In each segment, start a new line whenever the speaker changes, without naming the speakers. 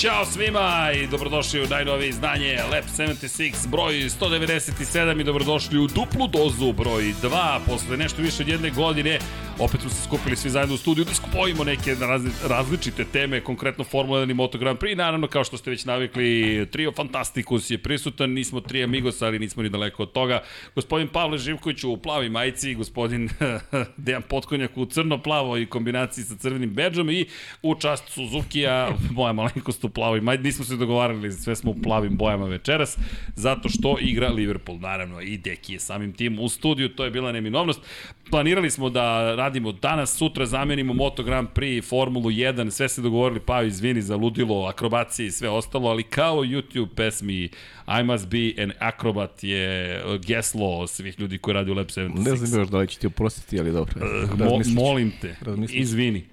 Ćao svima i dobrodošli u najnovije izdanje Lab 76 broj 197 i dobrodošli u duplu dozu broj 2 posle nešto više od jedne godine opet smo se skupili svi zajedno u studiju da skupojimo neke razli, različite teme, konkretno Formula 1 i Moto Grand Prix, naravno kao što ste već navikli, trio Fantasticus je prisutan, nismo tri Amigos, ali nismo ni daleko od toga. Gospodin Pavle Živković u plavi majici, gospodin Dejan Potkonjak u crno-plavo i kombinaciji sa crvenim bedžom i u čast Suzuki-a, moja malenkost u plavoj majici, nismo se dogovarali, sve smo u plavim bojama večeras, zato što igra Liverpool, naravno, i Deki je samim tim u studiju, to je bila neminovnost. Planirali smo da radimo danas, sutra zamenimo Moto Grand Prix, Formulu 1, sve se dogovorili, pa izvini za ludilo, akrobacije i sve ostalo, ali kao YouTube pesmi I must be an acrobat je geslo svih ljudi koji radi u Lab 76.
Ne znam još da li ću ti oprostiti, ali dobro.
Mo, molim te, izvini.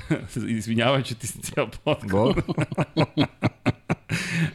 Izvinjavajući ti se cijel podcast.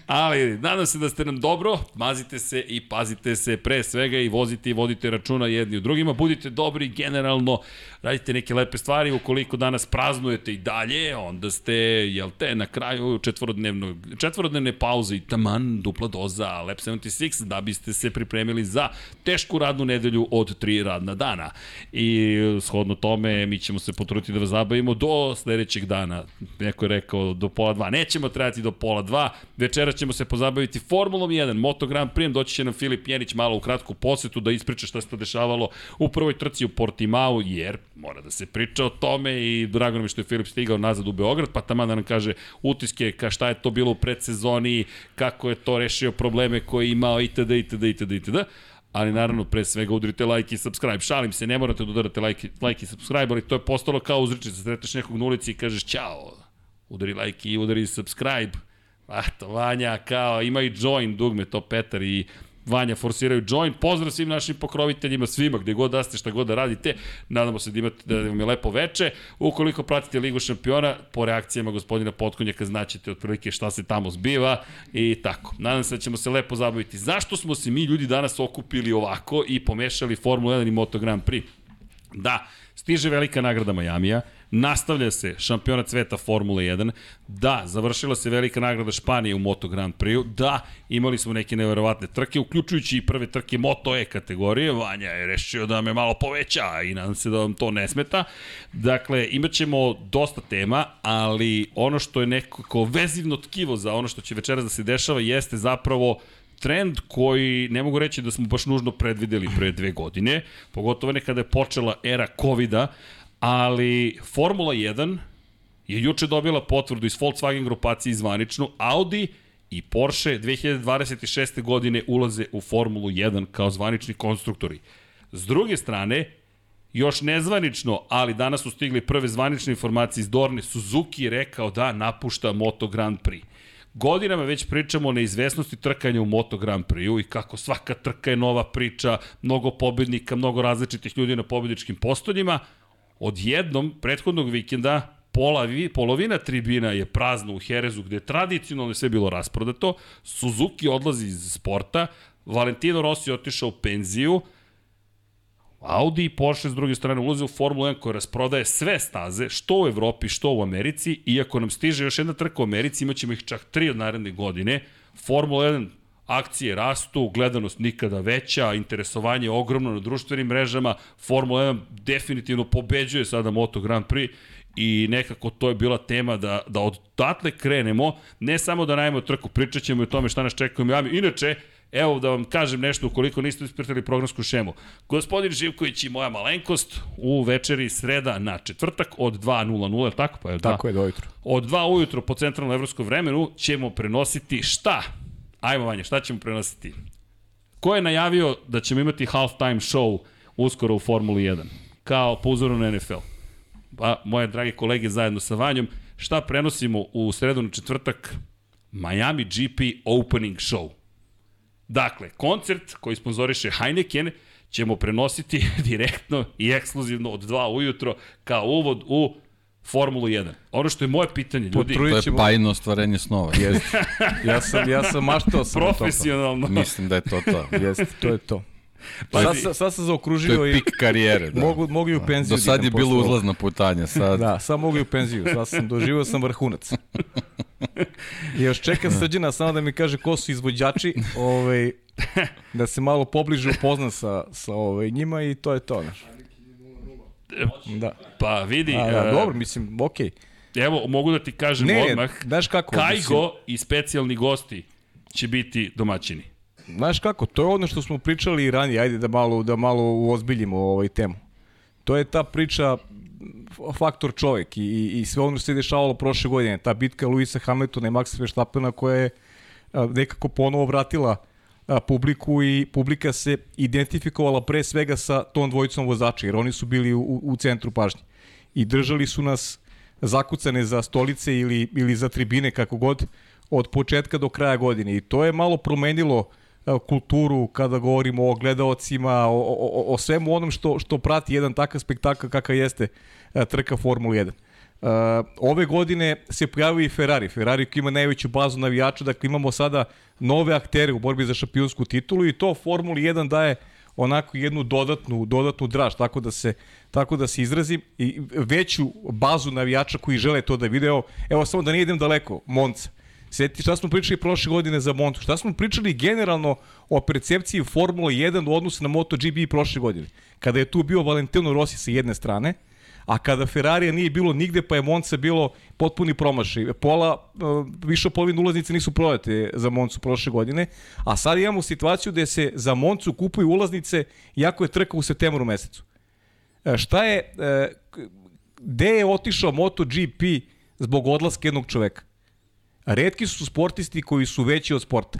Ali, nadam se da ste nam dobro, mazite se i pazite se pre svega i vozite i vodite računa jedni u drugima, budite dobri generalno, radite neke lepe stvari, ukoliko danas praznujete i dalje, onda ste, jel te, na kraju četvorodnevnog, četvorodnevne pauze i taman dupla doza Lep 76 da biste se pripremili za tešku radnu nedelju od tri radna dana. I shodno tome mi ćemo se potruditi da vas zabavimo do sledećeg dana. Neko je rekao do pola dva. Nećemo trebati do pola dva. Večera ćemo se pozabaviti Formulom 1, Moto Grand Prix, doći će nam Filip Jenić malo u kratku posetu da ispriča šta se to dešavalo u prvoj trci u Portimao, jer mora da se priča o tome i drago nam je što je Filip stigao nazad u Beograd, pa tamo da nam kaže utiske ka šta je to bilo u predsezoni, kako je to rešio probleme koje je imao itd. itd. itd. itd ali naravno pre svega udrite like i subscribe. Šalim se, ne morate da udarate like, like i subscribe, ali to je postalo kao uzričica. Sreteš nekog na ulici i kažeš ćao, udari like i udari subscribe. A to Vanja kao ima i join dugme, to Petar i Vanja forsiraju join. Pozdrav svim našim pokroviteljima, svima, gde god da ste, šta god da radite. Nadamo se da imate da vam je lepo veče. Ukoliko pratite Ligu šampiona, po reakcijama gospodina Potkonjaka znaćete otprilike šta se tamo zbiva i tako. Nadam se da ćemo se lepo zabaviti. Zašto smo se mi ljudi danas okupili ovako i pomešali Formula 1 i Moto Grand Prix? Da, stiže velika nagrada Majamija, Nastavlja se šampionat sveta Formule 1. Da, završila se velika nagrada Španije u Moto Grand Prix. Da, imali smo neke neverovatne trke, uključujući i prve trke Moto E kategorije. Vanja je rešio da me malo poveća i nadam se da vam to ne smeta. Dakle, imat ćemo dosta tema, ali ono što je nekako vezivno tkivo za ono što će večeras da se dešava jeste zapravo trend koji ne mogu reći da smo baš nužno predvideli pre dve godine, pogotovo ne kada je počela era COVID-a, ali Formula 1 je juče dobila potvrdu iz Volkswagen grupacije zvaničnu, Audi i Porsche 2026. godine ulaze u Formulu 1 kao zvanični konstruktori. S druge strane, još nezvanično, ali danas su stigli prve zvanične informacije iz Dorne, Suzuki je rekao da napušta Moto Grand Prix. Godinama već pričamo o neizvesnosti trkanja u Moto Grand Prix-u i kako svaka trka je nova priča, mnogo pobednika, mnogo različitih ljudi na pobedničkim postoljima, odjednom prethodnog vikenda pola, polovina tribina je prazna u Herezu gde je tradicionalno sve bilo rasprodato, Suzuki odlazi iz sporta, Valentino Rossi otišao u penziju, Audi i Porsche s druge strane ulaze u Formulu 1 koja rasprodaje sve staze, što u Evropi, što u Americi, iako nam stiže još jedna trka u Americi, imaćemo ih čak tri od naredne godine. Formula 1 akcije rastu, gledanost nikada veća, interesovanje ogromno na društvenim mrežama, Formula 1 definitivno pobeđuje sada Moto Grand Prix i nekako to je bila tema da, da od tatle krenemo, ne samo da najmo trku, pričat ćemo i o tome šta nas čeka u Miami. Inače, Evo da vam kažem nešto ukoliko niste ispratili programsku šemu. Gospodin Živković i moja malenkost u večeri sreda na četvrtak od 2.00, tako pa je?
Da. Tako je, do ujutru.
Od 2 ujutro po centralnom evropskom vremenu ćemo prenositi šta? Ajmo Vanja, šta ćemo prenositi? Ko je najavio da ćemo imati halftime show uskoro u Formuli 1? Kao po uzoru na NFL. Pa, moje drage kolege zajedno sa Vanjom, šta prenosimo u sredu na četvrtak? Miami GP Opening Show. Dakle, koncert koji sponzoriše Heineken ćemo prenositi direktno i ekskluzivno od 2 ujutro kao uvod u Formulu 1. Ono što je moje pitanje, ljudi...
To je pajno ostvarenje snova.
Jeste. Ja sam, ja sam maštao sam
Profesionalno.
Mislim da je to to.
Jeste, to je to. Pa sad, sad sam zaokružio
to je pik karijere,
da. Mogu, mogu i u penziju.
Do sad je bilo uzlazna putanja, sad.
Da, sad mogu i u penziju, sad sam doživao sam vrhunac. I još čekam srđana samo da mi kaže ko su izvođači, ovaj, da se malo pobliže upoznam sa, sa ovaj, njima i to je to. Znaš. Da.
Pa vidi,
A, da,
e,
dobro, mislim, okej.
evo, mogu da ti kažem
Ne,
odmah,
znaš kako,
Kajgo i specijalni gosti će biti domaćini.
Znaš kako, to je ono što smo pričali i ranije, ajde da malo, da malo uozbiljimo ovaj temu. To je ta priča faktor čovek i, i, i sve ono što se dešavalo prošle godine, ta bitka Luisa Hamiltona i Maxa Verstappena koja je nekako ponovo vratila publiku i publika se identifikovala pre svega sa tom dvojicom vozača, jer oni su bili u, u centru pažnje. I držali su nas zakucane za stolice ili, ili za tribine, kako god, od početka do kraja godine. I to je malo promenilo kulturu kada govorimo o gledaocima, o, o, o, svemu onom što, što prati jedan takav spektakl kakav jeste trka Formula 1. Uh, ove godine se pojavio i Ferrari. Ferrari koji ima najveću bazu navijača, dakle imamo sada nove aktere u borbi za šampionsku titulu i to Formuli 1 daje onako jednu dodatnu dodatnu draž tako da se tako da se izrazim i veću bazu navijača koji žele to da vide. Evo, samo da ne idem daleko, Monca. Sjeti šta smo pričali prošle godine za Montu, šta smo pričali generalno o percepciji Formula 1 u odnosu na MotoGP prošle godine. Kada je tu bio Valentino Rossi sa jedne strane, a kada Ferrarija nije bilo nigde, pa je Monza bilo potpuni promašaj. Pola, e, više polovine ulaznice nisu prodate za Moncu prošle godine, a sad imamo situaciju gde se za Moncu kupuju ulaznice jako je trka u septembru mesecu. E, Šta je, e, gde je otišao MotoGP zbog odlaska jednog čoveka? Redki su sportisti koji su veći od sporta.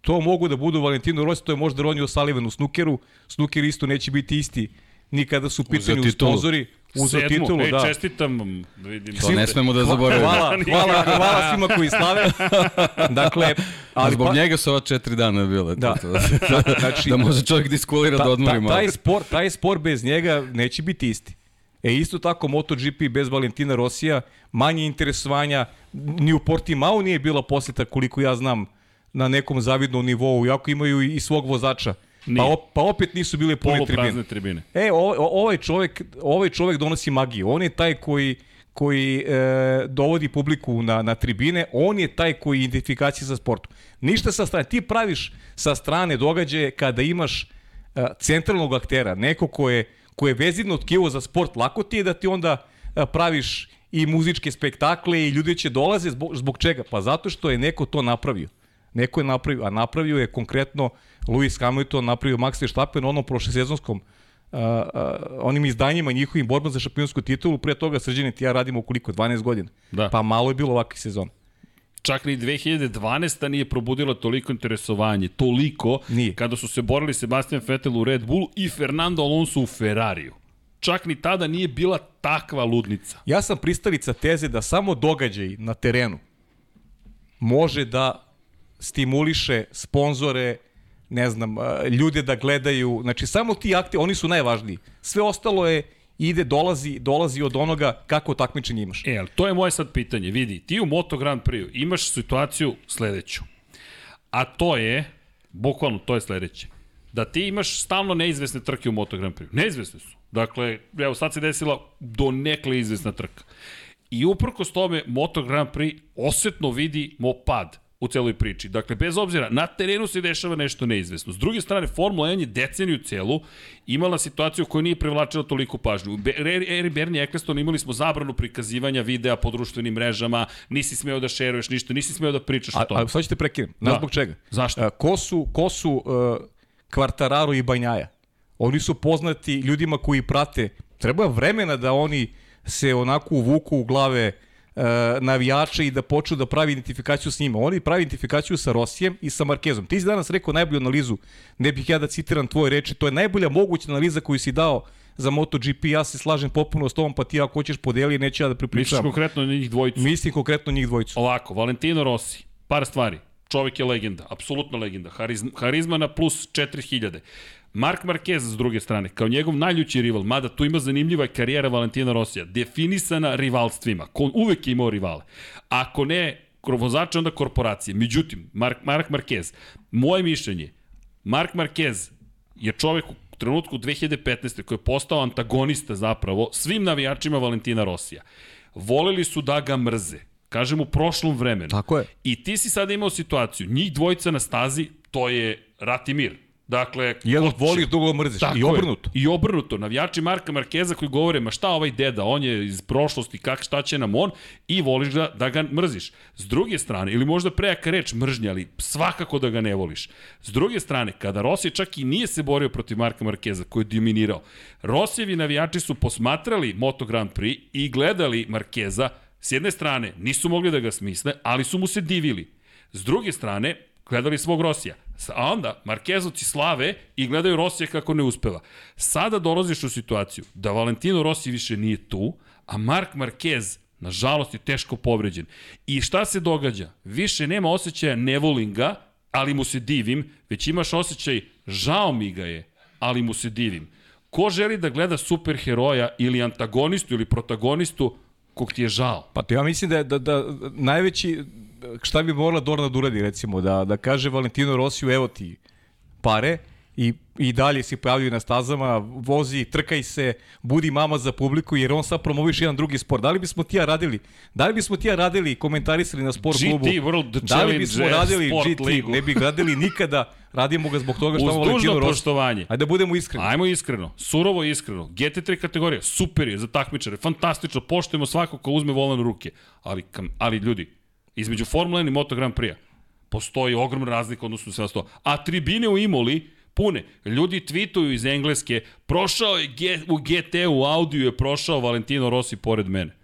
To mogu da budu Valentino Rossi, to je možda Ronnie O'Sullivan u snukeru. Snuker isto neće biti isti ni kada su pitanju sponzori. Uzo
Sedmu,
titulu,
Ej,
da.
čestitam, vidim.
To ne smemo da zaboravimo.
Hvala, hvala, hvala svima koji slave. Dakle,
A
ali
zbog
pa,
njega su ova četiri dana bile.
Da.
To, to,
Znači-
da može čovjek da iskulira da odmori malo.
taj, spor, taj spor bez njega neće biti isti. E isto tako MotoGP bez Valentina Rosija, manje interesovanja, ni u Portimao nije bila poseta koliko ja znam na nekom zavidnom nivou, iako imaju i svog vozača. Pa, op, pa opet nisu bile pune tribine.
Tribine.
E, ovaj, ovaj, čovek, ovaj čovek donosi magiju. On je taj koji koji e, dovodi publiku na, na tribine, on je taj koji je identifikacija sa sportom. Ništa sa strane. Ti praviš sa strane događaje kada imaš e, centralnog aktera, neko ko je, ko je vezivno tkivo za sport, lako ti je da ti onda e, praviš i muzičke spektakle i ljudi će dolaze zbog, zbog čega? Pa zato što je neko to napravio. Neko je napravio, a napravio je konkretno Lewis Hamilton, napravio Max Verstappen onom prošlesezonskom uh, uh, onim izdanjima njihovim borbama za šampionsku titulu, pre toga srđani ti ja radimo koliko, 12 godina.
Da.
Pa malo je bilo ovakvih sezona.
Čak ni 2012. nije probudila toliko interesovanje, toliko,
Nije.
kada su se borili Sebastian Vettel u Red Bull i Fernando Alonso u Ferrariju. Čak ni tada nije bila takva ludnica.
Ja sam pristalica teze da samo događaj na terenu može da stimuliše sponzore, ne znam, ljude da gledaju, znači samo ti akti, oni su najvažniji. Sve ostalo je ide, dolazi, dolazi od onoga kako takmičenje imaš.
E, ali to je moje sad pitanje. Vidi, ti u Moto Grand Prix imaš situaciju sledeću. A to je, bukvalno to je sledeće, da ti imaš stalno neizvesne trke u Moto Grand Prix. Neizvesne su. Dakle, evo sad se desila do nekle izvesna trka. I uprkos tome Moto Grand Prix osetno vidi mo pad u celoj priči. Dakle, bez obzira, na terenu se dešava nešto neizvesno. S druge strane, Formula 1 je deceniju celu imala situaciju koja nije privlačila toliko pažnju. Eri Bernie Eccleston imali smo zabranu prikazivanja videa po društvenim mrežama, nisi smeo da šeruješ ništa, nisi smeo da pričaš
A,
o tome.
a sad ćete prekinem. Znaš
Da.
zbog čega?
Zašto?
A, ko su, ko su uh, Kvartararo i Banjaja? Oni su poznati ljudima koji prate. Treba vremena da oni se onako uvuku u glave uh, navijača i da počnu da pravi identifikaciju s njima. Oni pravi identifikaciju sa Rosijem i sa Markezom. Ti si danas rekao najbolju analizu, ne bih ja da citiram tvoje reči, to je najbolja moguća analiza koju si dao za MotoGP, ja se slažem potpuno s tobom, pa ti ako hoćeš podeli, neću ja da
Misliš
pripričavam.
konkretno njih dvojicu?
Mislim konkretno njih dvojicu.
Ovako, Valentino Rossi, par stvari. Čovjek je legenda, apsolutna legenda. Harizma, harizma na plus 4000. Mark Marquez s druge strane, kao njegov najljući rival, mada tu ima zanimljiva karijera Valentina Rosija, definisana rivalstvima, ko uvek je imao rivale. Ako ne vozače, onda korporacije. Međutim, Mark, Mark Marquez, moje mišljenje, Mark Marquez je čovek u trenutku 2015. koji je postao antagonista zapravo svim navijačima Valentina Rosija. Voleli su da ga mrze. kažem u prošlom vremenu.
Tako je.
I ti si sada imao situaciju, njih dvojica na stazi, to je rat i mir. Dakle, će-
voliš, drugog mrziš.
Tako
I
je.
obrnuto.
I obrnuto. Navijači Marka Markeza koji govore, ma šta ovaj deda, on je iz prošlosti, kak, šta će nam on, i voliš da, da ga mrziš. S druge strane, ili možda prejaka reč mržnja, ali svakako da ga ne voliš. S druge strane, kada Rossi čak i nije se borio protiv Marka Markeza, koji je dominirao, Rossijevi navijači su posmatrali Moto Grand Prix i gledali Markeza, s jedne strane, nisu mogli da ga smisle, ali su mu se divili. S druge strane, gledali svog Rosija. A onda Markezovci slave i gledaju Rosija kako ne uspeva. Sada dolaziš u situaciju da Valentino Rossi više nije tu, a Mark Marquez nažalost je teško povređen. I šta se događa? Više nema osjećaja ne volim ga, ali mu se divim, već imaš osjećaj žao mi ga je, ali mu se divim. Ko želi da gleda superheroja ili antagonistu ili protagonistu kog ti je žao?
Pa ja mislim da, je- da, da najveći, šta bi morala Dorna da uradi recimo, da, da kaže Valentino Rosiju evo ti pare i, i dalje si pojavljuju na stazama, vozi, trkaj se, budi mama za publiku, jer on sad promoviš jedan drugi sport. Da li bismo ti ja radili? Da li bismo ti ja radili i komentarisali na sport
GT
klubu?
World
da li bismo radili
Sport
GT?
ligu?
Ne bi radili nikada. Radimo ga zbog toga što
Uz
Valentino
dužno
Rossi.
poštovanje.
Ajde da budemo iskreni.
Ajmo iskreno, surovo iskreno. GT3 kategorija, super je za takmičare, fantastično, poštujemo svako ko uzme volan u ruke. Ali, ali ljudi, između Formula 1 i Moto Grand Prix postoji ogromna razlika odnosno sve to. A tribine u Imoli pune. Ljudi tweetuju iz Engleske, prošao je G, u GT u Audiju je prošao Valentino Rossi pored mene.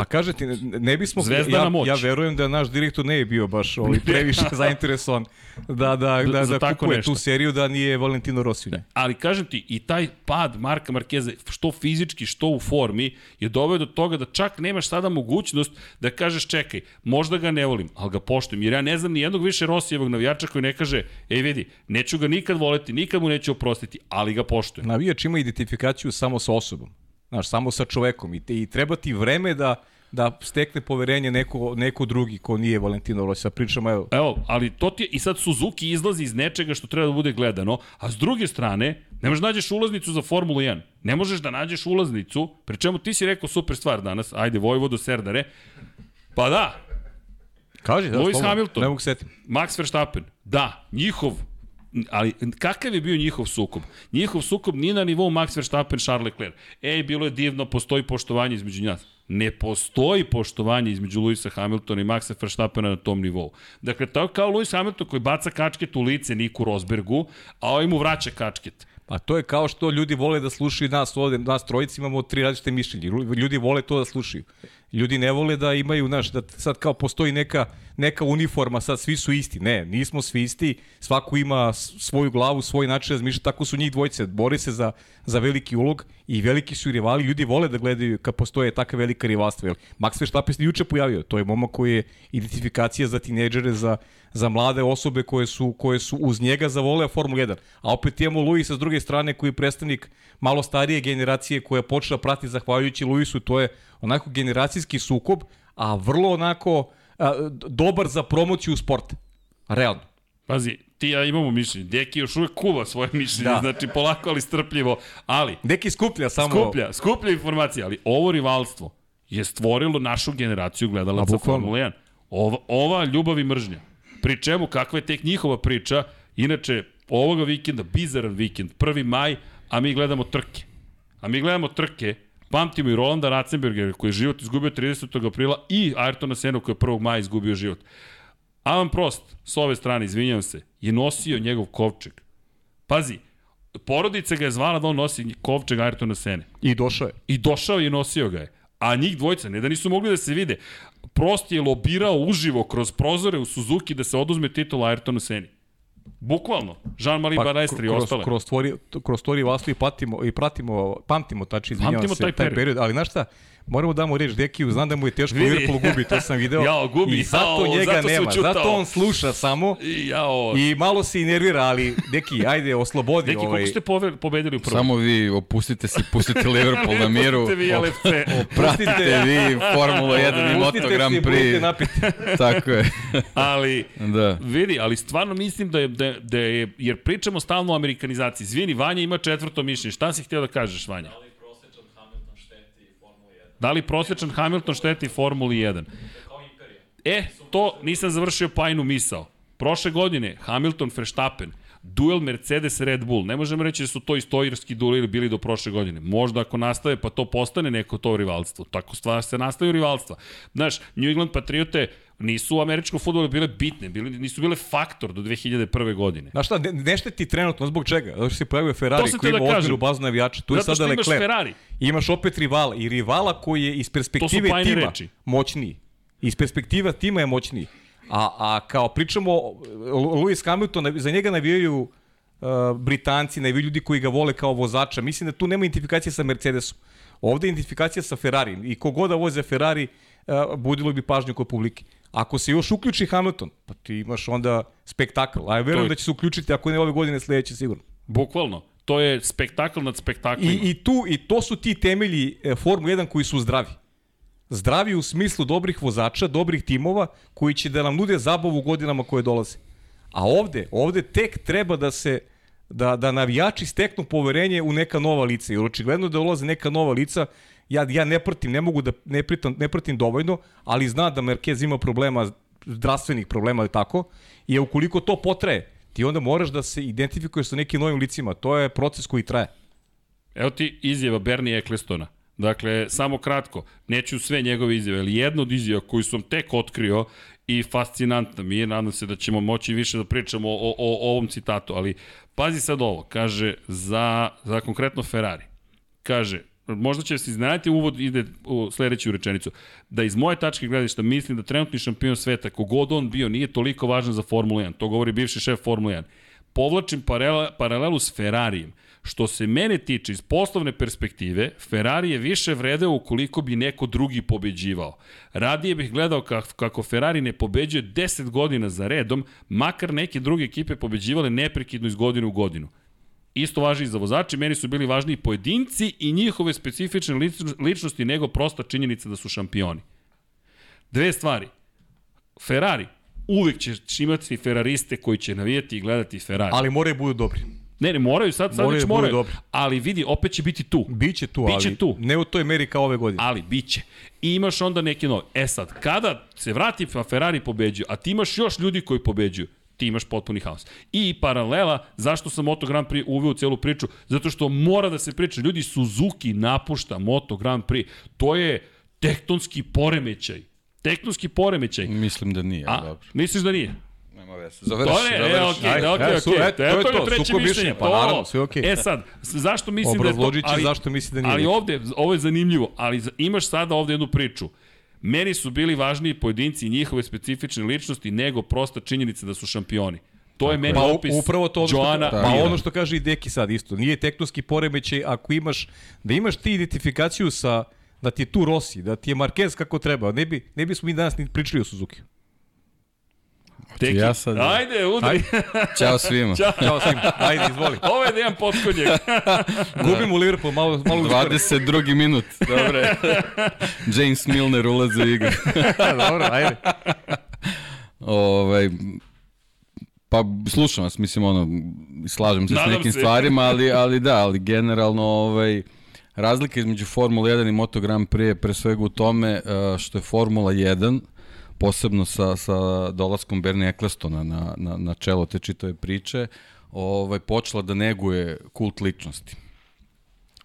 Pa kažete, ti, ne, ne bismo...
Zvezdana
ja,
moć.
ja verujem da naš direktor ne je bio baš ovaj, previše zainteresovan da, da, da, da
tako
kupuje
nešto.
tu seriju da nije Valentino Rossi. u njoj.
Ali kažem ti, i taj pad Marka Markeza, što fizički, što u formi, je doveo do toga da čak nemaš sada mogućnost da kažeš čekaj, možda ga ne volim, ali ga poštujem. Jer ja ne znam ni jednog više Rosijevog navijača koji ne kaže, ej vidi, neću ga nikad voleti, nikad mu neću oprostiti, ali ga poštujem.
Navijač ima identifikaciju samo sa osobom. Znaš, samo sa čovekom. I, te, i treba ti vreme da da stekne poverenje neko, neko drugi ko nije Valentino Rossi. Sad pričamo, evo,
Evo, ali to ti je, i sad Suzuki izlazi iz nečega što treba da bude gledano, a s druge strane, ne možeš da nađeš ulaznicu za Formulu 1. Ne možeš da nađeš ulaznicu, pri čemu ti si rekao super stvar danas, ajde, Vojvodo Serdare, pa da,
kaži, da,
Lewis. Hamilton.
Ne mogu setim.
Max Verstappen, da, njihov, ali kakav je bio njihov sukob? Njihov sukob nije na nivou Max Verstappen, Charles Leclerc. Ej, bilo je divno, postoji poštovanje između nas. Ne postoji poštovanje između Luisa Hamiltona i Maxa Verstappena na tom nivou. Dakle, to je kao Lewis Hamilton koji baca kačket u lice Niku Rosbergu, a ovaj mu vraća kačket.
Pa to je kao što ljudi vole da slušaju nas ovde, nas trojici imamo tri različite mišljenja. Ljudi vole to da slušaju. Ljudi ne vole da imaju, znaš, da sad kao postoji neka, neka uniforma, sad svi su isti. Ne, nismo svi isti, svako ima svoju glavu, svoj način razmišljati, tako su njih dvojice, bori se za, za veliki ulog i veliki su rivali, ljudi vole da gledaju kad postoje takve velika rivalstva. Jel? Max Verstappen se juče pojavio, to je momak koji je identifikacija za tinejdžere, za, za mlade osobe koje su, koje su uz njega zavole Formula 1. A opet imamo Luisa s druge strane koji je predstavnik malo starije generacije koja počela prati zahvaljujući Luisu, to je onako generacijski sukob, a vrlo onako a, dobar za promociju sporta. Realno.
Pazi, ti ja imamo mišljenje. Deki još uvek kuva svoje mišljenje, da. Znači polako ali strpljivo, ali
Neki skuplja samo...
Skuplja, skuplja informacija, ali ovo rivalstvo je stvorilo našu generaciju gledalaca
A, bukvalno.
Formule 1. Ova, ova ljubav i mržnja. Pri čemu, kakva je tek njihova priča, inače, ovoga vikenda, bizaran vikend, 1. maj, a mi gledamo trke. A mi gledamo trke, pamtimo i Rolanda Ratzenbergera koji je život izgubio 30. aprila i Ayrtona Senu koji je 1. maja izgubio život. Alan Prost, s ove strane, izvinjam se, je nosio njegov kovčeg. Pazi, porodica ga je zvala da on nosi kovčeg Ayrtona Sene.
I došao je.
I došao je i nosio ga je. A njih dvojica, ne da nisu mogli da se vide, Prost je lobirao uživo kroz prozore u Suzuki da se oduzme titul Ayrtonu Seni. Bukvalno. Jean-Marie pa, Balestri i
kroz,
ostale.
kroz, tvori, kroz tvori vasli patimo, i pratimo, pamtimo, tači, izvinjavam se,
taj
taj,
period.
period. Ali znaš šta, moramo damo reč Dekiju, znam da mu je teško
Vidi.
Liverpool gubi, to sam video.
Jao, gubi,
I zato
jao,
njega
zato
nema,
učutao.
zato on sluša samo
I jao.
i malo se i nervira, ali Deki, ajde, oslobodi
Deki,
ovaj...
koliko ste pobedili u prvom?
Samo vi opustite se, pustite Liverpool na miru.
Pustite vi LFC.
Pratite vi Formula 1 i Moto Grand Prix.
napiti.
Tako je.
Ali,
Da.
vidi, ali stvarno mislim da je, da, je- da je, jer pričamo stalno o amerikanizaciji. Zvini, Vanja ima četvrto mišljenje. Šta si htio da kažeš, Vanja? Da li prosječan Hamilton šteti Formuli 1? E, to nisam završio pajnu misao. Prošle godine Hamilton Verstappen, duel Mercedes Red Bull. Ne možemo reći da su to istorijski dueli bili do prošle godine. Možda ako nastave pa to postane neko to rivalstvo. Tako stvar se nastavaju rivalstva. Znaš, New England Patriote nisu u američkom futbolu bile bitne, bili, nisu bile faktor do 2001. godine.
Znaš šta, ne, ne šteti trenutno, zbog čega? Zato što se pojavio Ferrari koji
da
ima ozbiljnu bazu navijača. Tu je
Zato
sada Leclerc.
Ferrari.
Imaš opet rivala i rivala koji je iz perspektive tima
reči.
moćniji. Iz perspektiva tima je moćniji. A, a kao pričamo, Lewis Hamilton, za njega navijaju uh, Britanci, navijaju ljudi koji ga vole kao vozača. Mislim da tu nema identifikacije sa Mercedesom. Ovde je identifikacija sa Ferrari. I kogoda voze Ferrari, uh, budilo bi pažnju kod publike. Ako se još uključi Hamilton, pa ti imaš onda spektakl. A ja verujem
je-
da će se uključiti, ako ne ove godine, sledeće sigurno.
Bukvalno. To je spektakl nad spektaklima.
I, i, tu, I to su ti temelji e, Formule 1 koji su zdravi. Zdravi u smislu dobrih vozača, dobrih timova koji će da nam nude zabavu u godinama koje dolaze. A ovde, ovde tek treba da se da, da navijači steknu poverenje u neka nova lica. Jer očigledno da ulaze neka nova lica, ja, ja ne pratim, ne mogu da ne, pritam, ne pratim dovoljno, ali zna da Marquez ima problema, zdravstvenih problema, ali tako, i ukoliko to potraje, ti onda moraš da se identifikuješ sa nekim novim licima. To je proces koji traje.
Evo ti izjava Bernie Ecclestona. Dakle, samo kratko, neću sve njegove izjave, ali jedna od izjava koju sam tek otkrio i fascinantna mi je, nadam se da ćemo moći više da pričamo o, o, o ovom citatu, ali pazi sad ovo, kaže, za, za konkretno Ferrari, kaže, možda će se iznenaditi uvod ide u sledeću rečenicu, da iz moje tačke gledišta mislim da trenutni šampion sveta, kogod on bio, nije toliko važan za Formulu 1, to govori bivši šef Formule 1, povlačim paralel, paralelu s Ferrarijem. Što se mene tiče iz poslovne perspektive, Ferrari je više vredeo ukoliko bi neko drugi pobeđivao. Radije bih gledao kako, kako Ferrari ne pobeđuje 10 godina za redom, makar neke druge ekipe pobeđivale neprekidno iz godine u godinu. Isto važi i za vozače, meni su bili važniji pojedinci i njihove specifične lično- ličnosti nego prosta činjenica da su šampioni. Dve stvari. Ferrari, uvek ćeš imati ferrariste koji će navijati i gledati Ferrari.
Ali moraju budu dobri.
Ne, ne, moraju, sad, sad
Moraju
već
da
moraju.
dobri.
Ali vidi, opet će biti tu.
Biće tu,
Biće
ali
tu.
ne u toj meri kao ove godine.
Ali biće. I imaš onda neke nove. E sad, kada se vrati pa Ferrari pobeđuju, a ti imaš još ljudi koji pobeđuju, ti imaš potpuni haos. I paralela, zašto sam Moto Grand Prix uveo u celu priču? Zato što mora da se priča. Ljudi, Suzuki napušta Moto Grand Prix. To je tektonski poremećaj. Tektonski poremećaj.
Mislim da nije,
A,
dobro.
misliš da nije?
Nema veze. Završi,
To ne, e,
završi.
okej,
Ajde,
okej,
evo, su-
okej.
eto, to je to,
treće mišljenje.
pa naravno, sve okej.
E sad, zašto mislim da je to...
Obrazložit će zašto misli da nije
Ali ovde, ovo je zanimljivo, ali imaš sada ovde jednu priču. Meni su bili važniji pojedinci i njihove specifične ličnosti nego prosta činjenica da su šampioni. To je meni
Pa
opis
upravo to ono što,
Joana
pa
Mira.
ono što kaže i Deki sad isto. Nije tektonski poremećaj ako imaš, da imaš ti identifikaciju sa, da ti je tu Rossi, da ti je Marquez kako treba. Ne bi, ne bismo mi danas ni pričali o Suzuki.
Teki,
Ja sad-
Ajde, udri.
Ćao svima.
Ćao.
Ćao svim. Ajde, izvoli.
Ovo je Dejan Potkonjak.
Gubimo Liverpool, malo, malo uskoro.
22. minut. Dobre. James Milner ulazi u igru.
Dobro, ajde.
Ovaj, pa slušam vas, mislim ono, slažem se
Nadam
s nekim
se.
stvarima, ali, ali da, ali generalno ovaj, razlika između Formula 1 i Moto Grand Prix je pre svega u tome eh, što je Formula 1 posebno sa, sa dolaskom Bernie Ecclestona na, na, na čelo te čitave priče, ovaj, počela da neguje kult ličnosti.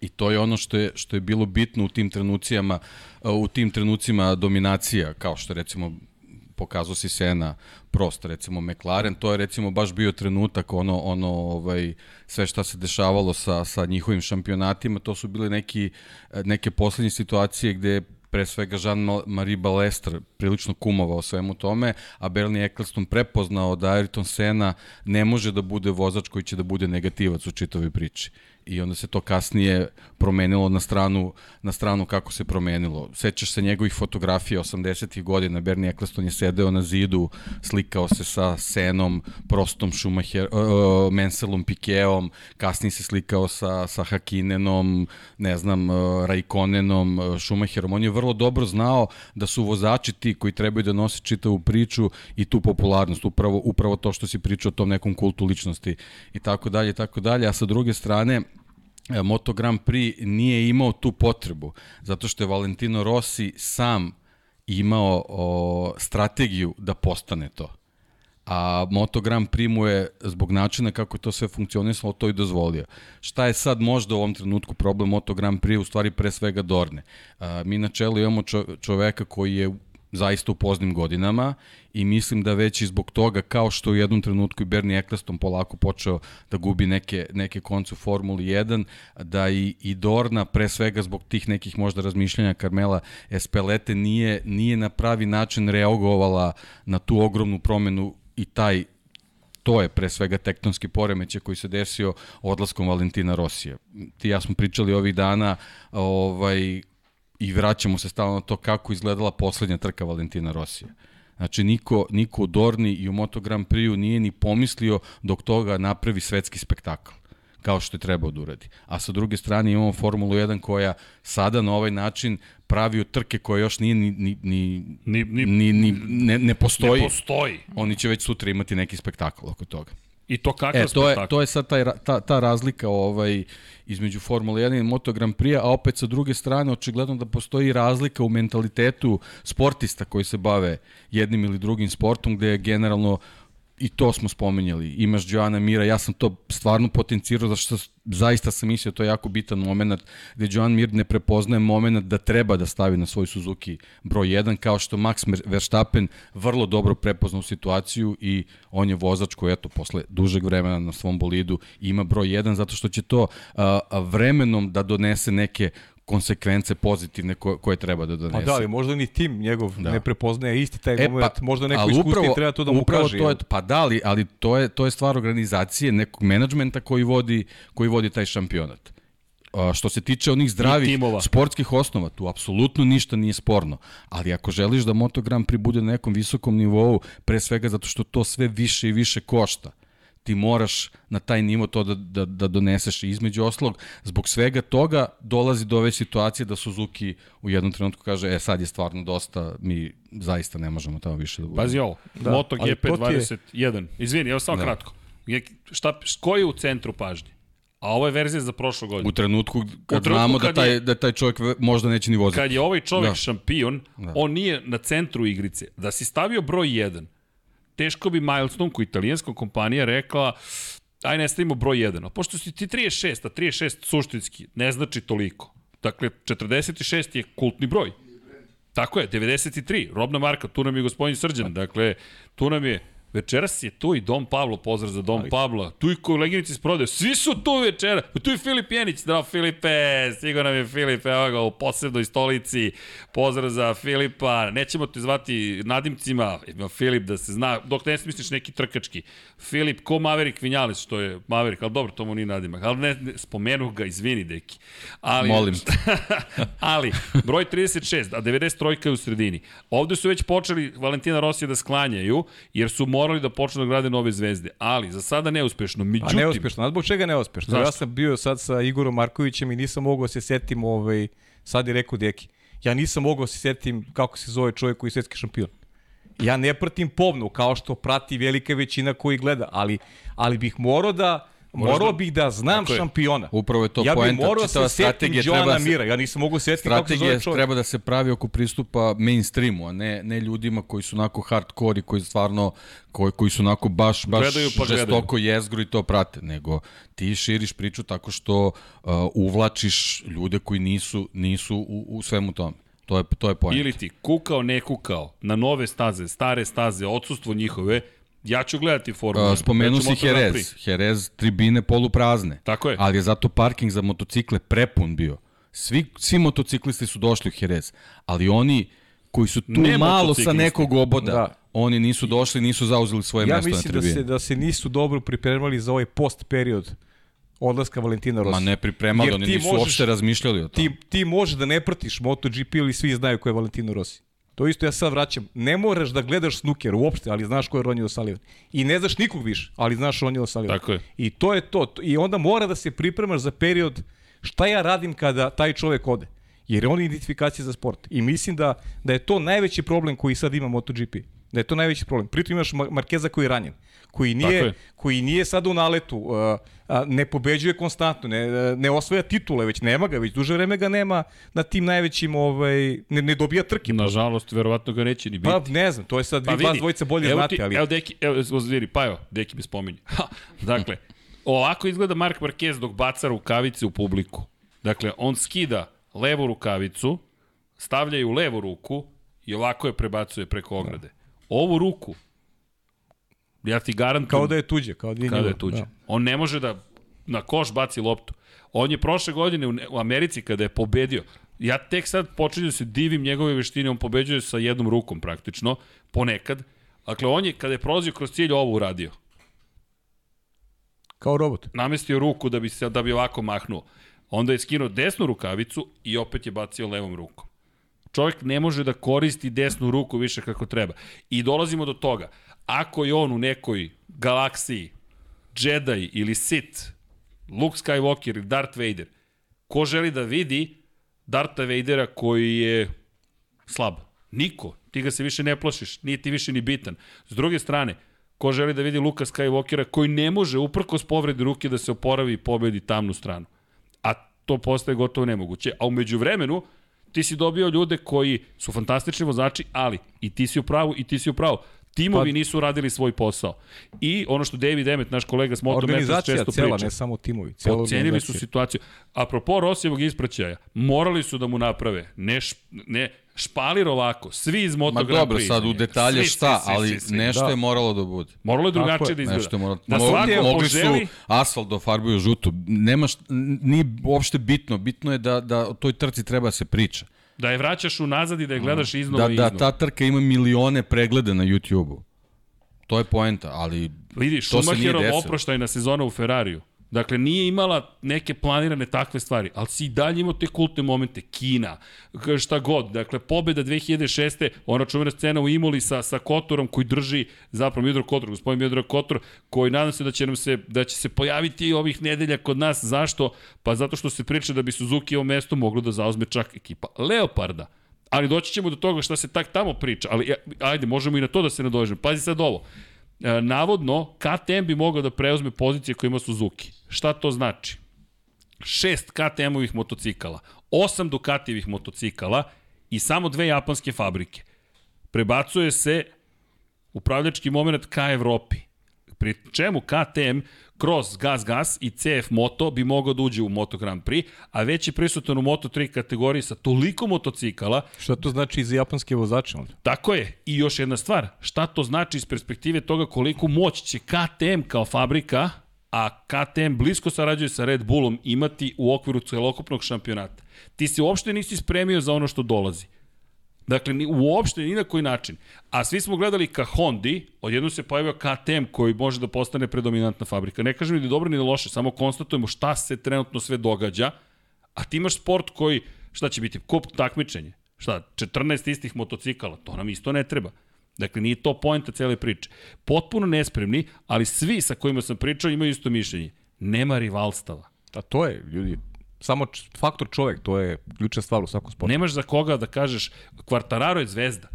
I to je ono što je što je bilo bitno u tim trenucijama u tim trenucima dominacija kao što recimo pokazao si Sena Prost recimo McLaren to je recimo baš bio trenutak ono ono ovaj sve šta se dešavalo sa sa njihovim šampionatima to su bile neki neke poslednje situacije gde pre svega Jean-Marie Balestre prilično kumovao svemu tome, a Bernie Eccleston prepoznao da Ayrton Senna ne može da bude vozač koji će da bude negativac u čitavoj priči. I onda se to kasnije promenilo na stranu, na stranu kako se promenilo. Sećaš se njegovih fotografija 80. godina, Bernie Eccleston je sedeo na zidu, slikao se sa Senom, Prostom Schumacher, uh, Menselom Pikeom, kasnije se slikao sa, sa Hakinenom, ne znam, uh, Raikonenom, uh, Schumacherom. On je vrlo dobro znao da su vozači ti koji trebaju da nose čitavu priču i tu popularnost, upravo, upravo to što si pričao o tom nekom kultu ličnosti i tako dalje, tako dalje. A sa druge strane, e, Moto Grand Prix nije imao tu potrebu, zato što je Valentino Rossi sam imao o, strategiju da postane to. A Moto Grand Prix mu je zbog načina kako je to sve funkcionisalo to i dozvolio. Šta je sad možda u ovom trenutku problem Moto Grand Prix u stvari pre svega Dorne. A, mi na čelu imamo čo, čoveka koji je zaista u poznim godinama i mislim da već i zbog toga, kao što u jednom trenutku i Bernie Eccleston polako počeo da gubi neke, neke konce u Formuli 1, da i, i Dorna, pre svega zbog tih nekih možda razmišljanja Carmela Espelete, nije, nije na pravi način reagovala na tu ogromnu promenu i taj to je pre svega tektonski poremećaj koji se desio odlaskom Valentina Rosija. Ti ja smo pričali ovih dana ovaj, i vraćamo se stalno na to kako izgledala poslednja trka Valentina Rosija. Znači, niko, niko u Dorni i u Moto Grand Prix nije ni pomislio dok toga napravi svetski spektakl kao što je trebao da uradi. A sa druge strane imamo Formulu 1 koja sada na ovaj način pravi trke koje još nije ni, ni, ni, ni, ni, ni, ni ne, ne postoji.
Ne postoji.
Oni će već sutra imati neki spektakl oko toga.
I to kakav
e, to je, to je sad taj, ta, ta razlika ovaj, između Formule 1 i Moto Grand Prix, a opet sa druge strane očigledno da postoji razlika u mentalitetu sportista koji se bave jednim ili drugim sportom, gde je generalno i to smo spomenjali, imaš Joana Mira, ja sam to stvarno potencirao, zašto zaista sam mislio da to je jako bitan moment, gde Joan Mir ne prepoznaje moment da treba da stavi na svoj Suzuki broj 1, kao što Max Verstappen vrlo dobro prepoznao situaciju i on je vozač koji, eto, posle dužeg vremena na svom bolidu ima broj 1, zato što će to a, a, vremenom da donese neke konsekvence pozitivne koje, koje treba da donese.
Pa da, ali možda ni tim njegov da. ne prepoznaje isti taj e, moment, pa, možda neko iskustvo treba to da mu kaže.
To je, pa da, ali, ali to, je, to je stvar organizacije, nekog menadžmenta koji vodi, koji vodi taj šampionat. A, što se tiče onih zdravih sportskih osnova, tu apsolutno ništa nije sporno. Ali ako želiš da Moto Grand Prix bude na nekom visokom nivou, pre svega zato što to sve više i više košta, ti moraš na taj nivo to da, da, da doneseš i između oslog. Zbog svega toga dolazi do ove situacije da Suzuki u jednom trenutku kaže, e sad je stvarno dosta, mi zaista ne možemo tamo više da budemo.
Pazi ovo, da, Moto GP21, je... izvini, evo samo da. kratko. Šta, ko je u centru pažnje? A ovo je verzija za prošlu godinu.
U trenutku kad, u trenutku znamo da kad da, taj, je, da taj čovjek možda neće ni voziti.
Kad je ovaj čovjek da. šampion, da. on nije na centru igrice. Da si stavio broj 1, teško bi Milestone, ko italijanska kompanija, rekla aj ne stavimo broj 1. Pošto si ti 36, a 36 suštinski ne znači toliko. Dakle, 46 je kultni broj. Tako je, 93, robna marka, tu nam je gospodin Srđan, dakle, tu nam je Večeras je tu i Dom Pablo, pozdrav za Dom Ali. Pablo. Tu i koleginici iz prodaje. Svi su tu večera. Tu je Filip Jenić. Zdravo Filipe, stigo nam je Filip, evo ga u posebnoj stolici. Pozdrav za Filipa. Nećemo te zvati nadimcima. Ima Filip da se zna, dok ne smisliš neki trkački. Filip, ko Maverick Vinjales, što je Maverick, ali dobro, to mu nije nadimak. Ali ne, ne spomenu ga, izvini, deki. Ali,
Molim.
ali, broj 36, a 93 je u sredini. Ovde su već počeli Valentina Rosija da sklanjaju, jer su morali morali da počnu da grade nove zvezde, ali za sada neuspešno. Međutim,
A neuspešno, a zbog čega neuspešno? Zašto? Ja sam bio sad sa Igorom Markovićem i nisam mogao da se setim, ovaj, sad je rekao Deki, ja nisam mogao da se setim kako se zove čovjek koji je svetski šampion. Ja ne pratim povnu, kao što prati velika većina koji gleda, ali, ali bih morao da Morao bih da znam šampiona.
Upravo je to
ja
poenta.
Ja bih morao se setim Joana Mira. Ja nisam mogu setiti kako se zove čovjek.
treba da se pravi oko pristupa mainstreamu, a ne, ne ljudima koji su onako hardcore i koji stvarno koji, koji su onako baš, baš gledaju, pa žestoko gledaju. jezgru i to prate, nego ti širiš priču tako što uh, uvlačiš ljude koji nisu, nisu u, u svemu tome. To je, to je point.
Ili ti kukao, ne kukao, na nove staze, stare staze, odsustvo njihove, Ja ću gledati Formulu. Uh,
spomenu si Jerez. Jerez, tribine poluprazne.
Tako je.
Ali je zato parking za motocikle prepun bio. Svi, svi motociklisti su došli u Jerez. Ali oni koji su tu ne malo sa nekog oboda, da. oni nisu došli, nisu zauzeli svoje ja mesto na tribine.
Ja mislim da se, da se nisu dobro pripremali za ovaj post period odlaska Valentina Rossi.
Ma ne pripremali, oni nisu možeš, uopšte razmišljali o
tome. Ti, ti možeš da ne pratiš MotoGP ili svi znaju ko je Valentino Rossi. To isto ja sad vraćam. Ne moraš da gledaš snuker uopšte, ali znaš ko je Ronnie O'Sullivan. I ne znaš nikog više, ali znaš Ronnie O'Sullivan.
Tako je.
I to je to. I onda mora da se pripremaš za period šta ja radim kada taj čovek ode. Jer on je identifikacija za sport. I mislim da, da je to najveći problem koji sad ima MotoGP. Da je to najveći problem. Pritom imaš Ma- Markeza koji je ranjen, koji nije, koji nije sad u naletu, uh, ne pobeđuje konstantno, ne, ne osvaja titule, već nema ga, već duže vreme ga nema na tim najvećim, ovaj, ne, ne dobija trke.
Nažalost, verovatno ga neće ni biti.
Pa ne znam, to je sad, vi vas dvojica bolje
evo
znate,
ti,
ali...
Evo, Deki, evo, zviri, pa evo, Deki me spominje. Ha, dakle, ovako izgleda Mark Marquez dok baca rukavice u publiku. Dakle, on skida levu rukavicu, stavlja je u levu ruku i ovako je prebacuje preko ograde. Ovu ruku, ja ti garantujem...
Kao da je tuđe, kao da je
Kada
njegov,
je tuđe.
Da.
On ne može da na koš baci loptu. On je prošle godine u, Ne- u Americi kada je pobedio, ja tek sad počinjem da se divim njegove veštine, on pobeđuje sa jednom rukom praktično, ponekad. Dakle, on je, kada je prolazio kroz cilj, ovo uradio.
Kao robot.
Namestio ruku da bi, se, da bi ovako mahnuo. Onda je skinuo desnu rukavicu i opet je bacio levom rukom. Čovjek ne može da koristi desnu ruku više kako treba. I dolazimo do toga. Ako je on u nekoj galaksiji Jedi ili Sith, Luke Skywalker ili Darth Vader, ko želi da vidi Dartha Vadera koji je slab? Niko. Ti ga se više ne plašiš, nije ti više ni bitan. S druge strane, ko želi da vidi Luka Skywalkera koji ne može uprkos povredi ruke da se oporavi i pobedi tamnu stranu. A to postaje gotovo nemoguće. A umeđu vremenu, ti si dobio ljude koji su fantastični vozači, ali i ti si u pravu i ti si u pravu. Timovi
Pa-
nisu radili svoj posao. I ono što David Emmet, naš kolega s Moto Metres,
Organizacija
često
cela,
priča.
ne samo timovi. Cela
Ocenili su situaciju. Apropo Rosijevog ispraćaja, morali su da mu naprave, ne, š, ne špalir ovako, svi iz Moto
Ma dobro, sad u detalje
Svi,
šta,
svi, svi,
ali
svi, svi.
nešto
Da.
je moralo da bude.
Moralo je drugačije
je,
da izgleda.
Nešto je moralo.
Da
Mo-
svako
mogli
poželi,
su asfalt da farbuju žuto. Nema št, nije uopšte bitno. Bitno je da, da o toj trci treba se priča.
Da je vraćaš unazad i da je gledaš iznova
Da,
i
da
iznova.
ta trka ima milione pregleda na YouTube-u. To je poenta, ali
Vidi,
to se nije desilo.
oproštajna sezona u Ferrariju. Dakle, nije imala neke planirane takve stvari, ali si i dalje imao te kultne momente. Kina, šta god. Dakle, pobeda 2006. Ona čuvena scena u Imoli sa, sa Kotorom koji drži, zapravo Midro Kotor, gospodin Midro Kotor, koji nadam se da će, nam se, da će se pojaviti ovih nedelja kod nas. Zašto? Pa zato što se priča da bi Suzuki ovo mesto moglo da zauzme čak ekipa Leoparda. Ali doći ćemo do toga šta se tak tamo priča. Ali e, ajde, možemo i na to da se nadovežemo. Pazi sad ovo. E, navodno, KTM bi mogao da preuzme pozicije koje ima Suzuki. Šta to znači? Šest KTM-ovih motocikala, osam Ducatijevih motocikala i samo dve japanske fabrike. Prebacuje se upravljački moment ka Evropi. Pri čemu KTM kroz Gas Gas i CF Moto bi mogao da uđe u Moto Grand Prix, a već je prisutan u Moto 3 kategoriji sa toliko motocikala
Šta to znači i za japanske vozače?
Tako je. I još jedna stvar, šta to znači iz perspektive toga koliko moć će KTM kao fabrika, a KTM blisko sarađuje sa Red Bullom, imati u okviru celokupnog šampionata. Ti se uopšte nisi spremio za ono što dolazi. Dakle, ni, uopšte ni na koji način. A svi smo gledali ka Hondi, odjednom se pojavio KTM koji može da postane predominantna fabrika. Ne kažem ni da je dobro ni da loše, samo konstatujemo šta se trenutno sve događa, a ti imaš sport koji, šta će biti, kup takmičenje. Šta, 14 istih motocikala, to nam isto ne treba. Dakle, nije to poenta cele priče. Potpuno nespremni, ali svi sa kojima sam pričao imaju isto mišljenje. Nema rivalstava.
A to je, ljudi, samo faktor čovek, to je ključna stvar u svakom sportu.
Nemaš za koga da kažeš, Kvartararo je zvezda,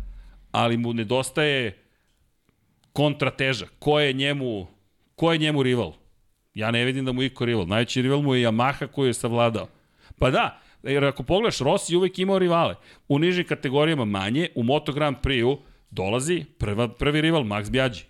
ali mu nedostaje kontrateža. Ko je njemu, ko je njemu rival? Ja ne vidim da mu iko rival. Najveći rival mu je Yamaha koju je savladao. Pa da, jer ako pogledaš, Rossi uvek imao rivale. U nižim kategorijama manje, u Moto Grand Prix-u dolazi prva, prvi rival Max Biaggi.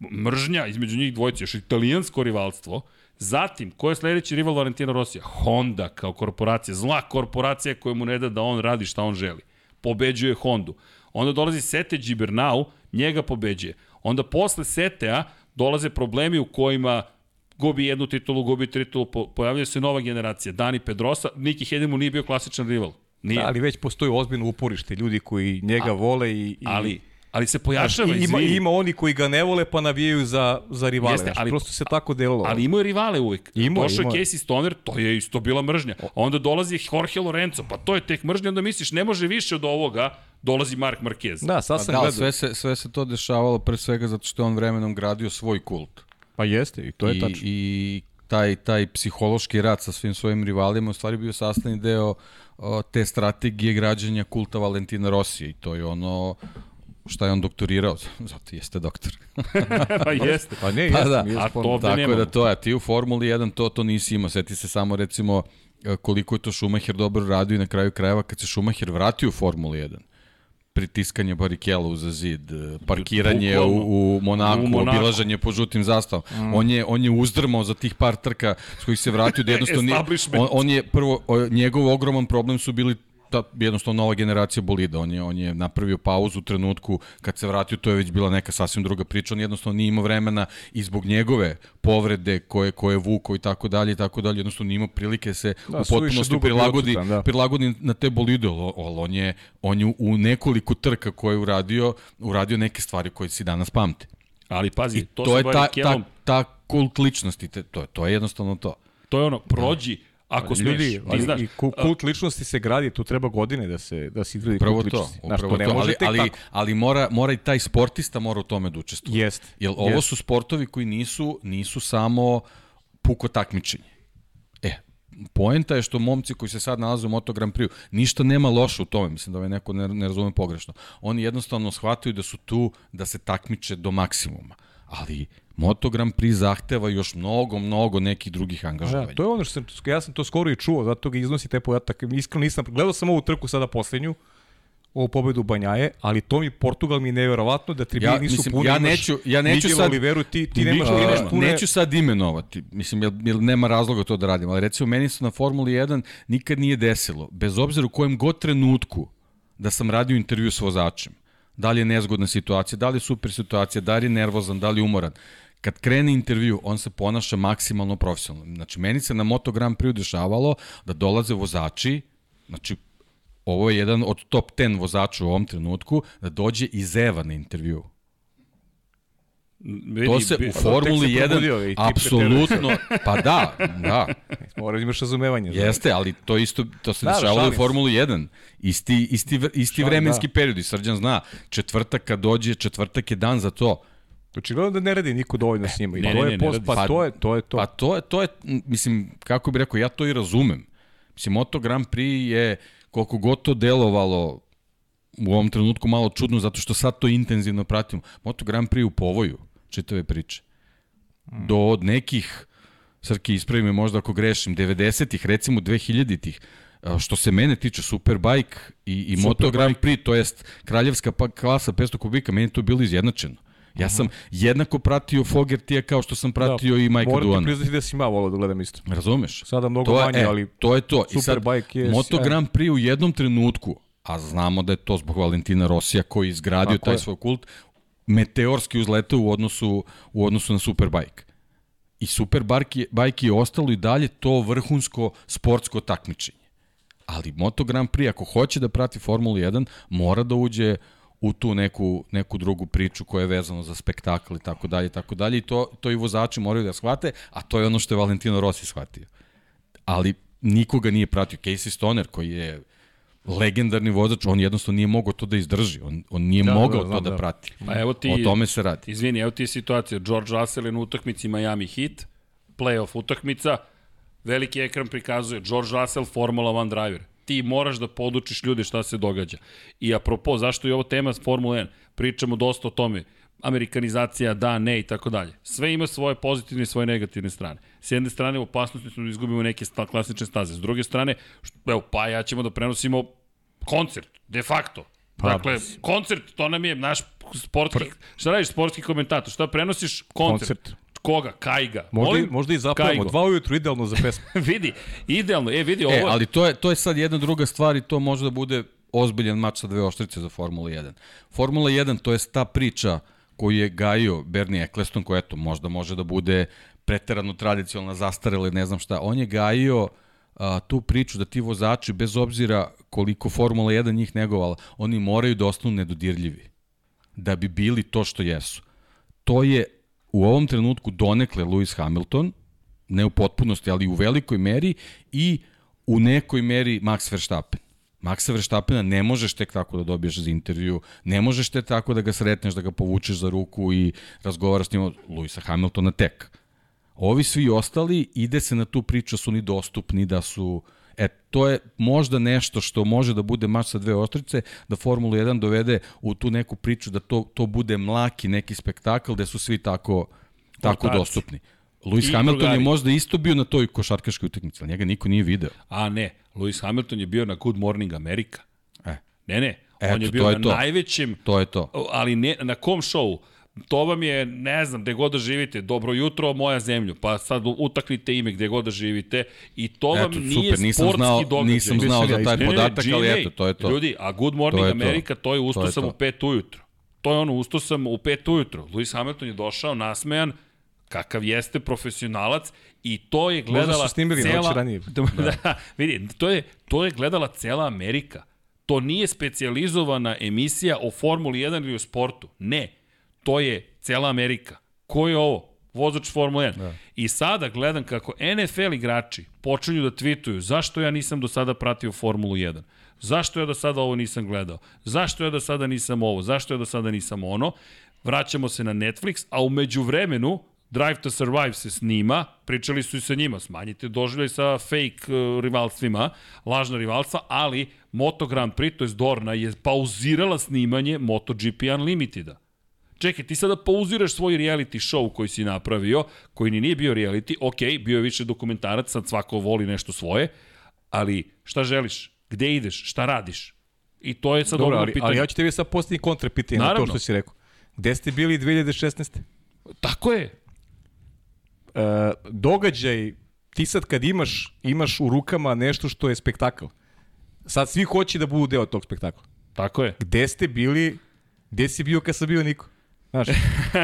Mržnja između njih dvojice, još italijansko rivalstvo. Zatim, ko je sledeći rival Valentina Rosija? Honda kao korporacija, zla korporacija koja mu ne da da on radi šta on želi. Pobeđuje Hondu. Onda dolazi Sete Gibernau, njega pobeđuje. Onda posle Setea dolaze problemi u kojima gubi jednu titulu, gubi titulu, po, pojavljuje se nova generacija. Dani Pedrosa, Niki Hedemu nije bio klasičan rival. Nije.
Da, ali već postoji ozbiljno uporište, ljudi koji njega vole i... i
ali, ali se
Znaš,
pojačava,
i- ima,
izvini.
ima oni koji ga ne vole pa navijaju za, za rivale.
Jeste, ali-
prosto se tako delilo.
Ali imao je rivale uvek.
Imao je,
Došao je. Casey Stoner, to je isto bila mržnja. A onda dolazi Jorge Lorenzo, pa to je tek mržnja, onda misliš ne može više od ovoga, dolazi Mark Marquez.
Da, sad
Pa
sam
da, ali
gledao.
sve se, sve se to dešavalo pre svega zato što je on vremenom gradio svoj kult.
Pa jeste, i to je
I,
tačno.
I taj, taj psihološki rat sa svim svojim rivalima u stvari bio sastavni deo o, te strategije građanja kulta Valentina Rosija i to je ono šta je on doktorirao, zato jeste doktor.
pa jeste.
Pa ne,
Pa da,
a to ovde
Tako
nemamo.
da to je, a ti u Formuli 1 to, to nisi imao, seti se samo recimo e, koliko je to Schumacher dobro radio i na kraju krajeva kad se Schumacher vratio u Formulu 1 pritiskanje barikela uza zid, e, parkiranje u,
Bukvalno.
u Monaku,
U Monaku.
obilaženje po žutim zastavom. Mm. On, je, on je uzdrmao za tih par trka s kojih se vratio da jednostavno nije, on, on je prvo, njegov ogroman problem su bili ta jednostavno nova generacija bolida. On je, on je napravio pauzu u trenutku kad se vratio, to je već bila neka sasvim druga priča. On jednostavno nije imao vremena i zbog njegove povrede koje, koje je vukao i tako dalje i tako dalje. Jednostavno nije imao prilike se
Da,
u potpunosti prilagodi,
odsutan, da.
prilagodi na te bolide, ali on je, on je u nekoliko trka koje je uradio, uradio neke stvari koje si danas pamte.
Ali pazi,
I
to,
to, je ta, ta, ta kult ličnosti, te, to, je, to je jednostavno to.
to je ono, prođi, ako smeš.
Ljudi,
Ti znaš,
i ku- kult ličnosti se gradi, tu treba godine da se da se izgradi
Upravo
kult
to,
ličnosti. Znaš,
upravo
ne
to,
može
ali, ali,
tako.
ali mora, mora i taj sportista mora u tome da učestvuje.
Jeste.
Jer ovo
jeste.
su sportovi koji nisu, nisu samo puko takmičenje. E, poenta je što momci koji se sad nalaze u Moto Grand Prix, ništa nema loše u tome, mislim da ovaj neko ne, ne razume pogrešno. Oni jednostavno shvataju da su tu da se takmiče do maksimuma. Ali Moto Grand Prix zahteva još mnogo, mnogo nekih drugih angažovanja.
Da, to je ono što sam, ja sam to skoro i čuo, zato ga iznosi taj podatak. Iskreno nisam, gledao sam ovu trku sada poslednju, ovu pobedu Banjaje, ali to mi Portugal mi je neverovatno da tribini
Ja,
nisu
mislim,
puni.
ja neću, ja neću
Miguel
sad...
Oliveru, ti, ti nemaš, ti nemaš pune...
Neću sad imenovati, mislim, jer, jer nema razloga to da radim, ali recimo meni se na Formuli 1 nikad nije desilo, bez obzira u kojem god trenutku da sam radio intervju s vozačem, da li je nezgodna situacija, da li je super situacija, da li je nervozan, da li je umoran, kad krene intervju, on se ponaša maksimalno profesionalno. Znači, meni se na Moto Grand Prix dešavalo da dolaze vozači, znači, ovo je jedan od top 10 vozača u ovom trenutku, da dođe iz Eva na intervju.
vidi,
To se u Formuli
tek se probudio i
1
ti
apsolutno, pa da, da,
Moraš da imaš razumevanje.
jeste, ali to isto to se
Da, da,
dešavalo u. Formuli 1. Isti isti isti
Šalim,
vremenski
da.
period i Srđan zna, četvrtak kad dođe, četvrtak je dan za to.
Očigledno da ne radi niko dovoljno s njima. I
Ne,
to
ne,
je
ne, ne
post,
radi.
pa,
Pa-
to je, to je to.
Pa to je to je mislim kako bih rekao, ja to i razumem. Mislim Moto Grand Prix je koliko god to delovalo u ovom trenutku malo čudno zato što sad to intenzivno pratimo. Moto Grand Prix u povoju čitave priče. Do od nekih Srki, ispravi me možda ako grešim, 90-ih, recimo 2000-ih, a, što se mene tiče Superbike i, i Moto Grand Prix, to jest kraljevska pa, klasa 500 kubika, meni je to bilo izjednačeno. Ja sam jednako pratio Fogertija kao što sam pratio i Majka
Moram ti
Duana.
priznati da si ima volao da gledam isto.
Razumeš?
Sada mnogo
to je,
manje,
e,
ali
to je to. I sad,
je
Moto. Grand Prix u jednom trenutku, a znamo da je to zbog Valentina Rosija koji je izgradio
Tako
taj
je.
svoj kult, meteorski uzletao u odnosu, u odnosu na Superbike. I Superbike je, bike je ostalo i dalje to vrhunsko sportsko takmičenje. Ali Moto Grand Prix, ako hoće da prati Formulu 1, mora da uđe u tu neku, neku drugu priču koja je vezana za spektakl i tako dalje i tako dalje i to, to i vozači moraju da shvate, a to je ono što je Valentino Rossi shvatio. Ali nikoga nije pratio. Casey Stoner koji je legendarni vozač, on jednostavno nije mogao to da izdrži. On, on nije
Da,
da,
da,
mogao
znam,
to da,
da.
prati.
Pa evo ti,
O tome se radi.
Izvini, evo ti je situacija. George Russell je na utakmici Miami Heat, playoff utakmica, veliki ekran prikazuje George Russell, Formula 1 driver. Ti moraš da podučiš ljude šta se događa. I apropo, zašto je ovo tema s Formula 1? Pričamo dosta o tome. Amerikanizacija, da, ne i tako dalje. Sve ima svoje pozitivne i svoje negativne strane. S jedne strane, u opasnosti smo da izgubimo neke sta, klasične staze. S druge strane, što- evo, pa ja ćemo da prenosimo koncert, de facto.
Pa,
dakle, koncert, to nam je naš sportski, šta radiš, sportski komentator, šta prenosiš? Koncert.
Koncert.
Koga? Kajga.
Možda, i,
Molim?
možda i zapavamo.
Kajgo.
Dva ujutru idealno za pesmu.
vidi, idealno, e, vidi, ovo
E, ali to je, to je sad jedna druga stvar i to može da bude ozbiljan mač sa dve oštrice za Formula 1. Formula 1 to je ta priča koju je gajio Bernie Eccleston, koja eto, možda može da bude preterano tradicionalna, zastarela ili ne znam šta. On je gajio a, tu priču da ti vozači, bez obzira koliko Formula 1 njih negovala, oni moraju da ostanu nedodirljivi da bi bili to što jesu. To je u ovom trenutku donekle Lewis Hamilton, ne u potpunosti, ali u velikoj meri i u nekoj meri Max Verstappen. Maxa Verstappena ne možeš tek tako da dobiješ za intervju, ne možeš tek tako da ga sretneš, da ga povučeš za ruku i razgovaraš s njim, Luisa Hamiltona tek. Ovi svi ostali, ide se na tu priču da su ni dostupni, da su E, to je možda nešto što može da bude mač sa dve ostrice, da Formulu 1 dovede u tu neku priču da to, to bude mlaki neki spektakl gde su svi tako, tako
Ortaci.
dostupni. Lewis
I
Hamilton
drugari.
je možda isto bio na toj košarkaškoj utakmici, ali njega niko nije video.
A ne, Lewis Hamilton je bio na Good Morning America.
E,
Ne, ne,
Eto,
on je bio
to je
na
to.
najvećem,
to je to.
ali ne, na kom šovu? To vam je, ne znam, gde god da živite, dobro jutro, moja zemlju, pa sad utaknite ime gde god da živite i to vam
Eto,
nije
super, nisam
sportski
znao,
događaj.
nisam znao za taj
Ne, ne,
podatak, ali eto, to je to.
Ljudi, a Good Morning
To je to.
America, to je usto
To je
sam
to.
u pet ujutro. To je ono, usto sam u pet ujutro. Lewis Hamilton je došao, nasmejan, kakav jeste profesionalac i to je gledala
Možda su snimili
cela...
ranije.
da, vidi, to je, to je gledala cela Amerika. To nije specijalizovana emisija o Formuli 1 ili o sportu. Ne, to je cela Amerika. Ko je ovo? Vozač Formule 1. Da. I sada gledam kako NFL igrači počinju da tweetuju zašto ja nisam do sada pratio Formulu 1. Zašto ja do sada ovo nisam gledao? Zašto ja do sada nisam ovo? Zašto ja do sada nisam ono? Vraćamo se na Netflix, a umeđu vremenu Drive to Survive se snima, pričali su i sa njima, smanjite doživljaj sa fake uh, rivalstvima, lažna rivalstva, ali Moto Grand Prix, to je Dorna, je pauzirala snimanje MotoGP Unlimiteda. Čekaj, ti sada pauziraš svoj reality show koji si napravio, koji ni nije bio reality, ok, bio je više dokumentarac, sad svako voli nešto svoje, ali šta želiš? Gde ideš? Šta radiš? I to je sad
Dobro, ali,
pitanje.
ali ja ću tebi sad postaviti kontra pitanje na to što si rekao. Gde ste bili 2016.
Tako je.
E, događaj, ti sad kad imaš, imaš u rukama nešto što je spektakl, sad svi hoće da budu deo tog spektakla.
Tako je.
Gde ste bili, gde si bio kad sam bio niko? Znaš,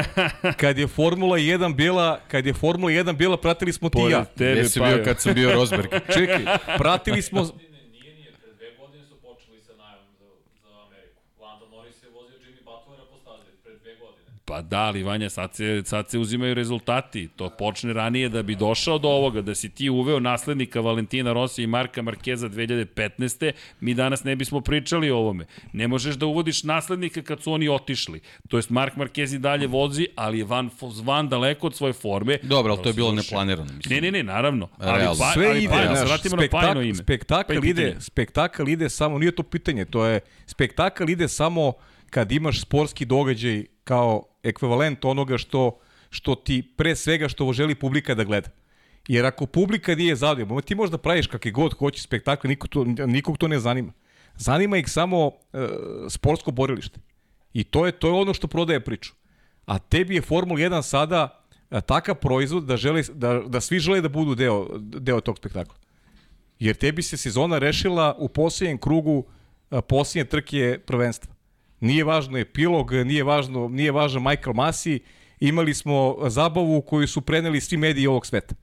kad je Formula 1 bila, kad je Formula 1 bila, pratili smo ti ja.
Tebe,
Gde si
pa
bio kad sam bio Rosberg?
Čekaj, pratili smo,
Nije, nije, pre dve godine su počeli sa najavom za, za Ameriku. Lando Norris je vozio Jimmy Butlera po stazi, pre dve godine.
Pa da, ali Vanja, sad se, sad se uzimaju rezultati. To počne ranije da bi došao do ovoga, da si ti uveo naslednika Valentina Rossi i Marka Markeza 2015. Mi danas ne bismo pričali o ovome. Ne možeš da uvodiš naslednika kad su oni otišli. To jest Mark Marquez i dalje vozi, ali je van, van daleko od svoje forme.
Dobro, ali to je bilo neplanirano. Mislim.
Ne, ne, ne, naravno. Ali,
Realno.
pa,
sve
ali
ide,
pa, da se vratimo na
spektakl,
ime.
spektakl
Pa
ide, spektakl ide samo, nije to pitanje, to je, spektakl ide samo kad imaš sportski događaj kao ekvivalent onoga što, što ti, pre svega što želi publika da gleda. Jer ako publika nije zadovoljna, ti možda praviš kakve god hoće spektakle, nikog to, nikog to ne zanima. Zanima ih samo e, sportsko borilište. I to je, to je ono što prodaje priču. A tebi je Formula 1 sada e, takav proizvod da, žele, da, da svi žele da budu deo, deo tog spektakla. Jer tebi se sezona rešila u posljednjem krugu a, posljednje trke prvenstva. Nije važno epilog, nije važno, nije važan Michael Masi, imali smo zabavu koju su preneli svi mediji ovog sveta.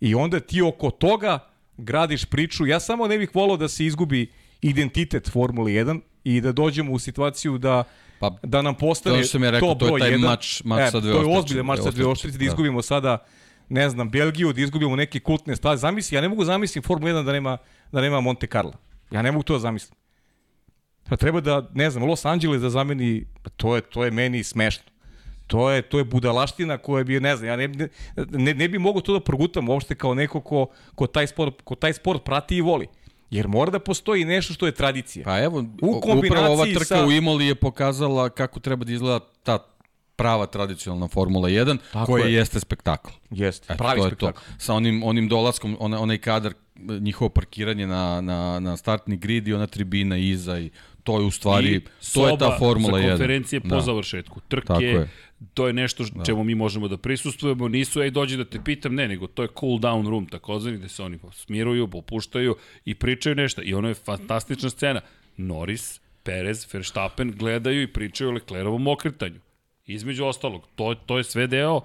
I onda ti oko toga gradiš priču. Ja samo ne bih volao da se izgubi identitet Formule 1 i da dođemo u situaciju da
Pa,
da nam postane
to ja rekao,
to
to je taj
jedan.
mač- mač
e,
sa dve
To je
oštrice,
ozbiljan mač sa dve
oštrice,
oštrice, da
da.
izgubimo sada ne znam, Belgiju, da izgubimo neke kultne staze. Zamisli, ja ne mogu zamislim Formula 1 da nema, da nema Monte Carlo. Ja ne mogu to da zamislim. Pa treba da, ne znam, Los Angeles da zameni, pa to je, to je meni smešno. To je, to je budalaština koja bi, ne znam, ja ne, ne, ne, bi mogo to da progutam uopšte kao neko ko, ko, taj sport, ko taj sport prati i voli. Jer mora da postoji nešto što je tradicija.
Pa evo,
U
upravo ova trka
sa-
u Imoli je pokazala kako treba da izgleda ta prava tradicionalna Formula 1,
Tako
koja
je.
jeste spektakl.
Jeste,
Eto,
pravi
to je
spektakl.
to. Sa onim, onim dolaskom, ona, onaj kadar, njihovo parkiranje na, na, na startni grid i ona tribina iza i to je u stvari,
I
to je ta Formula 1.
za konferencije po
Da.
završetku trke.
Je.
To je nešto da. čemu mi možemo da prisustujemo. Nisu, ej, dođi da te pitam, ne, nego to je cool down room, takozvani, gde se oni smiruju, popuštaju i pričaju nešto. I ono je fantastična scena. Norris, Perez, Verstappen gledaju i pričaju o Leclerovom okretanju. Između ostalog, to, to je sve deo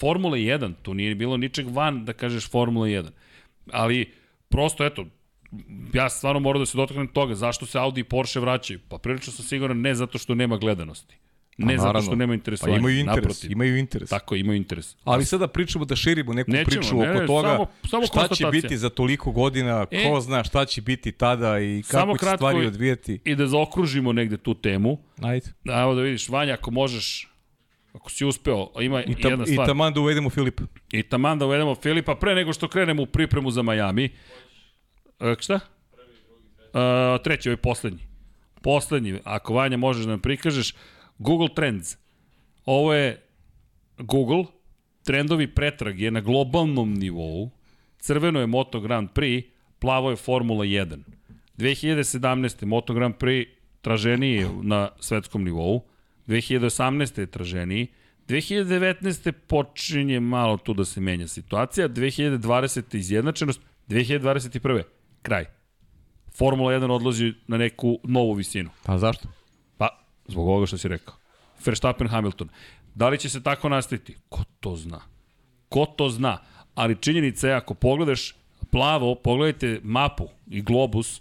Formule 1. Tu nije bilo ničeg van da kažeš Formula 1. Ali, prosto, eto, ja stvarno moram da se dotaknem toga. Zašto se Audi i Porsche vraćaju? Pa prilično sam siguran ne zato što nema gledanosti. Ne zato
naravno.
što nema
Pa
interesovanja.
imaju interes,
Naprotiv.
imaju interes.
Tako, imaju interes.
Ali sada pričamo da širimo neku
Nećemo,
priču
ne,
oko
ne,
toga
samo- samo
šta će biti za toliko godina,
E.
ko zna šta će biti tada i kako će stvari
i-
odvijeti.
I da zaokružimo negde tu temu.
Ajde.
Da, Evo da vidiš, Vanja, ako možeš, ako si uspeo, ima
I, tam,
jedna
I
stvar.
taman da uvedemo Filipa.
I taman da uvedemo Filipa pre nego što krenemo u pripremu za Miami. E, šta? Uh, treći, ovaj poslednji. Poslednji, ako Vanja možeš da nam prikažeš, Google Trends. Ovo je Google, trendovi pretrag je na globalnom nivou, crveno je Moto Grand Prix, plavo je Formula 1. 2017. Moto Grand Prix traženiji je na svetskom nivou, 2018. je traženiji, 2019. počinje malo tu da se menja situacija, 2020. izjednačenost, 2021. kraj. Formula 1 odlazi na neku novu visinu.
Pa zašto?
Pa, zbog ovoga što si rekao. Verstappen, Hamilton. Da li će se tako nastaviti? Ko to zna? Ko to zna? Ali činjenica je, ako pogledaš plavo, pogledajte mapu i globus,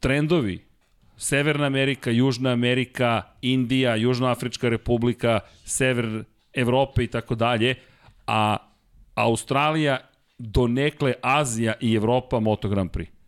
trendovi Severna Amerika, Južna Amerika, Indija, Južnoafrička republika, sever Evrope i tako dalje, a Australija, donekle Azija i Evropa Moto Grand Prix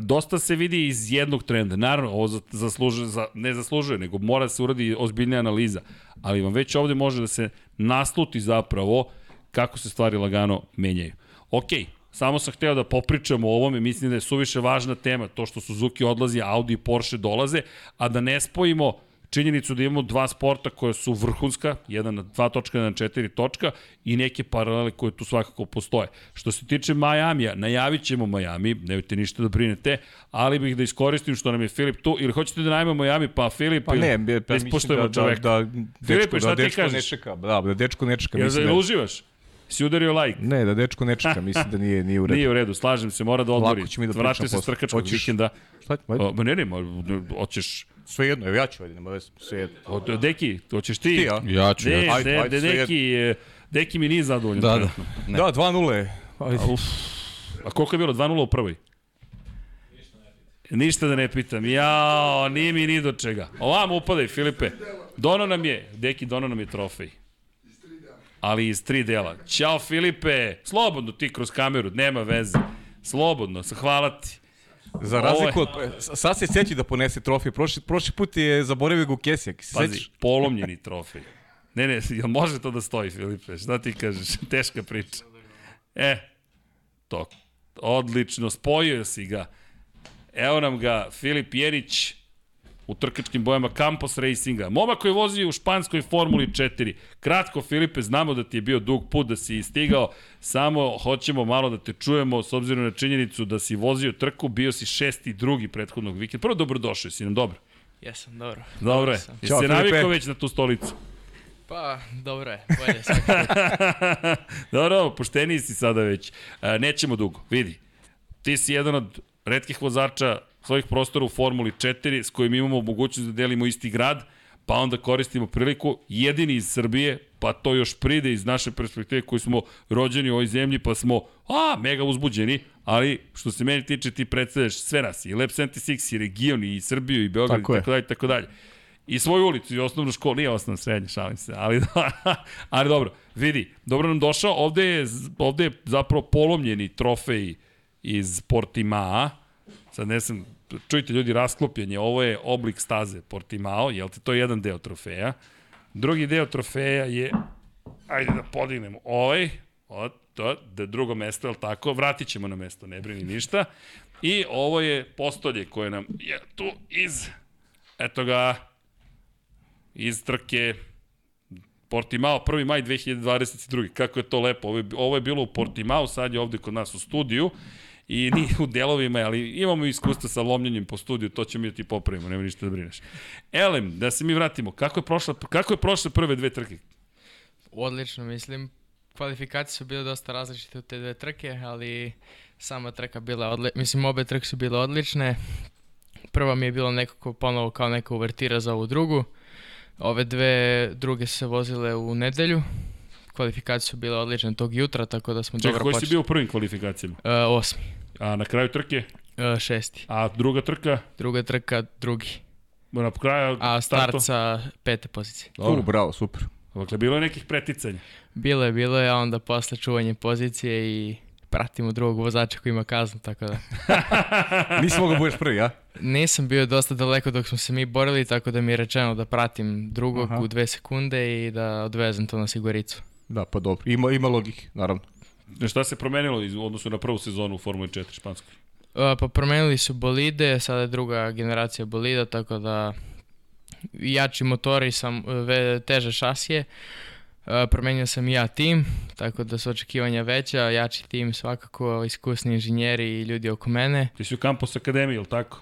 dosta se vidi iz jednog trenda. Naravno, ovo zaslužuje, za, ne zaslužuje, nego mora se uradi ozbiljna analiza. Ali vam već ovde može da se nasluti zapravo kako se stvari lagano menjaju. Okej, Samo sam hteo da popričamo o ovome, mislim da je suviše važna tema, to što Suzuki odlazi, Audi i Porsche dolaze, a da ne spojimo činjenicu da imamo dva sporta koja su vrhunska, jedan na dva točka, jedan na četiri točka i neke paralele koje tu svakako postoje. Što se tiče Majamija, najavit ćemo Majami, nemojte ništa da brinete, ali bih da iskoristim što nam je Filip tu, ili hoćete da najmemo Majami, pa Filip,
pa ne, pa mislim da, da, da,
Filipe, šta
da
ti kažeš?
Ne čeka, da, da dečko ne čeka.
Ja
mislim
da uživaš? Si udario like?
Ne, da dečko ne čeka, mislim da nije, nije u redu.
Nije u redu, slažem se, mora da odmori.
Lako će mi da
Vrati se s trkačkog vikenda.
Šta ajde.
O, ne, ne, hoćeš...
Sve jedno, evo ja ću, ajde, nema veze, sve jedno.
O, deki, hoćeš ti?
Ti, ja?
Ja ću,
Ne,
ja ću.
Ajde, ajde, sve
Deki, Deki mi nije zadovoljan.
Da, da. Ne.
Da, 2-0 je. Ajde.
A koliko je bilo? 2-0 u prvoj? Ništa da ne pitam. Jao, nije mi ni do čega. Ovam upadaj, Filipe. Dono nam je, Deki, dono nam je trofej. Ali iz tri dela. Ćao, Filipe. Slobodno ti kroz kameru, nema veze. Slobodno, hvala ti.
Za razliku od... Sad se seći da ponese trofej. Prošli, prošli put je zaboravio ga u kesijak.
Pazi,
sećaš?
polomljeni trofej. Ne, ne, jel može to da stoji, Filipe? Šta ti kažeš? Teška priča. E, to. Odlično, spojio si ga. Evo nam ga Filip Jerić u trkačkim bojama Campos Racinga. Momak koji vozi u španskoj Formuli 4. Kratko, Filipe, znamo da ti je bio dug put, da si stigao, samo hoćemo malo da te čujemo s obzirom na činjenicu da si vozio trku, bio si šesti drugi prethodnog vikenda. Prvo dobrodošao, si nam dobro.
Jesam, dobro.
Dobro je. Jesi se navikao već na tu stolicu?
Pa, dobro je, bolje.
Dobro, pošteniji si sada već. E, nećemo dugo, vidi. Ti si jedan od redkih vozača svojih prostora u Formuli 4 s kojim imamo mogućnost da delimo isti grad, pa onda koristimo priliku, jedini iz Srbije, pa to još pride iz naše perspektive koji smo rođeni u ovoj zemlji, pa smo, a, mega uzbuđeni, ali što se meni tiče ti predstavljaš sve nas, i Lab 76, i region, i Srbiju, i Beograd, i
Tako je.
tako dalje, tako dalje. I svoju ulicu i osnovnu školu, nije osnovna srednja, šalim se, ali, ali dobro, vidi, dobro nam došao, ovde je, ovde je zapravo polomljeni trofej iz Portimaa, sad ne sam, čujte ljudi, rasklopljen je, ovo je oblik staze Portimao, jel te, to je jedan deo trofeja. Drugi deo trofeja je, ajde da podignemo ovaj, o, to, da drugo mesto, jel tako, vratit ćemo na mesto, ne brini ništa. I ovo je postolje koje nam je tu iz, eto ga, iz trke Portimao, 1. maj 2022. Kako je to lepo. Ovo je, ovo je bilo u Portimao, sad je ovde kod nas u studiju i ni u delovima, ali imamo iskustva sa lomljenjem po studiju, to ćemo mi da ti popravimo, nema ništa da brineš. Elem, da se mi vratimo, kako je prošla, kako je prošle prve dve trke?
Odlično, mislim. Kvalifikacije su bile dosta različite u te dve trke, ali sama trka bila odlična. Mislim, obe trke su bile odlične. Prva mi je bilo nekako ponovo kao neka uvertira za ovu drugu. Ove dve druge se vozile u nedelju. Kvalifikacije su bile odlične tog jutra, tako da smo
Čekaj,
dobro
koji si
počeli.
bio u prvim kvalifikacijama?
Uh, osmi,
A na kraju trke?
uh, šesti.
A druga trka?
Druga trka, drugi.
Na kraju
A start sa pete pozicije.
U, bravo, super.
Dakle, bilo je nekih preticanja.
Bilo je, bilo je, a onda posle čuvanje pozicije i pratimo drugog vozača koji ima kaznu, tako da.
Nisi mogao budeš prvi, ja?
Nisam bio dosta daleko dok smo se mi borili, tako da mi je rečeno da pratim drugog
Aha.
u dve sekunde i da odvezem to na siguricu.
Da, pa dobro. Ima, ima logike, naravno.
Šta se promenilo iz- u odnosu na prvu sezonu u Formuli 4 španskoj?
A, Pa promenili su bolide, sada je druga generacija bolida, tako da jači motori, sam, teže šasije. A, Promenio sam i ja tim, tako da su očekivanja veća, jači tim svakako, iskusni inženjeri i ljudi oko mene.
Ti si u Campus Akademiji, ili tako?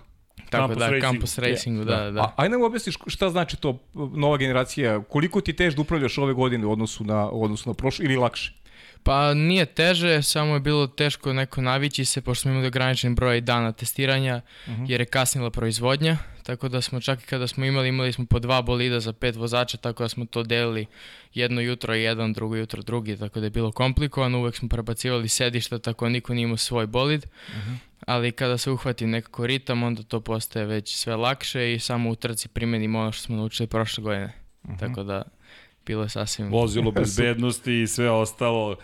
Tako
Campus
da,
Racingu.
Campus Racingu, da, da. da.
A, ajde nam objasniš šta znači to nova generacija, koliko ti teš da upravljaš ove godine u odnosu na, u odnosu na prošlo ili lakše?
Pa nije teže, samo je bilo teško neko navići se, pošto smo imali ograničen broj dana testiranja, jer je kasnila proizvodnja, tako da smo čak i kada smo imali, imali smo po dva bolida za pet vozača, tako da smo to delili jedno jutro jedan, drugo jutro drugi, tako da je bilo komplikovano, uvek smo prebacivali sedišta, tako da niko nije imao svoj bolid, ali kada se uhvati nekako ritam, onda to postaje već sve lakše i samo u trci primenimo ono što smo naučili prošle godine, tako da bilo je sasvim...
Vozilo bezbednosti i sve ostalo.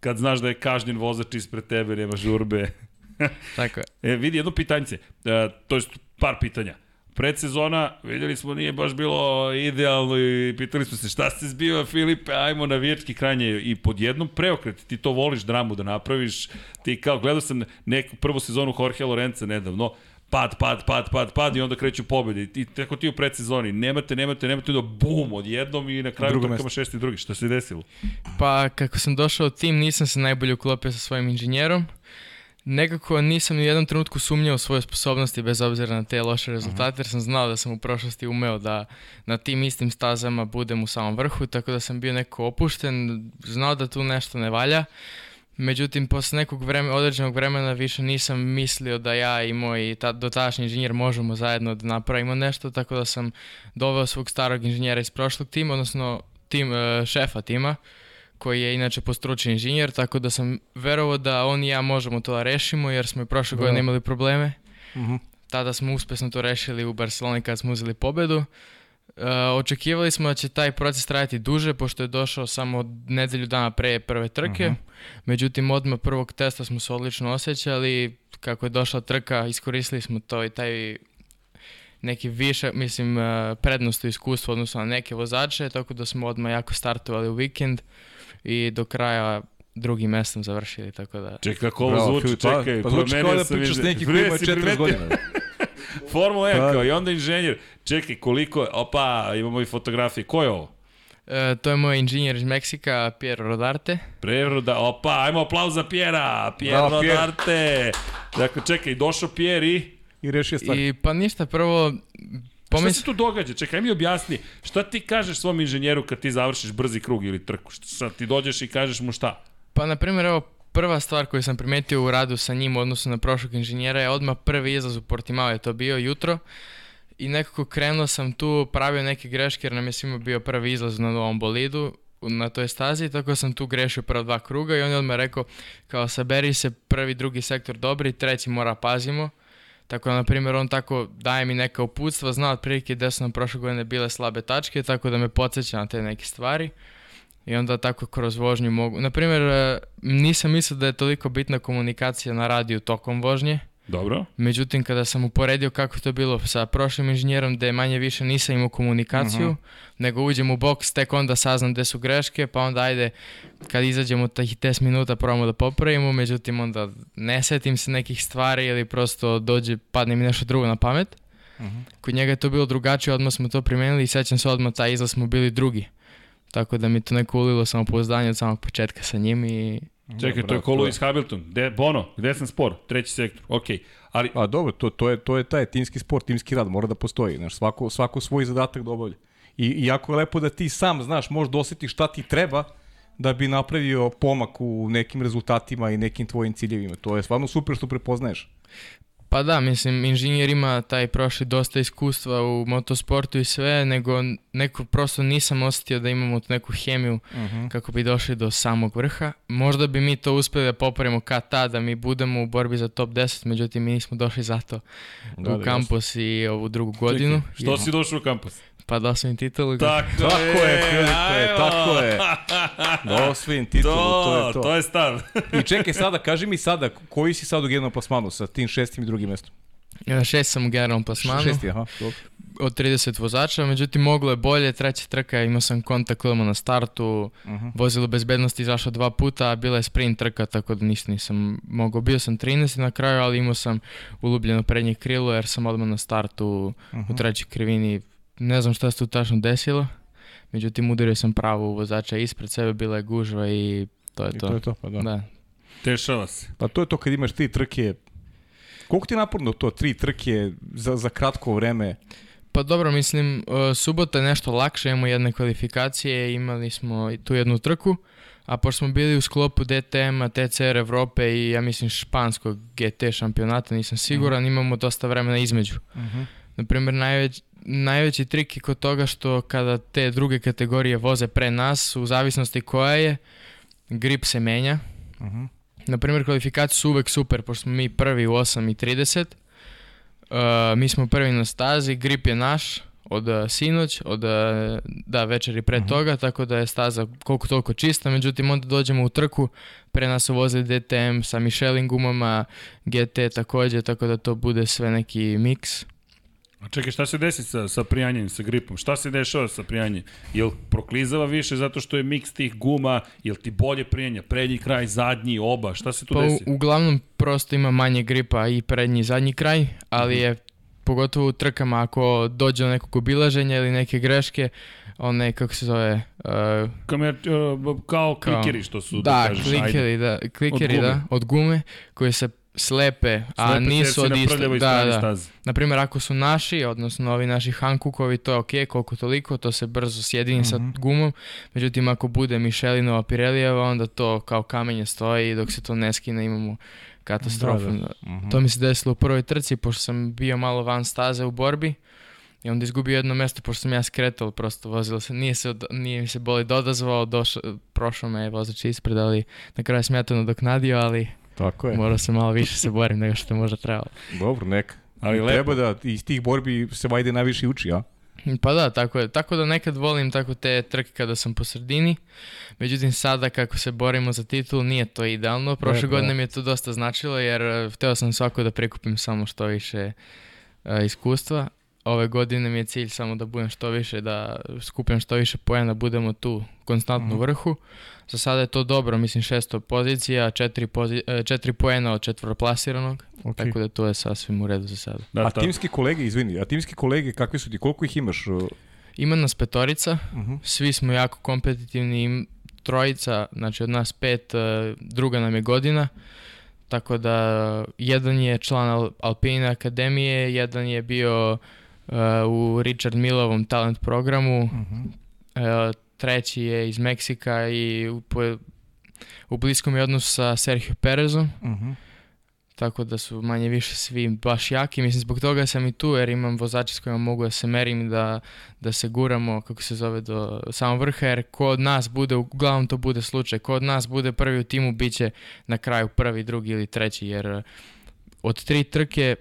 Kad znaš da je kažnjen vozač ispred tebe, nema žurbe.
Tako je.
E, vidi, jedno pitanjce, e, to jest par pitanja. Predsezona, vidjeli smo, nije baš bilo idealno i pitali smo se šta se zbiva, Filipe, ajmo na vječki kranje i pod jednom preokret, ti to voliš dramu da napraviš, ti kao, gledao sam neku prvu sezonu Jorge Lorenza nedavno, pad, pad, pad, pad, pad i onda kreću pobjede. I tako ti u predsezoni, nemate, nemate, nemate, onda bum, odjednom i na kraju
Drugo
trkama
mesto.
šesti i drugi. Šta se desilo?
Pa kako sam došao tim nisam se najbolje uklopio sa svojim inženjerom. Nekako nisam ni u jednom trenutku sumnjao u svoje sposobnosti bez obzira na te loše rezultate jer sam znao da sam u prošlosti umeo da na tim istim stazama budem u samom vrhu tako da sam bio neko opušten, znao da tu nešto ne valja. Međutim, posle nekog vremena, određenog vremena više nisam mislio da ja i moj ta, dotadašnji inženjer možemo zajedno da napravimo nešto, tako da sam doveo svog starog inženjera iz prošlog tima, odnosno tim, e, šefa tima, koji je inače postručen inženjer, tako da sam verovao da on i ja možemo to da rešimo, jer smo i prošle godine imali probleme.
Mhm.
Tada smo uspešno to rešili u Barceloni kad smo uzeli pobedu. E, očekivali smo da će taj proces trajati duže, pošto je došao samo nedelju dana pre prve trke. Međutim, odmah prvog testa smo se odlično osjećali. Kako je došla trka, iskoristili smo to i taj neki više, mislim, e, prednost u iskustvu odnosno na neke vozače, tako da smo odmah jako startovali u vikend i do kraja drugim mestom završili, tako da...
Čekaj, kako ovo zvuči,
Filip, pa-
čekaj,
pa zvuči
promenio
kao da pričaš nekim koji ima
si
40
primetio?
godina.
Formula 1
Pa-
kao i onda inženjer. Čekaj, koliko je, opa, imamo i fotografije. Ko je ovo?
E, to je moj inženjer iz Meksika, Piero Rodarte.
Preroda, opa, ajmo aplauz za Pjera, Piero
Bravo, Pierre.
Rodarte. Dakle, čekaj, došao Pjer i...
I rešio stvar.
I pa ništa, prvo...
Šta
Pomis...
se tu događa? Čekaj, aj mi objasni. Šta ti kažeš svom inženjeru kad ti završiš brzi krug ili trku? Šta, sad ti dođeš i kažeš mu šta?
Pa, na primjer, evo, prva stvar koju sam primetio u radu sa njim u odnosu na prošlog inženjera je odmah prvi izlaz u Portimao, je to bio jutro. I nekako krenuo sam tu, pravio neke greške jer nam je svima bio prvi izlaz na novom bolidu na toj stazi, tako sam tu grešio prva dva kruga i on je odmah rekao kao saberi se prvi, drugi sektor dobri, treći mora pazimo. Tako da, na primjer, on tako daje mi neka uputstva, zna otprilike gde su nam prošle godine bile slabe tačke, tako da me podsjeća na te neke stvari. I onda tako kroz vožnju mogu... Na primjer, e, nisam mislio da je toliko bitna komunikacija na radiju tokom vožnje.
Dobro.
Međutim, kada sam uporedio kako to bilo sa prošlim inženjerom, da je manje više nisam imao komunikaciju, nego uđem u boks, tek onda saznam gde su greške, pa onda ajde, kad izađemo tih 10 minuta probamo da popravimo, međutim onda ne setim se nekih stvari ili prosto dođe, padne mi nešto drugo na pamet. Kod njega je to bilo drugačije, odmah smo to primenili i sećam se odmah taj izlaz smo bili drugi. Tako da mi to neko ulilo samopouzdanje od samog početka sa njim i
Čekaj, to je
je-
iz Hamilton. De, Bono, gde sam spor? Treći sektor, okej. Ali,
A dobro, to, to, je, to je taj timski sport, timski rad, mora da postoji. Znaš, svako, svako svoj zadatak da obavlja. I, I jako je lepo da ti sam znaš, možeš da osjetiš šta ti treba da bi napravio pomak u nekim rezultatima i nekim tvojim ciljevima. To je stvarno super što prepoznaješ.
Pa da, mislim, inženjer ima taj prošli dosta iskustva u motosportu i sve, nego neko prosto nisam osetio da imamo tu neku hemiju kako bi došli do samog vrha. Možda bi mi to uspeli da popravimo kad ta, da mi budemo u borbi za top 10, međutim mi nismo došli zato
Da,
u
da,
kampus i ovu drugu godinu.
što si došao u kampus?
Pa da sam im titulu.
Tako,
Tako je, Filipe,
ajmo.
tako je. Da osvojim titulu, to,
To,
je to.
to je stav.
I čekaj sada, kaži mi sada, koji si sad u generalnom plasmanu sa tim šestim i drugim mestom?
Ja, Šest sam u generalnom plasmanu.
Šesti, aha, dobro.
od 30 vozača, međutim moglo je bolje, treća trka, imao sam kontakt klima na startu,
Mhm.
vozilo bezbednosti izašao dva puta, a bila je sprint trka, tako da ništa nisam mogao. Bio sam 13 na kraju, ali imao sam ulubljeno prednje krilo jer sam odmah na startu
Mhm.
u trećoj krivini, ne znam šta se tu tačno desilo, međutim udario sam pravo u vozača ispred sebe, bila je gužva i to je
I
to.
to je to, pa da.
Da.
Dešava se.
Pa to je to kad imaš tri trke, koliko ti je naporno to, tri trke za, za kratko vreme?
Pa dobro, mislim, uh, subota je nešto lakše, imamo jedne kvalifikacije, imali smo i tu jednu trku, a pošto smo bili u sklopu DTM-a, TCR Evrope i ja mislim španskog GT šampionata, nisam siguran, imamo dosta vremena između. Naprimjer, najveć, najveći trik je kod toga što kada te druge kategorije voze pre nas, u zavisnosti koja je, grip se menja.
Mhm.
Naprimjer, kvalifikacije su uvek super, pošto smo mi prvi u 8 i 30. Uh, mi smo prvi na stazi, grip je naš od uh, sinoć, od uh, da, večeri pre toga, tako da je staza koliko toliko čista, međutim onda dođemo u trku, pre nas su vozili DTM sa Michelin gumama, GT takođe, tako da to bude sve neki miks.
A čekaj, šta se desi sa, sa prijanjem, sa gripom? Šta se dešava sa prijanjem? Jel proklizava više zato što je miks tih guma? Jel ti bolje prijanja? Prednji kraj, zadnji, oba? Šta se tu
Pa
desi?
uglavnom prosto ima manje gripa i prednji i zadnji kraj, ali je pogotovo u trkama ako dođe do nekog obilaženja ili neke greške, one, kako se zove, uh,
Kamer, uh, kao klikeri što su, da,
da,
kažeš, ajde.
klikeri, da, klikeri,
Od gume.
da, od gume, koje se slepe, a
Slepe
nisu od
prljavoj
Da, da.
staze.
Naprimjer, ako su naši, odnosno ovi naši Hankukovi, to je ok, koliko toliko, to se brzo sjedini sa gumom. Međutim, ako bude Michelinova Pirelijeva, onda to kao kamenje stoji i dok se to ne skine imamo katastrofu.
Da,
Mhm.
To mi se desilo u prvoj trci, pošto sam bio malo van staze u borbi. I onda izgubio jedno mesto, pošto sam ja skretao, prosto vozilo se, nije, se, nije mi se boli dodazvao, došao, prošao me je vozač ispred, ali na kraju sam ja to nadoknadio, ali
Tako je.
morao sam malo više se borim nego što možda trebalo.
Dobro, neka.
Ali lepo.
Treba da iz tih borbi se vajde najviše uči, a?
Pa da, tako je. Tako da nekad volim tako te trke kada sam po sredini. Međutim, sada kako se borimo za titul, nije to idealno. Prošle
Lepo,
godine
da.
mi je to dosta značilo jer eh, hteo sam svako da prikupim samo što više eh, iskustva. Ove godine mi je cilj samo da budem što više, da skupim što više poena, budemo tu konstantno u vrhu. Za sada je to dobro, mislim šesto pozicija, četiri, pozi eh, četiri poena od četvrplasiranog,
Ok.
tako da to je sasvim u redu za sada.
Da,
a
ta-
timski kolege, izvini, a timski kolege kakvi su ti, koliko ih imaš? uh,
Ima nas petorica,
Mhm.
svi smo jako kompetitivni, im- trojica, znači od nas pet, e, druga nam je godina, tako da jedan je član Al Alpine Akademije, jedan je bio e, u Richard Milovom talent programu,
Mhm.
e, treći je iz Meksika i u, po- u bliskom je odnosu sa Sergio Perezom,
Mhm.
tako da su manje više svi baš jaki. Mislim, zbog toga sam i tu jer imam vozače s kojima mogu da se merim da, da se guramo, kako se zove, do samog vrha, jer ko od nas bude, uglavnom to bude slučaj, ko od nas bude prvi u timu, bit će na kraju prvi, drugi ili treći, jer eh, od tri trke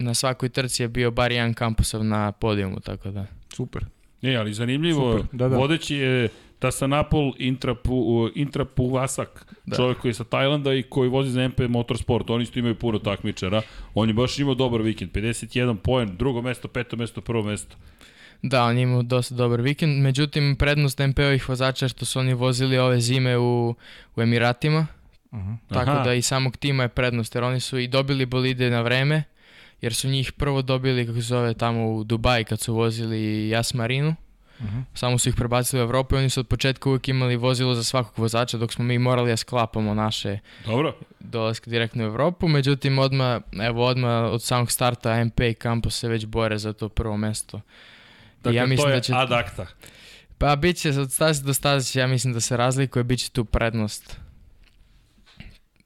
na svakoj trci je bio bar jedan kampusov na podijumu, tako da.
Super.
Ne, ali zanimljivo,
Super, da, da.
vodeći je Tasanapol Intrapu, Intrapu Vasak,
Da.
čovjek koji je sa Tajlanda i koji vozi za MP Motorsport, oni isto imaju puno takmičara, on je baš imao dobar vikend, 51 poen, drugo mesto, peto mesto, prvo mesto.
Da, on je imao dosta dobar vikend, međutim prednost MPO-ih vozača je što su oni vozili ove zime u, u Emiratima,
Mhm.
Tako
Aha.
da i samog tima je prednost, jer oni su i dobili bolide na vreme, jer su njih prvo dobili, kako se zove, tamo u Dubaji kad su vozili Jas Marinu.
Mhm.
Samo su ih prebacili u Evropu i oni su od početka uvijek imali vozilo za svakog vozača, dok smo mi morali da sklapamo naše
Dobro,
dolaske direktno u Evropu. Međutim, odmah, evo, odmah od samog starta MP i Campus se već bore za to prvo mesto.
dakle
ja mislim
to je
da će-
ad acta.
Pa bit će od staze do staze, ja mislim da se razlikuje, bit će tu prednost.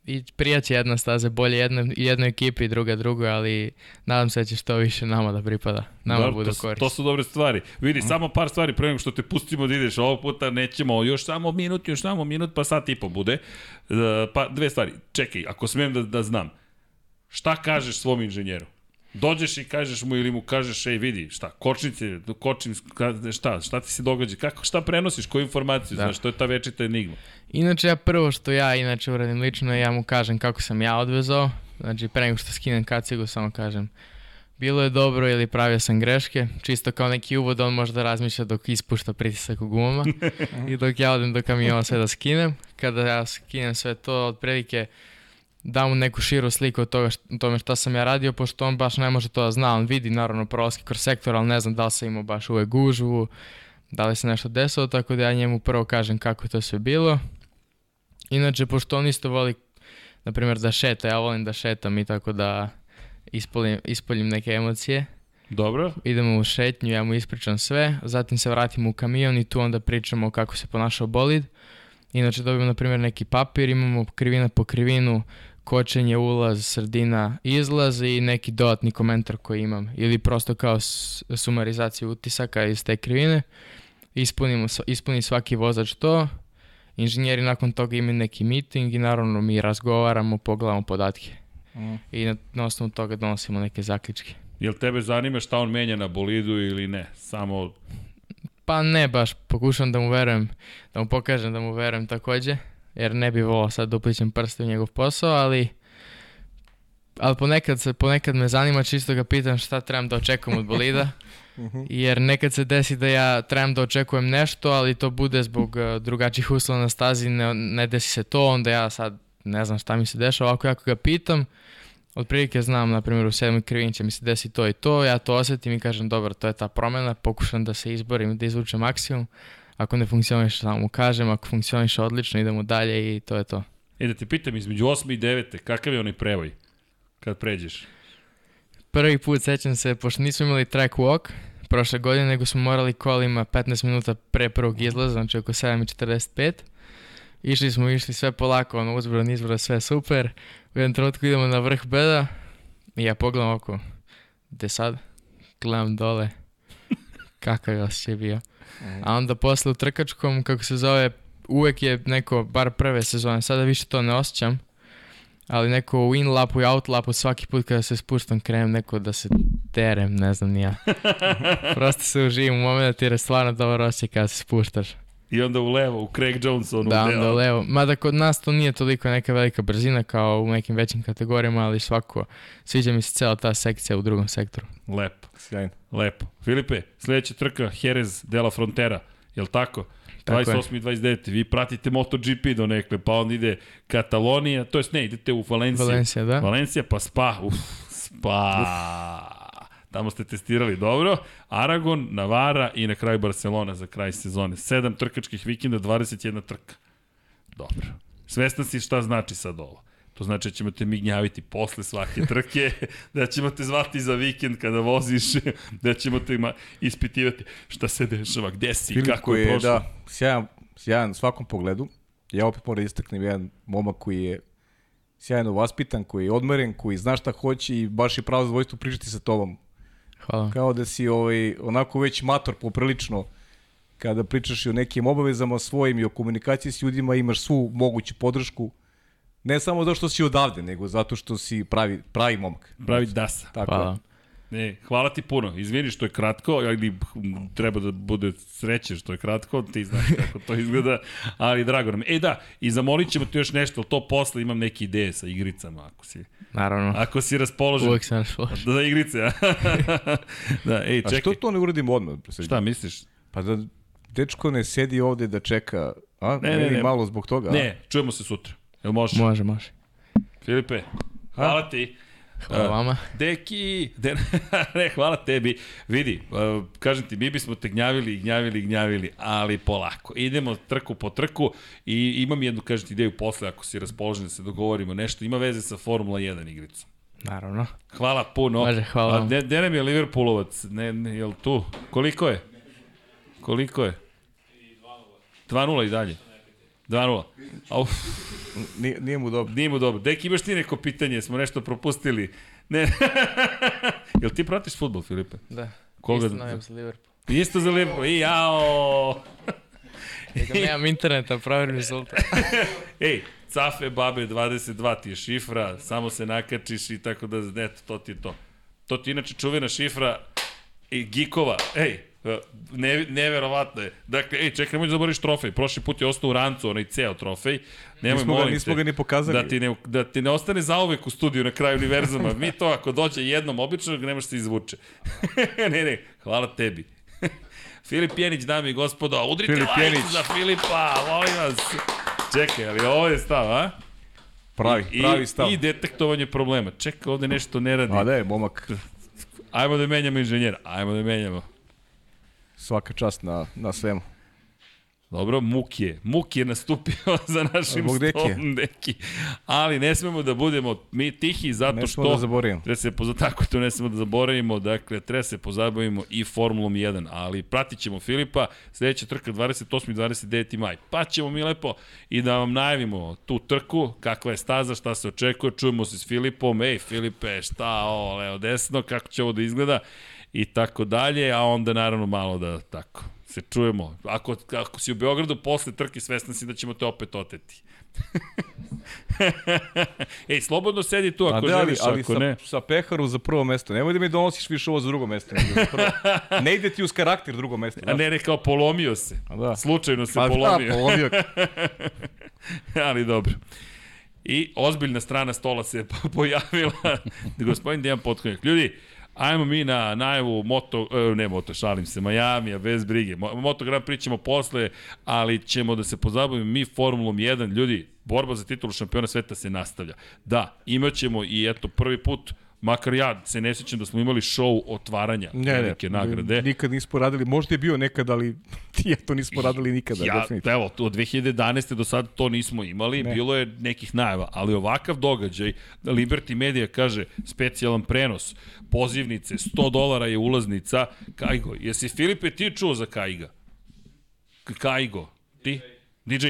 I prijaće jedna staza bolje jedno, jednoj ekipi, druga drugoj, ali nadam se da će što više nama da pripada. Nama
Dobro,
bude korist.
to su dobre stvari. Vidi, samo par stvari pre nego što te pustimo da ideš. Ovog puta nećemo, još samo minut, još samo minut, pa sat i po bude. E, pa dve stvari. Čekaj, ako smijem da, da znam. Šta kažeš svom inženjeru? Dođeš i kažeš mu ili mu kažeš, ej vidi, šta, kočnice, kočim, šta, šta ti se događa, kako, šta prenosiš, koju informaciju,
Da.
znaš, to je ta večita enigma.
Inače, ja prvo što ja inače uradim lično, ja mu kažem kako sam ja odvezao. Znači, pre nego što skinem kacigu, samo kažem bilo je dobro ili pravio sam greške, čisto kao neki uvod, on možda razmišlja dok ispušta pritisak u gumama i dok ja odem do kamiona sve da skinem. Kada ja skinem sve to, otprilike dam mu neku širu sliku od toga št- tome šta sam ja radio, pošto on baš ne može to da zna, on vidi naravno prolaski kroz sektor, ali ne znam da li sam imao baš uvek gužvu, da li se nešto desilo, tako da ja njemu prvo kažem kako je to sve bilo. Inače, pošto on isto voli, na primjer, da šeta, ja volim da šetam i tako da ispoljim, ispoljim neke emocije.
Dobro.
Idemo u šetnju, ja mu ispričam sve, zatim se vratimo u kamion i tu onda pričamo kako se ponašao bolid. Inače dobijemo, na primjer, neki papir, imamo krivina po krivinu, kočenje, ulaz, sredina, izlaz i neki dodatni komentar koji imam. Ili prosto kao sumarizaciju utisaka iz te krivine. Ispunimo, ispuni svaki vozač to. Inženjeri nakon toga imaju neki meeting i naravno mi razgovaramo, pogledamo podatke.
Mm.
I na, na osnovu toga donosimo neke zaključke.
Jel tebe zanima šta on menja na bolidu ili ne? Samo
Pa ne baš, pokušam da mu verujem, da mu pokažem da mu verujem takođe, jer ne bi volao sad da uplićem prste u njegov posao, ali ali ponekad, se, ponekad me zanima, čisto ga pitam šta trebam da očekujem od bolida, jer nekad se desi da ja trebam da očekujem nešto, ali to bude zbog uh, drugačijih uslova na stazi, ne, ne desi se to, onda ja sad ne znam šta mi se dešava, ovako jako ga pitam, otprilike znam, na primjer u sedmoj krivini će mi se desi to i to, ja to osetim i kažem dobro, to je ta promena, pokušam da se izborim, da izvučem maksimum, ako ne funkcioniše samo mu kažem, ako funkcioniše odlično idemo dalje i to je to.
E da te pitam, između 8. i 9. kakav je onaj prevoj? Kad pređeš?
Prvi put sećam se, pošto nismo imali track walk prošle godine, nego smo morali kolima 15 minuta pre prvog izlaza, znači oko 7.45. Išli smo, išli sve polako, ono uzbrdo, nizbrdo, sve super. U jednom trenutku idemo na vrh beda i ja pogledam oko, gde sad? Gledam dole, kakav je osjećaj bio. A onda posle u trkačkom, kako se zove, uvek je neko, bar prve sezone, sada više to ne osjećam, ali neko u in lapu i out lapu svaki put kada se spuštam krenem neko da se terem, ne znam ni ja. Prosto se uživim u moment jer je stvarno dobar osjećaj kada se spuštaš.
I onda u levo, u Craig Johnson.
Da, onda levo. Mada kod nas to nije toliko neka velika brzina kao u nekim većim kategorijama, ali svako, sviđa mi se cela ta sekcija u drugom sektoru.
Lepo,
Sjajno.
lepo. Filipe, sledeća trka, Jerez de la Frontera, jel tako?
Tako je.
28. i 29. Vi pratite MotoGP do nekle, pa onda ide Katalonija, to jest ne, idete u Valenciju.
Valencija, da?
Valencija, pa Spa, uf, Spa. Tamo ste testirali dobro. Aragon, Navara i na kraju Barcelona za kraj sezone. Sedam trkačkih vikenda, 21 trka. Dobro. Svestan si šta znači sad ovo. To znači da ćemo te mi gnjaviti posle svake trke, da ćemo te zvati za vikend kada voziš, da ćemo te ma ispitivati šta se dešava, gde si,
Filip
kako je prošlo.
Da, sjajan, sjajan svakom pogledu. Ja opet moram da istaknem jedan momak koji je sjajno vaspitan, koji je odmeren, koji zna šta hoće i baš je pravo zadovoljstvo pričati sa tobom.
Hvala.
Kao da si ovaj, onako već mator poprilično kada pričaš i o nekim obavezama svojim i o komunikaciji s ljudima, imaš svu moguću podršku. Ne samo zato što si odavde, nego zato što si pravi, pravi momak.
Pravi dasa.
Tako
Hvala.
Ne, hvala ti puno. Izvini što je kratko, ali treba da bude sreće što je kratko, ti znaš kako to izgleda, ali drago nam. E da, i zamolit ćemo ti još nešto, ali to posle imam neke ideje sa igricama, ako si,
Naravno.
ako si raspoložen.
Uvek sam raspoložen.
Da, za igrice, a? da, ej,
A
čekaj.
što to ne uradimo odmah?
Šta misliš?
Pa da dečko ne sedi ovde da čeka, a?
Ne, ne,
Meni
ne.
malo zbog toga, a?
Ne, čujemo se sutra. Jel može?
Može, može.
Filipe, hvala ti.
Hvala
A,
vama.
Deki, de, ne, hvala tebi. Vidi, uh, kažem ti, mi bismo te gnjavili, gnjavili, gnjavili, ali polako. Idemo trku po trku i imam jednu, kažem ti, ideju posle, ako si raspoložen da se dogovorimo nešto, ima veze sa Formula 1 igricom.
Naravno.
Hvala puno.
Može, hvala
A gde, gde nam je Liverpoolovac? Ne, ne, jel tu? Koliko je? Koliko je? 2-0 i dalje. 2-0. Auf,
Nije, nije mu dobro.
nije mu dobro. Deki, imaš ti neko pitanje? Smo nešto propustili? Ne. jel ti pratiš futbol, Filipe?
Da.
Koga-
Isto navijam za Liverpool.
Isto za Liverpool. I jao!
Nego nemam interneta, provjerim rezultat.
Ej, Cafe Babe 22 ti je šifra, samo se nakačiš i tako da, eto, to ti je to. To ti je inače čuvena šifra i gikova. Ej, Ne, neverovatno je. Dakle, ej, čekaj, nemoj da zaboriš trofej. Prošli put je ostao u rancu, onaj ceo trofej. Nemoj,
Nismo ga-
molim
nismo
te,
ga ni pokazali.
Da ti, ne, da ti ne ostane zauvek u studiju na kraju univerzuma. Mi to, ako dođe jednom obično, ne može se izvuče. ne, ne, hvala tebi. Filip Jenić, dame i gospodo, udrite
Filip
like
Jenić.
za Filipa, molim vas. Čekaj, ali ovo je stav, a?
Pravi,
I,
pravi stav.
I detektovanje problema. Čekaj, ovde nešto ne radi.
A da je, momak,
Ajmo da menjamo inženjera, ajmo da menjamo.
Svaka čast na, na svemu.
Dobro, Muk je. Muk je nastupio za našim
Dekija.
stolom Deki. Ali ne smemo da budemo mi tihi zato
Ne
što...
smemo da zaboravimo.
Treba se poza... Tako to ne smemo da zaboravimo. Dakle, treba se pozabavimo i Formulom 1. Ali pratit ćemo Filipa. Sledeća trka 28. i 29. maj. Pa ćemo mi lepo i da vam najavimo tu trku, kakva je staza, šta se očekuje. Čujemo se s Filipom. Ej, Filipe, šta ovo, levo desno, kako će ovo da izgleda i tako dalje, a onda naravno malo da tako se čujemo. Ako, ako si u Beogradu posle trke, svesna si da ćemo te opet oteti. Ej, slobodno sedi tu ako
A da, ali,
želiš,
ali
ako
sa,
ne.
sa peharu za prvo mesto. Nemoj da mi donosiš više ovo za drugo mesto. za prvo. ne ide ti uz karakter drugo mesto.
A ne, ne, kao polomio se.
A da.
Slučajno se
Pa
polomio.
Da, polomio.
ali dobro. I ozbiljna strana stola se pojavila. Gospodin Dejan Potkonjak. Ljudi, ajmo mi na najavu moto, e, ne moto, šalim se, Miami, bez brige. Mo- Moto Grand Prix ćemo posle, ali ćemo da se pozabavimo mi Formulom 1. Ljudi, borba za titulu šampiona sveta se nastavlja. Da, imaćemo i eto prvi put Makar ja se ne sjećam da smo imali show otvaranja
Ne, ne,
velike nagrade.
nikad nismo radili, možda je bio nekad, ali ja to nismo radili nikada,
Ja,
definitivno.
evo, od 2011. do sad to nismo imali, ne.
Ne.
bilo je nekih najava, ali ovakav događaj, Liberty Media kaže, specijalan prenos, pozivnice, 100 dolara je ulaznica, Kajgo, jesi Filipe ti čuo za Kajga? K- Kajgo, ti? DJ?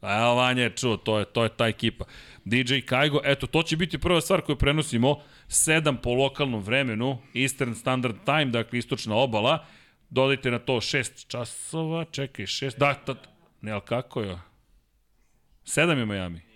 A evo Vanja je čuo, to je, to je ta ekipa. DJ Kajgo, eto, to će biti prva stvar koju prenosimo, 7 po lokalnom vremenu, Eastern Standard Time, dakle istočna obala, dodajte na to 6 časova, čekaj, 6, da, ta, ne, ali kako je? 7 je Miami.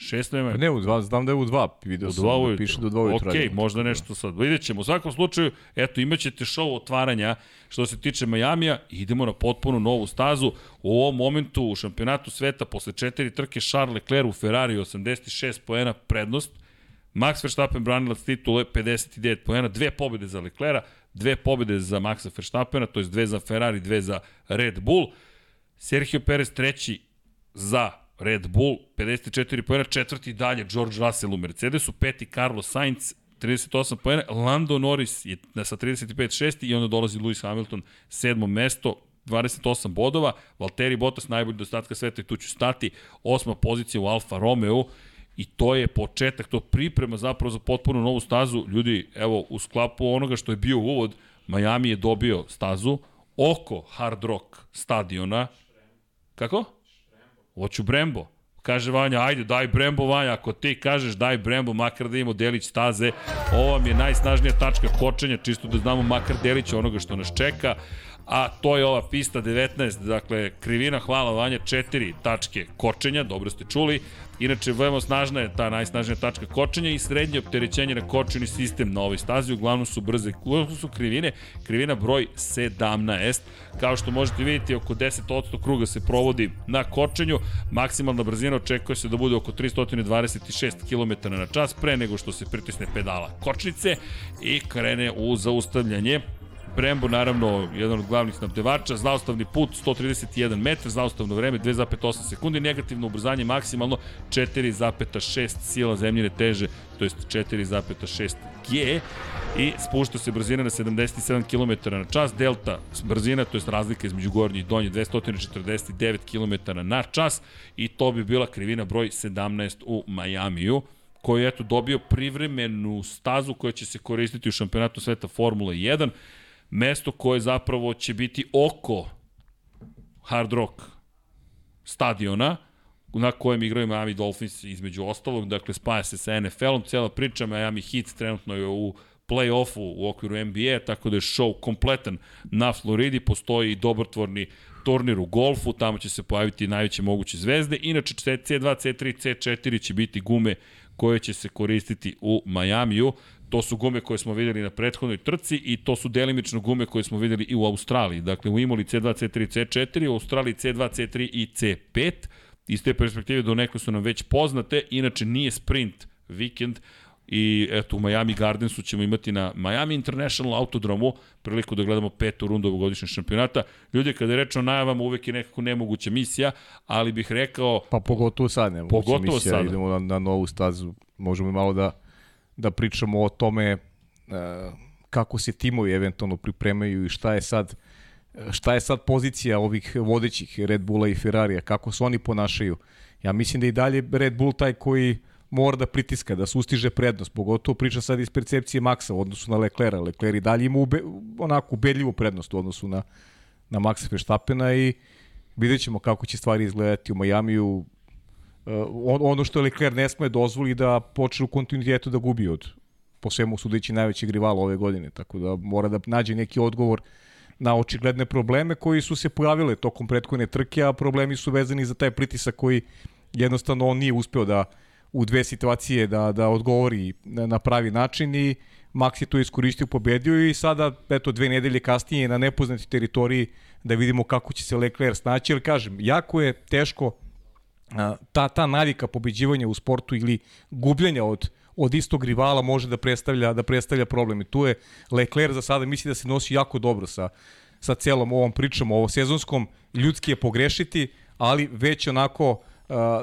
6 je Miami.
Ne, u dva, znam da je u dva, vidio
U
sam
dva
da piše do dva ujutru.
Ok,
radimo.
možda nešto sad. Vidjet ćemo. U svakom slučaju, eto, imat ćete show otvaranja što se tiče Majamija idemo na potpuno novu stazu. U ovom momentu u šampionatu sveta posle četiri trke Charles Leclerc u Ferrari 86 poena prednost. Max Verstappen branilac titule 59 poena, dve pobjede za Leclerca, dve pobjede za Maxa Verstappena, to je dve za Ferrari, dve za Red Bull. Sergio Perez treći za Red Bull, 54 pojena, četvrti dalje George Russell u Mercedesu, peti Carlos Sainz, 38 pojena, Lando Norris je sa 35 šesti i onda dolazi Lewis Hamilton, sedmo mesto, 28 bodova, Valtteri Bottas najbolji do ostatka sveta i tu ću stati, osma pozicija u Alfa Romeo i to je početak, to priprema zapravo za potpuno novu stazu. Ljudi, evo, u sklapu onoga što je bio uvod, Miami je dobio stazu oko Hard Rock stadiona, Kako? Hoću Brembo. Kaže Vanja, ajde, daj Brembo, Vanja. Ako ti kažeš daj Brembo, makar da imamo delić staze, ovo vam je najsnažnija tačka kočenja, čisto da znamo makar delić onoga što nas čeka. A to je ova pista 19, dakle, krivina, hvala Vanja, 4 tačke kočenja, dobro ste čuli. Inače, veoma snažna je ta najsnažnija tačka kočenja i srednje opterećenje na kočeni sistem na ovoj stazi. Uglavnom su brze, uglavnom su krivine. Krivina broj 17. Kao što možete vidjeti, oko 10% kruga se provodi na kočenju. Maksimalna brzina očekuje se da bude oko 326 km na čas pre nego što se pritisne pedala kočnice i krene u zaustavljanje. Brembo, naravno, jedan od glavnih snabdevača, zaustavni put 131 metar, zaustavno vreme 2,8 sekundi, negativno ubrzanje maksimalno 4,6 sila zemljine teže, to jest 4,6 G i spušta se brzina na 77 km na čas, delta brzina, to jest razlika između gornje i donje 249 km na čas i to bi bila krivina broj 17 u Majamiju koji je eto dobio privremenu stazu koja će se koristiti u šampionatu sveta Formula 1 mesto koje zapravo će biti oko Hard Rock stadiona, na kojem igraju Miami Dolphins između ostalog, dakle spaja se sa NFL-om, cijela priča. Miami Heat trenutno je u play-offu u okviru NBA, tako da je show kompletan na Floridi, postoji i dobrotvorni turnir u golfu, tamo će se pojaviti najveće moguće zvezde, inače C2, C3, C4 će biti gume koje će se koristiti u Majamiju, To su gume koje smo videli na prethodnoj trci i to su delimično gume koje smo videli i u Australiji. Dakle, u Imoli C2, C3, C4, u Australiji C2, C3 i C5. Iz te perspektive do nekle su nam već poznate, inače nije sprint vikend, i eto u Miami Gardensu ćemo imati na Miami International Autodromu priliku da gledamo petu rundu ovogodišnjeg šampionata. Ljudi, kada je reč o najavama, uvek je nekako nemoguća misija, ali bih rekao...
Pa pogotovo sad ne
Pogotovo
misija,
sada.
idemo na, na novu stazu, možemo malo da, da pričamo o tome e, kako se timovi eventualno pripremaju i šta je sad šta je sad pozicija ovih vodećih Red Bulla i Ferrarija, kako se oni ponašaju. Ja mislim da i dalje Red Bull taj koji mora da pritiska, da sustiže prednost, pogotovo priča sad iz percepcije Maxa u odnosu na Leclerca. Leclerc i dalje ima ube, onako ubedljivu prednost u odnosu na, na Maxa Verstappena i vidjet ćemo kako će stvari izgledati u Majamiju. Uh, ono što Leclerc ne sme dozvoli da počne u kontinuitetu da gubi od po svemu sudeći najvećeg rivala ove godine, tako da mora da nađe neki odgovor na očigledne probleme koji su se pojavile tokom prethodne trke, a problemi su vezani za taj pritisak koji jednostavno on nije uspeo da u dve situacije da, da odgovori na pravi način i Max je to iskoristio, pobedio i sada, eto, dve nedelje kasnije na nepoznati teritoriji da vidimo kako će se Leclerc snaći, jer kažem, jako je teško ta, ta navika pobeđivanja u sportu ili gubljenja od od istog rivala može da predstavlja da predstavlja problem i tu je Leclerc za sada misli da se nosi jako dobro sa sa celom ovom pričom ovo sezonskom. Ljudski je pogrešiti ali već onako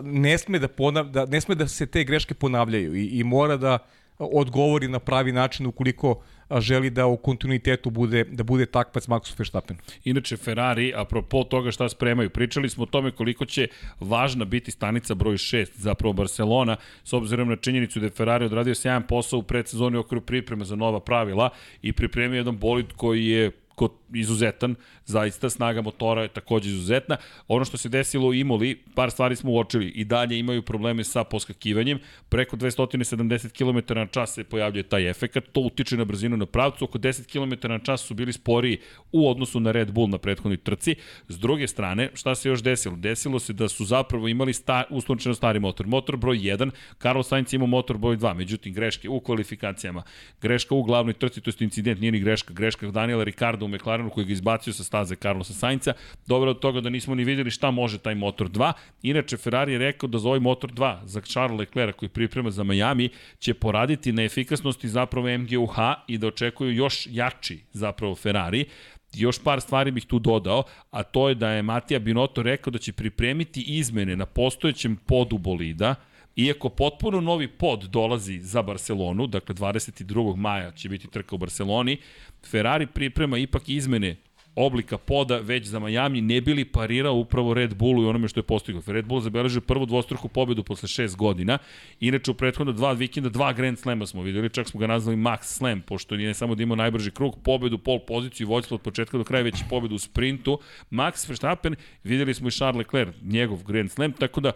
ne sme da, ponav, da, ne sme da se te greške ponavljaju i, i mora da odgovori na pravi način ukoliko želi da u kontinuitetu bude da bude takvac Maxu Verstappen.
Inače Ferrari apropo toga šta spremaju, pričali smo o tome koliko će važna biti stanica broj 6 zapravo Barcelona s obzirom na činjenicu da je Ferrari odradio sjajan posao u predsezoni okru pripreme za nova pravila i pripremio jedan bolid koji je kod izuzetan, zaista snaga motora je takođe izuzetna. Ono što se desilo u Imoli, par stvari smo uočili, i dalje imaju probleme sa poskakivanjem, preko 270 km na čas se pojavljuje taj efekat, to utiče na brzinu na pravcu, oko 10 km na čas su bili sporiji u odnosu na Red Bull na prethodnoj trci. S druge strane, šta se još desilo? Desilo se da su zapravo imali sta, uslovčeno stari motor. Motor broj 1, Carlos Sainz ima motor broj 2, međutim greške u kvalifikacijama, greška u glavnoj trci, to je incident, nije ni greška, greška Daniela Ricardo u McLarenu koji ga izbacio sa staze Carlosa Sainca, dobro od toga da nismo ni videli šta može taj motor 2. Inače, Ferrari je rekao da za ovaj motor 2, za Charles Leclerc koji priprema za Miami, će poraditi na efikasnosti zapravo MGUH i da očekuju još jači zapravo Ferrari još par stvari bih tu dodao, a to je da je Matija Binotto rekao da će pripremiti izmene na postojećem podu bolida, Iako potpuno novi pod dolazi za Barcelonu, dakle 22. maja će biti trka u Barceloni, Ferrari priprema ipak izmene oblika poda već za Miami ne bili parirao upravo Red Bullu i onome što je postigao. Red Bull zabeležio prvu dvostruku pobedu posle šest godina. Inače, u prethodno dva vikenda dva Grand Slema smo videli, čak smo ga nazvali Max Slam, pošto je ne samo da imao najbrži krug, pobedu, pol poziciju i vođstvo od početka do kraja, već i pobedu u sprintu. Max Verstappen, videli smo i Charles Leclerc, njegov Grand Slam, tako da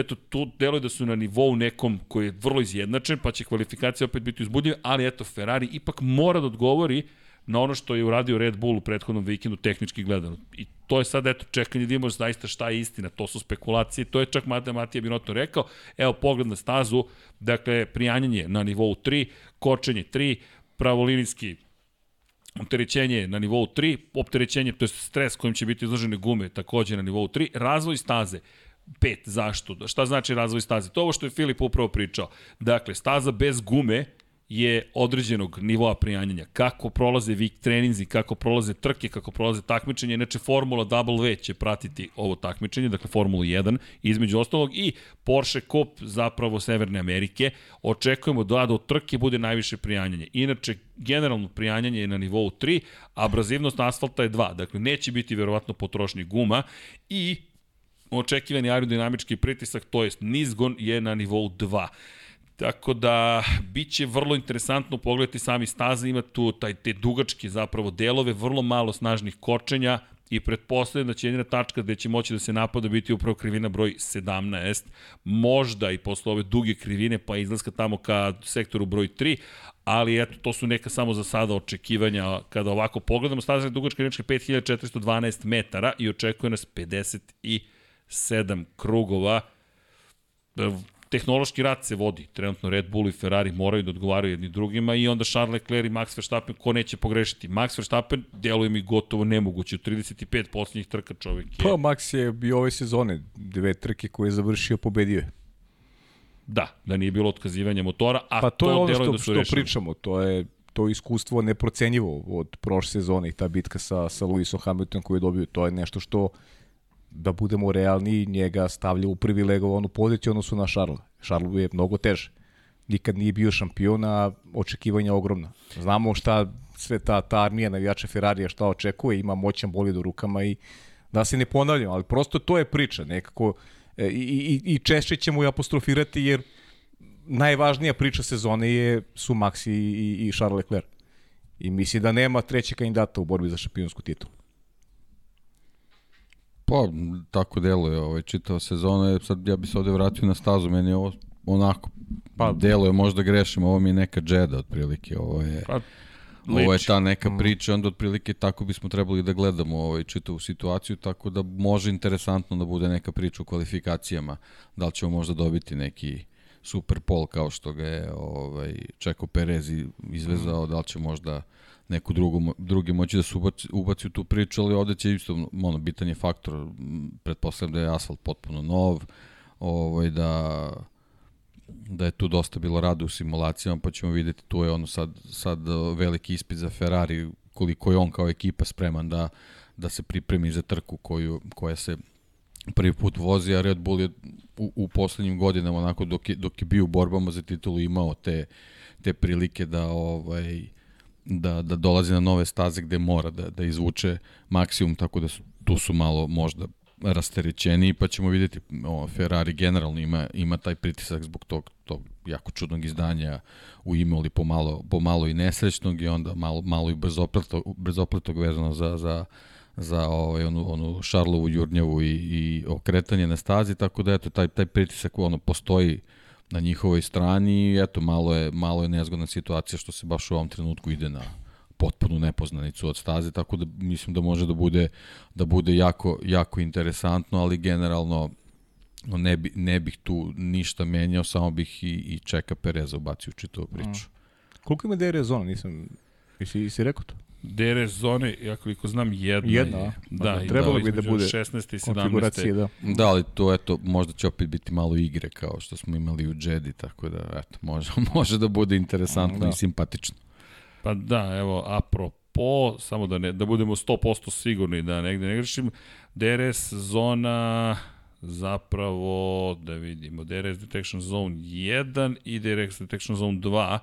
eto, tu deluje da su na nivou nekom koji je vrlo izjednačen, pa će kvalifikacija opet biti uzbudljiva, ali eto, Ferrari ipak mora da odgovori na ono što je uradio Red Bull u prethodnom vikendu tehnički gledano. I to je sad eto čekanje da imamo zaista šta je istina, to su spekulacije, to je čak Mate Matija Binotto rekao. Evo pogled na stazu, dakle prijanjanje na nivou 3, kočenje 3, pravolinijski opterećenje na nivou 3, opterećenje, to je stres kojim će biti izložene gume takođe na nivou 3, razvoj staze, 5. Zašto? Šta znači razvoj staze? To ovo što je Filip upravo pričao. Dakle, staza bez gume je određenog nivoa prijanjanja. Kako prolaze vik treninzi, kako prolaze trke, kako prolaze takmičenje. Inače, Formula W će pratiti ovo takmičenje, dakle Formula 1, između ostalog i Porsche Cup zapravo Severne Amerike. Očekujemo da do trke bude najviše prijanjanje. Inače, generalno prijanjanje je na nivou 3, a abrazivnost asfalta je 2. Dakle, neće biti verovatno potrošnji guma i očekivani aerodinamički pritisak, to jest nizgon, je na nivou 2. Tako da, bit će vrlo interesantno pogledati sami staze, ima tu taj, te dugačke zapravo delove, vrlo malo snažnih kočenja i pretpostavljam da će jedina tačka gde će moći da se napada biti upravo krivina broj 17, možda i posle ove duge krivine pa izlaska tamo ka sektoru broj 3, ali eto, to su neka samo za sada očekivanja kada ovako pogledamo. Staza je dugačka rečka 5412 metara i očekuje nas 57 krugova tehnološki rat se vodi. Trenutno Red Bull i Ferrari moraju da odgovaraju jedni drugima i onda Charles Leclerc i Max Verstappen ko neće pogrešiti. Max Verstappen deluje mi gotovo nemoguće. U 35 posljednjih trka čovjek je...
Pa Max je bio ove sezone, dve trke koje je završio, pobedio je.
Da, da nije bilo otkazivanja motora, a
Pa to,
to,
je ono što,
da su
što
rešili.
pričamo, to je to iskustvo neprocenjivo od prošle sezone i ta bitka sa, sa Lewisom Hamiltonom koju je dobio, to je nešto što da budemo realni, njega stavlja u privilegovanu poziciju odnosu na Šarla. Šarlu je mnogo teže. Nikad nije bio šampion, a očekivanja ogromna. Znamo šta sve ta, ta armija navijača Ferrarija šta očekuje, ima moćan bolid u rukama i da se ne ponavljam, ali prosto to je priča. Nekako, e, i, i, i češće ćemo je apostrofirati jer najvažnija priča sezone je su Max i, i, i Charles Leclerc. I misli da nema trećeg kandidata u borbi za šampionsku titulu.
Pa, tako deluje ovaj, čitava sezona. Sad ja bi se ovde vratio na stazu, meni je ovo onako, pa deluje, možda grešim, ovo mi je neka džeda otprilike, ovo je...
Pa,
Ovo je ta neka priča, onda otprilike tako bismo trebali da gledamo ovaj, čitavu situaciju, tako da može interesantno da bude neka priča u kvalifikacijama. Da li ćemo možda dobiti neki super pol kao što ga je ovaj, Čeko Perez izvezao, da li će možda neku drugu, drugi moći da se ubaci, ubaci u tu priču, ali ovde će isto, ono, bitan je faktor, pretpostavljam da je asfalt potpuno nov, ovaj, da da je tu dosta bilo rada u simulacijama, pa ćemo videti, tu je ono sad, sad uh, veliki ispit za Ferrari, koliko je on kao ekipa spreman da, da se pripremi za trku koju, koja se prvi put vozi, a Red Bull je u, u poslednjim godinama, onako dok je, dok je bio u borbama za titulu, imao te, te prilike da ovaj da, da dolazi na nove staze gde mora da, da izvuče maksimum, tako da su, tu su malo možda rasterećeni, pa ćemo vidjeti o, Ferrari generalno ima, ima taj pritisak zbog tog, tog jako čudnog izdanja u Imoli pomalo, pomalo i nesrećnog i onda malo, malo i brzopletog, brzopletog vezano za, za, za ovaj, onu, onu Šarlovu jurnjavu i, i okretanje na stazi, tako da eto, taj, taj pritisak ono, postoji na njihovoj strani i eto, malo je, malo je nezgodna situacija što se baš u ovom trenutku ide na potpunu nepoznanicu od staze, tako da mislim da može da bude da bude jako jako interesantno, ali generalno no, ne, bi, ne bih tu ništa menjao, samo bih i, i čeka Pereza ubacio u čitavu priču.
Koliko ima DRS zona? Nisam... Jesi, jesi rekao to?
DRS zone, ja koliko znam, jedna,
Jedna,
je. Da,
Da, trebalo
to
bi da bude
16. i 17.
Konfiguracije, da.
Da, ali to eto, možda će opet biti malo igre kao što smo imali u Jedi, tako da eto, može, može da bude interesantno
Da.
i simpatično.
Pa da, evo, apropo, samo da, ne, da budemo 100% sigurni da negde ne grešim, DRS zona zapravo, da vidimo, DRS Detection Zone 1 i DRS Detection Zone 2.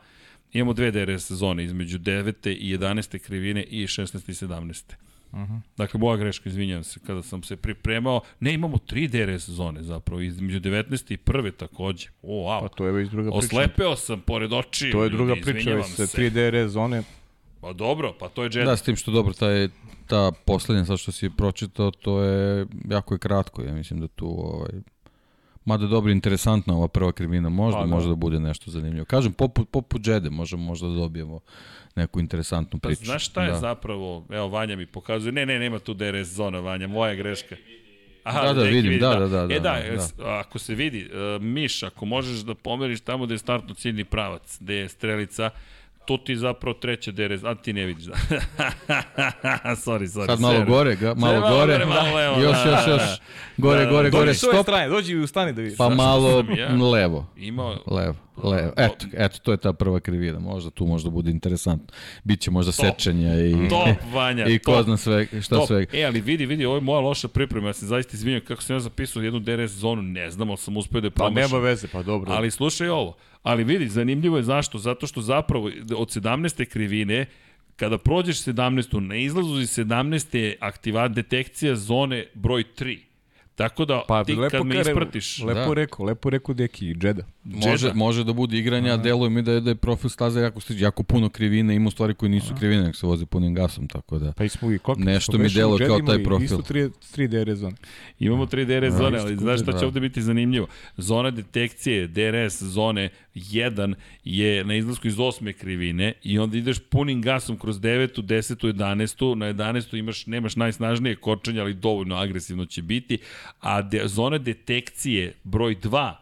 Imamo dve DRS zone između 9. i 11. krivine i 16. i 17. Uh -huh. Dakle, moja greška, izvinjam se, kada sam se pripremao, ne, imamo tri DRS zone zapravo, između 19. i 1. takođe. O, wow.
Pa to je već druga priča.
Oslepeo sam pored očiju.
To je druga
ljudi,
priča, već
se.
3 DRS zone.
Pa dobro, pa to je Jedi.
Da, s tim što dobro, taj, ta poslednja sad što si pročitao, to je jako je kratko, ja mislim da tu ovaj, Mada dobro, interesantna ova prva krivina, možda,
Pa, da.
možda bude nešto zanimljivo. Kažem, poput, poput Jede, možemo možda da dobijemo neku interesantnu
Pa
priču.
znaš šta je
da.
zapravo, evo Vanja mi pokazuje, ne, ne, nema tu DRS zona, Vanja, moja greška. Aha,
Da, da, vidim,
vidi,
da, da, da,
E da,
da, da.
ako se vidi, uh, Miš, ako možeš da pomeriš tamo gde je startno ciljni pravac, gde je strelica, tu ti zapravo treća DRS, a ti ne vidiš da. sorry, sorry.
Sad malo gore, ga, malo,
malo
gore,
gore, malo levo,
još,
da,
još,
da,
još,
da.
gore,
Da,
gore,
da,
gore,
Dođi s ove
stop,
strane, dođi i ustani da vidiš.
pa malo
ja?
levo.
Imao,
Levo, levo. Eto, eto, to je ta prva krivina. Možda tu možda bude interesantno. Biće možda
Top.
sečenja i,
top, Vanja,
i ko
top.
zna sve, šta
Top.
sve.
E, ali vidi, vidi, ovo je moja loša priprema, ja se zaista izvinjam kako sam ja zapisao jednu DRS zonu, ne znam, ali sam uspeo da je
Pa
promašam.
nema veze, pa dobro.
Ali slušaj ovo, ali vidi, zanimljivo je zašto, zato što zapravo od 17. krivine, kada prođeš 17. na izlazu iz 17. je aktivat detekcija zone broj 3. Tako da
Pa
ti
lepo
kad me
kare-
ispratiš,
Lepo
Da.
rekao, lepo rekao Deki, Džeda.
Može, može da bude igranja, a deluje mi da je, da je profil staze jako jako puno krivine, ima stvari koje nisu krivine, nek se voze punim gasom, tako da...
Pa i smo i kokit.
Nešto mi deluje kao taj profil.
Isto 3, 3 DRS zone.
Imamo 3 DRS zone,
isto
ali znaš šta će
da.
ovde biti zanimljivo? Zona detekcije DRS zone 1 je na izlasku iz osme krivine i onda ideš punim gasom kroz 9. 10. 11. Na 11. imaš, nemaš najsnažnije kočenje, ali dovoljno agresivno će biti. A de, zona detekcije broj 2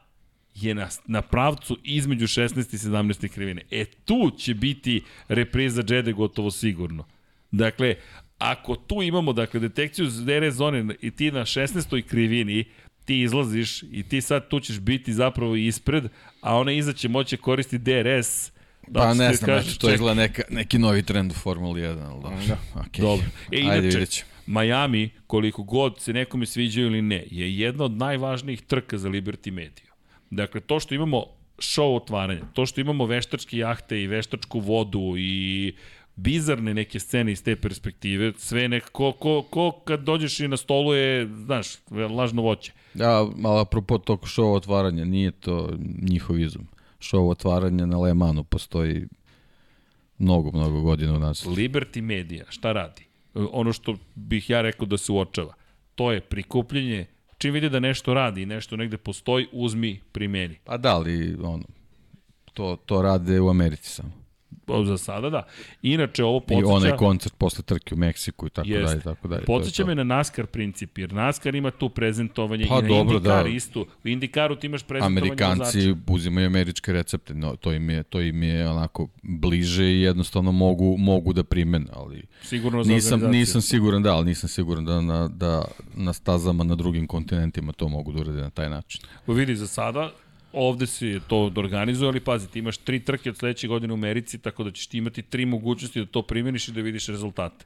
je na, na pravcu između 16. i 17. krivine. E tu će biti repriza Džede gotovo sigurno. Dakle, ako tu imamo dakle, detekciju DRS zone i ti na 16. krivini, ti izlaziš i ti sad tu ćeš biti zapravo ispred, a ona iza će moći koristiti DRS,
Da, pa ne znam, kažeš, to izgleda neka, neki novi trend u Formuli 1, ali dobro. Da. Okay.
Dobro. E,
Ajde,
inače, Miami, koliko god se nekome sviđaju ili ne, je jedna od najvažnijih trka za Liberty Media. Dakle, to što imamo show otvaranja, to što imamo veštačke jahte i veštačku vodu i bizarne neke scene iz te perspektive, sve nekako, ko, ko kad dođeš i na stolu je, znaš, lažno voće.
Da, ali apropo tog show otvaranja, nije to njihov izum. Show otvaranja na Le Manu postoji mnogo, mnogo godina u nas.
Liberty Media, šta radi? Ono što bih ja rekao da se uočava, to je prikupljenje čim vidi da nešto radi i nešto negde postoji, uzmi, primeni.
Pa da, ali ono, to, to rade u Americi samo.
Za sada da. Inače ovo podsjeća...
I onaj koncert posle trke u Meksiku i tako jest. dalje, tako dalje.
Podsjeća me na NASCAR princip, jer NASCAR ima tu prezentovanje pa, i na dobro, IndyCar da. isto. U IndyCaru ti imaš prezentovanje
Amerikanci vozača. uzimaju američke recepte, no, to, im je, to im je onako bliže i jednostavno mogu, mogu da primene, ali
Sigurno za
nisam, nisam siguran da, ali nisam siguran da na, da na stazama na drugim kontinentima to mogu da urade na taj način.
U vidi, za sada ovde si to organizuje, ali pazi, ti imaš tri trke od sledeće godine u Americi, tako da ćeš ti imati tri mogućnosti da to primjeniš i da vidiš rezultate.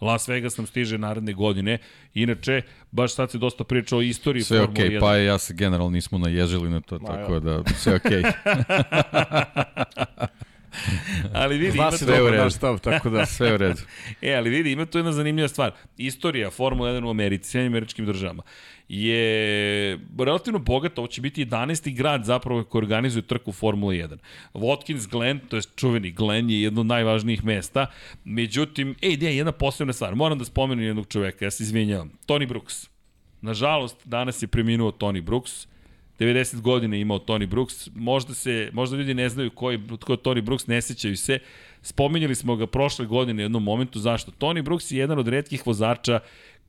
Las Vegas nam stiže naredne godine. Inače, baš sad se dosta priča o istoriji
sve Formule okay, 1. pa ja se generalno nismo naježili na to, Ma, tako ja. da sve okej. Okay.
ali vidi,
Zna
ima
se dobro naš stav, tako da.
Sve u redu.
e, ali vidi, ima tu jedna zanimljiva stvar. Istorija Formula 1 u Americi, sve američkim državama je relativno bogat, ovo će biti 11. grad zapravo koji organizuje trku Formula 1. Watkins Glen, to je čuveni Glen, je jedno od najvažnijih mesta, međutim, ej, gdje je jedna posebna stvar, moram da spomenem jednog čoveka, ja se izvinjavam, Tony Brooks. Nažalost, danas je preminuo Tony Brooks, 90 godina imao Tony Brooks, možda se možda ljudi ne znaju koji ko je Tony Brooks, ne sećaju se. Spominjali smo ga prošle godine u jednom momentu zašto Tony Brooks je jedan od retkih vozača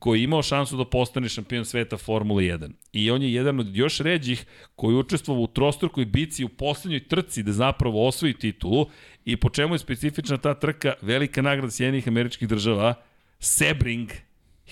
koji je imao šansu da postane šampion sveta Formule 1. I on je jedan od još ređih koji učestvovao u trostrukoj bici u poslednjoj trci da zapravo osvoji titulu i po čemu je specifična ta trka velika nagrada Sjedinih američkih država Sebring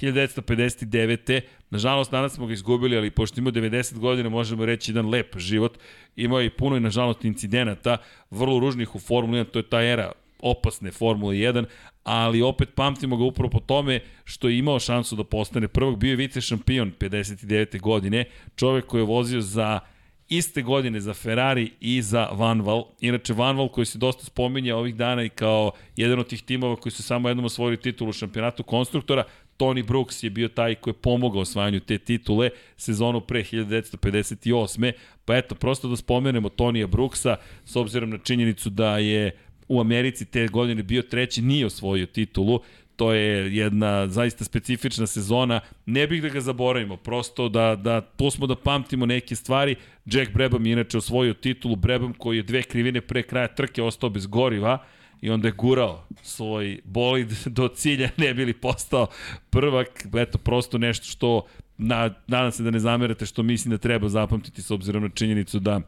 1959. Nažalost, danas smo ga izgubili, ali pošto ima 90 godina, možemo reći jedan lep život. Imao je i puno i, nažalost, incidenata, vrlo ružnih u Formuli 1, to je ta era opasne Formule 1, ali opet pamtimo ga upravo po tome što je imao šansu da postane prvog, bio je vice šampion 59. godine, čovek koji je vozio za iste godine za Ferrari i za Vanval. Inače, Vanval koji se dosta spominja ovih dana i kao jedan od tih timova koji su samo jednom osvojili titulu u šampionatu konstruktora, Tony Brooks je bio taj koji je pomogao osvajanju te titule sezonu pre 1958. Pa eto, prosto da spomenemo Tonija Brooksa, s obzirom na činjenicu da je u Americi te godine bio treći, nije osvojio titulu, to je jedna zaista specifična sezona. Ne bih da ga zaboravimo, prosto da, da smo da pamtimo neke stvari. Jack Brabham je inače osvojio titulu, Brabham koji je dve krivine pre kraja trke ostao bez goriva i onda je gurao svoj bolid do cilja, ne bili postao prvak, eto, prosto nešto što, na, nadam se da ne zamerate, što mislim da treba zapamtiti s obzirom na činjenicu da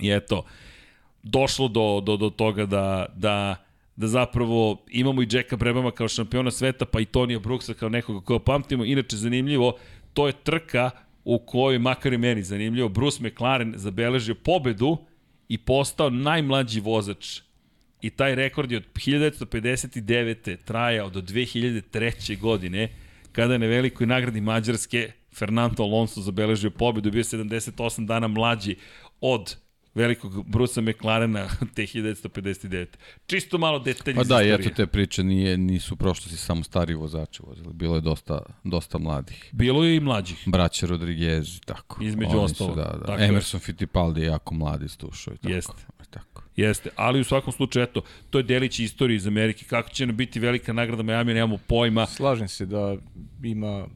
je eto, došlo do, do, do toga da, da, da zapravo imamo i Jacka Brebama kao šampiona sveta, pa i Tonija Brooksa kao nekoga koga pamtimo. Inače, zanimljivo, to je trka u kojoj, makar i meni zanimljivo, Bruce McLaren zabeležio pobedu i postao najmlađi vozač i taj rekord je od 1959. trajao do 2003. godine, kada je na velikoj nagradi Mađarske Fernando Alonso zabeležio pobedu, bio 78 dana mlađi od velikog Brusa McLarena te 1959. Čisto malo detalji
Pa da, i eto te priče nije, nisu prošlosti samo stari vozači vozili. Bilo je dosta, dosta mladih.
Bilo je i mlađih.
Braće Rodriguez i tako.
Između ostalo.
Da, da. Tako Emerson je. Fittipaldi je jako mladi stušao i tako.
Jeste.
Tako.
Jeste, ali u svakom slučaju, eto, to je delić istorije iz Amerike. Kako će nam biti velika nagrada Miami, nemamo pojma.
Slažem se da ima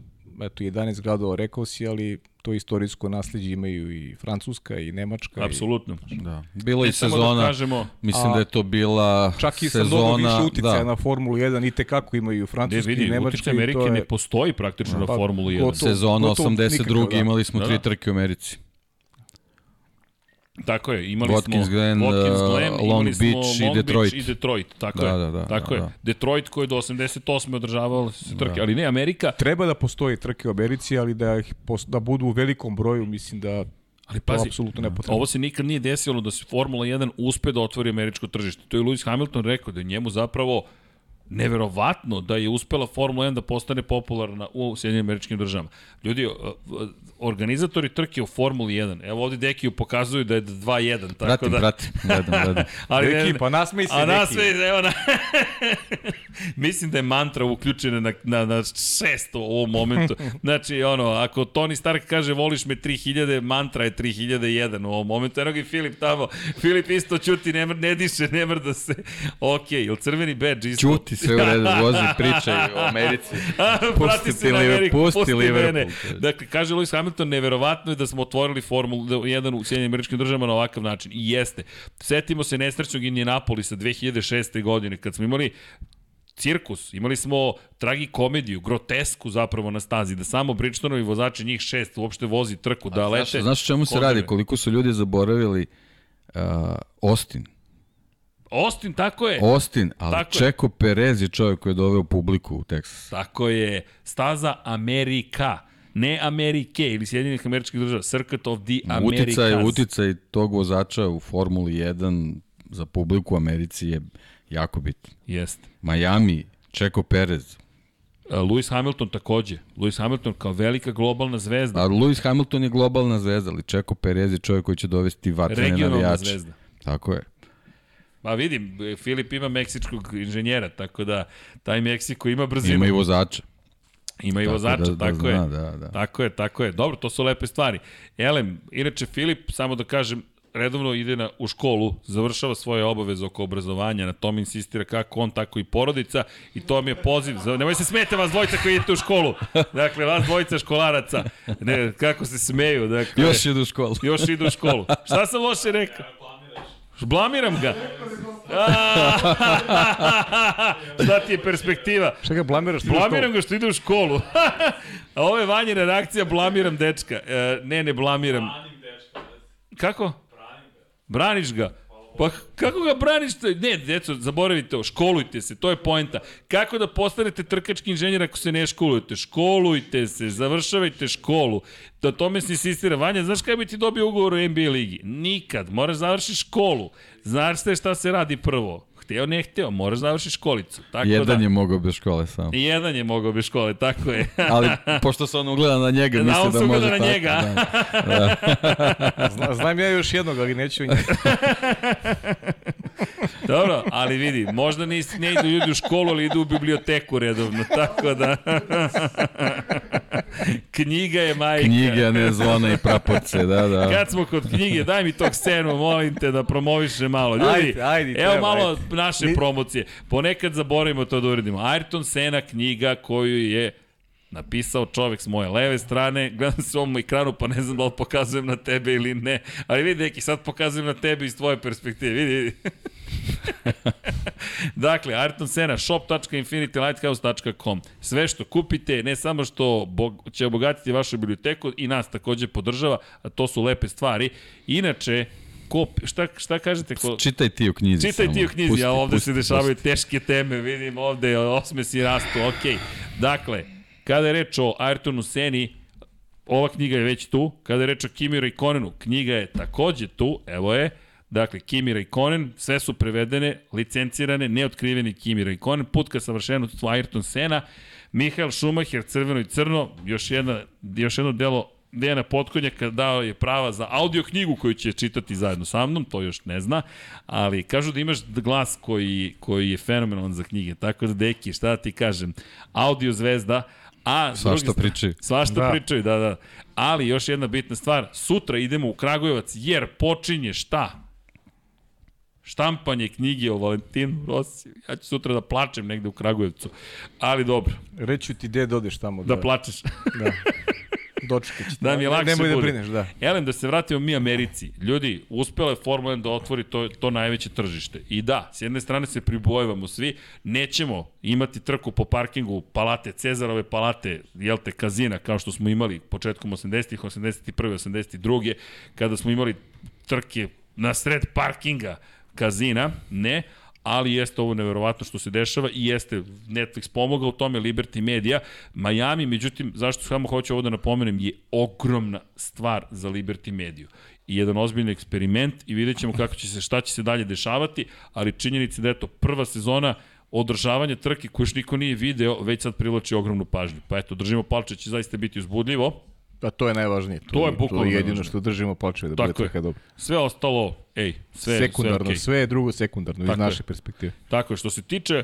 eto, 11 gradova, rekao si, ali to istorijsko nasledđe imaju i Francuska i Nemačka.
Apsolutno.
I... Da. Bilo i da sezona, da kažemo, mislim a, da je to bila
čak i
sezona...
Čak i više uticaja da. na Formulu 1 i tekako imaju Francuski i Nemački.
Amerike
je...
ne postoji praktično da, na Formulu 1.
Gotovo, sezona gotovo 82. Nikako, da. imali smo tri da. trke u Americi.
Tako je, imali
Watkins
smo
Glen,
Watkins
uh,
Glen,
Long
imali smo
Beach i
Long
Detroit.
Beach i Detroit, tako
Da,
je.
da, da,
tako
da,
je.
da.
Detroit koji je do 88. održavao se trke, ali ne Amerika.
Treba da postoji trke u Americi, ali da, ih da budu u velikom broju, mislim da
Ali
to je
pazi,
apsolutno nepotrebno.
ovo se nikad nije desilo da se Formula 1 uspe da otvori američko tržište. To je Lewis Hamilton rekao da je njemu zapravo neverovatno da je uspela Formula 1 da postane popularna u Sjedinim američkim državama. Ljudi, organizatori trke u Formuli 1, evo ovde Dekiju pokazuju da je 2-1, tako
Pratim,
da...
pratim, gledam, gledam.
Ali
Deki,
ne,
pa nasmej se,
A nas sve, evo na... Mislim da je mantra uključena na, na, na šesto u ovom momentu. Znači, ono, ako Tony Stark kaže voliš me 3000, mantra je 3001 u ovom momentu. Eno ga i Filip tamo. Filip isto čuti, ne, mr, ne diše, ne mrda se. Ok, ili crveni badge isto?
Ćuti sve u redu, vozi, pričaj o Americi. Pusti
se na Ameriku,
pusti
pusti
Liverpool,
mene. Dakle, kaže Lewis Hamilton, neverovatno je da smo otvorili Formulu 1 u Sjedinim američkim državama na ovakav način. I jeste. Setimo se nesrećnog Indianapolisa 2006. godine, kad smo imali cirkus, imali smo tragikomediju, grotesku zapravo na stazi, da samo Bridgestonovi vozači, njih šest, uopšte vozi trku, da lete.
Znaš, znaš čemu se radi? Koliko su ljudi zaboravili uh, Austin.
Austin, tako je.
Austin, ali
Tako je.
Čeko Perez je čovjek koji je doveo publiku u Texas.
Tako je. Staza Amerika. Ne Amerike ili Sjedinjenih američkih država. Circuit of the Americas.
Uticaj, uticaj tog vozača u Formuli 1 za publiku u Americi je jako bitan.
Jeste.
Miami, Čeko Perez.
Uh, Lewis Hamilton takođe. Lewis Hamilton kao velika globalna zvezda.
A Lewis Hamilton je globalna zvezda, ali Čeko Perez je čovjek koji će dovesti vatrene
regionalna
navijače.
zvezda.
Tako je.
Pa vidim, Filip ima meksičkog inženjera, tako da taj Meksiko ima brzinu.
Ima i vozača.
Ima i
Tako
vozača,
da- da
tako
zna,
je.
da, da.
Tako je, tako je. Dobro, to su lepe stvari. Elem, inače Filip, samo da kažem, redovno ide na, u školu, završava svoje obaveze oko obrazovanja, na tom insistira kako on, tako i porodica i to mi je poziv. Za, nemoj se smete vas dvojica koji idete u školu. Dakle, vas dvojica školaraca. Ne, kako se smeju. Dakle,
Još idu u školu.
još idu u školu. Šta sam loše rekao? Blamiram ga. Šta ti je perspektiva?
Šta ga blamiraš?
Blamiram ga što ide u školu. A ovo je vanjena reakcija, blamiram dečka. E, ne, ne blamiram. Kako? Braniš ga. Pa kako ga braniš? Ne, deco, zaboravite ovo, školujte se, to je poenta. Kako da postanete trkački inženjer ako se ne školujete? Školujte se, završavajte školu. Da tome se insistira. Vanja, znaš kada bi ti dobio ugovor u NBA ligi? Nikad. Moraš završiti školu. Znaš šta se radi prvo. Hteo, ne hteo, moraš završiti školicu. Tako
Jedan
da,
je mogao bez škole samo.
I jedan je mogao bez škole, tako je.
Ali pošto se on ugleda na njega,
Da,
misli
on se
da može
ugleda na
tako.
njega.
Da.
Zna, znam ja još jednog, ali neću njega.
Dobro, ali vidi, možda ne, ne idu ljudi u školu, ali idu u biblioteku redovno, tako da... Knjiga je majka.
Knjige, a ne zvona i praporce, da, da.
Kad smo kod knjige, daj mi tog scenu, molim te da promoviše malo. Ljudi,
Ajde, ajde,
evo
treba,
malo
ajde.
naše promocije. Ponekad zaboravimo to da uredimo. Ayrton Sena knjiga koju je napisao čovek s moje leve strane, gledam se ovom ekranu pa ne znam da li pokazujem na tebe ili ne, ali vidi neki sad pokazujem na tebe iz tvoje perspektive, vidi, vidi. dakle, Ayrton Sena, shop.infinitylighthouse.com. Sve što kupite, ne samo što bog, će obogatiti vašu biblioteku i nas takođe podržava, a to su lepe stvari. Inače, ko, šta, šta kažete? Ko,
Čitaj ti u knjizi
Čitaj
samo.
ti u knjizi,
Pusti,
a ovde
pusti,
se dešavaju
pusti.
teške teme, vidim ovde osmesi rastu, okej. Dakle, kada je reč o Ayrtonu Seni, ova knjiga je već tu. Kada je reč o Kimi Raikkonenu, knjiga je takođe tu, evo je. Dakle, Kimi Raikkonen, sve su prevedene, licencirane, neotkriveni Kimi Raikkonen, put ka savršenstvu Ayrton Sena, Mihael Schumacher, crveno i crno, još, jedna, još jedno delo Dejana Potkonjaka dao je prava za audio knjigu koju će čitati zajedno sa mnom, to još ne zna, ali kažu da imaš glas koji, koji je fenomenalan za knjige, tako da deki, šta da ti kažem, audio zvezda, a
Svašta pričaju.
Svašta
Da.
pričaju, da, da. Ali još jedna bitna stvar, sutra idemo u Kragujevac jer počinje šta? Štampanje knjige o Valentinu Rosiju. Ja ću sutra da plačem negde u Kragujevcu. Ali dobro,
Reću ti gde dodeš tamo.
da plačeš.
Da. Dočekat ću.
Da mi je lakše
Nemoj da
bude.
brineš, da.
Elem, da se vratimo mi Americi. Ljudi, uspela je Formula 1 da otvori to, to najveće tržište. I da, s jedne strane se pribojevamo svi, nećemo imati trku po parkingu palate, Cezarove palate, jel te, kazina, kao što smo imali početkom 80-ih, 81. 82. kada smo imali trke na sred parkinga kazina, ne, ali jeste ovo neverovatno što se dešava i jeste Netflix pomogao u tome, Liberty Media. Miami, međutim, zašto samo hoću ovo da napomenem, je ogromna stvar za Liberty Mediju i jedan ozbiljni eksperiment i vidjet ćemo kako će se, šta će se dalje dešavati, ali činjenica da je to prva sezona održavanje trke koju još niko nije video, već sad privlači ogromnu pažnju. Pa eto, držimo palče, će zaista biti uzbudljivo.
A to je najvažnije.
To je bukvalno
To je jedino što držimo palčeve da bude
Tako je.
trka dobro.
Sve ostalo, ej, sve,
sekundarno,
sve,
sve,
okay.
je drugo sekundarno iz
Tako je.
naše perspektive.
Tako je, što se tiče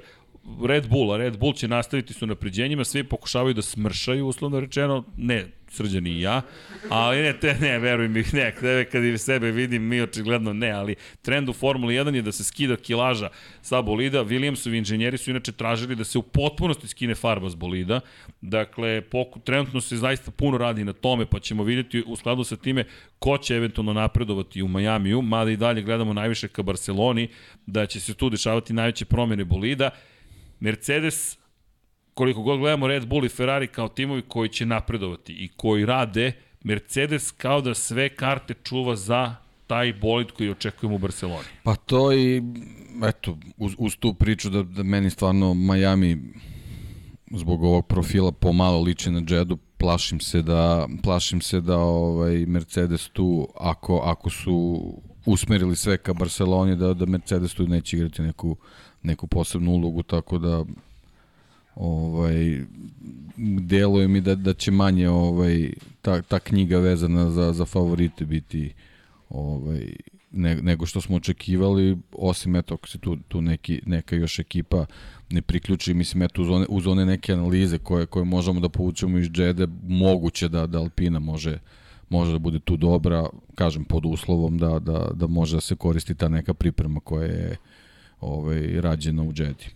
Red Bulla, Red Bull će nastaviti su napređenjima, svi pokušavaju da smršaju, uslovno rečeno, ne Srđan i ja, ali ne, te, ne, veruj mi, ne, tebe kad i sebe vidim, mi očigledno ne, ali trend u Formuli 1 je da se skida kilaža sa bolida, Williamsovi inženjeri su inače tražili da se u potpunosti skine farba s bolida, dakle, poku, trenutno se zaista puno radi na tome, pa ćemo vidjeti u skladu sa time ko će eventualno napredovati u Majamiju, mada i dalje gledamo najviše ka Barceloni, da će se tu dešavati najveće promjene bolida, Mercedes, koliko god gledamo Red Bull i Ferrari kao timovi koji će napredovati i koji rade, Mercedes kao da sve karte čuva za taj bolid koji očekujemo u Barceloni.
Pa to i, eto, uz, uz tu priču da, da meni stvarno Miami zbog ovog profila pomalo liči na Jedu, plašim se da plašim se da ovaj Mercedes tu ako ako su usmerili sve ka Barceloni da da Mercedes tu neće igrati neku neku posebnu ulogu tako da ovaj deluje mi da da će manje ovaj ta ta knjiga vezana za za favorite biti ovaj ne, nego što smo očekivali, osim eto ako se tu, tu neki, neka još ekipa ne priključi, mislim eto uz one, uz one neke analize koje, koje možemo da povučemo iz Džede, moguće da, da Alpina može, može da bude tu dobra, kažem pod uslovom da, da, da može da se koristi ta neka priprema koja je ovaj, rađena u Džedi.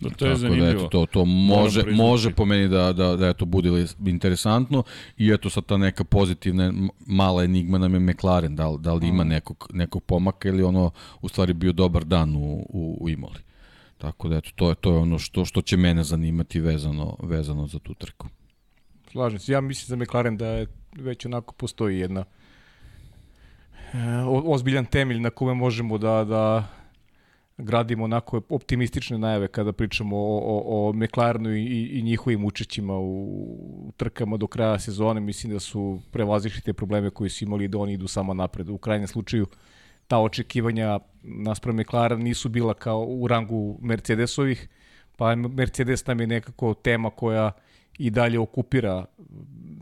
Da, to je
Tako
zanimljivo.
Da, eto, to, to može, može po meni da, da, da eto, bude interesantno i eto sad ta neka pozitivna mala enigma nam je McLaren, da li, da li ima nekog, nekog pomaka ili ono u stvari bio dobar dan u, u, u Imoli. Tako da eto, to je, to je ono što, što će mene zanimati vezano, vezano za tu trku.
Slažem se. Ja mislim za McLaren da je već onako postoji jedna e, o- ozbiljan temelj na kome možemo da, da gradimo onako optimistične najave kada pričamo o, o, o McLarenu i, i- njihovim učećima u trkama do kraja sezone. Mislim da su prevazišli te probleme koji su imali da oni idu samo napred. U krajnjem slučaju ta očekivanja naspram McLaren nisu bila kao u rangu Mercedesovih, pa Mercedes nam je nekako tema koja i dalje okupira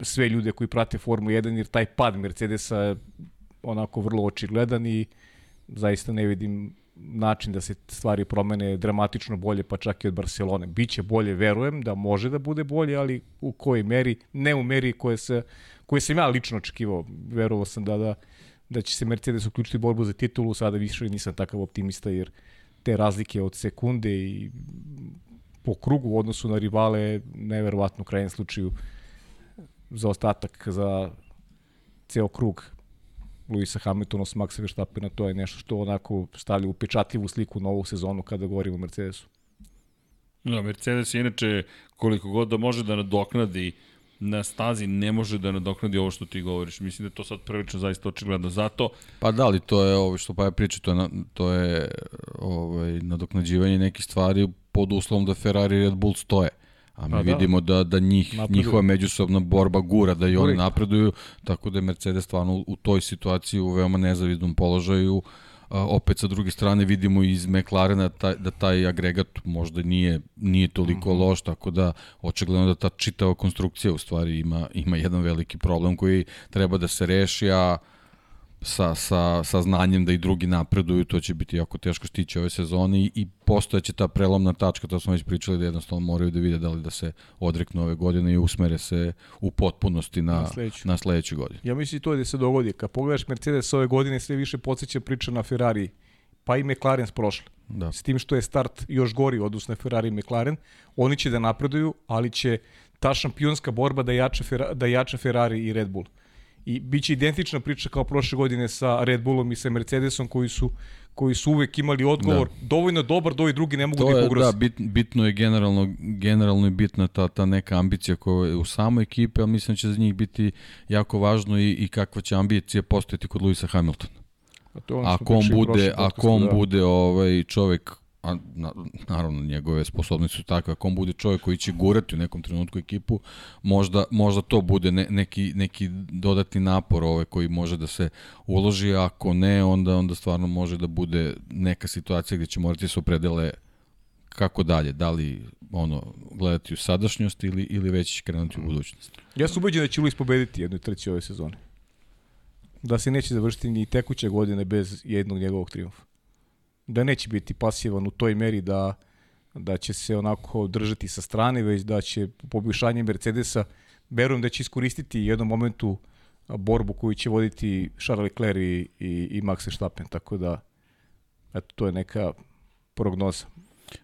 sve ljude koji prate Formulu 1, jer taj pad Mercedesa je onako vrlo očigledan i zaista ne vidim način da se stvari promene dramatično bolje, pa čak i od Barcelone. Biće bolje, verujem da može da bude bolje, ali u kojoj meri, ne u meri koje, se, koje sam ja lično očekivao. Verovao sam da, da, da će se Mercedes uključiti borbu za titulu, sada više nisam takav optimista, jer te razlike od sekunde i po krugu u odnosu na rivale neverovatno u krajnjem slučaju za ostatak za ceo krug Luisa Hamiltona s Maxa Verstappena, to je nešto što onako stavlja upečatljivu sliku na ovu sezonu kada govorimo o Mercedesu.
Da, Mercedes je inače koliko god da može da nadoknadi na stazi ne može da nadoknadi ovo što ti govoriš. Mislim da je to sad prilično zaista očigledno. Zato
Pa da li to je ovo što pa ja priča, to je, na, to je ovaj, nadoknađivanje nekih stvari pod uslovom da Ferrari i Red Bull stoje. A mi
Pa da.
vidimo da, da njih,
Napreduju.
njihova međusobna borba gura, da i oni napreduju, tako da je Mercedes stvarno u, toj situaciji u veoma nezavidnom položaju. A, opet sa druge strane vidimo iz McLarena taj, da taj agregat možda nije nije toliko
Mhm.
loš, tako da očigledno da ta čitava konstrukcija u stvari ima, ima jedan veliki problem koji treba da se reši, a sa, sa, sa znanjem da i drugi napreduju, to će biti jako teško stići ove sezone i, i postojeće ta prelomna tačka, to smo već pričali da jednostavno moraju da vide da li da se odreknu ove godine i usmere se u potpunosti na,
Na sledeću.
na sledeću godinu.
Ja mislim to da se dogodi. Kad pogledaš Mercedes ove godine, sve više podsjeća priča na Ferrari, pa i McLaren prošle.
Da.
S tim što je start još gori na Ferrari i McLaren, oni će da napreduju, ali će ta šampionska borba da jača, Ferra, da jača Ferrari i Red Bull. I bit će identična priča kao prošle godine sa Red Bullom i sa Mercedesom koji su koji su uvek imali odgovor da. dovoljno dobar da ovi drugi ne mogu
To
da ih
je, da,
ugroze.
bit, bitno je generalno, generalno je bitna ta, ta neka ambicija koja je u samoj ekipi, ali mislim da će za njih biti jako važno i, i kakva će ambicija postojati kod Luisa Hamiltona.
Pa to je ono što
ako on bude, ako on
da.
bude ovaj čovek a na, naravno njegove sposobnosti su takve, ako on bude čovjek koji će gurati u nekom trenutku ekipu, možda, možda to bude ne, neki, neki dodatni napor ovaj koji može da se uloži, a ako ne, onda, onda stvarno može da bude neka situacija gde će morati da se opredele kako dalje, da li ono, gledati u sadašnjost ili, ili već krenuti u budućnost.
Ja sam ubeđen da će Luis pobediti jednoj trci ove sezone. Da se neće završiti ni tekuće godine bez jednog njegovog triumfa. Da neće biti pasivan u toj meri da, da će se onako držati sa strane, već da će poboljšanje Mercedesa, verujem da će iskoristiti jednom momentu borbu koju će voditi Charles Leclerc i, i, i Max Verstappen, tako da eto, to je neka prognoza.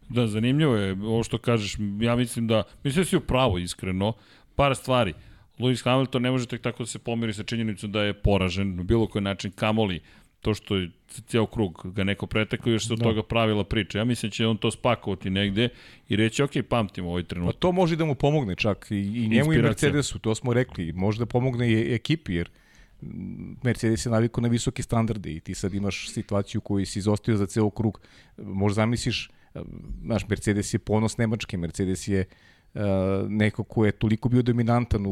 Da, zanimljivo je ovo što kažeš. Ja mislim da, mislim da si u pravu, iskreno. Par stvari. Lewis Hamilton ne može tek tako da se pomiri sa činjenicom da je poražen na bilo koji način kamoli to što je cijel krug ga neko pretekao još se od
Da.
toga pravila priča. Ja mislim da će on to spakovati negde i reći, ok, pamtimo ovaj
Pa
trenutak.
to može da mu pomogne čak i, i njemu i. Mercedesu, to smo rekli. Može da pomogne i ekipi, jer Mercedes je navikao na visoke standarde i ti sad imaš situaciju koju si izostavio za ceo krug. Možda zamisliš, znaš, Mercedes je ponos Nemačke, Mercedes je uh, neko ko je toliko bio dominantan u,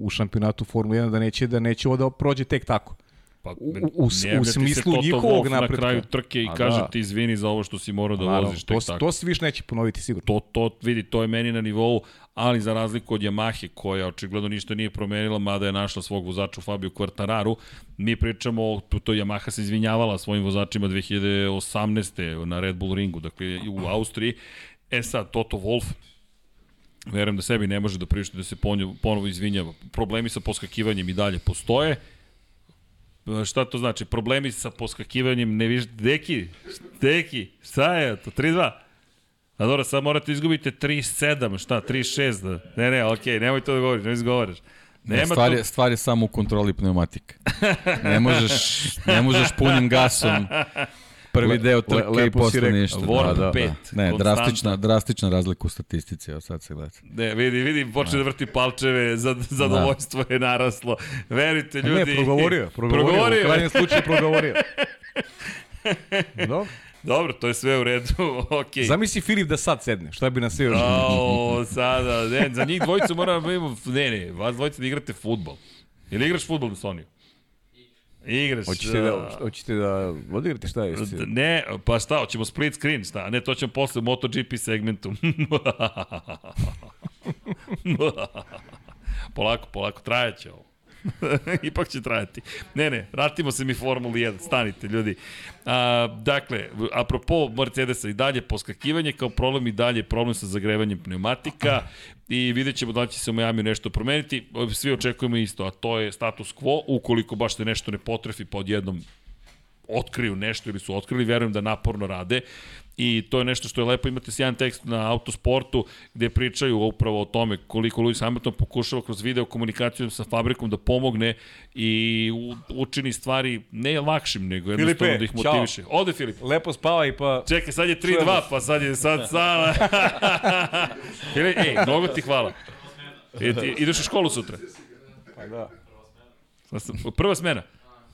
u šampionatu Formule 1 da neće da neće ovo da prođe tek tako.
Pa,
u- u- u smislu njihovog
Wolff na
napretka.
kraju trke i
A
kaže
da.
ti izvini za ovo što si morao da
Naravno,
voziš.
to,
tako.
to se više neće ponoviti sigurno.
to, to vidi, to je meni na nivou, ali za razliku od Yamahe, koja očigledno ništa nije promenila, mada je našla svog vozača Fabio Quartararo, mi pričamo, o- to, to Yamaha se izvinjavala svojim vozačima 2018. na Red Bull ringu, dakle u Austriji. E sad, Toto Wolff, verujem da sebi ne može da prišti da se ponovo izvinjava. Problemi sa poskakivanjem i dalje postoje. Šta to znači? Problemi sa poskakivanjem, ne viš... Deki, Deki, šta je to? 3-2? A dobro, sad morate izgubite 3-7, šta, 3-6, da... Ne, ne, okej, nemoj to da govoriš, ne izgovaraš. Nema
stvar,
to...
je, stvar je samo u kontroli pneumatika. Ne možeš, ne možeš punim gasom prvi deo trke
le-
i posle
rekao.
ništa.
Warp pet,
Ne,
konstantno.
drastična, drastična razlika u statistici, evo sad se gleda.
Ne, vidi, vidi, počne da vrti palčeve, za, zadovoljstvo je naraslo. Verite,
A
ljudi.
Ne, progovorio, progovorio, progovorio. u krajnjem slučaju progovorio. Dobro.
Dobro, to je sve u redu, okej.
Zamisli Filip da sad sedne, šta bi nas sve još...
Ao, sada, ne, za njih dvojicu moramo da ne, ne, vas dvojica da igrate futbol. Ili igraš futbol na Soniju? Igraš.
Hoćete da, hoćete da odigrate šta je?
Ne, pa šta, hoćemo split screen, šta? Ne, to ćemo posle u MotoGP segmentu. polako, polako, trajaće ovo. Ipak će trajati. Ne, ne, vratimo se mi Formuli 1, stanite ljudi. A, dakle, apropo Mercedesa i dalje poskakivanje kao problem i dalje problem sa zagrevanjem pneumatika i vidjet ćemo da će se u Miami nešto promeniti. Svi očekujemo isto, a to je status quo, ukoliko baš se nešto ne potrefi pod jednom otkriju nešto ili su otkrili, verujem da naporno rade i to je nešto što je lepo, imate sjajan tekst na autosportu gde pričaju upravo o tome koliko Lewis Hamilton pokušava kroz video komunikaciju sa fabrikom da pomogne i učini stvari ne lakšim, nego jednostavno
Filipe,
da ih
ćao.
motiviše. Ode Filip.
Lepo spavaj pa...
Čekaj, sad je 3-2, pa sad je sad sad. Filip, ej, mnogo ti hvala. E, ti, ideš u školu sutra?
Pa da.
Prva smena.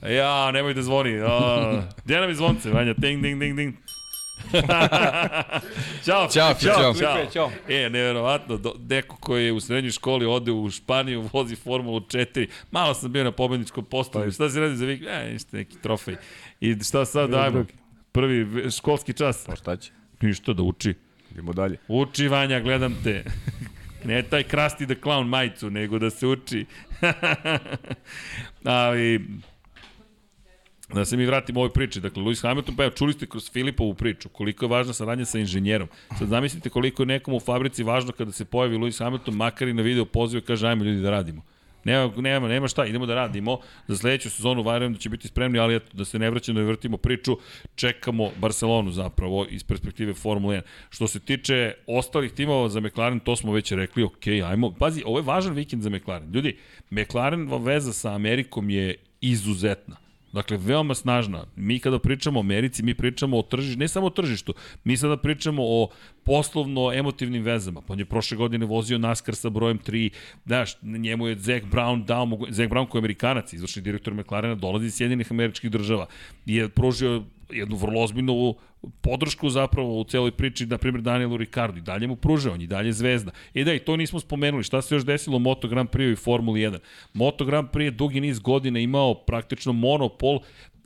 Ja, nemoj da zvoni. A, Gdje nam je zvonce, Vanja? Ding, ding, ding, ding. Ćao,
Ćao, ćao.
Filipe, ćao.
E, neverovatno, do, neko koji je u srednjoj školi ode u Španiju, vozi Formulu 4. Malo sam bio na pobedničkom postavu. Šta si radi za vikend? E, ništa, neki trofej. I šta sad dajmo? Prvi školski čas.
Pa šta će?
Ništa da uči.
Idemo dalje.
Uči, Vanja, gledam te. Ne taj Krusty the Clown majicu, nego da se uči. Ali, da se mi vratimo ovoj priči. Dakle, Lewis Hamilton, pa evo, čuli ste kroz Filipovu priču koliko je važna saradnja sa inženjerom. Sad zamislite koliko je nekom u fabrici važno kada se pojavi Lewis Hamilton, makar i na video pozivu kaže ajmo ljudi da radimo. Nema, nema, nema šta, idemo da radimo. Za sledeću sezonu varujem da će biti spremni, ali eto, da se ne vraćamo da vrtimo priču, čekamo Barcelonu zapravo iz perspektive Formule 1. Što se tiče ostalih timova za McLaren, to smo već rekli, ok, ajmo. Pazi, ovo je važan vikend za McLaren. Ljudi, McLaren veza sa Amerikom je izuzetna. Dakle, veoma snažna. Mi kada pričamo o Americi, mi pričamo o tržištu, ne samo o tržištu, mi sada pričamo o poslovno-emotivnim vezama. Pa on je prošle godine vozio NASCAR sa brojem 3, znaš, njemu je Zach Brown dao, Zach Brown koji je Amerikanac, izvršni direktor McLarena, dolazi iz Sjedinih američkih država, je pružio jednu vrlo ozbiljnu podršku zapravo u celoj priči, na primjer Danielu Ricardo i dalje mu pruža, on je dalje zvezda. I da, i to nismo spomenuli, šta se još desilo u Moto Grand Prix i Formuli 1. Moto Grand Prix je dugi niz godina imao praktično monopol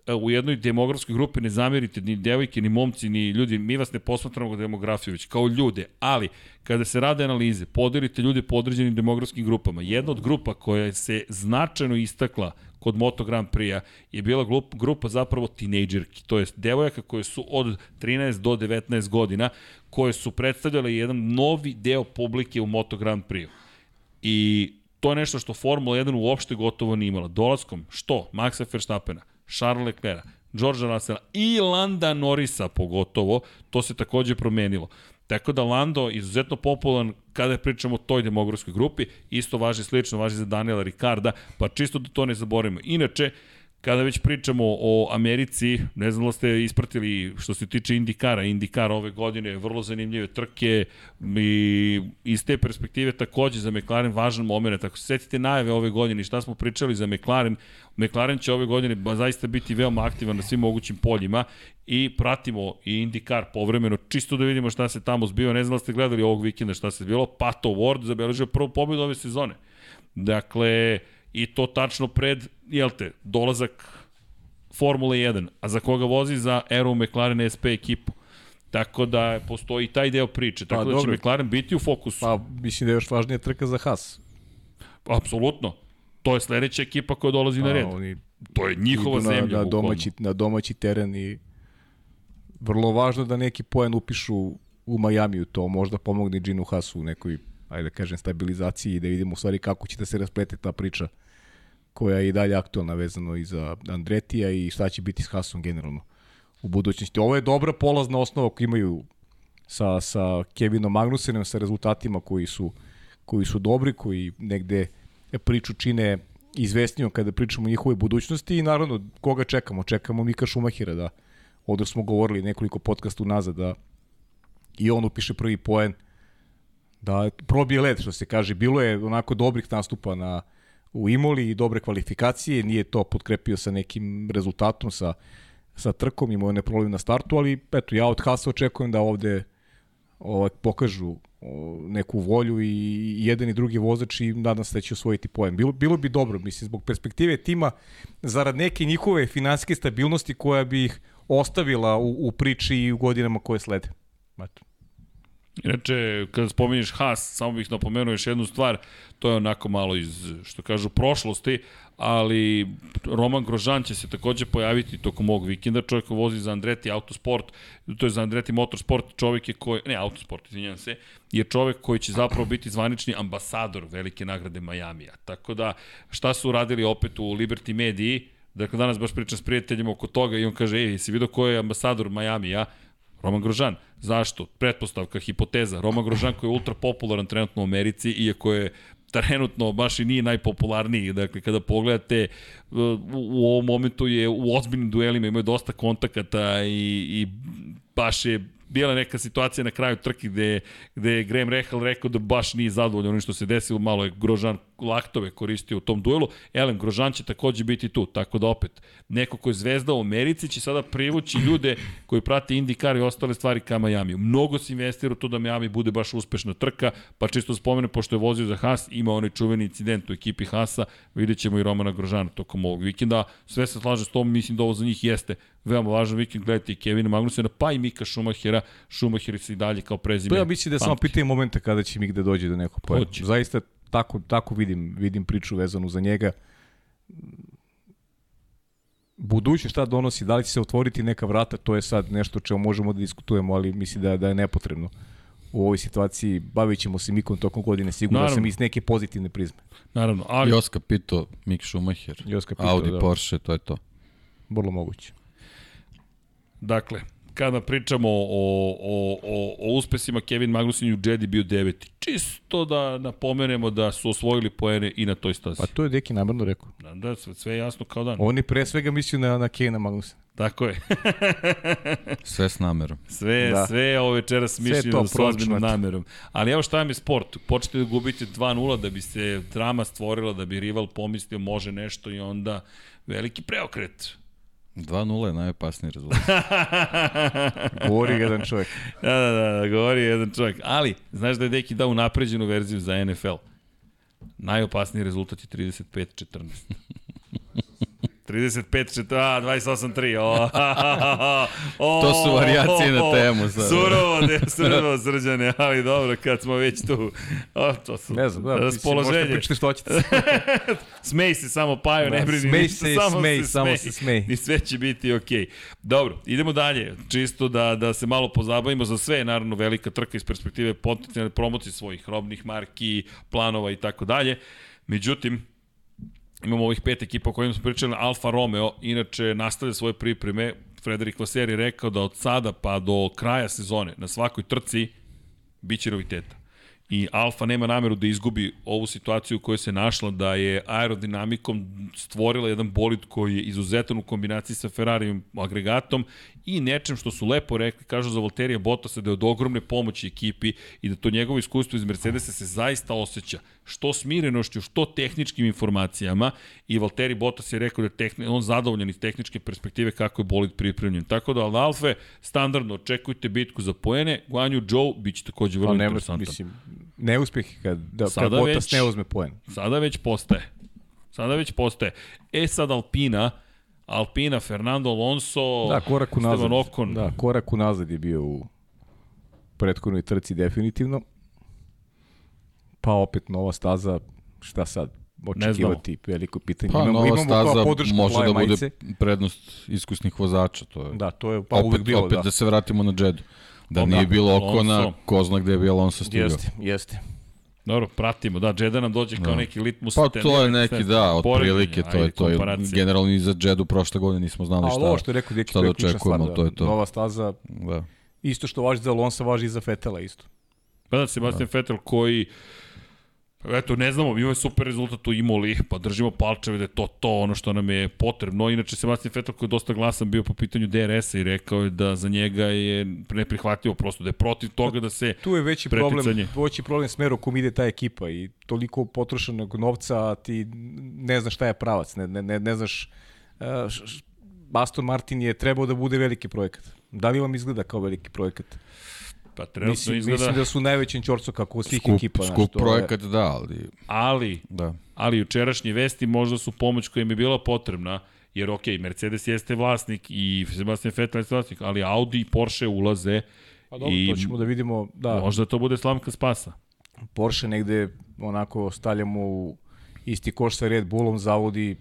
e, u jednoj demografskoj grupi ne zamerite ni devojke, ni momci, ni ljudi, mi vas ne posmatramo demografiju, već kao ljude, ali kada se rade analize, podelite ljude po određenim demografskim grupama. Jedna od grupa koja se značajno istakla kod Moto Grand Prix-a je bila grup, grupa zapravo tinejdžerki, to jest devojaka koje su od 13 do 19 godina, koje su predstavljale jedan novi deo publike u Moto Grand Prix-u. I to je nešto što Formula 1 uopšte gotovo nije imala. Dolaskom, što? Maxa Verstappena, Charles Leclerc, Georgea Russella i Landa Norrisa pogotovo, to se takođe promenilo. Tako da Lando izuzetno popularan kada pričamo o toj demografskoj grupi, isto važi slično, važi za Daniela Ricarda, pa čisto da to ne zaboravimo. Inače, kada već pričamo o Americi, ne znam da ste ispratili što se tiče Indikara, Indikar ove godine, vrlo zanimljive trke i iz te perspektive takođe za McLaren važan moment. Ako se setite najave ove godine i šta smo pričali za McLaren, McLaren će ove godine zaista biti veoma aktivan na svim mogućim poljima i pratimo i Indikar povremeno, čisto da vidimo šta se tamo zbiva. Ne znam da ste gledali ovog vikenda šta se bilo. Pato Ward zabeležio prvu pobedu ove sezone. Dakle, i to tačno pred, jel te, dolazak Formule 1, a za koga vozi za Aero McLaren SP ekipu. Tako da postoji taj deo priče, tako
Pa,
pa, da
dobro.
će McLaren biti u fokusu.
Pa, mislim da je još važnija trka za Haas.
Apsolutno. To je sledeća ekipa koja dolazi na
A,
red.
Oni
To je njihova
na,
zemlja.
na, domaći, na domaći teren i vrlo važno da neki poen upišu u Majamiju, to možda pomogne Ginu Hasu u nekoj, ajde da kažem, stabilizaciji i da vidimo u stvari kako će da se rasplete ta priča koja je i dalje aktualna vezano i za Andretija i šta će biti s Hasom generalno u budućnosti. Ovo je dobra polazna osnova koju imaju sa, sa Kevinom Magnusenom, sa rezultatima koji su, koji su dobri, koji negde priču čine izvesnijom kada pričamo o njihovoj budućnosti i naravno koga čekamo? Čekamo Mika Šumahira da ovdje smo govorili nekoliko podcasta unazad da i on upiše prvi poen da probije led što se kaže bilo je onako dobrih nastupa na u Imoli i dobre kvalifikacije nije to potkrepio sa nekim rezultatom sa sa trkom imao je problem na startu ali eto ja od Hasa očekujem da ovde ovaj, pokažu neku volju i jedan i drugi vozač i nadam se da će osvojiti poen. Bilo, bilo bi dobro, mislim, zbog perspektive tima, zarad neke njihove finansijske stabilnosti koja bi ih ostavila u, u priči i u godinama koje slede. Eto.
Inače, kada spominješ Haas, samo bih napomenuo još jednu stvar, to je onako malo iz, što kažu, prošlosti, ali Roman Grožan će se takođe pojaviti tokom ovog vikenda, čovjek koji vozi za Andretti Autosport, to je za Andretti Motorsport, čovjek je koji, ne Autosport, izvinjam se, je čovjek koji će zapravo biti zvanični ambasador velike nagrade Majamija. Tako da, šta su uradili opet u Liberty Mediji, dakle danas baš pričam s prijateljima oko toga i on kaže, ej, si vidio ko je ambasador Majamija? Roman Grožan. Zašto? Pretpostavka, hipoteza. Roman Grožan koji je ultra popularan trenutno u Americi, iako je trenutno baš i nije najpopularniji. Dakle, kada pogledate, u, u ovom momentu je u ozbiljnim duelima, imaju dosta kontakata i, i baš je bila neka situacija na kraju trke gde, gde je Graham Rahal rekao da baš nije zadovoljan onim što se desilo, malo je Grožan laktove koristio u tom duelu. Elem, Grožan će takođe biti tu, tako da opet, neko ko je zvezda u Americi će sada privući ljude koji prate IndyCar i ostale stvari ka Miami. Mnogo se investira u to da Miami bude baš uspešna trka, pa čisto spomene, pošto je vozio za Haas, ima onaj čuveni incident u ekipi Haasa, vidjet ćemo i Romana Grožana tokom ovog vikenda. Sve se slaže s tom, mislim da ovo za njih jeste veoma važan vikend, gledajte i Kevina Magnusena, pa i Mika Schumachera, Schumacher se i dalje kao prezime.
To ja mislim da samo pitanje momenta kada će Mik da dođe do nekog pojena. Zaista tako, tako vidim, vidim priču vezanu za njega. Buduće šta donosi, da li će se otvoriti neka vrata, to je sad nešto o čemu možemo da diskutujemo, ali mislim da, da je nepotrebno u ovoj situaciji. Bavit ćemo se Mikom tokom godine, sigurno
Naravno.
sam iz neke pozitivne prizme.
Naravno, ali
Joska Pito, Mick Schumacher,
Joska Pito,
Audi,
da.
Porsche, to je to.
Vrlo moguće.
Dakle, kada pričamo o, o, o, o uspesima Kevin Magnussen u Jedi bio deveti. Čisto da napomenemo da su osvojili poene i na toj stazi.
Pa to je Deki namjerno rekao.
Da, da, sve, sve je jasno kao dan.
Oni pre svega misliju na, na Kevina Magnussen.
Tako je.
Sve s namerom.
Sve,
Da.
sve ovo večera smišljeno sa ozbiljnom namerom. Ali evo šta vam je sport. Počete da gubite 2-0 da bi se drama stvorila, da bi rival pomislio može nešto i onda veliki preokret.
2-0 je najopasniji rezultat.
Govori jedan čovjek.
Da, da, da, da, govori jedan čovjek. Ali, znaš da je Deki dao napređenu verziju za NFL. Najopasniji rezultat je 35-14. 35 a, 28-3. O, o,
To su varijacije na temu sad.
Surovo, ne, surovo srđane, ali dobro, kad smo već tu. O, to su
Ne znam, da, mislim, možete
raspoloženje.
pričati što hoćete.
Smej se samo Pajo,
Da,
ne brini
smej
ništa,
se,
samo
smej,
se
samo
smej.
se smej.
I sve će biti okej. Dobro, idemo dalje. Čisto da, da se malo pozabavimo za sve, je naravno velika trka iz perspektive potencijalne promocije svojih robnih marki, planova i tako dalje. Međutim, imamo ovih pet ekipa o kojima smo pričali, Alfa Romeo, inače nastavlja svoje pripreme, Frederik Vasseur je rekao da od sada pa do kraja sezone na svakoj trci biće noviteta. I Alfa nema nameru da izgubi ovu situaciju u kojoj se našla da je aerodinamikom stvorila jedan bolid koji je izuzetan u kombinaciji sa Ferrarijom agregatom i nečem što su lepo rekli, kažu za Valterija Bottasa da je od ogromne pomoći ekipi i da to njegovo iskustvo iz Mercedesa se zaista osjeća što smirenošću, što tehničkim informacijama i Valtteri Bottas je rekao da je tehni, on zadovoljan iz tehničke perspektive kako je bolid pripremljen. Tako da Alfe standardno očekujte bitku za poene, Guanju Joe biće takođe vrlo
nema,
interesantan.
mislim, neuspeh kad, da, kad
Sada
Bottas
već-
ne uzme poen.
Sada već postaje. Sada već postaje. E sad Alpina, Alpina, Fernando Alonso,
Da, korak unazad.
Esteban Ocon.
Da, korak unazad je bio u prethodnoj trci definitivno. Pa opet nova staza, šta sad? Očekivati veliko pitanje.
Pa
imamo,
nova
imamo
staza
podršku
može da bude
majice.
prednost iskusnih vozača. To je.
Da, to je pa
opet,
uvek bilo,
opet
da.
da. se vratimo na Jedu. Da
Dobro,
nije bilo
Alonso.
Okona, ko zna gde je bio Alonso stigao.
Jeste, jeste.
Dobro, pratimo. Da, Jedda nam dođe kao
Da.
neki litmus.
Pa to je
neki
da, otprilike, to je to. Je, generalno i za Jedu prošle godine nismo znali
Ali
šta,
ovo što je rekao Deki,
šta da
stvar.
očekujemo,
Da.
to je to.
Nova staza,
Da.
isto što važi za Alonso, važi i za Fetela isto.
Pa da, Sebastian Vettel koji Eto, ne znamo, imao je super rezultat u Imoli, pa držimo palčeve da je to to ono što nam je potrebno. Inače, Sebastian Vettel koji je dosta glasan bio po pitanju DRS-a i rekao je da za njega je neprihvatljivo prosto, da je protiv toga da se
Tu je veći
Preticanje.
problem, veći problem smer u kom ide ta ekipa i toliko potrošenog novca, a ti ne znaš šta je pravac, ne, ne, ne, ne znaš... Uh, š- Aston Martin je trebao da bude veliki projekat. Da li vam izgleda kao veliki projekat?
Pa trenutno
Mislim,
izgleda,
mislim da su najvećim čorco kako svih
Skup,
ekipa. znaš,
skup
je-
projekat, da, ali...
ali,
Da.
ali jučerašnje vesti možda su pomoć koja im je bila potrebna, jer ok, Mercedes jeste vlasnik i Sebastian Vettel jeste vlasnik, ali Audi i Porsche ulaze
Pa dobro,
i
to ćemo da vidimo. Da,
možda to bude slamka spasa.
Porsche negde onako stavljamo u isti koš sa Red Bullom, zavodi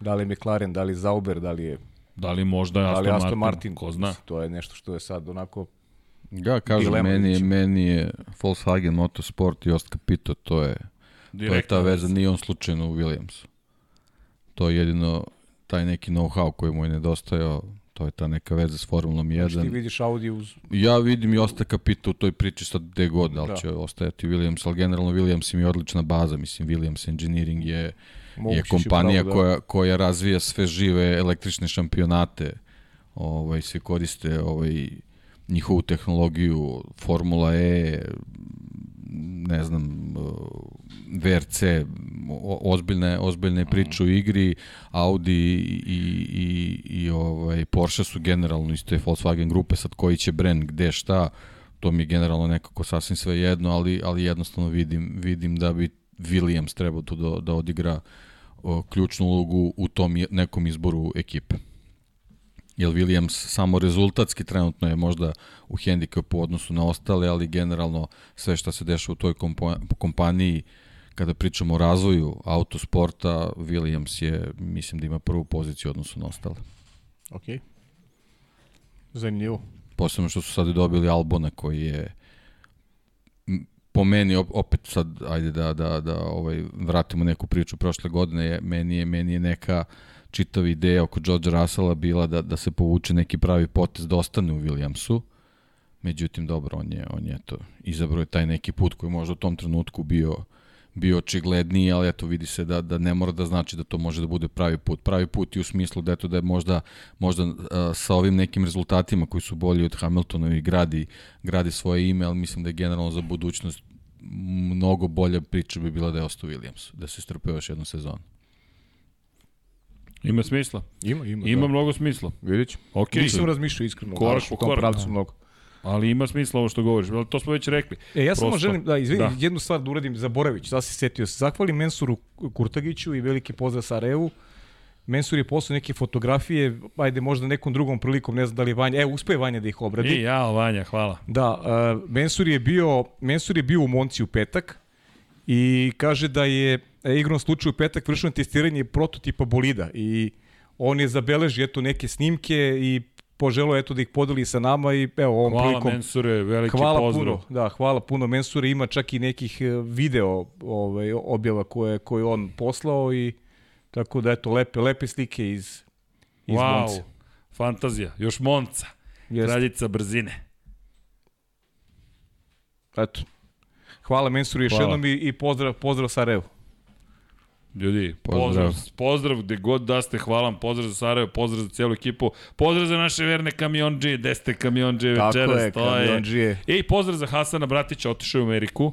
da li je McLaren, da li je Zauber, da li je,
Da li možda
da
Aston,
li je Aston
Martin,
Martin.
ko zna.
To je nešto što je sad onako
Ja kažem,
Dilema,
meni je, meni je Volkswagen Motorsport i Ost Capito, to je, to je ta veza, nije on slučajno u Williamsu. To je jedino taj neki know-how koji mu je nedostajao, to je ta neka veza s Formulom
Znači ti
1.
vidiš Audi uz...
Ja vidim i Osta Capito u toj priči sad gde god, da li
Da.
će ostajati Williams, ali generalno Williams im je odlična baza, mislim Williams Engineering je,
moguće
je kompanija
pravo da-
koja, koja razvija sve žive električne šampionate, ovaj, svi koriste ovaj, njihovu tehnologiju, Formula E, ne znam, VRC, ozbiljne, ozbiljne priče u igri, Audi i, i, i, i ovaj, Porsche su generalno iz te Volkswagen grupe, sad koji će brand, gde, šta, to mi je generalno nekako sasvim sve jedno, ali, ali jednostavno vidim, vidim da bi Williams trebao tu da, da odigra o, ključnu ulogu u tom je- nekom izboru ekipe. Jer Williams samo rezultatski trenutno je možda u hendikepu u odnosu na ostale, ali generalno sve što se dešava u toj kompa kompaniji, kada pričamo o razvoju autosporta, Williams je, mislim da ima prvu poziciju u odnosu na ostale.
Ok. Zanimljivo.
Posebno što su sad dobili Albona koji je po meni op- opet sad ajde da da da ovaj vratimo neku priču prošle godine je meni je meni je neka čitava ideja oko George Russella bila da, da se povuče neki pravi potez, da ostane u Williamsu. Međutim, dobro, on je, on je to, izabrao je taj neki put koji možda u tom trenutku bio bio očigledniji, ali eto vidi se da da ne mora da znači da to može da bude pravi put. Pravi put i u smislu da eto da je možda možda uh, sa ovim nekim rezultatima koji su bolji od Hamiltona i gradi gradi svoje ime, ali mislim da je generalno za budućnost mnogo bolja priča bi bila da je ostao Williams, da se strpe još jednu sezonu.
Ima smisla.
Ima, ima.
Ima
da.
mnogo smisla.
Vidjet ću.
Ok.
Nisam razmišljao iskreno.
Korak po korak,
pravcu
da.
mnogo.
Ali ima smisla ovo što govoriš. Ali To smo već rekli.
E, ja samo želim, da, izvini,
Da.
da. jednu stvar da uradim, zaboravit sad se setio se. Zahvalim Mensuru Kurtagiću i veliki pozdrav Sarajevu. Mensur je poslao neke fotografije, ajde možda nekom drugom prilikom, ne znam da li je Vanja, evo uspe Vanja da ih obradi.
I ja, Vanja, hvala.
Da, uh, Mensur je bio Mensur je bio u Monci u petak i kaže da je e, igrom slučaju u petak vršeno testiranje prototipa bolida i on je zabeležio eto neke snimke i poželeo eto da ih podeli sa nama i evo ovom
Hvala
prilikom
Mensure, veliki
hvala
pozdrav.
puno. Da, hvala puno Mensure, ima čak i nekih e, video ovaj objava koje koje on poslao i tako da eto lepe lepe slike iz iz
Wow,
Monce.
fantazija. Još Monca,
Jeste.
kraljica brzine.
Eto. Hvala Mensuru još
Hvala.
jednom i, i pozdrav pozdrav Sarajevo.
Ljudi,
Pozdrav.
pozdrav, pozdrav gde god da ste, hvala vam, pozdrav za Sarajevo, pozdrav za cijelu ekipu, pozdrav za naše verne kamionđije, gde ste kamionđije večeras,
je,
to je.
kamionđije.
I pozdrav za Hasana Bratića, otišao u Ameriku,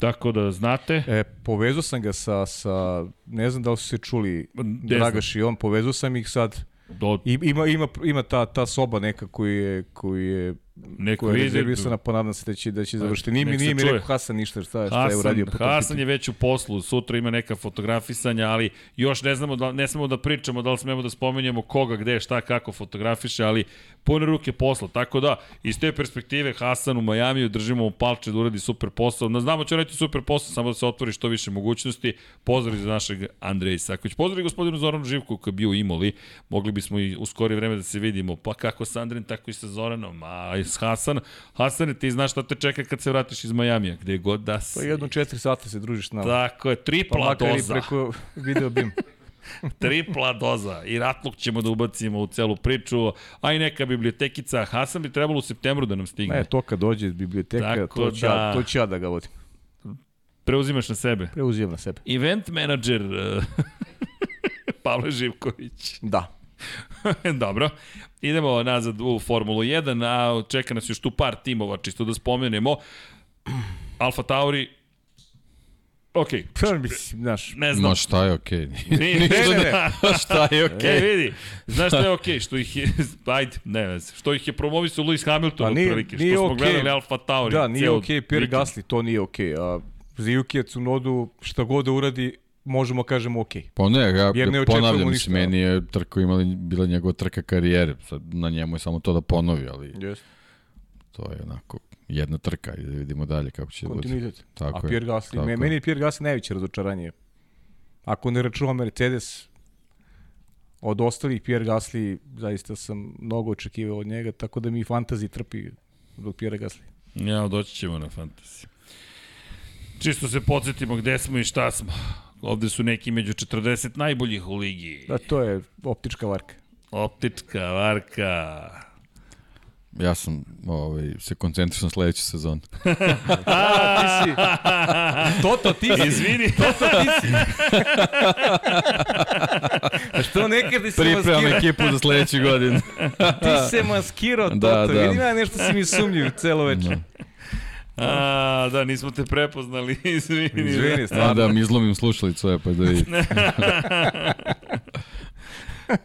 tako da znate.
E, povezao sam ga sa, sa, ne znam da li su se čuli, Dragaš i on, povezao sam ih sad.
Do,
I, ima, ima, ima ta, ta soba neka koju je, koju je
neko
koja je rezervisana, pa nadam se da će, da će završiti. Nije mi, nije mi rekao Hasan ništa šta, šta je
Hasan,
uradio po tom
Hasan
pitanju.
je već u poslu, sutra ima neka fotografisanja, ali još ne znamo da ne smemo da pričamo, da li smemo da spomenjemo koga, gde, šta, kako fotografiše, ali pune ruke posla. Tako da, iz te perspektive Hasan u Majamiju držimo u palče da uradi super posao. Ne znamo će raditi super posao, samo da se otvori što više mogućnosti. Pozdrav za našeg Andreja Isaković. Pozdrav i gospodinu Zoranu Živku koji je bio u Imoli. Mogli bismo i u skorije vreme da se vidimo. Pa kako sa Andrejem, tako i sa Zoranom. A Hasan. Hasane, ti znaš šta te čeka kad se vratiš iz Majamija. Gde god da si.
Pa jedno četiri sata se družiš s nama.
Tako je,
pa
tripla
i
doza.
preko video bim.
Tripla doza. I ratluk ćemo da ubacimo u celu priču. A i neka bibliotekica. Hasan bi trebalo u septembru da nam stigne.
Ne, to kad dođe biblioteka,
Tako
to ću,
da-
ja, to ću ja da ga vodim.
Preuzimaš na sebe.
Preuzimam na sebe.
Event manager Pavle Živković.
Da.
Dobro. Idemo nazad u Formulu 1, a čeka nas još tu par timova, čisto da spomenemo. Alfa Tauri, ok,
Pa, mislim, znaš,
ne znam.
Ma šta je okej?
Nije, ne, ne, ne.
šta je okej?
E, vidi, znaš šta je okej, što ih je, ajde, ne veze, što ih je promovisao Lewis Hamilton
Pa nije-
otprilike, što
nije
smo
okej.
gledali Alfa Tauri.
Da, nije okej, okay, Pierre. Gasly, to nije okej. Okay. A Zijuki Tsunodu, šta god da uradi, možemo kažemo okej. Okay.
Pa ne, ja
Jer ne
ponavljam,
ništa.
mislim, meni je trka imala, bila njegova trka karijere, sad na njemu je samo to da ponovi, ali
Yes.
to je onako jedna trka i da vidimo dalje kako će da bude. Tako
A Pierre Gasly,
tako
meni je Pierre Gasly najveće razočaranje. Ako ne računamo Mercedes, od ostalih Pierre Gasly zaista sam mnogo očekivao od njega, tako da mi fantazi trpi zbog Pierre Gasly.
Ja, doći ćemo na fantaziju. Čisto se podsjetimo gde smo i šta smo. Ovde su neki među 40 najboljih u ligi.
Da, to je optička varka.
Optička, varka.
Ja sam ovaj, se koncentrišao na sledeću sezonu.
A, ti si... Toto, ti si.
Izvini.
Toto, ti si. A što nekad ti se
Pripremam
maskirao?
ekipu za sledeću godinu.
Ti se maskirao, Toto.
Da, da.
Vidim ja nešto si mi sumnjiv celo večer.
A, da, nismo te prepoznali, izvini.
Izvini, stvarno.
da, mi izlomim slušalicu, je, pa da vidite.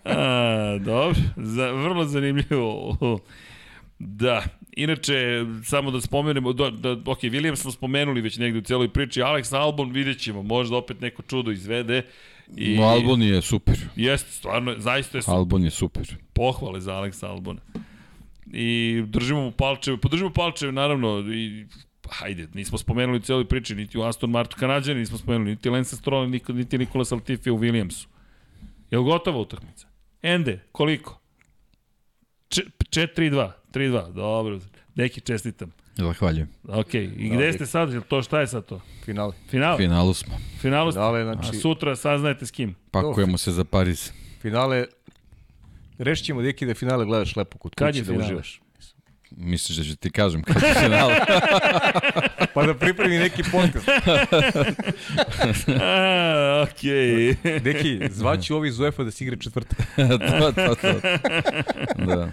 A, dobro, za, vrlo zanimljivo. Da, inače, samo da spomenemo, da, da, ok, Williams smo spomenuli već negde u celoj priči, Alex Albon vidjet ćemo, možda opet neko čudo izvede.
I... Albon je super.
Jeste, stvarno, zaista je su
Albon je super.
pohvale za Alex Albona. I držimo mu palčeve, podržimo palčeve, naravno, i hajde, nismo spomenuli u celoj priči, niti u Aston Martin Kanadjani nismo spomenuli, niti Lance Stroll, niti, niti Nikola Saltifi u Williamsu. Je li gotova utakmica? Ende, koliko? Če- 4-3-2, 3-2, dobro. Neki čestitam.
Zahvaljujem.
Ok, i gde ste sad? Jel to šta je sad to?
Finale.
Final?
Finalu smo.
Finalu ste?
Finale,
A
znači,
sutra saznajete s kim?
Pakujemo se za Pariz.
finale, rešit ćemo deki da finale gledaš lepo kod kuće da uživaš.
Misliš da ću ti kažem kad je final?
Pa da pripremi neki podcast.
Okej.
Deki, zvaću ovi iz UEFA da se igre četvrtak.
to, to, to. Da.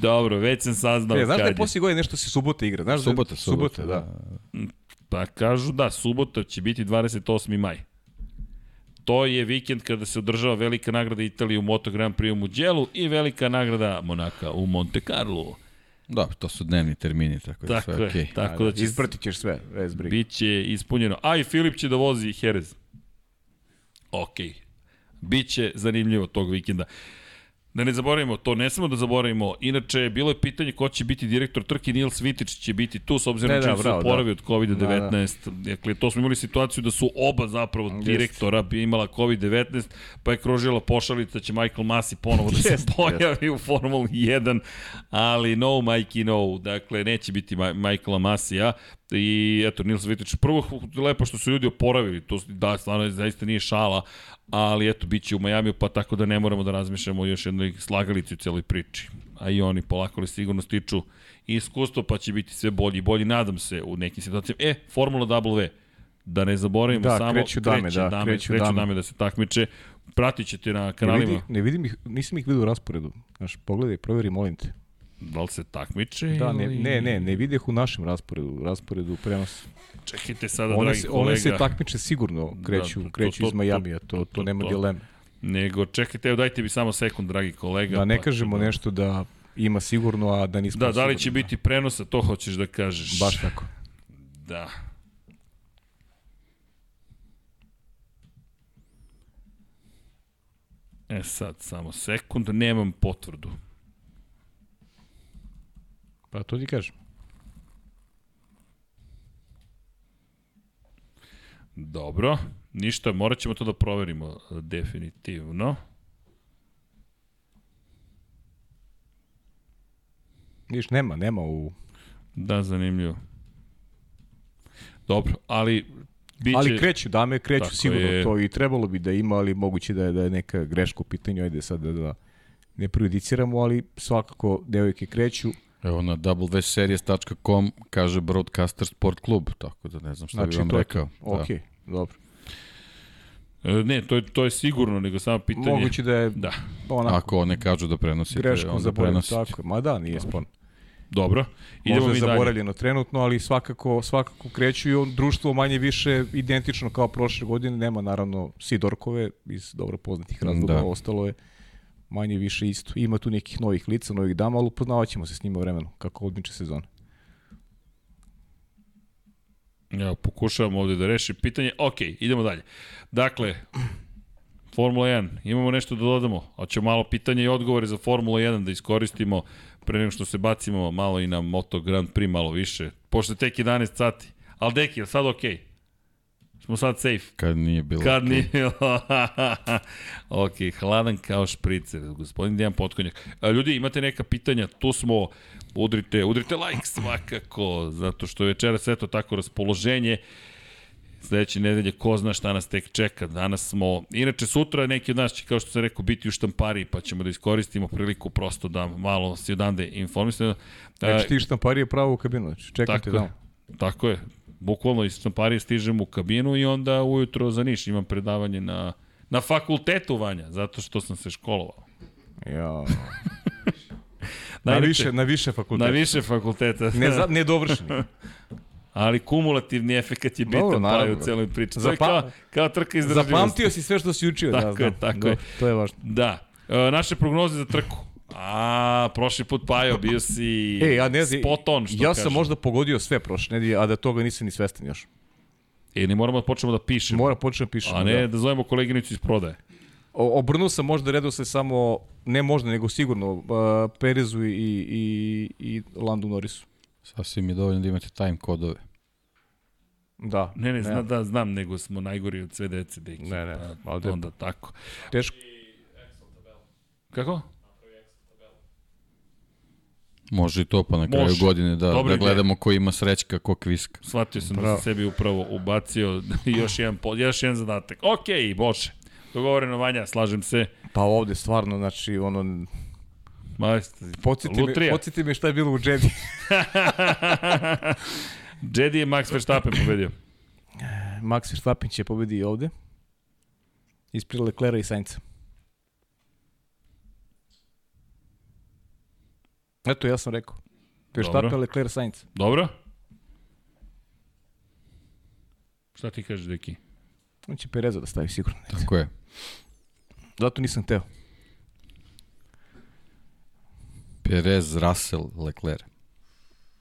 Dobro, već sam saznao
E, znaš da
kad
je
je.
poslije godine nešto se subota igra? Znaš
Subota,
da,
subota,
da.
Pa kažu da, subota će biti 28. maj. To je vikend kada se održava velika nagrada Italije u Moto Grand Prix u Mugello i velika nagrada Monaka u Monte Carlo.
Da, to su dnevni termini, tako da
Tako
sve
je,
okej.
tako da će
Izpratit ćeš sve, bez briga.
Biće ispunjeno. A i Filip će da vozi Jerez. Ok. Biće zanimljivo tog vikenda. Da ne zaboravimo, to ne smemo da zaboravimo. Inače, bilo je pitanje ko će biti direktor trke, Nils Vitić će biti tu, s obzirom
Ne,
da
da,
će se
bravo,
oporavi
da.
od COVID-19. Dakle, to smo imali situaciju da su oba zapravo
Jeste.
direktora bi imala COVID-19, pa je krožila pošalica da će Michael Masi ponovo da se
Jeste,
pojavi u Formuli 1, ali no, Mikey, no. Dakle, neće biti Ma Michaela Masija. I eto, Nils Vitić, prvo lepo što su ljudi oporavili, to da, stvarno zaista nije šala, ali eto, bit će u Majamiju, pa tako da ne moramo da razmišljamo o još jednoj slagalici u celoj priči. A i oni polako li sigurno stiču iskustvo, pa će biti sve bolji i bolji, nadam se, u nekim situacijama. E, Formula W, da ne zaboravimo
Da,
samo
kreću dame,
kreće
da,
dame,
kreću
kreću
dame.
dame da se takmiče. Pratit ćete na
Ne,
kanalima.
vidi, ne vidim ih, nisam ih vidio u rasporedu. Znaš, pogledaj, proveri, molim te.
Da li se takmiče?
Da, ne, ne, ne, ne videh u našem rasporedu, rasporedu prenosa.
Čekajte sada,
One,
dragi
se,
kolega.
one se takmiče sigurno, kreću,
Da, to-
kreću
to-
iz Majamija, to, to,
to-
nema
to.
dileme.
Nego, čekajte, evo dajte mi samo sekund, dragi kolega.
Da ne
pa
kažemo
ćemo-
nešto da ima sigurno, a da nismo
Da, da li će
sigurni.
biti prenosa, to hoćeš da kažeš.
Baš tako.
Da. E sad, samo sekund, nemam potvrdu.
Pa to ti kažem.
Dobro, ništa, morat ćemo to da proverimo e, definitivno.
Viš, nema, nema u...
Da, zanimljivo. Dobro, ali biće...
Ali kreću, dame kreću
Tako
sigurno
je.
to i trebalo bi da ima, ali moguće da je, da je neka greška u pitanju, ajde sad da, da ne prejudiciramo, ali svakako devojke kreću.
Evo na wseries.com kaže Broadcaster Sport Club, tako da ne znam šta
Znači,
bi vam
to je
rekao.
Ok, dobro.
E, Ne, to je, to je sigurno, nego samo pitanje...
Moguće da je
Da,
onako
Ako one kažu da prenosite,
greškom
onda prenosite.
Tako, ma da, nije sporno.
dobro. Idemo
Možda je
dalje.
zaboravljeno trenutno, ali svakako, svakako kreću i on, društvo manje više identično kao prošle godine. Nema naravno Sidorkove iz dobro poznatih razloga,
Da.
ostalo je manje više isto. Ima tu nekih novih lica, novih dama, ali upoznavat ćemo se s njima vremenom, kako odmiče sezona.
Evo, pokušavam ovde da rešim pitanje. Ok, idemo dalje. Dakle, Formula 1, imamo nešto da dodamo. Hoćemo malo pitanja i odgovore za Formula 1 da iskoristimo pre nego što se bacimo malo i na Moto Grand Prix malo više. Pošto je tek 11 sati. Ali deki, je sad ok? Smo sad safe.
Kad nije bilo.
Kad
okej.
nije bilo. ok, hladan kao špricer, gospodin Dejan Potkonjak. A, Ljudi, imate neka pitanja, tu smo, udrite, udrite like svakako, zato što je večeras eto tako raspoloženje. Sledeće nedelje, ko zna šta nas tek čeka. Danas smo, inače sutra neki od nas će, kao što sam rekao, biti u štampari, pa ćemo da iskoristimo priliku prosto da malo se odande informisamo.
Znači ti štamparije pravo u kabinu, znači čekam te
Tako je.
tamo.
Tako je. Bukvalno iz štamparije stižem u kabinu i onda ujutro za Niš imam predavanje na, na fakultetu Vanja, zato što sam se školovao.
Ja. na, više, na više
Na
fakulteta.
više fakulteta.
Ne, za, nedovršeni.
Ali kumulativni efekat je bitan
Dobro,
pa je u
naravno.
celoj priči. Je
Zapa-
kao, kao trka izdržljivosti.
Zapamtio si sve što si učio. da,
Tako je,
znam.
tako
Dobro,
je.
To je važno.
Da. E, naše prognoze za trku. A, prošli put Pajo, bio si
E, ja ne znam,
spot on, što
ja
kažem.
sam možda pogodio sve prošle nedelje, a da toga nisam ni svestan još.
E, ne moramo da počnemo da pišemo.
Mora počnem da pišem.
A ne da zovemo koleginicu iz prodaje.
O, obrnuo sam možda redo se samo, ne možda, nego sigurno, uh, Perezu i, i, i Landu Norrisu.
Sasvim je dovoljno da imate time kodove.
Da.
Ne, ne, zna, da, znam, nego smo najgori od sve dece. Deki.
Ne, ne,
Pa,
da-
onda tako.
Teško.
Kako?
Može i to pa na kraju
Može.
godine da,
Dobra
da gledamo ko ima srećka, ko kviska.
Shvatio sam da
Bravo.
sam sebi upravo ubacio još jedan, još jedan zadatak. Ok, bože. Dogovoreno Vanja, slažem se.
Pa ovde stvarno, znači, ono,
Majste,
podsjeti me, podsjeti me šta je bilo u Jedi.
Jedi je Max Verstappen pobedio.
Max Verstappen će pobedi i ovde. Ispred Leclerca i Sainca. Eto, ja sam rekao. Verstappen. Leclerc, Sainz.
Dobro? Šta ti kažeš, Deki?
On će Pereza da stavi sigurno.
Tako je.
Zato nisam teo.
Perez, Russell, Leclerc.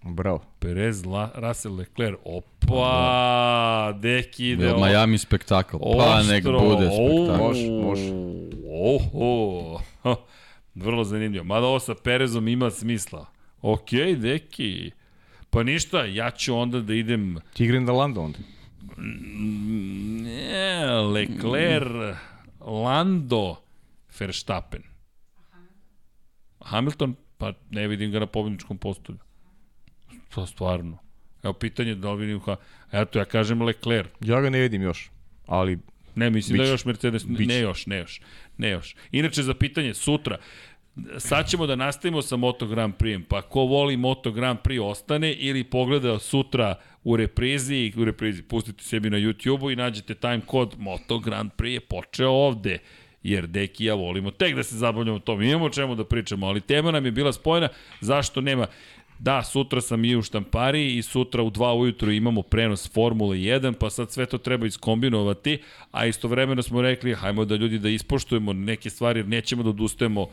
Bravo.
Perez, La, Russell, Leclerc. Opa, Deki ide...
Jel Miami spektakl. Pa nek bude spektakl.
Može, može.
Oho. Vrlo zanimljivo. Mada ovo sa Perezom ima smisla. Ok, Deki. Pa ništa, ja ću onda da idem...
Tigrin da landa onda.
Ne, Leclerc, Lando, Verstappen. Hamilton, pa ne vidim ga na pobjedničkom postolju. To stvarno. Evo pitanje da li vidim. Eto, ja kažem Leclerc.
Ja ga ne vidim još. Ali
Ne, mislim da
Biće.
još Mercedes, ne,
Biće.
ne još, ne još, ne još. Inače, za pitanje, sutra, sad ćemo da nastavimo sa Moto Grand Prix, pa ko voli Moto Grand Prix ostane ili pogleda sutra u reprizi, u reprizi pustite sebi na YouTube-u i nađete time kod Moto Grand Prix je počeo ovde jer Deki ja volimo tek da se zabavljamo tom. Imamo o čemu da pričamo, ali tema nam je bila spojena, zašto nema Da, sutra sam i u štampari i sutra u 2 ujutru imamo prenos Formule 1, pa sad sve to treba iskombinovati, a istovremeno smo rekli, hajmo da ljudi da ispoštujemo neke stvari, jer nećemo da odustajemo.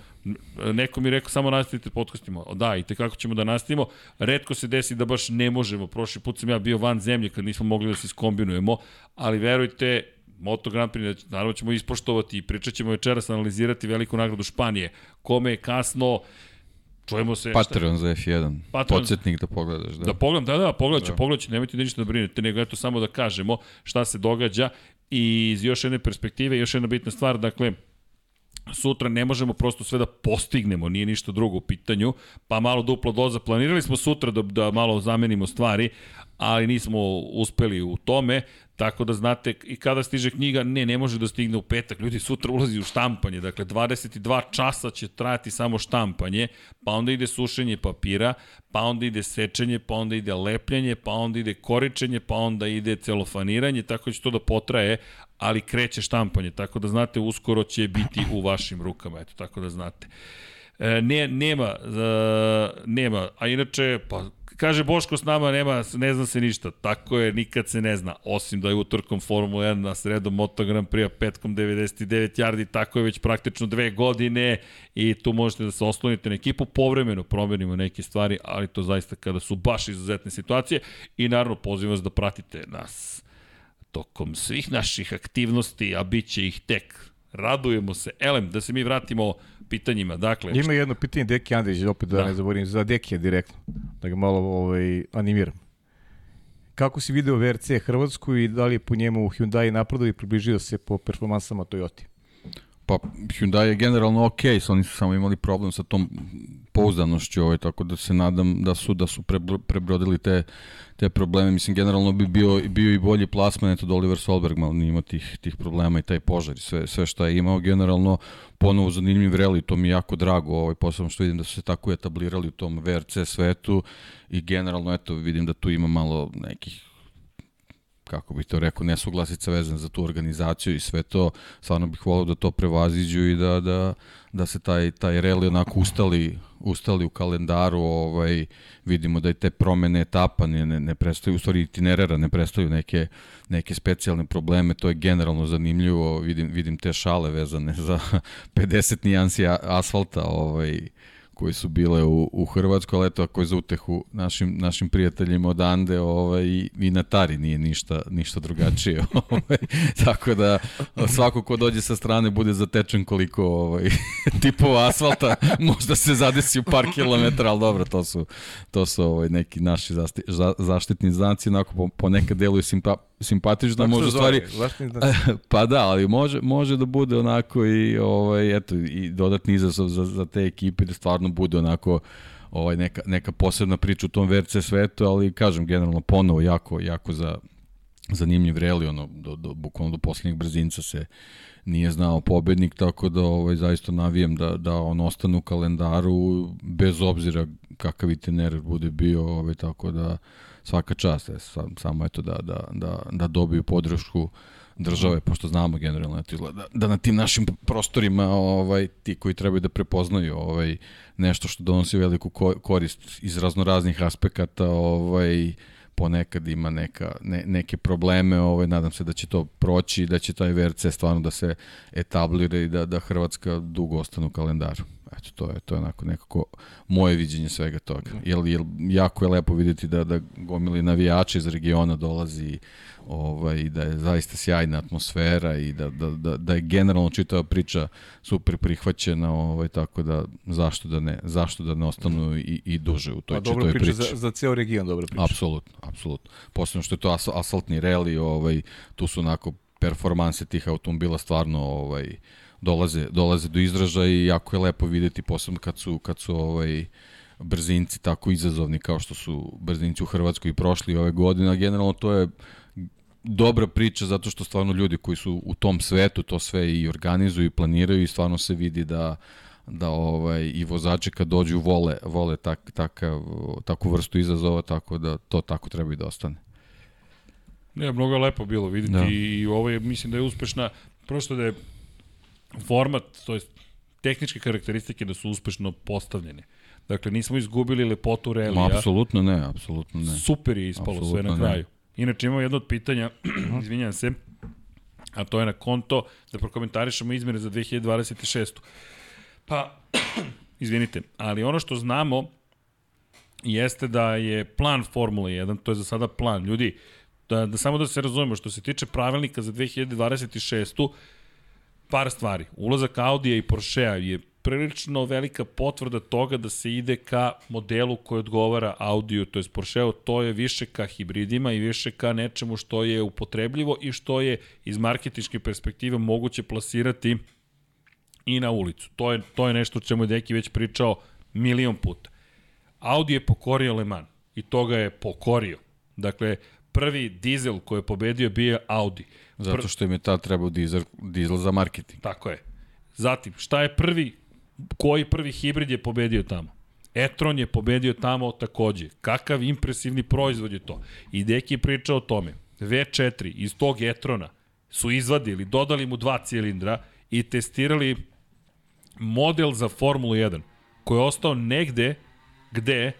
Neko mi rekao, samo nastavite podcastima. Da, i tekako ćemo da nastavimo. Redko se desi da baš ne možemo. Prošli put sam ja bio van zemlje kad nismo mogli da se iskombinujemo, ali verujte, Moto Grand Prix, naravno ćemo ispoštovati i pričat ćemo večeras analizirati veliku nagradu Španije. Kome je kasno, čujemo se...
Patreon za F1.
Patreon-
Podsjetnik da pogledaš. Da.
Da pogledam, da, da, pogledat ću, da. pogledat ću, nemojte ništa da brinete, nego eto samo da kažemo šta se događa i iz još jedne perspektive, još jedna bitna stvar, dakle, sutra ne možemo prosto sve da postignemo, nije ništa drugo u pitanju, pa malo dupla doza. Planirali smo sutra da, da malo zamenimo stvari, ali nismo uspeli u tome, tako da znate i kada stiže knjiga, ne, ne može da stigne u petak, ljudi sutra ulazi u štampanje, dakle 22 časa će trajati samo štampanje, pa onda ide sušenje papira, pa onda ide sečenje, pa onda ide lepljanje, pa onda ide koričenje, pa onda ide celofaniranje, tako će to da potraje, ali kreće štampanje, tako da znate, uskoro će biti u vašim rukama, eto, tako da znate. E, ne, nema, e, nema, a inače, pa kaže Boško s nama, nema, ne zna se ništa, tako je, nikad se ne zna, osim da je utorkom Formula 1 na sredom Moto Grand petkom 99 yardi, tako je već praktično dve godine. I tu možete da se oslonite na ekipu, povremeno promenimo neke stvari, ali to zaista kada su baš izuzetne situacije. I naravno pozivam vas da pratite nas tokom svih naših aktivnosti, a bit će ih tek. Radujemo se. Elem, da se mi vratimo pitanjima. Dakle,
ima jedno pitanje Deki Andrić, opet da,
Da.
ne zaboravim, za Dekija direktno. Da ga malo ovaj, animiram. Kako si video VRC Hrvatsku i da li je po njemu Hyundai napredao i približio se po performansama Toyota?
Pa Hyundai je generalno ok, oni su samo imali problem sa tom pouzdanošću, ovaj, tako da se nadam da su da su prebro- prebrodili te, te probleme. Mislim, generalno bi bio, bio i bolji plasman, eto da Oliver Solberg malo nije imao tih, tih problema i taj požar i sve, sve šta je imao. Generalno, ponovo zanimljiv reli, to mi je jako drago, ovaj, posebno što vidim da su se tako etablirali u tom VRC svetu i generalno, eto, vidim da tu ima malo nekih kako bih to rekao, nesuglasica vezan za tu organizaciju i sve to, stvarno bih volao da to prevaziđu i da, da, da se taj, taj reli onako ustali, ustali u kalendaru, ovaj, vidimo da i te promene etapa ne, ne, ne prestaju, u stvari itinerera ne prestaju neke, neke specijalne probleme, to je generalno zanimljivo, vidim, vidim te šale vezane za 50 nijansi asfalta, ovaj, koji su bile u, u Hrvatskoj, ali eto, ako je za utehu našim, našim prijateljima odande, ovaj, i, i na Tari nije ništa, ništa drugačije. Ovaj, tako da svako ko dođe sa strane bude zatečen koliko ovaj, tipova asfalta, možda se zadesi u par kilometara, ali dobro, to su, to su ovaj, neki naši zaštitni znaci, onako po, ponekad deluju simpa, simpatično, u
zove?
stvari pa da, ali može, može da bude onako i, ovaj, eto, i dodatni izazov za, za te ekipe da stvarno bude onako ovaj, neka, neka posebna priča u tom VRC svetu, ali kažem generalno ponovo jako, jako za, zanimljiv reli, ono, do, do, bukvalno do poslednjeg brzinca se nije znao pobednik, tako da ovaj, zaista navijem da, da on ostane u kalendaru bez obzira kakav itinerar bude bio, ovaj, tako da svaka čast, je, sam, samo eto da, da, da, da dobiju podršku države, pošto znamo generalno eto izgleda, da na tim našim prostorima ovaj ti koji trebaju da prepoznaju ovaj nešto što donosi veliku korist iz raznoraznih aspekata, ovaj ponekad ima neka, ne, neke probleme, ovaj, nadam se da će to proći da će taj VRC stvarno da se etablira i da, da Hrvatska dugo ostane u kalendaru. Eto, to je, to je onako nekako moje viđenje svega toga. Jel, jel, jako je lepo videti da, da gomili navijači iz regiona dolazi ovaj, da je zaista sjajna atmosfera i da, da, da, da je generalno čitava priča super prihvaćena, ovaj, tako da zašto da ne, zašto da ne ostanu i, i duže u toj pa, čitavoj priči.
Za, za ceo region, dobra priča.
Apsolutno, apsolutno. Posebno što je to as, asfaltni reli, ovaj, tu su onako performanse tih automobila stvarno ovaj, dolaze, dolaze do izražaja i jako je lepo videti posebno kad su, kad su ovaj, brzinci tako izazovni kao što su brzinci u Hrvatskoj i prošli ove godine, a generalno to je dobra priča zato što stvarno ljudi koji su u tom svetu to sve i organizuju i planiraju i stvarno se vidi da da ovaj i vozači kad dođu vole vole tak, takav, takvu vrstu izazova tako da to tako treba i da ostane.
Ne, mnogo je lepo bilo videti da. i ovo je mislim da je uspešna prosto da je format, to je tehničke karakteristike da su uspešno postavljene. Dakle, nismo izgubili lepotu relija.
Apsolutno ne, apsolutno ne.
Super je ispalo absolutno sve na kraju. Ne. Inače imamo jedno od pitanja, izvinjam se, a to je na konto da prokomentarišemo izmene za 2026. Pa, izvinite, ali ono što znamo jeste da je plan Formula 1, to je za sada plan. Ljudi, da, da samo da se razumemo, što se tiče pravilnika za 2026. par stvari. Ulazak Audija i Porschea je prilično velika potvrda toga da se ide ka modelu koji odgovara Audiju, to je Porscheo, to je više ka hibridima i više ka nečemu što je upotrebljivo i što je iz marketičke perspektive moguće plasirati i na ulicu. To je, to je nešto o čemu je Deki već pričao milion puta. Audi je pokorio Le Mans i to ga je pokorio. Dakle, prvi dizel koji je pobedio bio Audi.
Zato što im je tad trebao dizel, dizel za marketing.
Tako je. Zatim, šta je prvi koji prvi hibrid je pobedio tamo? Etron je pobedio tamo takođe. Kakav impresivni proizvod je to. I Deki je pričao o tome. V4 iz tog Etrona su izvadili, dodali mu dva cilindra i testirali model za Formulu 1 koji je ostao negde gde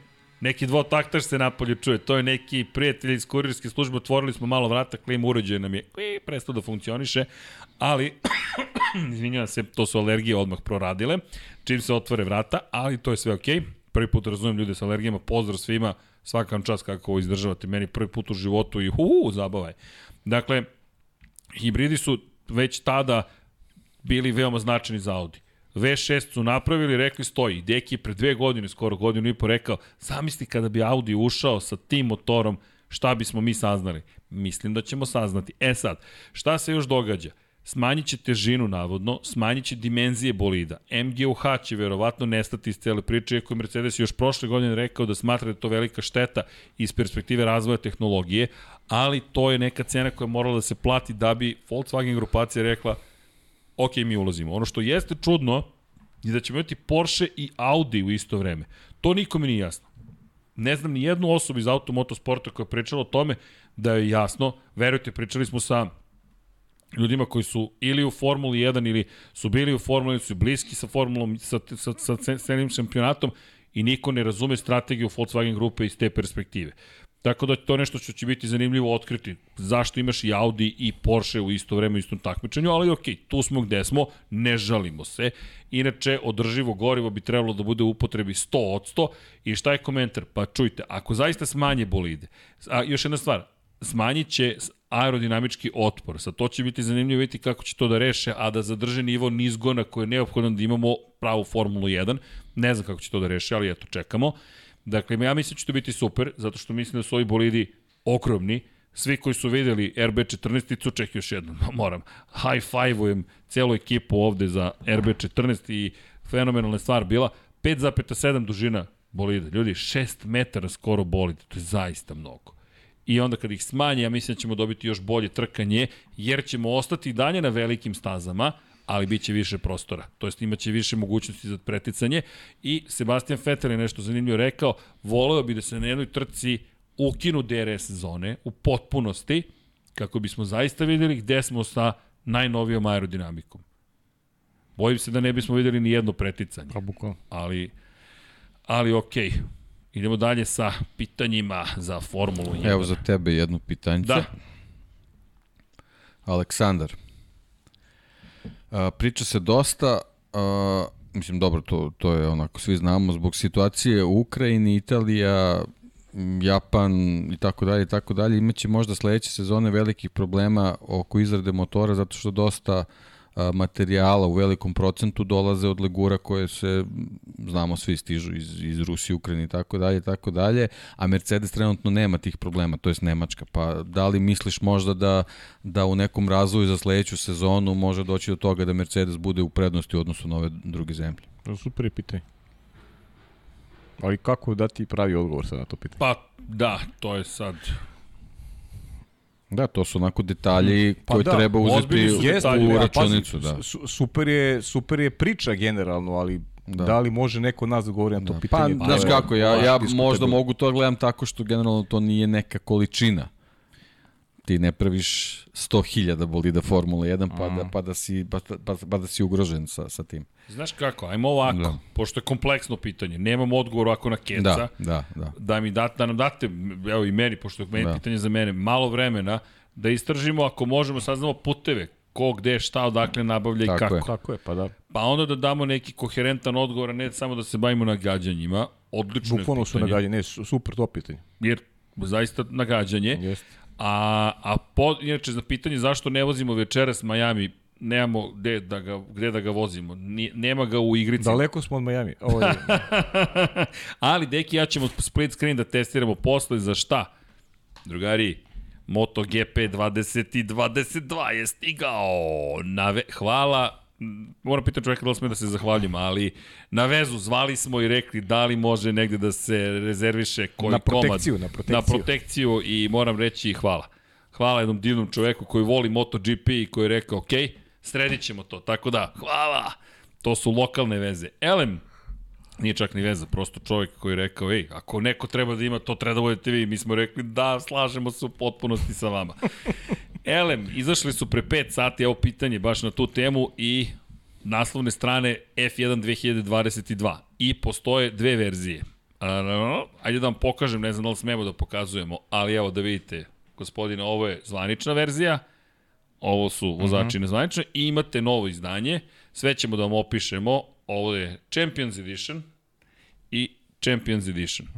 neki dvotaktaš se napolje čuje. To je neki prijatelj iz kurirske službe, otvorili smo malo vrata, klim uređaj nam je prestao da funkcioniše, ali, izvinjavam se, to su alergije odmah proradile, čim se otvore vrata, ali to je sve okej. Okay. Prvi put razumijem ljude sa alergijama, pozdrav svima, svakam čas kako ovo izdržavate meni prvi put u životu i hu, zabavaj. Dakle, hibridi su već tada bili veoma značajni za Audi. V6 su napravili, rekli stoji. Deki je pre dve godine, skoro godinu i po rekao, zamisli kada bi Audi ušao sa tim motorom, šta bismo mi saznali? Mislim da ćemo saznati. E sad, šta se još događa? Smanjit će težinu, navodno, smanjit će dimenzije bolida. MGUH će verovatno nestati iz cele priče, iako je Mercedes još prošle godine rekao da smatra da je to velika šteta iz perspektive razvoja tehnologije, ali to je neka cena koja je morala da se plati da bi Volkswagen grupacija rekla ok, mi ulazimo. Ono što jeste čudno je da ćemo imati Porsche i Audi u isto vreme. To nikome nije jasno. Ne znam ni jednu osobu iz automotosporta koja je pričala o tome da je jasno. Verujte, pričali smo sa ljudima koji su ili u Formuli 1 ili su bili u Formuli 1, su bliski sa Formulom, sa, sa, sa celim šampionatom i niko ne razume strategiju Volkswagen grupe iz te perspektive. Tako da to nešto što će biti zanimljivo otkriti. Zašto imaš i Audi i Porsche u isto vreme u istom takmičenju, ali ok, tu smo gde smo, ne žalimo se. Inače, održivo gorivo bi trebalo da bude u upotrebi 100 od 100. I šta je komentar? Pa čujte, ako zaista smanje bolide, a još jedna stvar, smanjit će aerodinamički otpor. Sa to će biti zanimljivo vidjeti kako će to da reše, a da zadrže nivo nizgona koje je neophodno da imamo pravu Formulu 1. Ne znam kako će to da reše, ali eto, čekamo. Dakle, ja mislim da će to biti super, zato što mislim da su ovi bolidi okromni. Svi koji su videli RB14, ček još jednom, moram, high five-ujem celu ekipu ovde za RB14 i fenomenalna stvar bila. 5,7 dužina bolida. Ljudi, 6 metara skoro bolida, to je zaista mnogo. i onda kad ih smanji, ja mislim da ćemo dobiti još bolje trkanje, jer ćemo ostati dalje na velikim stazama, ali bit će više prostora. To jest imaće više mogućnosti za preticanje i Sebastian Vettel je nešto zanimljivo rekao, voleo bi da se na jednoj trci ukinu DRS zone u potpunosti, kako bismo zaista videli gde smo sa najnovijom aerodinamikom. Bojim se da ne bismo videli ni jedno preticanje,
Pa
ali, ali okej. Idemo dalje sa pitanjima za Formulu 1.
Evo za tebe jedno pitanje.
Da.
Aleksandar. A, priča se dosta, a, mislim dobro, to, to je onako, svi znamo, zbog situacije u Ukrajini, Italija, Japan i tako dalje i tako dalje, imaće možda sledeće sezone velikih problema oko izrade motora zato što dosta materijala u velikom procentu dolaze od legura koje se, znamo, svi stižu iz, iz Rusije, Ukrajine i tako dalje tako dalje, a Mercedes trenutno nema tih problema, to jest Nemačka. Pa da li misliš možda da, da u nekom razvoju za sledeću sezonu može doći do toga da Mercedes bude u prednosti u odnosu na ove druge zemlje?
Super je pitanje. Ali kako dati pravi odgovor sad na to pitanje?
Pa da, to je sad...
Da, to su onako detalji
Pa
koje
da,
treba uzeti u, u računicu. Da.
su- Super je, super je priča generalno, ali da,
Da.
li može neko nas da govori na to
Da. Pa,
pitanje?
znaš
je
kako, ja, ja možda mogu to gledam tako što generalno to nije neka količina. Ti ne praviš 100.000 bolida Formula 1 pa da, pa da, si, pa, pa, pa da si ugrožen sa, sa tim.
Znaš kako, ajmo ovako, da. Pošto je kompleksno pitanje, nemam odgovor ovako na keca,
Da, da, da.
da mi date, da nam date, evo i meni, pošto je meni da. Pitanje za mene, malo vremena, da istražimo, ako možemo, saznamo puteve, ko, gde, šta, odakle nabavlja i
Tako
kako.
je.
Tako je, pa da.
Pa onda da damo neki koherentan odgovor, a ne samo da se bavimo nagađanjima. Odlično je
Bukvalno su
pitanje,
nagađani. Ne, su- super to pitanje.
Jer zaista nagađanje.
Jeste.
A, a po, inače, za pitanje zašto ne vozimo večeras Miami, nemamo gde da ga, gde da ga vozimo. Ni, nema ga u igrici.
Daleko smo od Miami. Ovo je,
Ali, deki, ja ćemo split screen da testiramo posle za šta? Drugari, MotoGP 2022 je stigao. Na ve... Hvala, moram pitati čovjeka da li sme da se zahvaljujem, ali na vezu zvali smo i rekli da li može negde da se rezerviše koji
Na
komad.
protekciju, na protekciju.
Na protekciju i moram reći hvala. Hvala jednom divnom čoveku koji voli MotoGP i koji je rekao, ok, sredit ćemo to. Tako da, hvala. To su lokalne veze. Elem, Nije čak ni veza, prosto čovjek koji je rekao, ej, ako neko treba da ima, to treba da budete vi. Mi smo rekli, da, slažemo se u potpunosti sa vama. Elem, izašli su pre 5 sati, evo pitanje baš na tu temu i naslovne strane F1 2022. I postoje dve verzije. Ajde da vam pokažem, ne znam da li smemo da pokazujemo, ali evo da vidite, gospodine, ovo je zvanična verzija, ovo su vozači nezvanične i imate novo izdanje, sve ćemo da vam opišemo, ovo je Champions Edition i Champions Edition.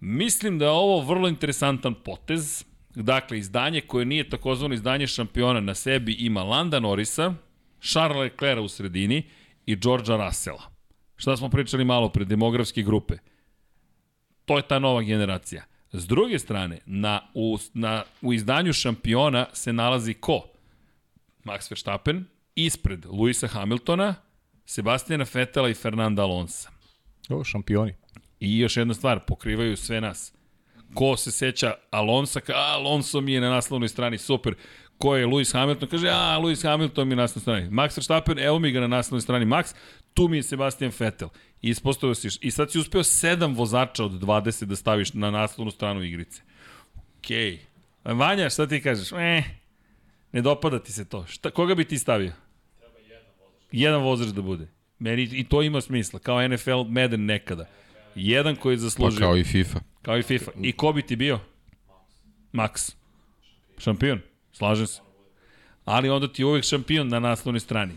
Mislim da je ovo vrlo interesantan potez, dakle, izdanje koje nije takozvano izdanje šampiona na sebi ima Landa Norrisa, Charles Leclerc u sredini i Georgea Russella. Šta smo pričali malo pre, demografske grupe. To je ta nova generacija. S druge strane, na, u, na, u izdanju šampiona se nalazi ko? Max Verstappen, ispred Luisa Hamiltona, Sebastijana Fetela i Fernanda Alonsa.
o, šampioni.
I još jedna stvar, pokrivaju sve nas. Ko se seća Alonsa, ka, a, Alonso mi je na naslovnoj strani, super. Ko je Lewis Hamilton, kaže, a, Lewis Hamilton mi je na naslovnoj strani. Max Verstappen, evo mi ga na naslovnoj strani Max, tu mi je Sebastian Vettel. Ispostavio si, i sad si uspeo sedam vozača od 20 da staviš na naslovnu stranu igrice. Okej. Okay. Vanja, šta ti kažeš? E, ne dopada ti se to. Šta, koga bi ti stavio? Jedan vozač da bude. Meni i to ima smisla, kao NFL Madden nekada. Jedan koji je
Pa
zaslužio.
kao i FIFA.
Kao i FIFA. I ko bi ti bio? Max. Šampion. Slažem se. Ali onda ti je uvek šampion na naslovnoj strani.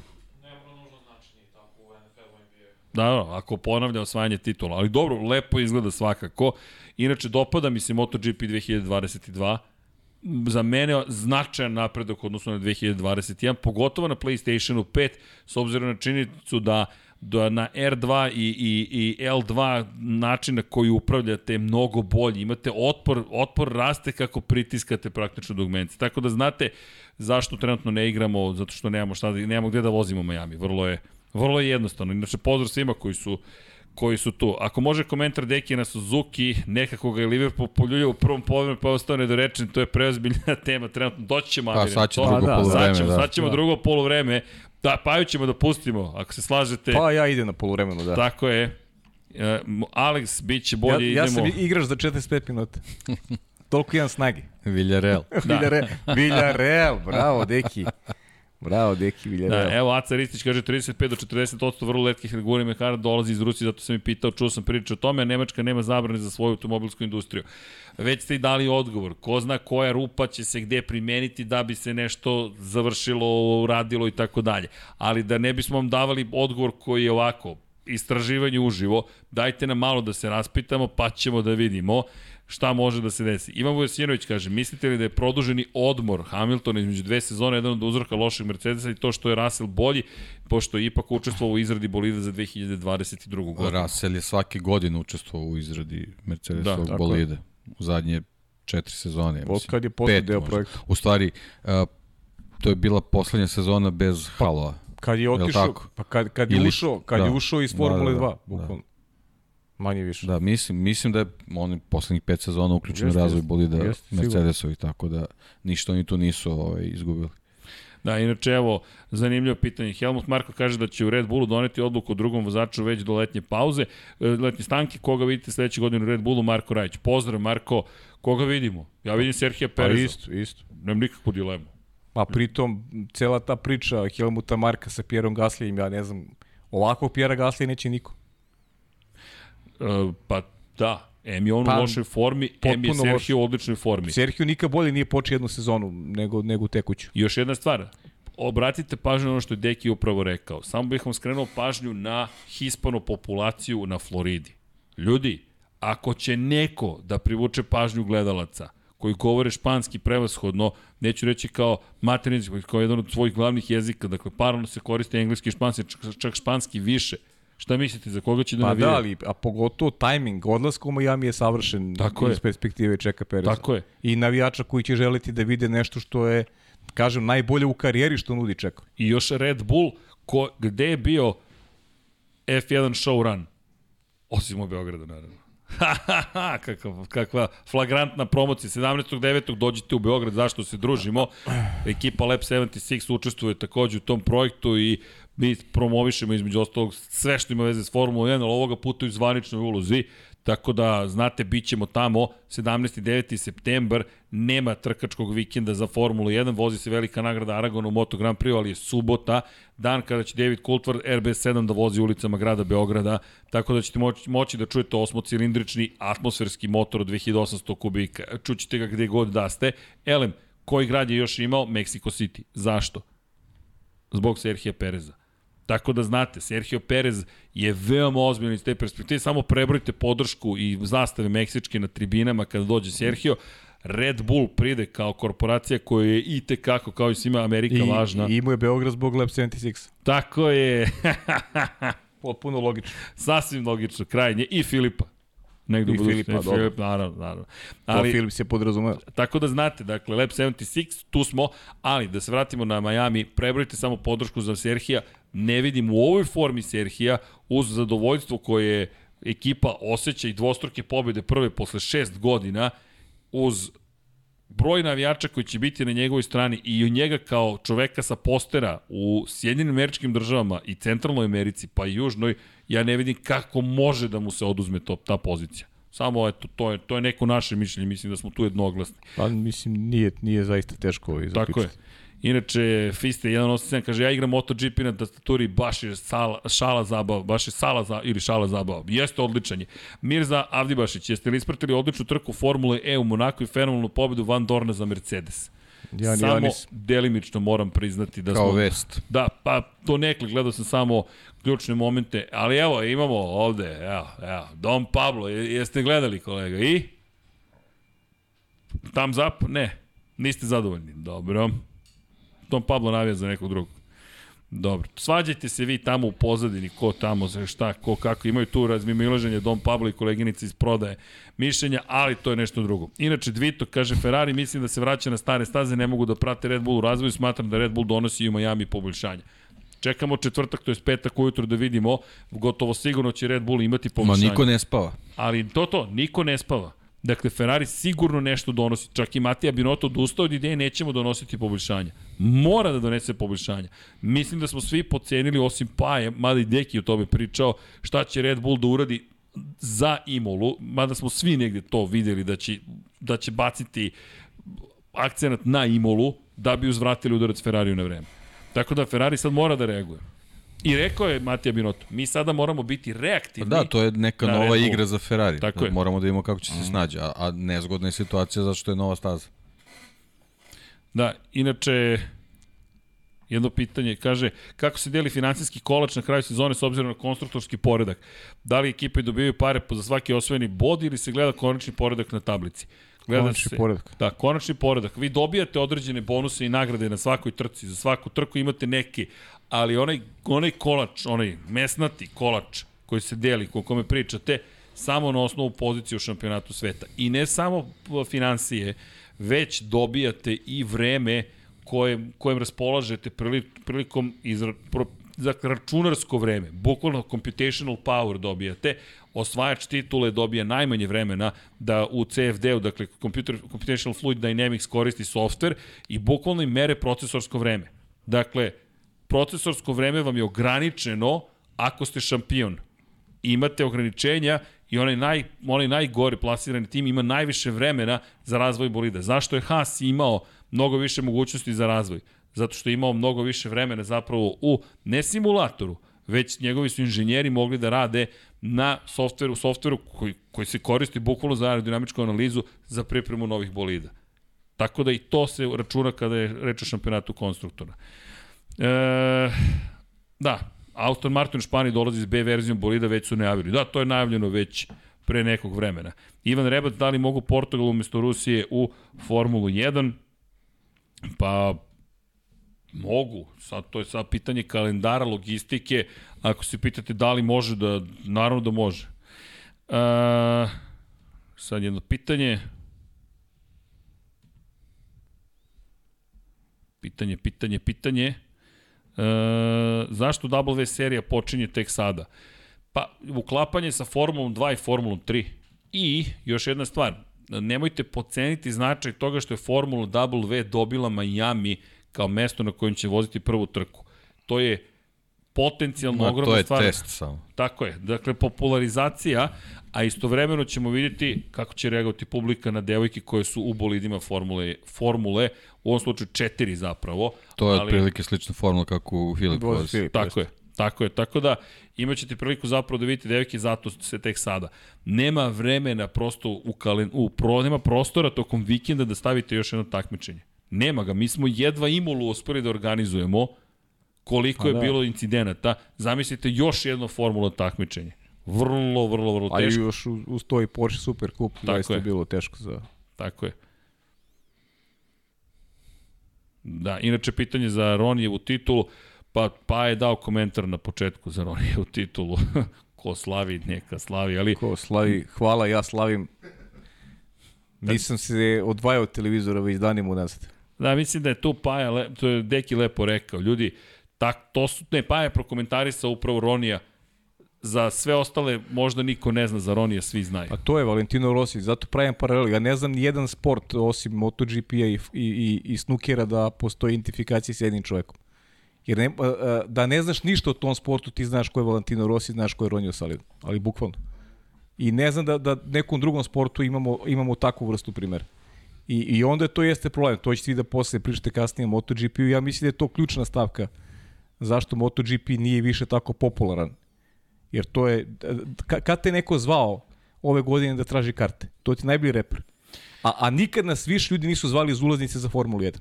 Da, da, ako ponavlja osvajanje titula. Ali dobro, lepo izgleda svakako. Inače, dopada mi se MotoGP 2022. Za mene značajan napredak odnosno na 2021, pogotovo na PlayStationu 5, s obzirom na činjenicu da da na R2 i, i, i L2 način na koji upravljate je mnogo bolji. Imate otpor, otpor raste kako pritiskate praktično dugmence. Tako da znate zašto trenutno ne igramo, zato što nemamo, šta, da- nemamo gde da vozimo Miami. Vrlo je, vrlo je jednostavno. Inače, pozdrav svima koji su koji su tu. Ako može komentar Deki na Suzuki, nekako ga je Liverpool poljuljao u prvom polovremenu, pa je ostao nedorečen, to je preozbiljna tema, trenutno doći ćemo,
Pa, sad će
to-
drugo
Pa da,
polovreme,
Sad ćemo,
da.
sad ćemo
Da.
drugo polovreme. Da, Paju ćemo da pustimo, ako se slažete.
Pa ja idem na poluvremenu, da.
Tako je. E, Alex, bit će bolje,
ja, ja
idemo.
sam igrač za 45 minuta. Toliko imam snage.
Villarreal.
Da. Villarreal, Villarreal, bravo, deki. Bravo, deki, Villarreal.
Da, evo Aca Ristić kaže 35 do 40% vrlo letkih regulanih mehana dolazi iz Rusije, zato sam i pitao, čuo sam priču o tome, a Nemačka nema zabrane za svoju automobilsku industriju. Već ste i dali odgovor, ko zna koja rupa će se gde primeniti da bi se nešto završilo, uradilo i tako dalje. Ali da ne bismo vam davali odgovor koji je ovako, istraživanje uživo, dajte nam malo da se raspitamo, pa ćemo da vidimo šta može da se desi. Ivan Vujasinović kaže, mislite li da je produženi odmor Hamiltona između dve sezone jedan od uzroka lošeg Mercedesa i to što je Russell bolji, pošto je ipak učestvovao u izradi bolida za 2022. godinu?
Russell je svake godine učestvovao u izradi Mercedesovog
Da, tako
bolide. U zadnje četiri sezone. ja mislim.
kad je
Pet
deo projekta.
U stvari, uh, to je bila poslednja sezona bez halova.
Kad je otišao, pa kad, kad je
Ili-
ušao, kad
da.
je ušao iz
Da,
Formule
da, da.
2, bukvalno. Manje više.
Da, mislim, mislim da je on poslednjih pet sezona uključen u razvoj
jeste.
bolida. Mercedesovih, tako da ništa oni tu nisu ovaj, izgubili.
Da, inače, evo, zanimljivo pitanje. Helmut Marko kaže da će u Red Bullu doneti odluku o drugom vozaču već do letnje pauze, e, letnje stanke. Koga vidite sledeće godine u Red Bullu? Marko Rajić. Pozdrav, Marko. Koga vidimo? Ja vidim Serhija
Pa
Pereza.
isto, isto.
Nemam nikakvu dilemu.
A pritom, cela ta priča Helmuta Marka sa Pierom Gaslijem, ja ne znam, ovakvog Pjera Gaslija neće niko.
E, pa da, M je on
Pa,
u lošoj formi, M je Serhio u odličnoj formi.
Sergio nikad bolje nije počeo jednu sezonu nego, nego tekuću.
I još jedna stvar, obratite pažnju na ono što je Deki upravo rekao. Samo bih vam skrenuo pažnju na hispano populaciju na Floridi. Ljudi, ako će neko da privuče pažnju gledalaca koji govore španski prevashodno, neću reći kao materinski, kao jedan od svojih glavnih jezika, dakle paralelno se koriste engleski i španski, čak španski više. Šta mislite, za koga će da
Pa
navije?
da, ali, a pogotovo tajming odlaska u Miami je savršen
Tako
iz
je.
perspektive Čeka Pereza.
Tako je.
I navijača koji će želiti da vide nešto što je, kažem, najbolje u karijeri što nudi Čeka.
I još Red Bull, ko, gde je bio F1 show run? Osim u Beogradu, naravno. Ha, ha, ha, kakva, kakva flagrantna promocija. 17.9. dođite u Beograd, zašto se družimo. Ekipa Lab 76 učestvuje takođe u tom projektu i mi promovišemo između ostalog sve što ima veze s Formula 1, ali ovoga puta u zvaničnoj ulozi. Tako da, znate, bit ćemo tamo 17. 9. september, nema trkačkog vikenda za Formulu 1, vozi se velika nagrada Aragon u Moto Grand Prix, ali je subota, dan kada će David Coulthard RB7 da vozi ulicama grada Beograda, tako da ćete moći, moći da čujete osmocilindrični atmosferski motor od 2800 kubika. Čućete ga gde god da ste. Elem, koji grad je još imao? Mexico City. Zašto? Zbog Serhija Pereza. Tako da znate, Sergio Perez je veoma ozbiljno iz te perspektive. Samo prebrojite podršku i zastave meksičke na tribinama kada dođe Sergio. Red Bull pride kao korporacija koja je i tekako, kao i svima Amerika,
I,
važna.
I imao je Beograd zbog Lab 76.
Tako je,
Potpuno logično.
sasvim logično, krajnje. I Filipa. Negde
I. Filipa, dobro.
Filip, naravno, naravno.
Ali,
Ali,
to film se podrazumeo.
Tako da znate, dakle, Lab 76, tu smo, ali da se vratimo na Miami, prebrojite samo podršku za Serhija, ne vidim u ovoj formi Serhija, uz zadovoljstvo koje ekipa osjeća i dvostruke pobjede prve posle šest godina, uz broj navijača koji će biti na njegovoj strani i u njega kao čoveka sa postera u Sjedinim američkim državama i centralnoj Americi, pa i južnoj, ja ne vidim kako može da mu se oduzme to, ta pozicija. Samo eto, to je, to je neko naše mišljenje, mislim da smo tu jednoglasni.
Pa mislim, nije, nije zaista teško ovaj
Tako je. Inače, Fiste 187 kaže, ja igram MotoGP na tastaturi, baš je sala, šala zabava, baš je sala za, ili šala zabava. Jeste odličan je. Mirza Avdibašić, jeste li ispratili odličnu trku Formule E u Monaku i fenomenalnu pobedu Van Dorna za Mercedes?
Ja,
Samo
ja nis,
delimično moram priznati da
Kao
smo...
vest.
Da, pa to nekle, gledao sam samo ključne momente, ali evo, imamo ovde, evo, evo, Dom Pablo, je- jeste gledali kolega, i? Thumbs up? Ne, niste zadovoljni, dobro. Dom Pablo navija za nekog drugog. Dobro, svađajte se vi tamo u pozadini, ko tamo, za šta, ko kako, imaju tu razmimoilaženje Dom Pablo i koleginica iz prodaje mišljenja, ali to je nešto drugo. Inače, Dvito kaže, Ferrari mislim da se vraća na stare staze, ne mogu da prate Red Bull u razvoju, smatram da Red Bull donosi i u Miami poboljšanja. Čekamo četvrtak, to je petak ujutro da vidimo, gotovo sigurno će Red Bull imati
Ma
poboljšanje.
niko ne spava.
Ali to to, niko ne spava. Dakle, Ferrari sigurno nešto donosi. Čak i Matija Binotto odustao od ideje nećemo donositi poboljšanja. Mora da donese poboljšanja. Mislim da smo svi pocenili, osim Paje, mada i Deki o tome pričao, šta će Red Bull da uradi za Imolu, mada smo svi negde to videli da će, da će baciti akcenat na Imolu da bi uzvratili udarac Ferrariju na vreme. Tako da Ferrari sad mora da reaguje. I rekao je Matija Binotto, mi sada moramo biti
Pa
reaktivni.
da, to je neka nova igra za Ferrari.
Tako
Da
je.
Moramo da vidimo kako će se snađe, a, a nezgodna je situacija zato što je nova staza.
Da, inače, jedno pitanje, kaže, kako se deli finansijski kolač na kraju sezone s obzirom na konstruktorski poredak? Da li ekipe dobijaju pare za svaki osvojeni bod ili se gleda konačni poredak na tablici? Gleda
Konačni
se,
poredak.
Da, konačni poredak. Vi dobijate određene bonuse i nagrade na svakoj trci. Za svaku trku imate neke, ali onaj, onaj kolač, onaj mesnati kolač koji se deli, o kome pričate, samo na osnovu pozicije u šampionatu sveta. I ne samo financije, već dobijate i vreme koje, kojem raspolažete prili, prilikom izra, pro, za računarsko vreme, bukvalno computational power dobijate, osvajač titule dobija najmanje vremena da u CFD-u, dakle Computer, Computational Fluid Dynamics koristi software i bukvalno im mere procesorsko vreme. Dakle, procesorsko vreme vam je ograničeno ako ste šampion. Imate ograničenja i onaj, naj, onaj najgore plasirani tim ima najviše vremena za razvoj bolida. Zašto je Haas imao mnogo više mogućnosti za razvoj? Zato što je imao mnogo više vremena zapravo u, ne simulatoru, već njegovi su inženjeri mogli da rade na softveru, softveru koji, koji se koristi bukvalno za aerodinamičku analizu za pripremu novih bolida. Tako da i to se računa kada je reč o šampionatu konstruktora. E, da, Aston Martin u Španiji dolazi s B verzijom bolida, već su najavili. Da, to je najavljeno već pre nekog vremena. Ivan Rebac, da li mogu Portugal umesto Rusije u Formulu 1? Pa, mogu. Sad, to je sad pitanje kalendara, logistike. Ako se pitate da li može da, naravno da može. E, sad jedno pitanje. Pitanje, pitanje, pitanje. E, zašto W serija počinje tek sada? Pa, uklapanje sa Formulom 2 i Formulom 3. I, još jedna stvar, nemojte poceniti značaj toga što je Formula W dobila Miami kao mesto na kojem će voziti prvu trku. To je potencijalno
Ma,
ogromna
to je
stvar.
test samo.
Tako je. Dakle, popularizacija, a istovremeno ćemo vidjeti kako će reagovati publika na devojke koje su u bolidima formule, formule u ovom slučaju četiri zapravo.
To je
ali-
otprilike slična formula kako u Filip.
Filip,
Tako je. Tako je, tako da imat ćete priliku zapravo da vidite devojke zato se tek sada. Nema vremena prosto u, kalen, u pro, nema prostora tokom vikenda da stavite još jedno takmičenje. Nema ga, mi smo jedva Imolu uspeli da organizujemo koliko
Pa
je
da.
bilo incidenata. Zamislite još jedno formula takmičenje. Vrlo, vrlo, vrlo
A i
teško.
još uz, uz to i Porsche Super Cup, zaista
je.
je bilo teško za...
Tako je. Da, inače pitanje za Ronijevu titulu, pa, pa je dao komentar na početku za Ronijevu titulu. Ko slavi, neka slavi, ali
Ko slavi, hvala, ja slavim. Nisam se odvajao od televizora već danima unazad.
da, mislim da je tu Paja, le, to je Deki lepo rekao. Ljudi, tak, to su, ne, Paja je prokomentarisao upravo Ronija. Za sve ostale možda niko ne zna, za Ronija svi znaju.
Pa to je Valentino Rossi, zato pravim paralel. Ja ne znam ni jedan sport osim MotoGP-a i, i, i, snukera da postoji identifikacija s jednim čovekom. Jer ne, da ne znaš ništa o tom sportu, ti znaš ko je Valentino Rossi, znaš ko je Ronio Salid. Ali bukvalno. I ne znam da, da nekom drugom sportu imamo, imamo takvu vrstu primjera. I, I onda to jeste problem. To ćete vi da posle pričate kasnije o MotoGP-u. Ja mislim da je to ključna stavka zašto MotoGP nije više tako popularan. Jer to je, ka- kad te neko zvao ove godine da traži karte, to ti najbolji reper. A, a nikad nas više ljudi nisu zvali iz ulaznice za Formulu 1.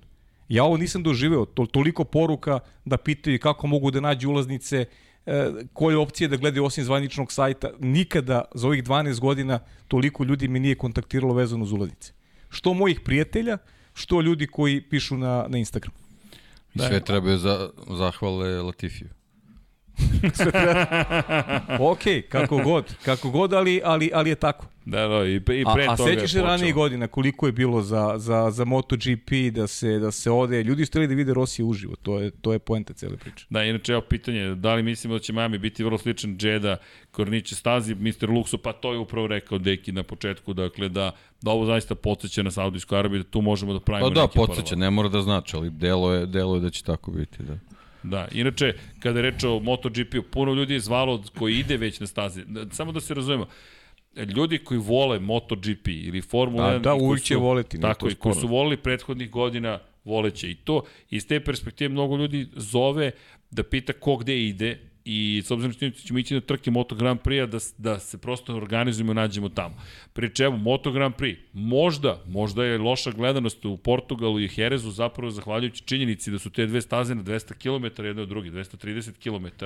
Ja ovo nisam doživeo, to, toliko poruka da pitaju kako mogu da nađu ulaznice, e, koje opcije da gledaju osim zvaničnog sajta. Nikada za ovih 12 godina toliko ljudi me nije kontaktiralo vezano uz ulaznice. Što mojih prijatelja, što ljudi koji pišu na, na Instagram.
I sve trebaju za, zahvale Latifiju.
ok, kako god, kako god, ali, ali, ali je tako.
Da, da, i, pre- i pre
A, a
toga je
sećaš se
počelo.
ranije godina koliko je bilo za, za, za MotoGP da se, da se ode, ljudi su da vide Rosija uživo, to je, to je poenta cele priče.
Da, inače, evo pitanje, da li mislimo da će Miami biti vrlo sličan Džeda, Korniće stazi, Mr. Luxo, pa to je upravo rekao Deki na početku, dakle da, da ovo zaista podsjeća na Saudijsku Arabiju, da tu možemo da pravimo
Pa da,
neke
podsjeća, ne mora da znači, ali delo je, delo je da će tako biti, da.
Da, inače, kada je reč o MotoGP-u, puno ljudi je zvalo koji ide već na stazi. Da, Samo da se razumemo, ljudi koji vole MotoGP ili Formula
Da,
1...
da,
koji
uvijek će voleti,
Tako, i koji su volili prethodnih godina, voleće i to. Iz te perspektive mnogo ljudi zove da pita ko gde ide i s obzirom što ćemo ići na trke Moto Grand Prix-a da, da se prosto organizujemo i nađemo tamo. Pri čemu Moto Grand Prix, možda, možda je loša gledanost u Portugalu i Jerezu zapravo zahvaljujući činjenici da su te dve staze na 200 km jedne od druge, 230 km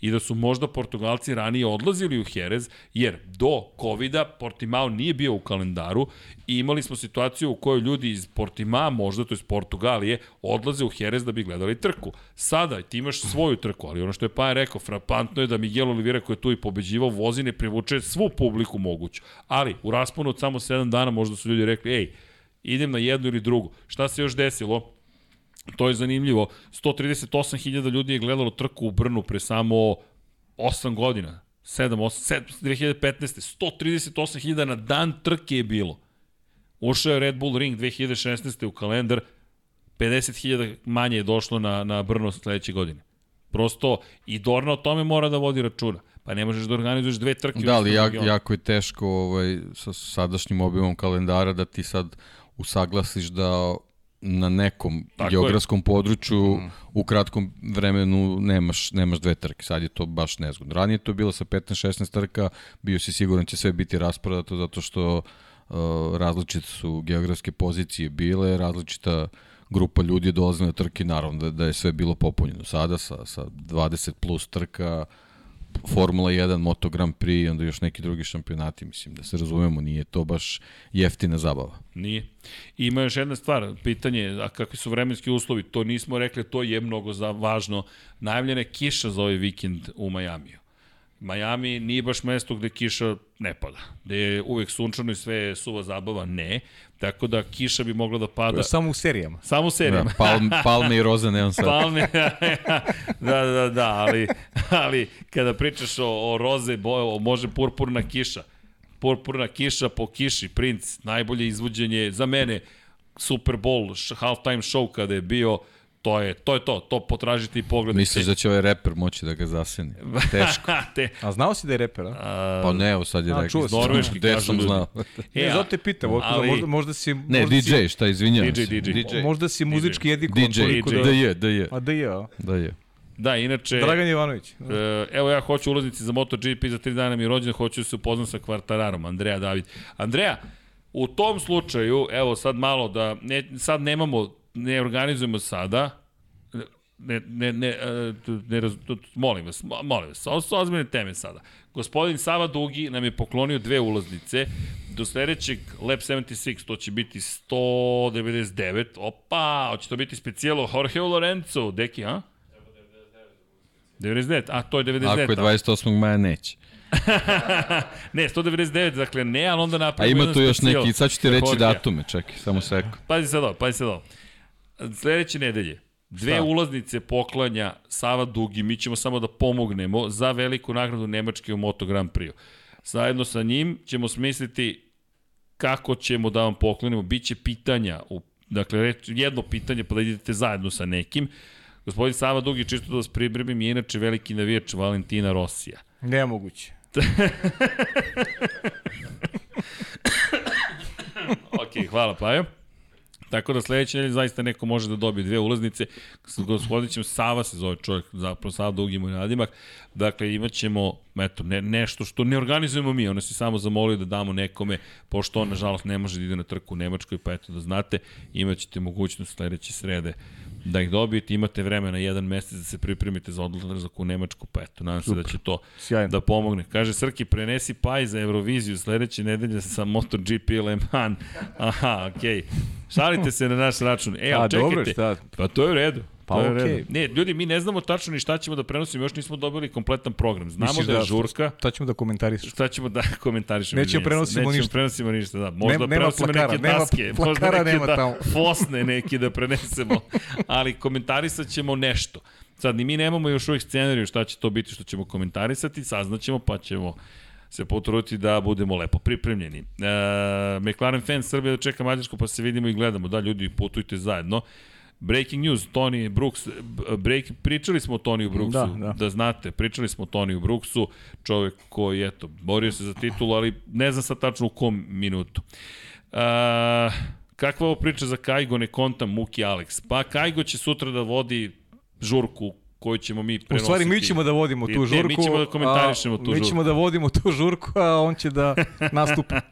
i da su možda Portugalci ranije odlazili u Jerez, jer do COVID-a Portimao nije bio u kalendaru i imali smo situaciju u kojoj ljudi iz Portima, možda, to iz Portugalije, odlaze u Jerez da bi gledali trku. Sada ti imaš svoju trku, ali ono što je Paja rekao, frapantno je da Miguel Oliveira koji je tu i pobeđivao vozi ne privuče svu publiku moguću. Ali u rasponu od samo 7 dana možda su ljudi rekli, ej, idem na jednu ili drugu. Šta se još desilo? To je zanimljivo. 138.000 ljudi je gledalo trku u Brnu pre samo 8 godina. 7, 8, 7, 2015. 138.000 na dan trke je bilo. Ušao je Red Bull Ring 2016. u kalendar, 50.000 manje je došlo na, na Brno sledeće godine. Prosto, i Dorna o tome mora da vodi računa. Pa ne možeš da organizuješ dve trke.
Da, ali jak, jako je teško ovaj, sa sadašnjim obimom kalendara da ti sad usaglasiš da na nekom
Tako je.
geografskom području u kratkom vremenu nemaš, nemaš dve trke. Sad je to baš nezgodno. Ranije je to bilo sa 15-16 trka, bio si siguran će sve biti rasprodato zato što uh, različite su geografske pozicije bile, različita grupa ljudi dolazila na trke, naravno da, da je sve bilo popunjeno. Sada sa, sa 20 plus trka, Formula 1, Moto Grand Prix i onda još neki drugi šampionati, mislim, da se razumemo, nije to baš jeftina zabava.
Nije. I ima još jedna stvar, pitanje, a kakvi su vremenski uslovi, to nismo rekli, to je mnogo za, važno. Najavljena je kiša za ovaj vikend u Majamiju. Miami nije baš mesto gde kiša ne pada, gde je uvek sunčano i sve je suva zabava, ne. Tako da kiša bi mogla da pada
je samo u serijama.
samo u
Da,
serijama.
palm, palme i roze neon sad.
Palme, da, da, da, ali, ali kada pričaš o, o roze, boje, o, može purpurna kiša. Purpurna kiša po kiši, princ, najbolje izvođenje za mene, Super Bowl, halftime show kada je bio, to je to, je to, to potražite i pogledajte.
Misliš da će ovaj reper moći da ga zaseni? Teško.
Te,
A znao si da je reper, a?
a,
Pa ne, evo sad je rekao.
čuo sam.
Norveški
Gde
kažu
sam
ljudi.
znao?
e,
Ne, zato te pitam, ali...
ali-
možda, možda si...
Ne,
možda
DJ, šta, izvinjavam
DJ,
se.
DJ.
Možda si muzički jedikovan
DJ,
toliko da...
da je, da je,
A da je, a?
da je.
Da, inače...
Dragan Jovanović.
E, evo ja hoću ulaznici za MotoGP za tri dana mi je rođen, hoću da se upoznam sa kvartararom, Andreja David. Andreja, u tom slučaju, evo sad malo da, ne, sad nemamo, ne organizujemo sada, ne, ne, ne, e, ne, raz, molim vas, mo- molim vas, ovo su ozbiljne teme sada. Gospodin Sava Dugi nam je poklonio dve ulaznice, do sledećeg Lab 76, to će biti 199, opa, hoće to biti specijalo Jorge Lorenzo, deki, a? 99, a to je 99.
Ako je 28. maja, neće.
Ne, 199, dakle ne, ali onda
A
napravimo
ima
jedan
tu još
specijal
neki, sad ću ti reći
Jorgea.
datume, čekaj, samo sekund.
Pazi sad ovo, pazi sad ovo. Sledeće nedelje, dve
Šta?
ulaznice poklanja Sava Dugi, mi ćemo samo da pomognemo za veliku nagradu Nemačke u Moto Grand Prix. Zajedno sa njim ćemo smisliti kako ćemo da vam poklonimo. Biće pitanja, u, dakle reč, jedno pitanje pa da idete zajedno sa nekim. Gospodin Sava Dugi, čisto da vas pripremim, je inače veliki navijač Valentina Rosija.
Nemoguće.
ok, hvala Pajo. Tako da sledeće nedelje zaista neko može da dobije dve ulaznice. S gospodićem Sava se zove čovjek, zapravo Sava dugi moj nadimak. Dakle, imat ćemo eto, ne, nešto što ne organizujemo mi. Ono se samo zamolio da damo nekome, pošto on, nažalost, ne može da ide na trku u Nemačkoj, pa eto da znate, imat ćete mogućnost sledeće srede da ih dobijete, imate vremena jedan mesec da se pripremite za odlazak u Nemačku, pa eto, nadam se da će to
Sjajno.
da pomogne. Kaže Srki, prenesi paj za Euroviziju sledeće nedelje sa MotoGP Le Mans. Aha, okej. Okay. Šalite se na naš račun. E,
A,
ali čekajte.
dobro, šta?
Pa to je u redu.
Pa okej.
redom. Ne, ljudi, mi ne znamo tačno ni šta ćemo da prenosimo, još nismo dobili kompletan program. Znamo
Misliš
da je žurka,
Šta ćemo da komentarišemo?
šta ćemo da komentarišemo.
Nećemo
Ne,
prenosimo
nećemo
ništa.
prenosimo ništa, da. Možda
Nema- nema
prenosimo
plakara,
neke
nema
daske, možda
plakara
neke
nema
da,
tamo.
fosne neki da prenesemo, ali komentarisat ćemo nešto. Sad, ni mi nemamo još uvijek scenariju šta će to biti što ćemo komentarisati, saznaćemo pa ćemo se potruditi da budemo lepo pripremljeni. E, McLaren fan Srbija da čeka Mađarsku pa se vidimo i gledamo. Da, ljudi, putujte zajedno. Breaking news, Tony Brooks, break, pričali smo o Toniju Brooksu,
Da, da.
da znate, pričali smo o Toniju Brooksu, čovjek koji, eto, borio se za titulu, ali ne znam sad tačno u kom minutu. A, kakva je ovo priča za Kajgo, ne kontam Muki Alex? Pa Kajgo će sutra da vodi žurku koju ćemo mi
U
prenositi.
stvari mi ćemo da vodimo tu
Ne,
žurku.
mi ćemo da komentarišemo tu
Mi
žurku.
ćemo da vodimo tu žurku, a on će da nastupa.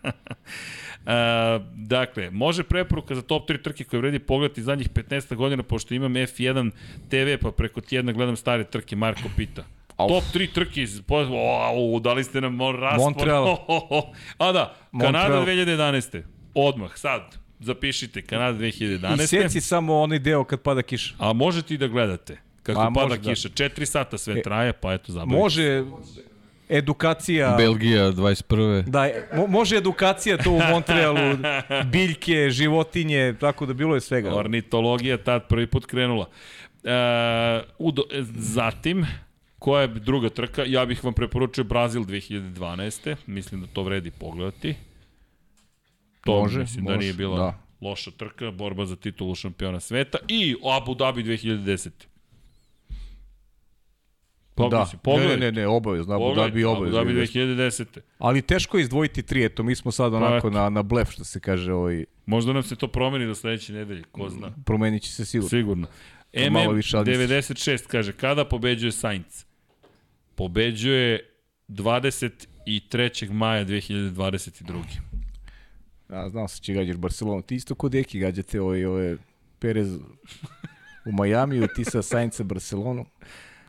A, dakle, može preporuka za top 3 trke koje vredi pogledati zadnjih 15 godina, pošto imam F1 TV, pa preko tjedna gledam stare trke, Marko pita.
Auf.
Top 3 trke iz... O, dali ste nam raspon.
Montreal.
A da, Kanada
Montreal.
2011. Odmah, sad, zapišite, Kanada 2011.
I seci samo onaj deo kad pada kiša.
A možete i da gledate. Kako
A,
pada
da.
kiša. 4 sata sve
E,
traje, pa eto, zabavite.
Može edukacija...
Belgija 21.
Da, mo, može edukacija to u Montrealu, biljke, životinje, tako da bilo je svega.
Ornitologija tad prvi put krenula. E, udo, e, zatim, koja je druga trka? Ja bih vam preporučio Brazil 2012. Mislim da to vredi pogledati. To
Može,
mislim da
može,
nije bila
da.
loša trka, borba za titulu šampiona sveta i Abu Dhabi 2010. Pa,
da,
mislim,
ne,
pogledaj.
ne, ne, obavezno, Abu Dhabi
Abu Dhabi
obavezno.
2010.
Ali teško je izdvojiti tri, eto, mi smo sad
Pa
onako
eto.
na, na blef, što se kaže, ovaj,
Možda nam se to promeni do sledeće nedelje, ko zna.
promenit će se sigurno.
Sigurno.
Malo
MM
više administracije.
96 kaže, kada pobeđuje Sainz? Pobeđuje 23. maja 2022.
Ja, znao se će gađaš Barcelonu. Ti isto kod Eki gađate ove, ove Perez u Majamiju, ti sa Sainca Barcelonu.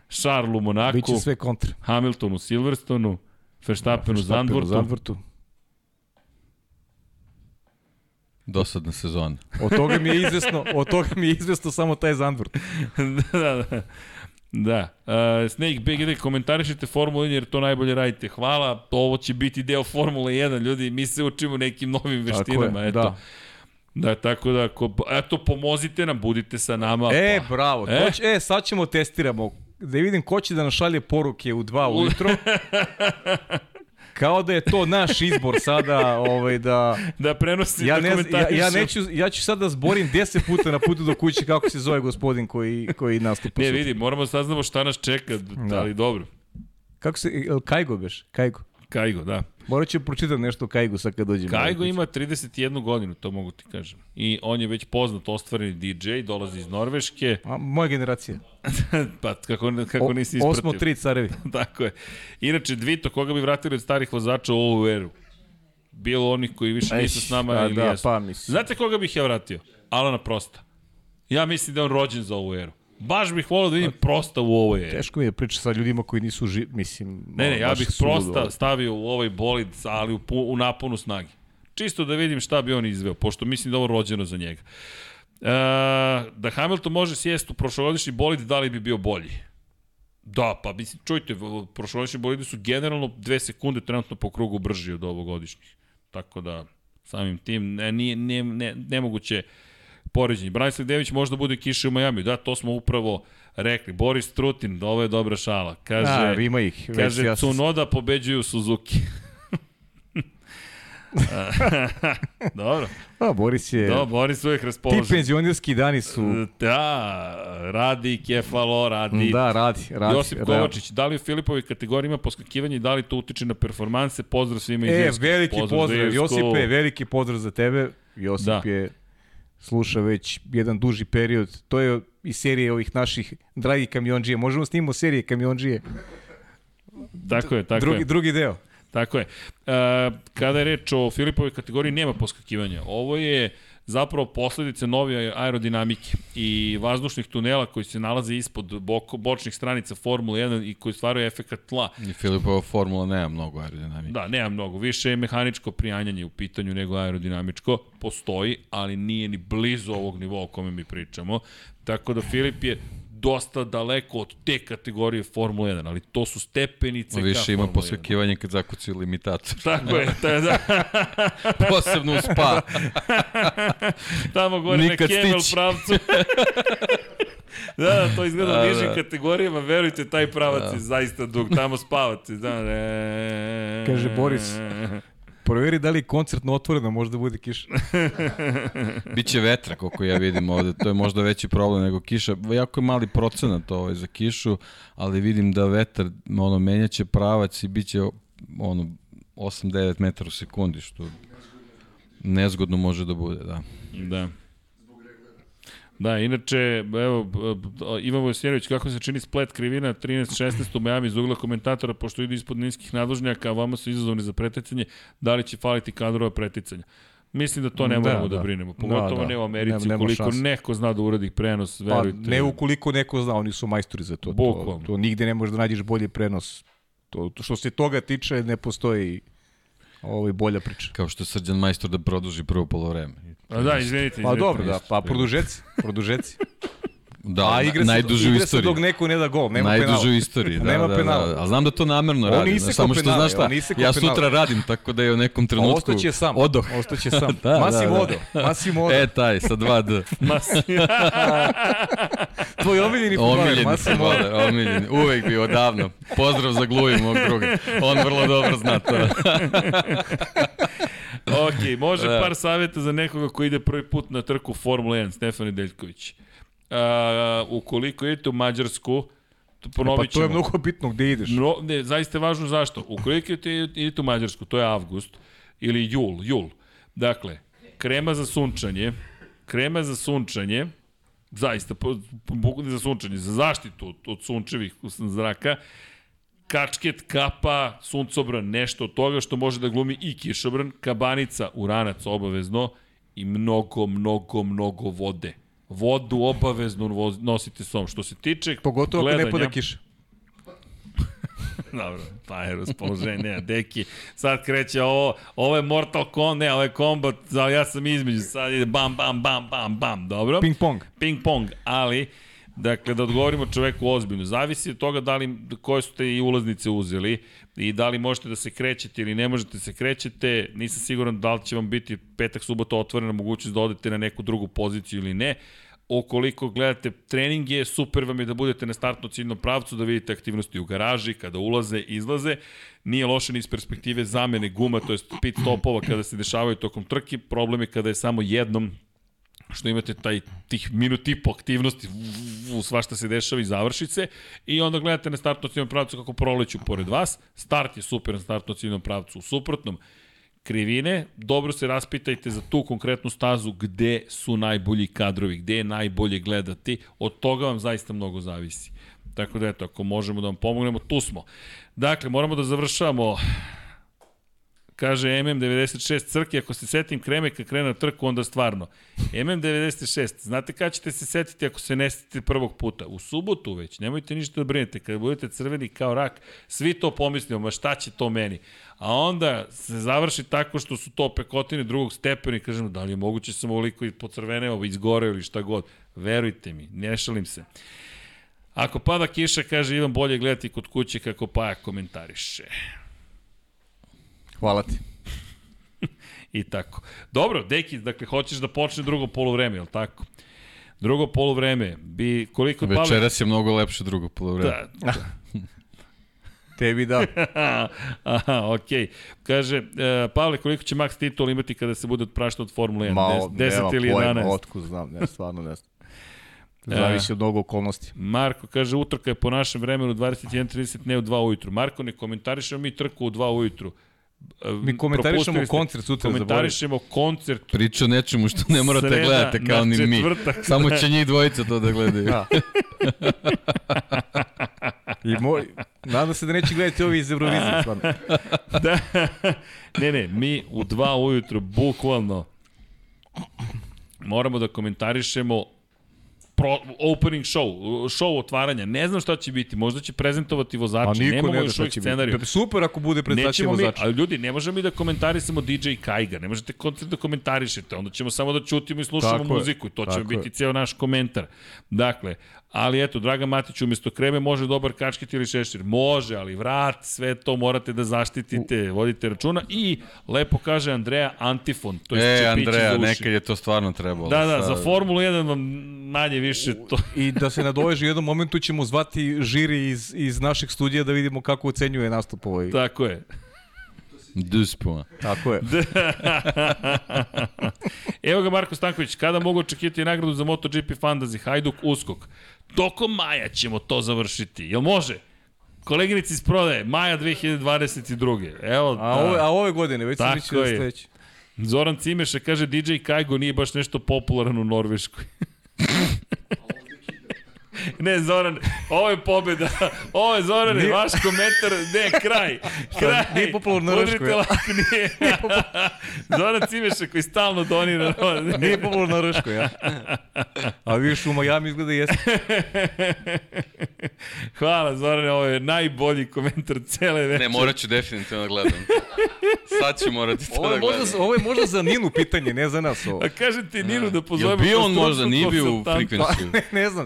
Charles u Monaku,
Biće sve kontra.
Hamilton u Silverstonu, Verstappen u
Verstappen
Zandvortu.
Zandvortu.
Dosadna sezona.
Od toga mi je izvesno, od toga mi je izvesno samo taj Zandvort.
da, da. Da. Uh, Snake BGD, komentarišite Formulu 1 jer to najbolje radite. Hvala, ovo će biti deo Formule 1, ljudi, mi se učimo nekim novim
Tako
veštinama.
je,
eto.
da.
Da, tako da, ko, eto, pomozite nam, budite sa nama.
E,
pa.
bravo.
E?
E? e, sad ćemo testiramo. Da vidim ko će da nam šalje poruke u dva ujutro. Kao da je to naš izbor sada, ovaj, da...
Da prenosi,
Ja,
da
ne, znam, ja, ja, neću, ja ću sad da zborim 10 puta na putu do kuće kako se zove gospodin koji, koji nastupa.
Ne, vidi, moramo da saznamo šta nas čeka, da. ali dobro.
Kako se, Kajgo beš? Kajgo.
Kajgo, da.
Morat ću pročitati nešto o Kajgu sad kad dođem.
Kajgo ima 31 godinu, to mogu ti kažem. I on je već poznat, ostvareni DJ, dolazi iz Norveške,
A, moja generacija.
pa kako, kako
O,
nisi ispratio.
osmo tri carevi.
Tako je. Inače, Dvito, koga bi vratili od starih vozača u ovu eru? Bilo onih koji više nisu s nama
a,
ili
da,
jesu.
pa mislim.
Znate koga bih ja vratio? Alana Prosta. Ja mislim da je on rođen za ovu eru. Baš bih volio da vidim Prosta u ovoj eri.
Teško mi je priča sa ljudima koji nisu ži, mislim...
Ne, ne, ja bih. Prosta stavio u ovaj bolid, ali u, u naponu snage. Čisto da vidim šta bi on izveo, pošto mislim da ovo rođeno za njega. E, da Hamilton može sjesti u prošlogodišnji bolid, da li bi bio bolji? Da, pa mislim, čujte, prošlogodišnji bolidi su generalno dve sekunde trenutno po krugu brži od ovogodišnjih. Tako da, samim tim, ne, nije, ne, ne, nemoguće poređenje. Branislav Dević možda bude kiše u Majamiju. Da, to smo upravo rekli. Boris Trutin, ovo je dobra šala. Kaže,
A, ima ih.
Kaže,
ja
Cunoda pobeđuju Suzuki. Dobro.
A, Boris je...
Da, Boris uvijek
Ti
raspoložen.
penzionirski dani su...
Da, radi Kefalo, radi...
Da, radi, radi.
Josip. Kovačić, da li u Filipovoj kategoriji ima poskakivanje i da li to utiče na performanse? Pozdrav svima iz
E,
Irske.
veliki pozdrav,
Irsku.
Josipe, veliki pozdrav za tebe. Josip
Da.
je sluša već jedan duži period. To je iz serije ovih naših dragih kamionđije. Možemo snimamo serije kamionđije.
Tako je, tako
drugi,
je.
drugi deo.
Tako je. E, kada je reč o Filipovoj kategoriji, nema poskakivanja. Ovo je zapravo posledice nove aerodinamike i vazdušnih tunela koji se nalaze ispod boko, bočnih stranica Formule 1 i koji stvaraju efekat tla.
I Filipova formula nema mnogo aerodinamike.
Da, nema mnogo. Više je mehaničko prijanjanje u pitanju nego aerodinamičko. Postoji, ali nije ni blizu ovog nivoa o kome mi pričamo. Tako da Filip je dosta daleko od te kategorije Formule 1, ali to su stepenice
Više
ka
ima
Formuli 1.
posvećivanje kad zakuci limitator.
Tako je, to je da,
Posebno u spa.
tamo gore na
Nikad
Kevel
stići.
pravcu. da, da, to izgleda
Da,
u nižim
da.
kategorijama, verujte, taj pravac je zaista dug, tamo spavate. Da, ne.
Kaže Boris. Proveri da li je koncertno otvoreno, možda bude kiša.
Biće vetra, koliko ja vidim ovde. To je možda veći problem nego kiša. Jako je mali procenat ovaj za kišu, ali vidim da vetar ono, menjaće pravac i biće ono, 8-9 metara u sekundi, što nezgodno može da bude, da.
Da. Da, inače, evo, Ivan Vojsjenović, kako se čini splet krivina 13-16 u Miami iz ugla komentatora, pošto ide ispod niskih nadložnjaka, a vama su izazovni za preticanje, da li će faliti kadrova preticanja? Mislim da to ne
Da,
moramo da,
da.
brinemo, pogotovo
Da, da.
ne u Americi,
nema
ukoliko
šanse.
neko zna da uradi prenos,
Pa,
verujte.
ne ukoliko neko zna, oni su majstori za to. To,
Bukvalno.
to nigde ne možeš da nađeš bolji prenos. To, to što se toga tiče, ne postoji ovaj bolja priča.
Kao što je Srđan majstor da produži prvo polovreme.
A da, izvinite,
Pa dobro, da, pa produžeci, produžeci.
Da,
A
na-
igra se,
najduže u
igra se
istoriji.
dok neko ne da gol, nema
Najduže
penala.
u istoriji, da,
Nema
da,
penala.
da. A znam da to namerno
On
radi. znaš, samo što
penale,
znaš šta, ja
penale.
sutra radim, tako da je u nekom
A
trenutku
ostaće sam.
odoh.
Ostaće sam.
Da, da,
Massimo
da.
Massimo Odo.
E, taj, sa 2D.
Tvoj omiljeni futbaler,
Omiljeni,
Massimo Odo.
omiljeni. Uvek bio odavno. Pozdrav za Gluji, mog druga. On vrlo dobro zna to.
ok, može
Da.
par savjeta za nekoga koji ide prvi put na trku Formula 1, Stefan Nedeljković. A, ukoliko idete u Mađarsku, to
Pa
ponovit
to je
ćemo.
mnogo bitno gde ideš.
No, ne, zaista je važno zašto. Ukoliko idete, idete u Mađarsku, to je avgust, ili jul, jul. Dakle, krema za sunčanje, krema za sunčanje, zaista, za sunčanje, za zaštitu od, od sunčevih zraka, kačket, kapa, suncobran, nešto od toga što može da glumi i kišobran, kabanica, uranac obavezno i mnogo, mnogo, mnogo vode. Vodu obavezno nosite s sobom. Što se tiče
Pogotovo ako ne
gledanja-
pada kiša.
Dobro, pa je raspoloženje, ne, deki, sad kreće ovo, ovo je Mortal Kombat, ne, ovo je Kombat, ja sam između, sad ide bam, bam, bam, bam, bam, dobro?
Ping pong.
Ping pong, ali, dakle, da odgovorimo čoveku ozbiljno, zavisi od toga da li, koje su te i ulaznice uzeli i da li možete da se krećete ili ne možete da se krećete, nisam siguran da li će vam biti petak, subota otvorena mogućnost da odete na neku drugu poziciju ili ne, ukoliko gledate treninge, super vam je da budete na startno ciljnom pravcu, da vidite aktivnosti u garaži, kada ulaze, izlaze. Nije loše ni iz perspektive zamene guma, to je pit stopova kada se dešavaju tokom trke. Problem je kada je samo jednom što imate taj tih minut i po aktivnosti u svašta se dešava i završi se i onda gledate na startno ciljnom pravcu kako proleću pored vas. Start je super na startno ciljnom pravcu. U suprotnom, krivine, dobro se raspitajte za tu konkretnu stazu gde su najbolji kadrovi, gde je najbolje gledati, od toga vam zaista mnogo zavisi. Tako da eto, ako možemo da vam pomognemo, tu smo. Dakle, moramo da završavamo Kaže MM96 crki, ako se setim kreme kad krene na trku, onda stvarno. MM96, znate kada ćete se setiti ako se ne setite prvog puta? U subotu već, nemojte ništa da brinete. Kada budete crveni kao rak, svi to pomislimo, ma šta će to meni? A onda se završi tako što su to pekotine drugog stepena i kažemo, da li je moguće sam ovoliko pocrveneo, izgoreo ili šta god. Verujte mi, ne šalim se. Ako pada kiša, kaže Ivan, bolje gledati kod kuće kako Paja komentariše.
Hvala ti.
I tako. Dobro, Deki, dakle, hoćeš da počne drugo polovreme, je li tako? Drugo polovreme bi, koliko je Pavle...
Večeras je mnogo lepše drugo polovreme.
Da,
Tebi da.
Aha, okej. Kaže, e, Pavle, koliko će Max Titol imati kada se bude otpraštao od Formule 1?
Malo,
10 ili
nema
11?
pojma, otkud znam, ne, stvarno ne znam. Zavisi od mnogo okolnosti.
Marko kaže, utrka je po našem vremenu 21.30, ne u 2 ujutru. Marko, ne komentarišemo mi trku u 2 ujutru. E,
Mi komentarišemo koncert sutra,
Komentarišemo koncert
Priča o nečemu što ne morate
Sreda
gledate kao ni mi. Samo će njih dvojica to da gledaju.
Da. I moj, nadam se da neće gledati ovi iz Eurovizije, stvarno.
da. ne, ne, mi u dva ujutru, bukvalno, moramo da komentarišemo pro, opening show, show otvaranja. Ne znam šta će biti, možda će prezentovati vozači,
niko
nemamo
ne
još uvijek
će biti.
scenariju.
Da super ako bude prezentacija
mi,
vozača.
ali ljudi, ne možemo mi da komentarisamo DJ Kajga, ne možete koncert da komentarišete, onda ćemo samo da čutimo i slušamo
Tako
muziku i to će biti ceo naš komentar. Dakle, ali eto, Draga Matić, umjesto kreme može dobar kačkit ili šešir. Može, ali vrat, sve to morate da zaštitite, vodite računa. I, lepo kaže Andreja, antifon, to je
E, Andreja, nekad je to stvarno trebalo.
Da, da,
Sad-
za Formulu 1 vam manje više to...
I da se nadoveže u jednom momentu ćemo zvati žiri iz, iz našeg studija da vidimo kako ocenjuje nastup ovaj.
Tako je.
Duspuma.
Tako je.
Evo ga Marko Stanković, kada mogu očekivati nagradu za MotoGP Fantasy, Hajduk, Uskok? Tokom maja ćemo to završiti. Jel može? Koleginici iz prodaje, maja 2022. Evo,
A,
da.
ove, a ove godine, već se
Tako
mislio da sledeće.
Zoran Cimeša kaže DJ Kajgo nije baš nešto popularan u Norveškoj. Ne, Zoran, ovo je pobjeda. Ovo je, Zoran,
Nije-
vaš komentar, ne, kraj. Kraj.
Nije popularno
Udrite
Reškoj.
like, nije. Zoran Cimeša koji stalno donira.
Nije popularno na Reškoj, ja. A vidiš, u Miami izgleda jeste.
Hvala, Zorane, ovo je najbolji komentar cele večer.
Ne, morat ću definitivno da gledam. Sad ću morati to
Ovo
da
je,
gledam.
možda, ovo je možda za Ninu pitanje, ne za nas ovo.
A kažem ti Ninu da
Jel
pozovemo...
bio
kao
on možda, nije bio u frekvenciju?
ne, ne znam.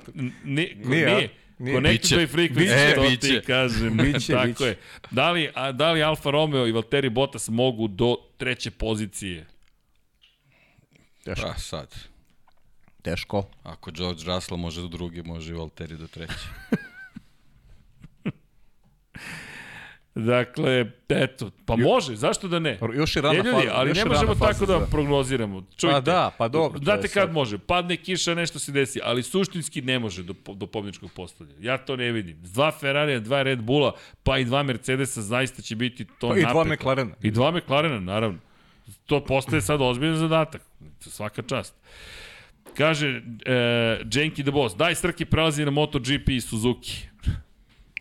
Ni,
Nije,
nije,
a? Nije.
Connected
Biće.
by frequency,
Biće.
to
E,
ti
biće.
kažem.
Biće,
Tako
biće.
je. Da li, a, da li Alfa Romeo i Valtteri Bottas mogu do treće pozicije?
Teško.
Pa sad.
Teško.
Ako George Russell može do druge, može i Valtteri do treće.
Dakle, eto, pa može, zašto da ne?
Još je
E,
rana
ljudi,
faza.
ali ne možemo tako da prognoziramo. Čujte,
Pa da, pa dobro,
Znate
je
kad
sad.
može? Padne kiša, nešto se desi, ali suštinski ne može do, do pobjedičkog postavljanja. Ja to ne vidim. Dva Ferrarija, dva Red Bulla, pa i dva Mercedesa zaista će biti to
Pa i dva. McLarena.
I dva McLarena, naravno. To postaje sad ozbiljan zadatak. Svaka čast. Kaže e, Jenky the Boss, daj Srki prelazi na MotoGP i Suzuki.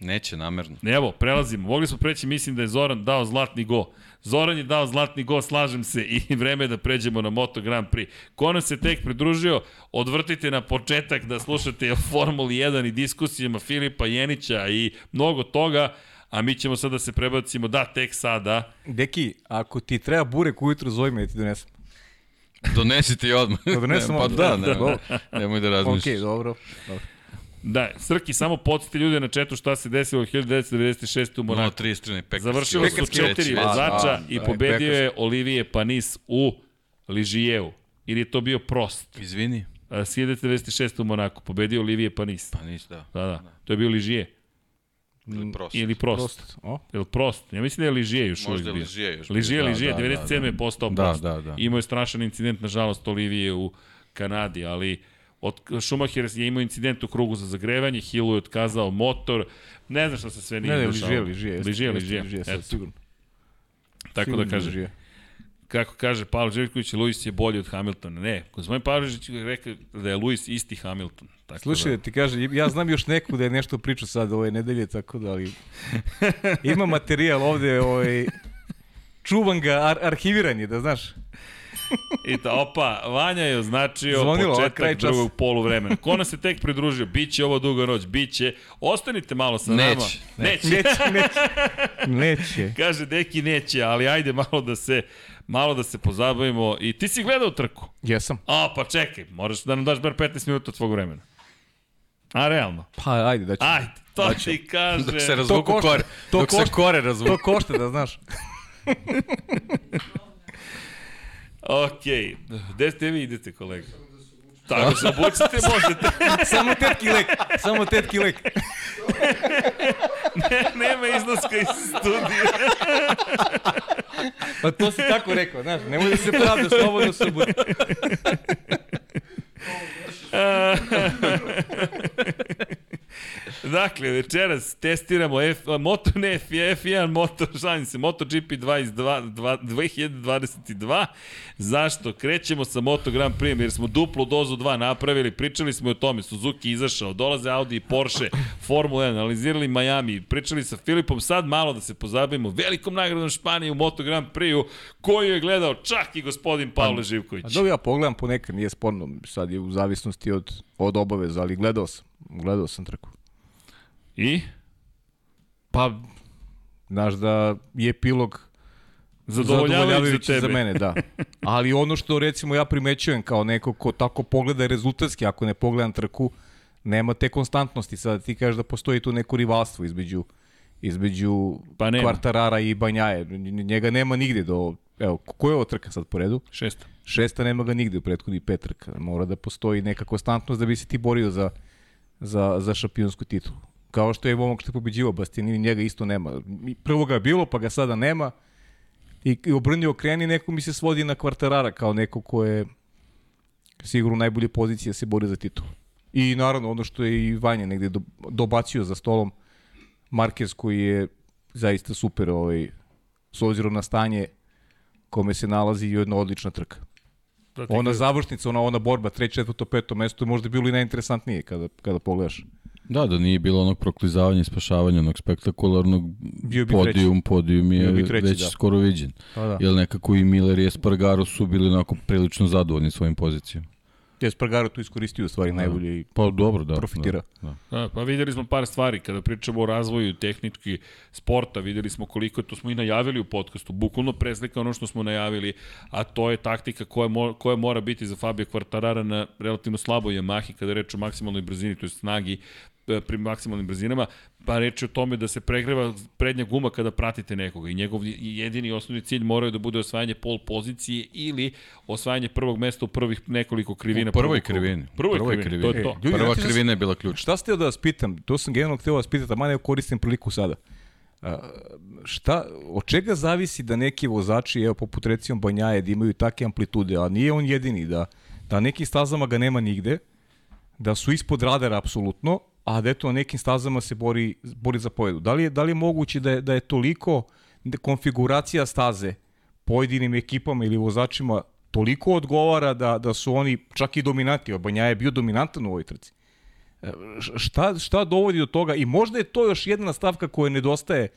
Neće, namerno.
Evo, prelazimo. Mogli smo preći, mislim da je Zoran dao zlatni go. Zoran je dao zlatni go, slažem se i vreme je da pređemo na Moto Grand Prix. Ko nam se tek pridružio, odvrtite na početak da slušate o Formuli 1 i diskusijama Filipa Jenića i mnogo toga, a mi ćemo sada da se prebacimo, da, tek sada.
Deki, ako ti treba burek ujutro, zove me da ti donesem.
Donesite i odmah.
Da donesem
Ne, Pa
odmah.
da,
Da,
ne,
dobro.
nemoj da
Ok,
razmišljaš.
dobro. dobro.
Da, Srki, samo podsjeti ljude na četu šta se desilo 1996. u
No,
Monaku.
33 pekarski.
Završili su
Pekarski
četiri vozača
da,
i
da,
pobedio
pekarski.
je Olivije Panis u Ližijevu. Ili je to bio Prost?
Izvini.
A, 1996. u Monaku, pobedio Olivije Panis.
Pa nis, da.
Da, da, to je bio Ližije.
Ili prosto.
Ili Prost.
Prost. O,
Ili Prost. Ja mislim da je Ližije još
Možda
uvijek
je
bio.
Ližije još bio.
Ližije,
Da,
Ližije,
da, da,
97.
da.
je postao
Da,
Prost.
da, da.
Imao je strašan incident, nažalost, Olivije u Kanadi, ali od Schumacher je imao incident u krugu za zagrevanje, Hillu je otkazao motor, ne znam šta se sve nije
Ne, ne,
dešavalo.
ližije, ližije.
Ližije, ližije.
sad sigurno.
tako
Sigurno
da kaže,
ližije.
kako kaže Pavlo Živković, Luis je bolji od Hamiltona. Ne, gospodin Pavlović je rekao da je Luis isti Hamilton. Tako
Slušaj,
da,
da ti kaže, ja znam još neku da je nešto pričao sad ove nedelje, tako da, ali... Ima materijal ovde, ovaj... Čuvam ga, ar arhiviran je, da znaš.
I ta, opa, Vanja je označio
Zvonilo,
početak drugog poluvremena. Ko nas se tek pridružio? Biće ovo duga noć, biće. Ostanite malo sa
Neće,
nama.
neće.
Neće.
Neće, neće. Neće.
Kaže, deki neće, ali ajde malo da se malo da se pozabavimo. I ti si gledao trku?
Jesam.
A, pa čekaj, moraš da nam daš bar 15 minuta od svog vremena. A, realno?
Pa, ajde, da ću.
Ajde, to ti kaže.
Dok se razvuku kore.
To
Dok se kore
To
razvuku.
košta, da znaš.
Okej, gde ste vi idete, kolega? Tako se obučite, možete.
Samo tetki lek, samo tetki lek.
Nema izlaska iz studija.
Pa to si tako rekao, znaš, nemoj da se pravda, slobodno se budi.
Dakle, večeras testiramo F, Moto, ne, F, F1, Moto, šalim se, MotoGP 22, 2022. Zašto? Krećemo sa Moto Grand Prix, jer smo duplu dozu 2 napravili, pričali smo o tome, Suzuki izašao, dolaze Audi i Porsche, Formula 1, analizirali Miami, pričali sa Filipom, sad malo da se pozabavimo velikom nagradom Španije u Moto Grand Prix-u, koju je gledao čak i gospodin Pavle Živković.
A dobro, ja pogledam ponekad, nije sporno, sad je u zavisnosti od, od obaveza, ali gledao sam, gledao sam trku.
I?
Pa, znaš da je epilog
Zadovoljavajući za tebe.
za mene, da. Ali ono što recimo ja primećujem kao neko ko tako pogleda rezultatski, ako ne pogledam trku, nema te konstantnosti. Sada ti kažeš da postoji tu neko rivalstvo između između
Pa nema.
Kvartarara i Banjaje. Njega nema nigde do... Evo, ko je ovo trka sad po redu?
Šesta.
Šesta nema ga nigde u prethodni pet trka. Mora da postoji neka konstantnost da bi se ti borio za, za, za šampionsku titulu. Kao što je momak što je pobeđivao Bastianini, njega isto nema. Prvo ga je bilo, pa ga sada nema. I, i obrni okreni, neko mi se svodi na Kvartarara kao neko ko je sigurno najbolje pozicije da se bori za titul. I naravno ono što je i Vanja negde do, dobacio za stolom, Marquez koji je zaista super ovaj, s obzirom na stanje kome se nalazi i jedna odlična trka. Ona završnica, ona, ona borba, treće, četvrto, peto mesto je možda bilo i najinteresantnije kada, kada pogledaš.
Da, da nije bilo onog proklizavanja i spašavanja, onog spektakularnog
Bio bi
podijum,
treći.
podijum je
bi treći,
već
da.
skoro viđen.
Pa da.
Jer nekako i Miller i Espargaro su bili onako prilično zadovoljni svojim pozicijama.
Espargaro tu iskoristio u stvari najbolje i
Pa dobro, da.
profitira.
Da, da.
Da, pa videli smo par stvari, kada pričamo o razvoju tehnički sporta, videli smo koliko je, to smo i najavili u podcastu, bukvalno preslika ono što smo najavili, a to je taktika koja, mo, koja mora biti za Fabio Quartarara na relativno slaboj Yamahi, kada je reč o maksimalnoj brzini, to je snagi pri maksimalnim brzinama, pa reč je o tome da se pregreva prednja guma kada pratite nekoga i njegov jedini osnovni cilj moraju da bude osvajanje pol pozicije ili osvajanje prvog mesta u prvih nekoliko krivina.
U prvoj krivini.
Prvoj,
Prvoj
krivini, to je
krivini.
to.
Ljudi,
Prva krivina je bila ključna.
Šta ste da vas pitam? To sam generalno htio vas pitati, a manje koristim priliku sada. A, šta, od čega zavisi da neki vozači, evo poput recimo Banjaje, da imaju takve amplitude, a nije on jedini, da, da na nekim stazama ga nema nigde, da su ispod radara apsolutno, a da eto na nekim stazama se bori, bori za pojedu. Da li je, da li je moguće da je, da je toliko konfiguracija staze pojedinim ekipama ili vozačima toliko odgovara da, da su oni čak i dominanti, Banja je bio dominantan u ovoj trci. E, Šta, šta dovodi do toga? I možda je to još jedna stavka koja nedostaje,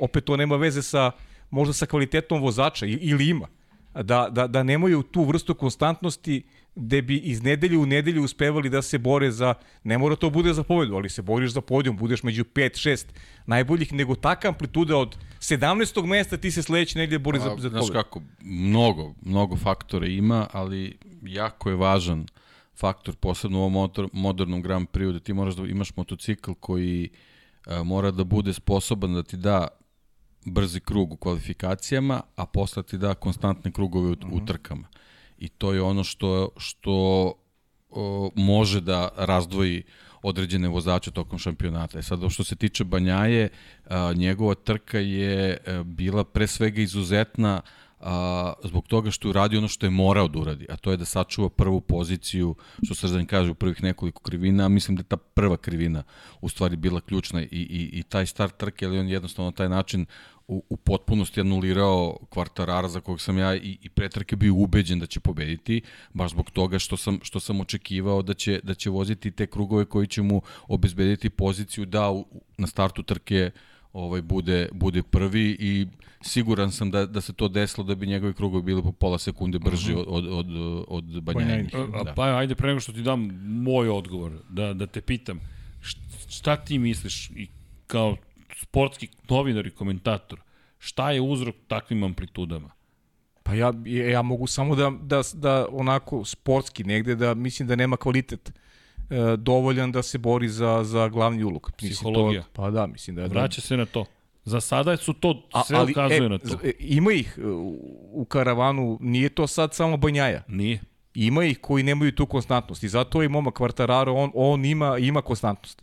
opet to nema veze sa, možda sa kvalitetom vozača, ili ima, da, da, da nemaju tu vrstu konstantnosti gde bi iz nedelje u nedelju uspevali da se bore za, ne mora to bude za pobedu, ali se boriš za podijum, budeš među 5-6 najboljih, nego taka amplituda od 17. mesta ti se sledeće nedelje bori za,
A,
za pobedu.
kako, mnogo, mnogo faktora ima, ali jako je važan faktor, posebno u ovom motor, modernom Grand Prix, da ti moraš da imaš motocikl koji a, mora da bude sposoban da ti da brzi krug u kvalifikacijama, a posle ti da konstantne krugove u, u trkama. I to je ono što, što o, može da razdvoji određene vozače tokom šampionata. E sad, što se tiče Banjaje, a, njegova trka je a, bila pre svega izuzetna zbog toga što je uradio ono što je morao da uradi, a to je da sačuva prvu poziciju, što Srđan kaže, u prvih nekoliko krivina, a mislim da je ta prva krivina u stvari bila ključna i, i, i taj start trke, ali on jednostavno na taj način u, u potpunosti anulirao kvartarara za kog sam ja i, i pre trke bio ubeđen da će pobediti, baš zbog toga što sam, što sam očekivao da će, da će voziti te krugove koji će mu obezbediti poziciju da u, na startu trke ovaj bude bude prvi i siguran sam da da se to desilo da bi njegovi krugovi bili po pola sekunde brži od od od od Banjajinih.
A, a,
Da.
Pa ajde pre nego što ti dam moj odgovor, da, da te pitam, št- šta ti misliš i kao sportski novinar i komentator, šta je uzrok takvim amplitudama?
Pa ja, ja mogu samo da, da, da onako sportski negde da mislim da nema kvalitet e, dovoljan da se bori za, za glavni ulog. Mislim,
Psihologija.
To, pa da, mislim da je...
Vraća se na to. Za sada su to,
A,
sve
ali,
ukazuje
e,
na to.
e, Ima ih e, u, karavanu, nije to sad samo Banjaja.
Nije.
Ima ih koji nemaju tu konstantnost i zato je momak Kvartararo, on, on ima, ima konstantnost.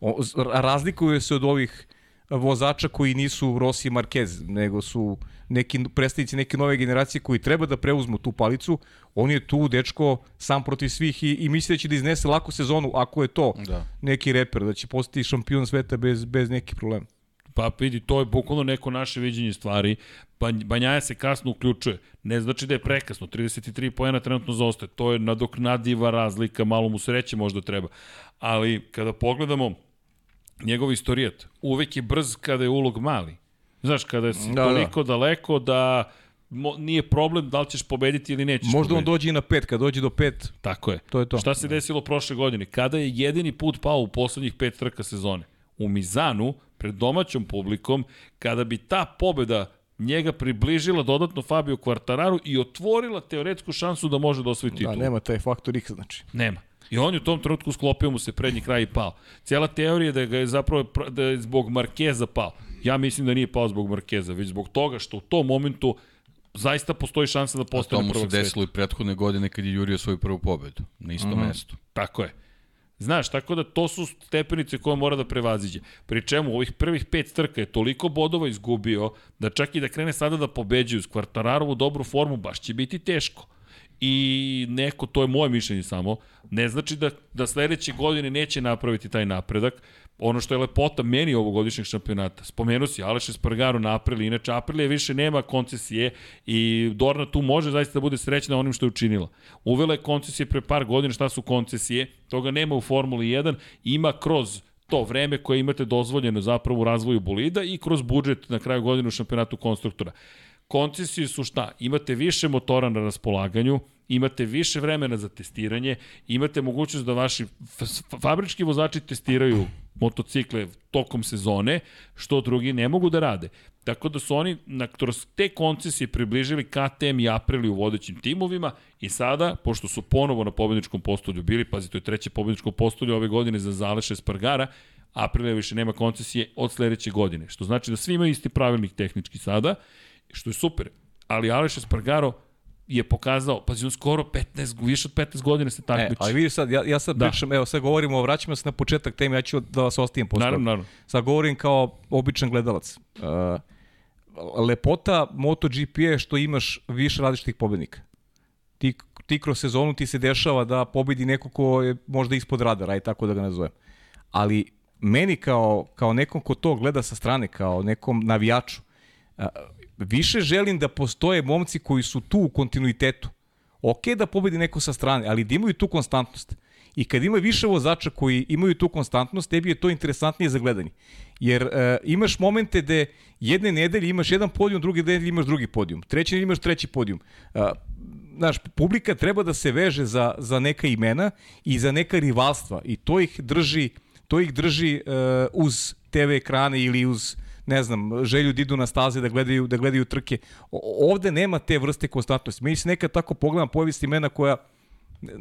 On, z- razlikuje se od ovih vozača koji nisu Rossi i Marquez, nego su neki predstavnici neke nove generacije koji treba da preuzmu tu palicu. On je tu, dečko, sam protiv svih i, i misli da će da iznese lako sezonu, ako je to
Da.
neki reper, da će postati šampion sveta bez, bez nekih problema.
Pa vidi, to je bukvalno neko naše viđenje stvari. Banj, Banjaja se kasno uključuje. Ne znači da je prekasno. 33 pojena trenutno zostaje. To je nadoknadiva razlika, malo mu sreće možda treba. Ali kada pogledamo njegov istorijat, uvek je brz kada je ulog mali. Znaš, kada si
Da,
da,
da.
toliko da. daleko da mo, nije problem da li ćeš pobediti ili nećeš
Možda on
pobediti.
dođe i na pet, kad dođe do pet,
Tako je.
to je to.
Šta se desilo prošle godine? Kada je jedini put pao u poslednjih pet trka sezone? U Mizanu, pred domaćom publikom, kada bi ta pobeda njega približila dodatno Fabio Quartararu i otvorila teoretsku šansu da može da osvoji
Da,
titulu.
nema taj faktor X, znači.
Nema. I on je u tom trenutku sklopio mu se prednji kraj i pao. Cijela teorija da ga je zapravo pr- da je zbog Markeza pao. Ja mislim da nije pao zbog Markeza, već zbog toga što u tom momentu zaista postoji šansa da
To
postane
mu se
prvog sveta.
desilo i prethodne godine kad je jurio svoju prvu pobedu. Na istom
Mhm.
mestu.
Tako je. Znaš, tako da to su stepenice koje mora da prevaziđe. Pri čemu ovih prvih pet trka je toliko bodova izgubio da čak i da krene sada da pobeđuju s Kvartararovu dobru formu, baš će biti teško. I neko, to je moje mišljenje samo, ne znači da, da sledeće godine neće napraviti taj napredak. Ono što je lepota meni ovogodišnjeg šampionata. Spomenuo si Aleš Espargaro na Aprili, inače Aprilija više nema koncesije i Dorna tu može zaista da bude srećna onim što je učinila. Uvela je koncesije pre par godina, šta su koncesije? Toga nema u Formuli 1, ima kroz to vreme koje imate dozvoljeno zapravo u razvoju bolida i kroz budžet na kraju godine u šampionatu konstruktora. Koncesije su šta? Imate više motora na raspolaganju, imate više vremena za testiranje, imate mogućnost da vaši fabrički vozači testiraju motocikle tokom sezone, što drugi ne mogu da rade. Tako da su oni na, kroz te koncesije približili KTM i Aprili u vodećim timovima i sada, pošto su ponovo na pobedničkom postolju bili, pazi, to je treće pobedničko postolje ove godine za Zaleše Spargara, Aprilia više nema koncesije od sledeće godine, što znači da svi imaju isti pravilnik tehnički sada, što je super. Ali Aleš Espargaro je pokazao, pazi, on skoro 15, više od 15 godina se
E,
takmiči.
ali vidi sad, ja, ja sad
Da.
pričam, evo sad govorimo, vraćamo se na početak teme, ja ću da vas ostavim posle.
naravno, naravno.
Sad govorim kao običan gledalac. Uh, lepota MotoGP je što imaš više različitih pobednika. Ti, ti kroz sezonu ti se dešava da pobedi neko ko je možda ispod radara, aj tako da ga nazovem. Ali meni kao, kao nekom ko to gleda sa strane, kao nekom navijaču, a, više želim da postoje momci koji su tu u kontinuitetu. Ok da pobedi neko sa strane, ali da imaju tu konstantnost. I kad ima više vozača koji imaju tu konstantnost, tebi je to interesantnije za gledanje. Jer e, imaš momente gde jedne nedelje imaš jedan podijum, druge nedelje imaš drugi podijum, treće nedelje imaš treći podijum. E, znaš, publika treba da se veže za, za neka imena i za neka rivalstva i to ih drži, to ih drži e, uz TV ekrane ili uz ne znam, želju da idu na staze da gledaju, da gledaju trke. O, ovde nema te vrste konstantnosti. Meni se nekad tako pogledam povijest imena koja ne,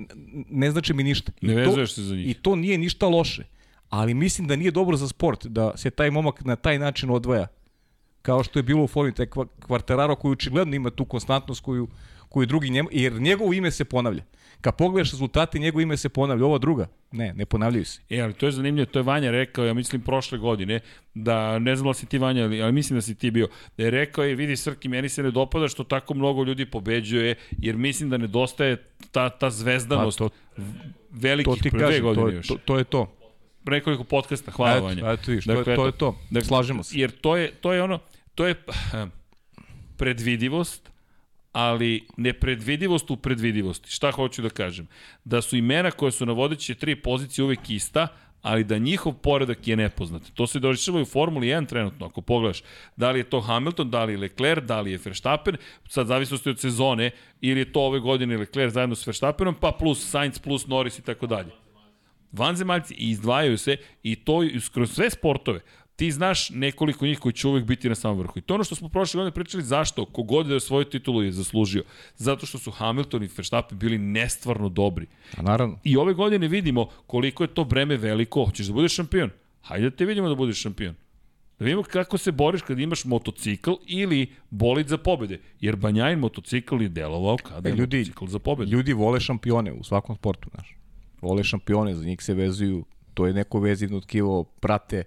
ne znači mi ništa. I
Ne
to-
vezuješ se za njih.
I to nije ništa loše. Ali mislim da nije dobro za sport da se taj momak na taj način odvaja. Kao što je bilo u formi taj Kva- Quartararo koji očigledno ima tu konstantnost koju, koju drugi njemu, jer njegovo ime se ponavlja. Kad pogledaš rezultate, njegovo ime se ponavlja. Ova druga, ne, ne ponavljaju se.
E, ali to je zanimljivo, to je Vanja rekao, ja mislim prošle godine, da ne znam da si ti Vanja, ali, ali mislim da si ti bio, da je rekao je, vidi Srki, meni se ne dopada što tako mnogo ljudi pobeđuje, jer mislim da nedostaje ta, ta zvezdanost
Pa, to-
velikih
To ti
pre
kažem,
godine
to,
još.
to, to je to.
Nekoliko podcasta, hvala
eto,
Vanja.
Eto, viš, to, je, to je to.
Dakle,
Slažemo se.
Jer to je, to je ono, to je predvidivost, ali nepredvidivost u predvidivosti. Šta hoću da kažem? Da su imena koje su na vodeće tri pozicije uvek ista, ali da njihov poredak je nepoznat. To se dešava i u Formuli 1 trenutno, ako pogledaš. Da li je to Hamilton, da li je Leclerc, da li je Verstappen, sad zavisnosti od sezone, ili je to ove godine Leclerc zajedno s Verstappenom, pa plus Sainz, plus Norris i tako dalje vanzemaljci izdvajaju se i to kroz sve sportove. Ti znaš nekoliko njih koji će uvek biti na samom vrhu. I to je ono što smo prošle godine pričali zašto. Kogod je svoju titulu je zaslužio. Zato što su Hamilton i Verstappen bili nestvarno dobri.
A naravno.
I ove godine vidimo koliko je to breme veliko. Hoćeš da budeš šampion? Hajde da te vidimo da budeš šampion. Da vidimo kako se boriš kad imaš motocikl ili bolid za pobede. Jer Banjajin motocikl je delovao kada
E,
je
ljudi-
motocikl za pobedu.
Ljudi vole šampione u svakom sportu, znaš. Vole šampione, za njih se vezuju, to je neko vezivno tkivo, prate.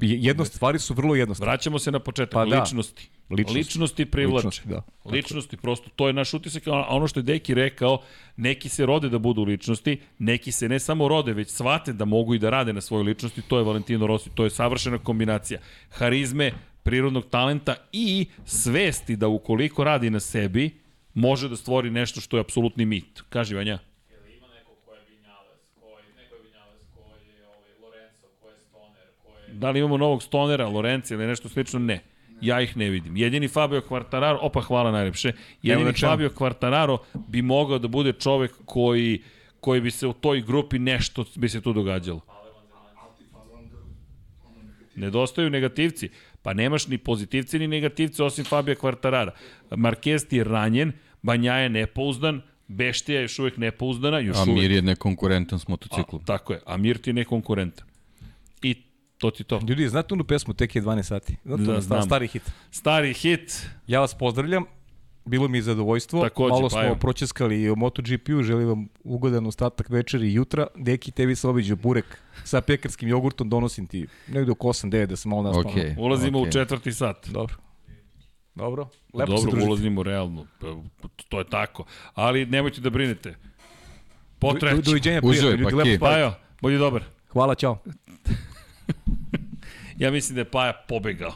Jedno stvari su vrlo jednostavne.
Vraćamo se na početak,
Pa da.
ličnosti.
Ličnosti.
Ličnosti privlače.
Ličnosti, da.
Ličnosti, prosto, to je naš utisak, a ono što je Deki rekao, neki se rode da budu ličnosti, neki se ne samo rode, već shvate da mogu i da rade na svojoj ličnosti, to je Valentino Rossi, to je savršena kombinacija harizme, prirodnog talenta i svesti da ukoliko radi na sebi, može da stvori nešto što je apsolutni mit. Kaži, Vanja.
Jel ima neko ko je Vinjales, ko je, neko je Vinjales, ko je ovaj, Lorenzo, ko je Stoner, ko je...
Da li imamo novog Stonera, Lorenza ili nešto slično? Ne. Ja ih ne vidim. Jedini Fabio Quartararo, opa hvala najlepše, jedini. Fabio Quartararo bi mogao da bude čovek koji koji bi se u toj grupi nešto bi se tu događalo. Nedostaju negativci. Pa nemaš ni pozitivci ni negativci osim Fabio Quartarara. Marquez ti je ranjen, Banja je nepouzdan, Beštija je još uvek nepouzdana, još
A
uvek.
Je nekonkurentan s motociklom.
A, tako je, a Mir ti je nekonkurentan. To ti to.
Ljudi, znate onu pesmu Tek je 12 sati? Znate,
Da,
da,
znam.
stari hit.
Stari hit,
Ja vas pozdravljam. Bilo mi je zadovoljstvo.
Takođe,
Malo
pa
smo
evo.
pročeskali i o MotoGP-u. Želim vam ugodan ostatak večeri i jutra. Deki, tebi se obiđu burek sa pekarskim jogurtom. Donosim ti negde oko 8-9 da se malo naspavamo.
Okej.
ulazimo
okej.
u četvrti sat.
Dobro. Dobro. Lepo se
Dobro,
družite.
ulazimo realno. Pa, To je tako. Ali nemojte da brinete.
Do,
Potreće.
doviđenja
Uživaj,
prijatelji. Ljudi,
pa
lepo
ki.
Pa budi dobar.
Hvala, čao.
Ja mislim da je Paja pobegao.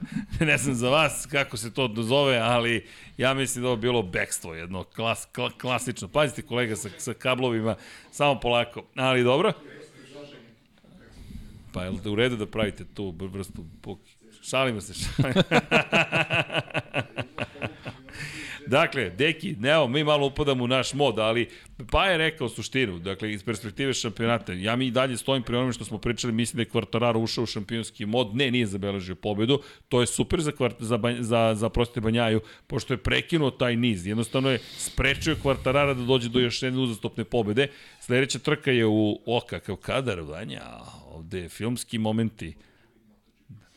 ne znam za vas kako se to zove, ali ja mislim da ovo bilo bekstvo jedno, klas, kla, klasično. Pazite kolega sa, sa kablovima, samo polako, ali dobro. Pa je li u redu da pravite tu vrstu? Šalimo se, šalimo. Dakle, Deki, evo, mi malo upadamo u naš mod, ali pa je rekao suštinu, dakle, iz perspektive šampionata, ja mi i dalje stojim pri onome što smo pričali, mislim da je Quartararo ušao u šampionski mod, ne, nije zabeležio pobedu, to je super za, kvart, za, za, za proste Banjaju, pošto je prekinuo taj niz, jednostavno je sprečio Quartarara da dođe do još jedne uzastopne pobede, sledeća trka je u, o, kakav kadar, Vanja, ovde filmski momenti,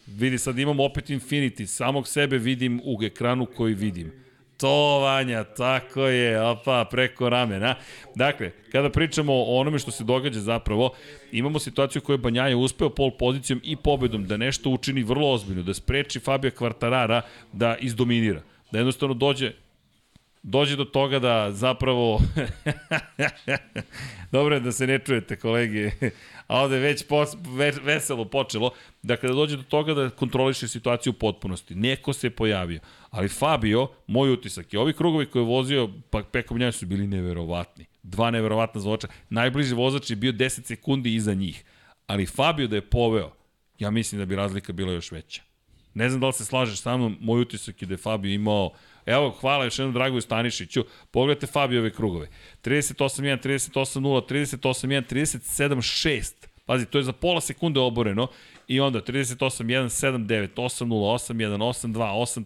Vidi, sad imamo opet Infinity, samog sebe vidim u ekranu koji vidim. To, Vanja, tako je, opa, preko ramena. Dakle, kada pričamo o onome što se događa zapravo, imamo situaciju koju je Banjaja uspeo pol pozicijom i pobedom da nešto učini vrlo ozbiljno, da spreči Fabio Quartarara da izdominira. Da jednostavno dođe dođe do toga da zapravo dobro je da se ne čujete kolege. A ovde je već pos, ve, veselo počelo. Da kada dođe do toga da kontroliše situaciju u potpunosti. Neko se pojavio. Ali Fabio moj utisak je ovi krugovi koje je vozio pa Peko Mnjaj su bili neverovatni. Dva neverovatna zvoča najbliži vozač je bio 10 sekundi iza njih. Ali Fabio da je poveo ja mislim da bi razlika bila još veća. Ne znam da li se slažeš sa mnom, moj utisak je da je Fabio imao Evo, hvala još jednom Dragoju Stanišiću. Pogledajte Fabijove krugove. 38-1, 38-0, 38-1, 37-6. Pazi, to je za pola sekunde oboreno. I onda 38-1, 7-9, 8-0, 8-1, 8-2,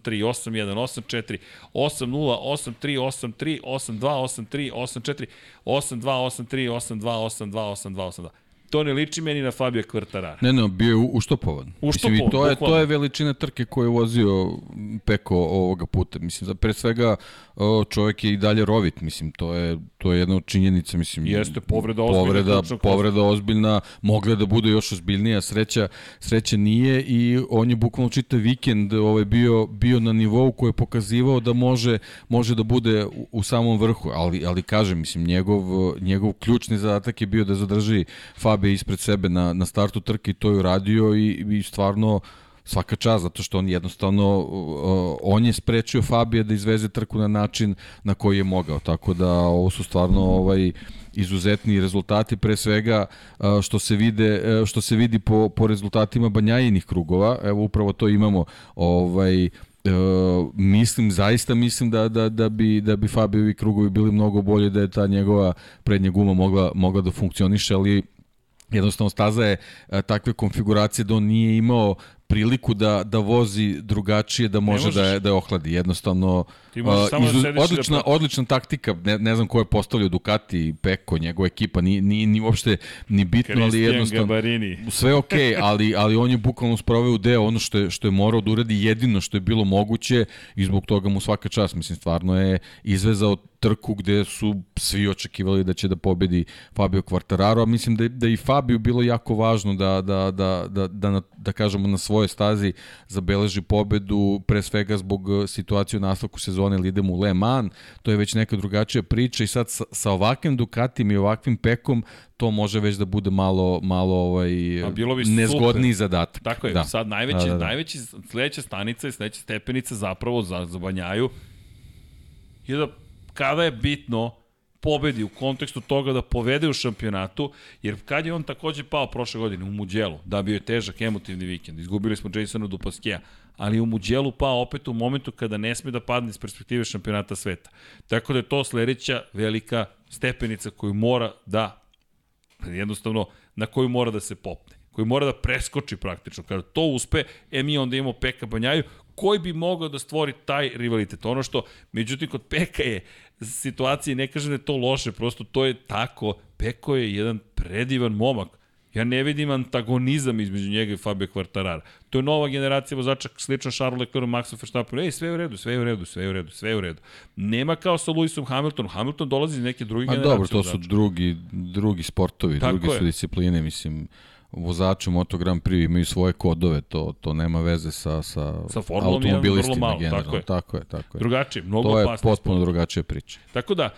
8-3, 8-1, 8-4, 8-0, 8-3, 8-3, 8-2, 8-3, 8-4, 8-2, 8-3, 8-2, 8-2, 8-2, 8-2. To ne liči meni na Fabio Kvartarara.
Ne, ne, bio je u- uštopovan. Mislim, i
Uštopovan,
to je,
bukvalno.
to je veličina trke koju je vozio Peko ovoga puta. Mislim, da pre svega čovjek je i dalje rovit, mislim, to je, to je jedna od činjenica, mislim.
Jeste, povreda ozbiljna
Povreda, povreda ozbiljna, mogla da bude još ozbiljnija, sreća, sreća nije i on je bukvalno čitav vikend ovaj, bio, bio na nivou koji je pokazivao da može, može da bude u, u samom vrhu, ali, ali kažem, mislim, njegov, njegov ključni zadatak je bio da zadrži Fabio ispred sebe na, na startu trke i to je uradio i, i stvarno svaka čast, zato što on jednostavno, on je sprečio Fabija da izveze trku na način na koji je mogao, tako da ovo su stvarno ovaj, izuzetni rezultati pre svega što se vide uh, što se vidi po po rezultatima Banjajinih krugova evo upravo to imamo ovaj Uh, mislim zaista mislim da da da bi da bi Fabiovi krugovi bili mnogo bolje da je ta njegova prednja guma mogla mogla da funkcioniše ali jednostavno staza je a, takve konfiguracije da on nije imao priliku da da vozi drugačije da može da je, da je ohladi jednostavno
Ti samo da sediš i da
odlična
pratiš.
odlična taktika ne, ne znam ko je postavljao Ducati Peko njegova ekipa ni ni ni uopšte ni bitno ali jednostavno
Gabarini.
sve ok, ali, ali on je bukvalno sproveo deo ono što je, što je morao da uradi jedino što je bilo moguće i zbog toga mu svaka čast, mislim, stvarno je izvezao trku gde su svi očekivali da će da pobedi Fabio Quartararo, a mislim da, da i Fabio bilo jako važno da, da, da, da, da, na, da kažemo na svojoj stazi zabeleži pobedu, pre svega zbog situacije u nastavku sezone ili idemo u Le Mans, to je već neka drugačija priča i sad sa, sa ovakvim Dukatim i ovakvim Pekom to može već da bude malo malo ovaj
A bilo bi
nezgodniji
super.
zadatak.
Tako je,
da.
sad najveći,
Da, da, da.
najveći sledeća stanica i sledeća stepenica zapravo za, za Banjaju je da kada je bitno pobedi u kontekstu toga da povede u šampionatu, jer kad je on takođe pao prošle godine u Muđelu, da bio je težak emotivni vikend, izgubili smo Jasona Dupaskeja, ali u Muđelu pao opet u momentu kada ne sme da padne iz perspektive šampionata sveta. Tako da je to sledeća velika stepenica koju mora da jednostavno na koju mora da se popne koji mora da preskoči praktično. Kada to uspe, e mi onda imamo Peka Banjaju, koji bi mogao da stvori taj rivalitet. Ono što, međutim, kod Peka je situacija, ne kažem da je to loše, prosto to je tako. Peko je jedan predivan momak. Ja ne vidim antagonizam između njega i Fabio Quartarara. To je nova generacija vozača, slično Charles Leclerc, Maxu Verstappen. Ej, sve je u redu, sve je u redu, sve je u redu, sve je u redu. Nema kao sa Lewisom Hamiltonom. Hamilton dolazi iz neke druge generacije.
dobro, to su
vozača.
drugi, drugi sportovi,
Tako
druge
je.
su discipline, mislim, vozači u Moto Grand Prix imaju svoje kodove, to, to nema veze sa, sa,
Sa Formulom je vrlo
automobilistima
malo,
generalno.
tako je.
tako je, tako je.
Drugačije, mnogo
To je potpuno drugačija priča.
Tako da,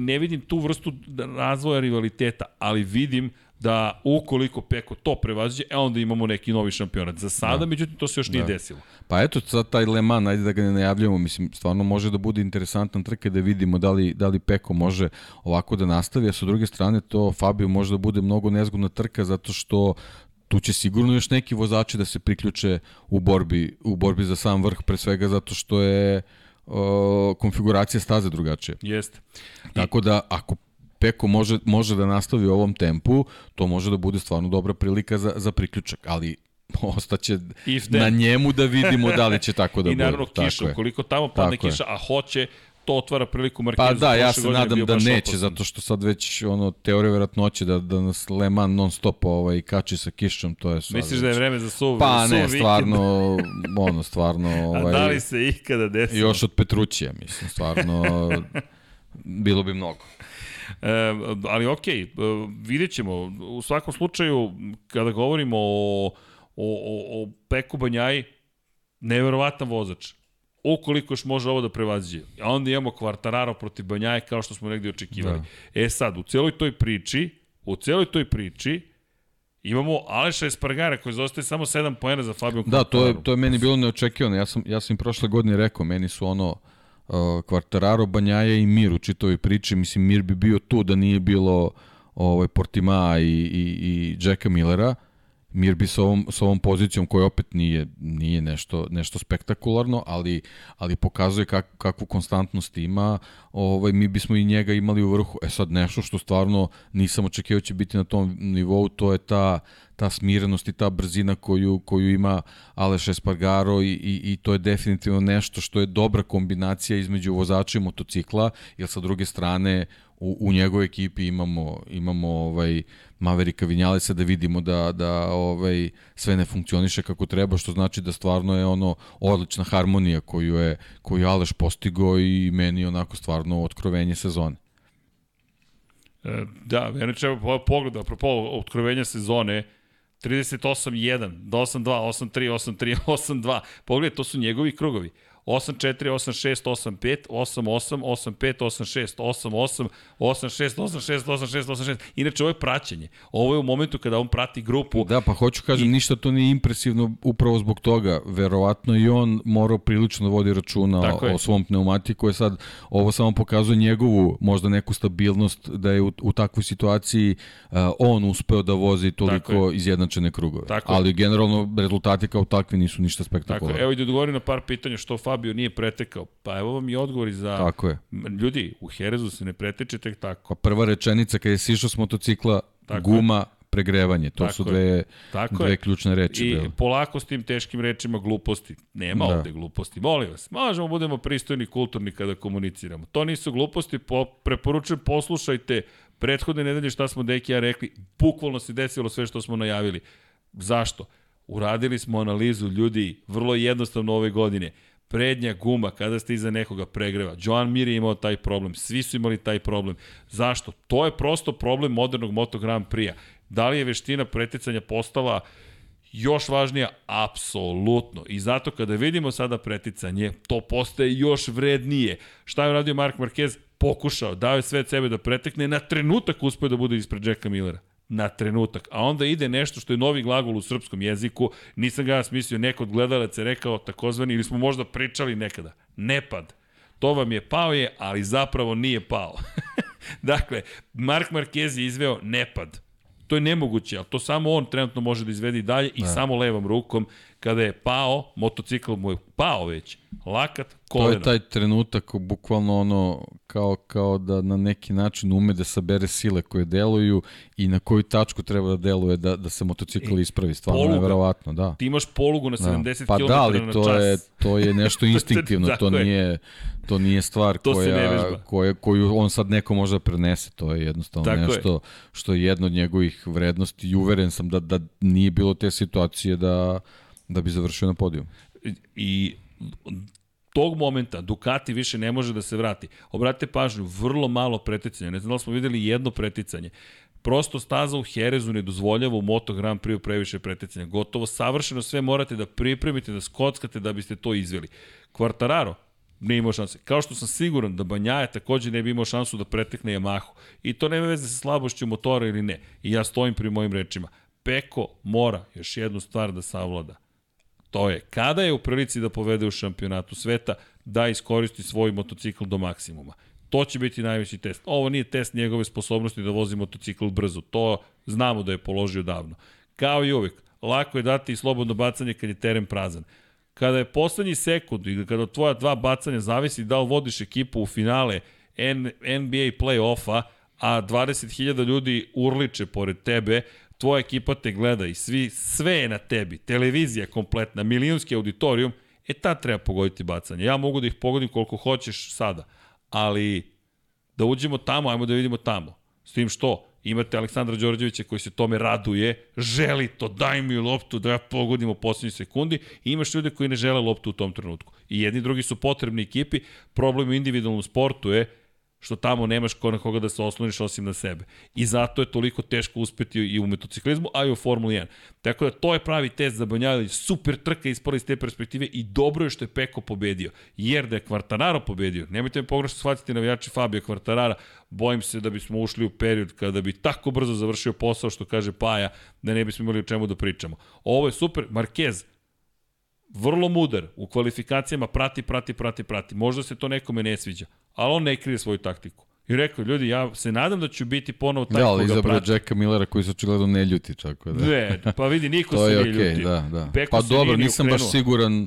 ne vidim tu vrstu razvoja rivaliteta, ali vidim da ukoliko Peko to prevaziđe, e onda imamo neki novi šampionat. Za sada, da. međutim, to se još nije
Da.
desilo.
Pa eto, sad taj Le Mans, ajde da ga ne najavljamo, mislim, stvarno može da bude interesantan trke da vidimo da li, da li Peko može ovako da nastavi, a sa druge strane to Fabio može da bude mnogo nezgodna trka zato što tu će sigurno još neki vozači da se priključe u borbi, u borbi za sam vrh, pre svega zato što je o, konfiguracija staze drugačija.
Jeste.
Tako da, ako Peko može, može da nastavi u ovom tempu, to može da bude stvarno dobra prilika za, za priključak, ali ostaće na njemu da vidimo da li će tako da
I
bude.
naravno
Tako
kiša,
je.
ukoliko tamo padne
Tako je.
kiša, a hoće, to otvara priliku Markezu.
Pa da, ja se nadam da neće,
opasan.
zato što sad već ono, teorija verovatnoće da, da nas Le Mans non stop ovaj, kači sa kišom, to je sad
Misliš da je
već-
vreme za suv,
Pa
suv
ne,
vikend?
stvarno, ono, stvarno,
A
ovaj,
da li se ikada desilo?
još od Petrućija, mislim, stvarno, bilo bi mnogo.
E, ali okej, okay, vidjet ćemo. U svakom slučaju, kada govorimo o, o, o, o Peku Banjaji, neverovatan vozač. Ukoliko još može ovo da prevaziđe. A onda imamo Kvartararo protiv Banjaje kao što smo negdje očekivali. Da. E sad, u celoj toj priči, u celoj toj priči, imamo Aleša Espargara koji zostaje samo 7 poena za Fabio
Da, to je,
Quartararo.
to je meni bilo neočekivano. Ja sam, ja sam im prošle godine rekao, meni su ono uh, Kvartararo, Banjaja i Mir u čitavoj priči. Mislim, Mir bi bio tu da nije bilo ovaj, Portima i, i, i Jacka Millera. Mir bi sa ovom, sa ovom pozicijom koja opet nije, nije nešto, nešto spektakularno, ali, ali pokazuje kak, kakvu konstantnost ima, ovaj, mi bismo i njega imali u vrhu. E sad nešto što stvarno nisam očekivao će biti na tom nivou, to je ta, ta smirenost i ta brzina koju, koju ima Aleš Espargaro i, i, i to je definitivno nešto što je dobra kombinacija između vozača i motocikla, jer sa druge strane u, u njegovoj ekipi imamo imamo ovaj Maverika Vinjalesa da vidimo da da ovaj sve ne funkcioniše kako treba što znači da stvarno je ono odlična harmonija koju je koju Aleš postigao i meni onako stvarno otkrovenje sezone.
E, Da, Venečeva po- pogleda, apropo otkrovenja sezone, 38-1, 8-2, 8-3, 8-3, 8-2. Pogledaj, to su njegovi krugovi. 8-4, 8-6, 8-5, 8-8, 8-5, 8-6, 8-8, 8-6, 8-6, 8-6, 8-6. Inače, ovo je praćenje. Ovo je u momentu kada on prati grupu.
Da, pa hoću kažem, I... ništa to nije impresivno upravo zbog toga. Verovatno i on morao prilično da vodi računa
Tako
o, o svom pneumatiku. Je sad, ovo samo pokazuje njegovu možda neku stabilnost da je u, u takvoj situaciji uh, on uspeo da vozi
Tako
toliko izjednačene krugove.
Tako.
Ali generalno rezultati kao takvi nisu ništa
Tako,
spektakularni.
evo i da odgovorim na par pitanja što Fabio nije pretekao. Pa evo vam i odgovori za...
Tako je.
Ljudi, u Herezu se ne preteče tek tako.
Pa prva rečenica kada je sišao s motocikla,
Tako
guma, pregrevanje. To
Tako
su
je.
dve,
Tako
dve
je.
ključne reči.
I
bile.
polako s tim teškim rečima gluposti. Nema
Da.
ovde gluposti. Molim vas, možemo budemo pristojni kulturni kada komuniciramo. To nisu gluposti, po, preporučujem poslušajte prethodne nedelje šta smo Deki ja rekli. Bukvalno se desilo sve što smo najavili. Zašto? Uradili smo analizu ljudi vrlo jednostavno ove godine. Prednja guma kada ste iza nekoga pregreva. Joan Mir je imao taj problem, svi su imali taj problem. Zašto? To je prosto problem modernog Moto Grand Prix-a. Da li je veština preticanja postala još važnija? Apsolutno. I zato kada vidimo sada preticanje, to postaje još vrednije. Šta je uradio Mark Marquez? Pokušao, dao je sve od sebe da pretekne, na trenutak uspeo da bude ispred Jacka Millera na trenutak. A onda ide nešto što je novi glagol u srpskom jeziku, nisam ga ja smislio, neko od gledalaca je rekao takozvani, ili smo možda pričali nekada, nepad. To vam je pao je, ali zapravo nije pao. dakle, Mark Marquez je izveo nepad. To je nemoguće, ali to samo on trenutno može da izvedi dalje i da. samo levom rukom kada je pao, motocikl mu je pao već, lakat, koleno.
To je taj trenutak, bukvalno ono, kao, kao da na neki način ume da sabere sile koje deluju i na koju tačku treba da deluje da, da se motocikl e, ispravi. Stvarno poluga. verovatno, da.
Ti imaš polugu na 70 da.
pa
km
da, ali to Je, to je nešto instinktivno, to nije, to nije stvar to koja, koja, koju on sad neko može da prenese. To je jednostavno Tako nešto je. što je jedno od njegovih vrednosti i uveren sam da, da nije bilo te situacije da Da bi završio na podijum.
I tog momenta Ducati više ne može da se vrati. Obratite pažnju, vrlo malo preticanja. Ne znam da smo videli jedno preticanje. Prosto staza u Herezu ne dozvoljava u Moto Grand Prix previše preticanja. Gotovo savršeno sve morate da pripremite, da skockate da biste to izveli. Quartararo, ne imao šanse. Kao što sam siguran da Banjaja takođe ne bi imao šansu da pretekne Yamahu. I to nema veze sa slabošću motora ili ne. I ja stojim pri mojim rečima. Peko mora još jednu stvar da savlada To je, kada je u prilici da povede u šampionatu sveta, da iskoristi svoj motocikl do maksimuma. To će biti najveći test. Ovo nije test njegove sposobnosti da vozi motocikl brzo. To znamo da je položio davno. Kao i uvek, lako je dati i slobodno bacanje kad je teren prazan. Kada je poslednji sekund i kada tvoja dva bacanja zavisi da li vodiš ekipu u finale NBA play-offa, a 20.000 ljudi urliče pored tebe, tvoja ekipa te gleda i svi, sve je na tebi, televizija kompletna, milijonski auditorijum, e tad treba pogoditi bacanje. Ja mogu da ih pogodim koliko hoćeš sada, ali da uđemo tamo, ajmo da vidimo tamo. S tim što, imate Aleksandra Đorđevića koji se tome raduje, želi to, daj mi loptu da ja pogodim u poslednjoj sekundi i imaš ljude koji ne žele loptu u tom trenutku. I jedni i drugi su potrebni ekipi, problem u individualnom sportu je što tamo nemaš ko na koga da se osloniš osim na sebe. I zato je toliko teško uspeti i u motociklizmu, a i u Formuli 1. Tako da to je pravi test za Banjalić, super trka ispala iz te perspektive i dobro je što je Peko pobedio. Jer da je Kvartararo pobedio, nemojte me pogrešno shvatiti navijači Fabio Kvartarara, bojim se da bismo ušli u period kada bi tako brzo završio posao što kaže Paja, da ne bismo imali o čemu da pričamo. Ovo je super, Marquez, vrlo mudar, u kvalifikacijama prati, prati, prati, prati. Možda se to nekome ne sviđa, ali on ne krije svoju taktiku. I rekao, ljudi, ja se nadam da ću biti ponovo taj
da, koga prati. Da, ali izabrao Jacka Millera koji se očigledno ne ljuti čak. Da.
Ne, pa vidi, niko se ne okay, ljuti.
Da, da. Peko pa dobro, nisam ukrenuo. baš siguran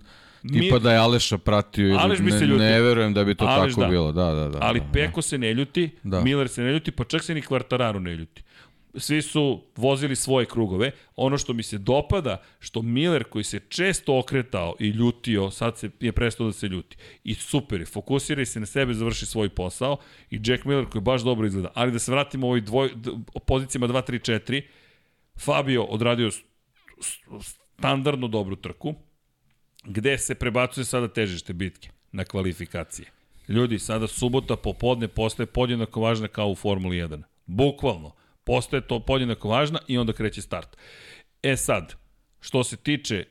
tipa da je Aleša pratio ili Aleš bi se ljuti. ne verujem da bi to Aleš tako da. bilo. Da, da, da.
Ali
da,
Peko da. se ne ljuti, da. Miller se ne ljuti, pa čak se ni Kvartararu ne ljuti svi su vozili svoje krugove. Ono što mi se dopada, što Miller koji se često okretao i ljutio, sad se je prestao da se ljuti. I super je, fokusira se na sebe, završi svoj posao. I Jack Miller koji baš dobro izgleda. Ali da se vratimo ovoj dvoj, pozicijama 2, 3, 4, Fabio odradio standardno dobru trku, gde se prebacuje sada težište bitke na kvalifikacije. Ljudi, sada subota popodne postaje podjednako važna kao u Formuli 1. Bukvalno postaje to podjednako važna i onda kreće start. E sad, što se tiče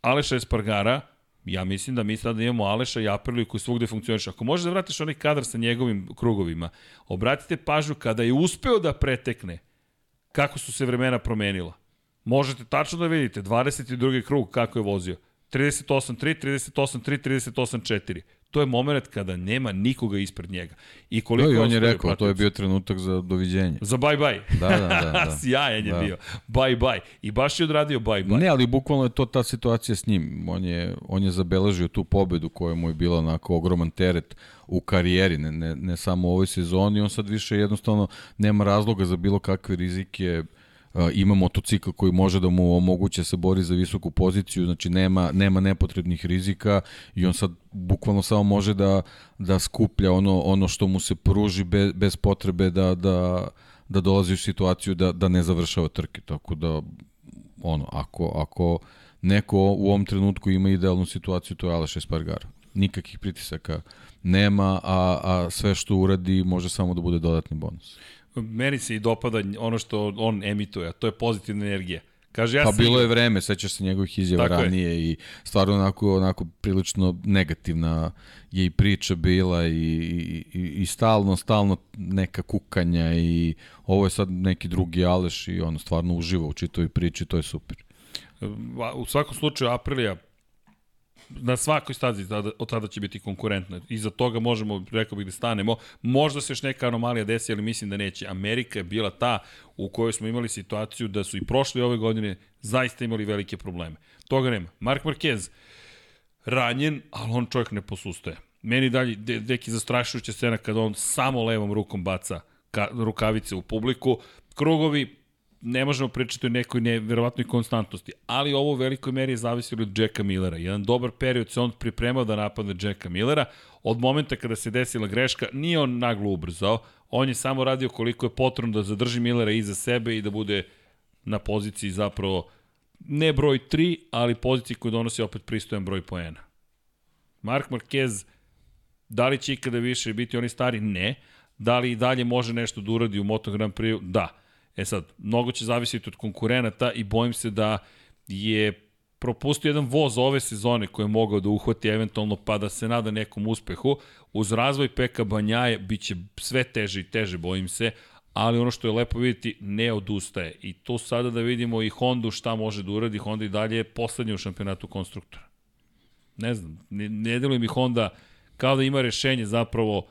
Aleša Espargara, ja mislim da mi sada imamo Aleša i Apriliju koji svugde funkcioniš. Ako možeš da vratiš onaj kadar sa njegovim krugovima, obratite pažnju kada je uspeo da pretekne kako su se vremena promenila. Možete tačno da vidite 22. krug kako je vozio. 38-3, 38-3, 38-4 to je moment kada nema nikoga ispred njega.
I koliko da, i on je rekao, to je bio trenutak za doviđenje.
Za bye bye.
Da, da, da. da.
Sjajan je da. bio. Bye bye. I baš je odradio bye bye.
Ne, ali bukvalno je to ta situacija s njim. On je, on je zabeležio tu pobedu koja mu je bila onako ogroman teret u karijeri, ne, ne, ne samo u ovoj sezoni. On sad više jednostavno nema razloga za bilo kakve rizike ima motocikl koji može da mu omoguće da se bori za visoku poziciju, znači nema, nema nepotrebnih rizika i on sad bukvalno samo može da, da skuplja ono, ono što mu se pruži bez, bez potrebe da, da, da dolazi u situaciju da, da ne završava trke, tako da ono, ako, ako neko u ovom trenutku ima idealnu situaciju, to je Aleš Espargaro. Nikakih pritisaka nema, a, a sve što uradi može samo da bude dodatni bonus.
Meni se i dopada ono što on emituje, a to je pozitivna energija. Kaže, ja
Pa
sam
bilo je vreme, sećaš se njegovih izjava
Tako je.
ranije i stvarno onako, onako prilično negativna je i priča bila i, i, i, i stalno, stalno neka kukanja i ovo je sad neki drugi Aleš i ono stvarno uživa u čitoj priči, to je super.
Va- U svakom slučaju Aprilija na svakoj stazi od tada će biti konkurentna. Iza toga možemo, rekao bih da stanemo. Možda se još neka anomalija desi, ali mislim da neće. Amerika je bila ta u kojoj smo imali situaciju da su i prošle ove godine zaista imali velike probleme. Toga nema. Mark Marquez, ranjen, ali on čovjek ne posustaje. Meni dalje, de, neki zastrašujuća scena kada on samo levom rukom baca ka, rukavice u publiku. Krugovi, ne možemo pričati o nekoj neverovatnoj konstantnosti, ali ovo u velikoj meri je zavisilo od Jacka Millera. Jedan dobar period se on pripremao da napadne Jacka Millera. Od momenta kada se desila greška, nije on naglo ubrzao, on je samo radio koliko je potrebno da zadrži Millera iza sebe i da bude na poziciji zapravo ne broj 3, ali poziciji koja donosi opet pristojan broj poena. Mark Marquez, da li će ikada više biti oni stari? Ne. Da li i dalje može nešto da uradi u Moto Grand Prix? Da. E sad, mnogo će zavisiti od konkurenata i bojim se da je propustio jedan voz ove sezone koje je mogao da uhvati eventualno pa da se nada nekom uspehu. Uz razvoj Peka Banjaje bit će sve teže i teže, bojim se, ali ono što je lepo vidjeti, ne odustaje. I to sada da vidimo i Hondu šta može da uradi, Honda i dalje je poslednja u šampionatu konstruktora. Ne znam, ne, ne deluje mi Honda kao da ima rešenje zapravo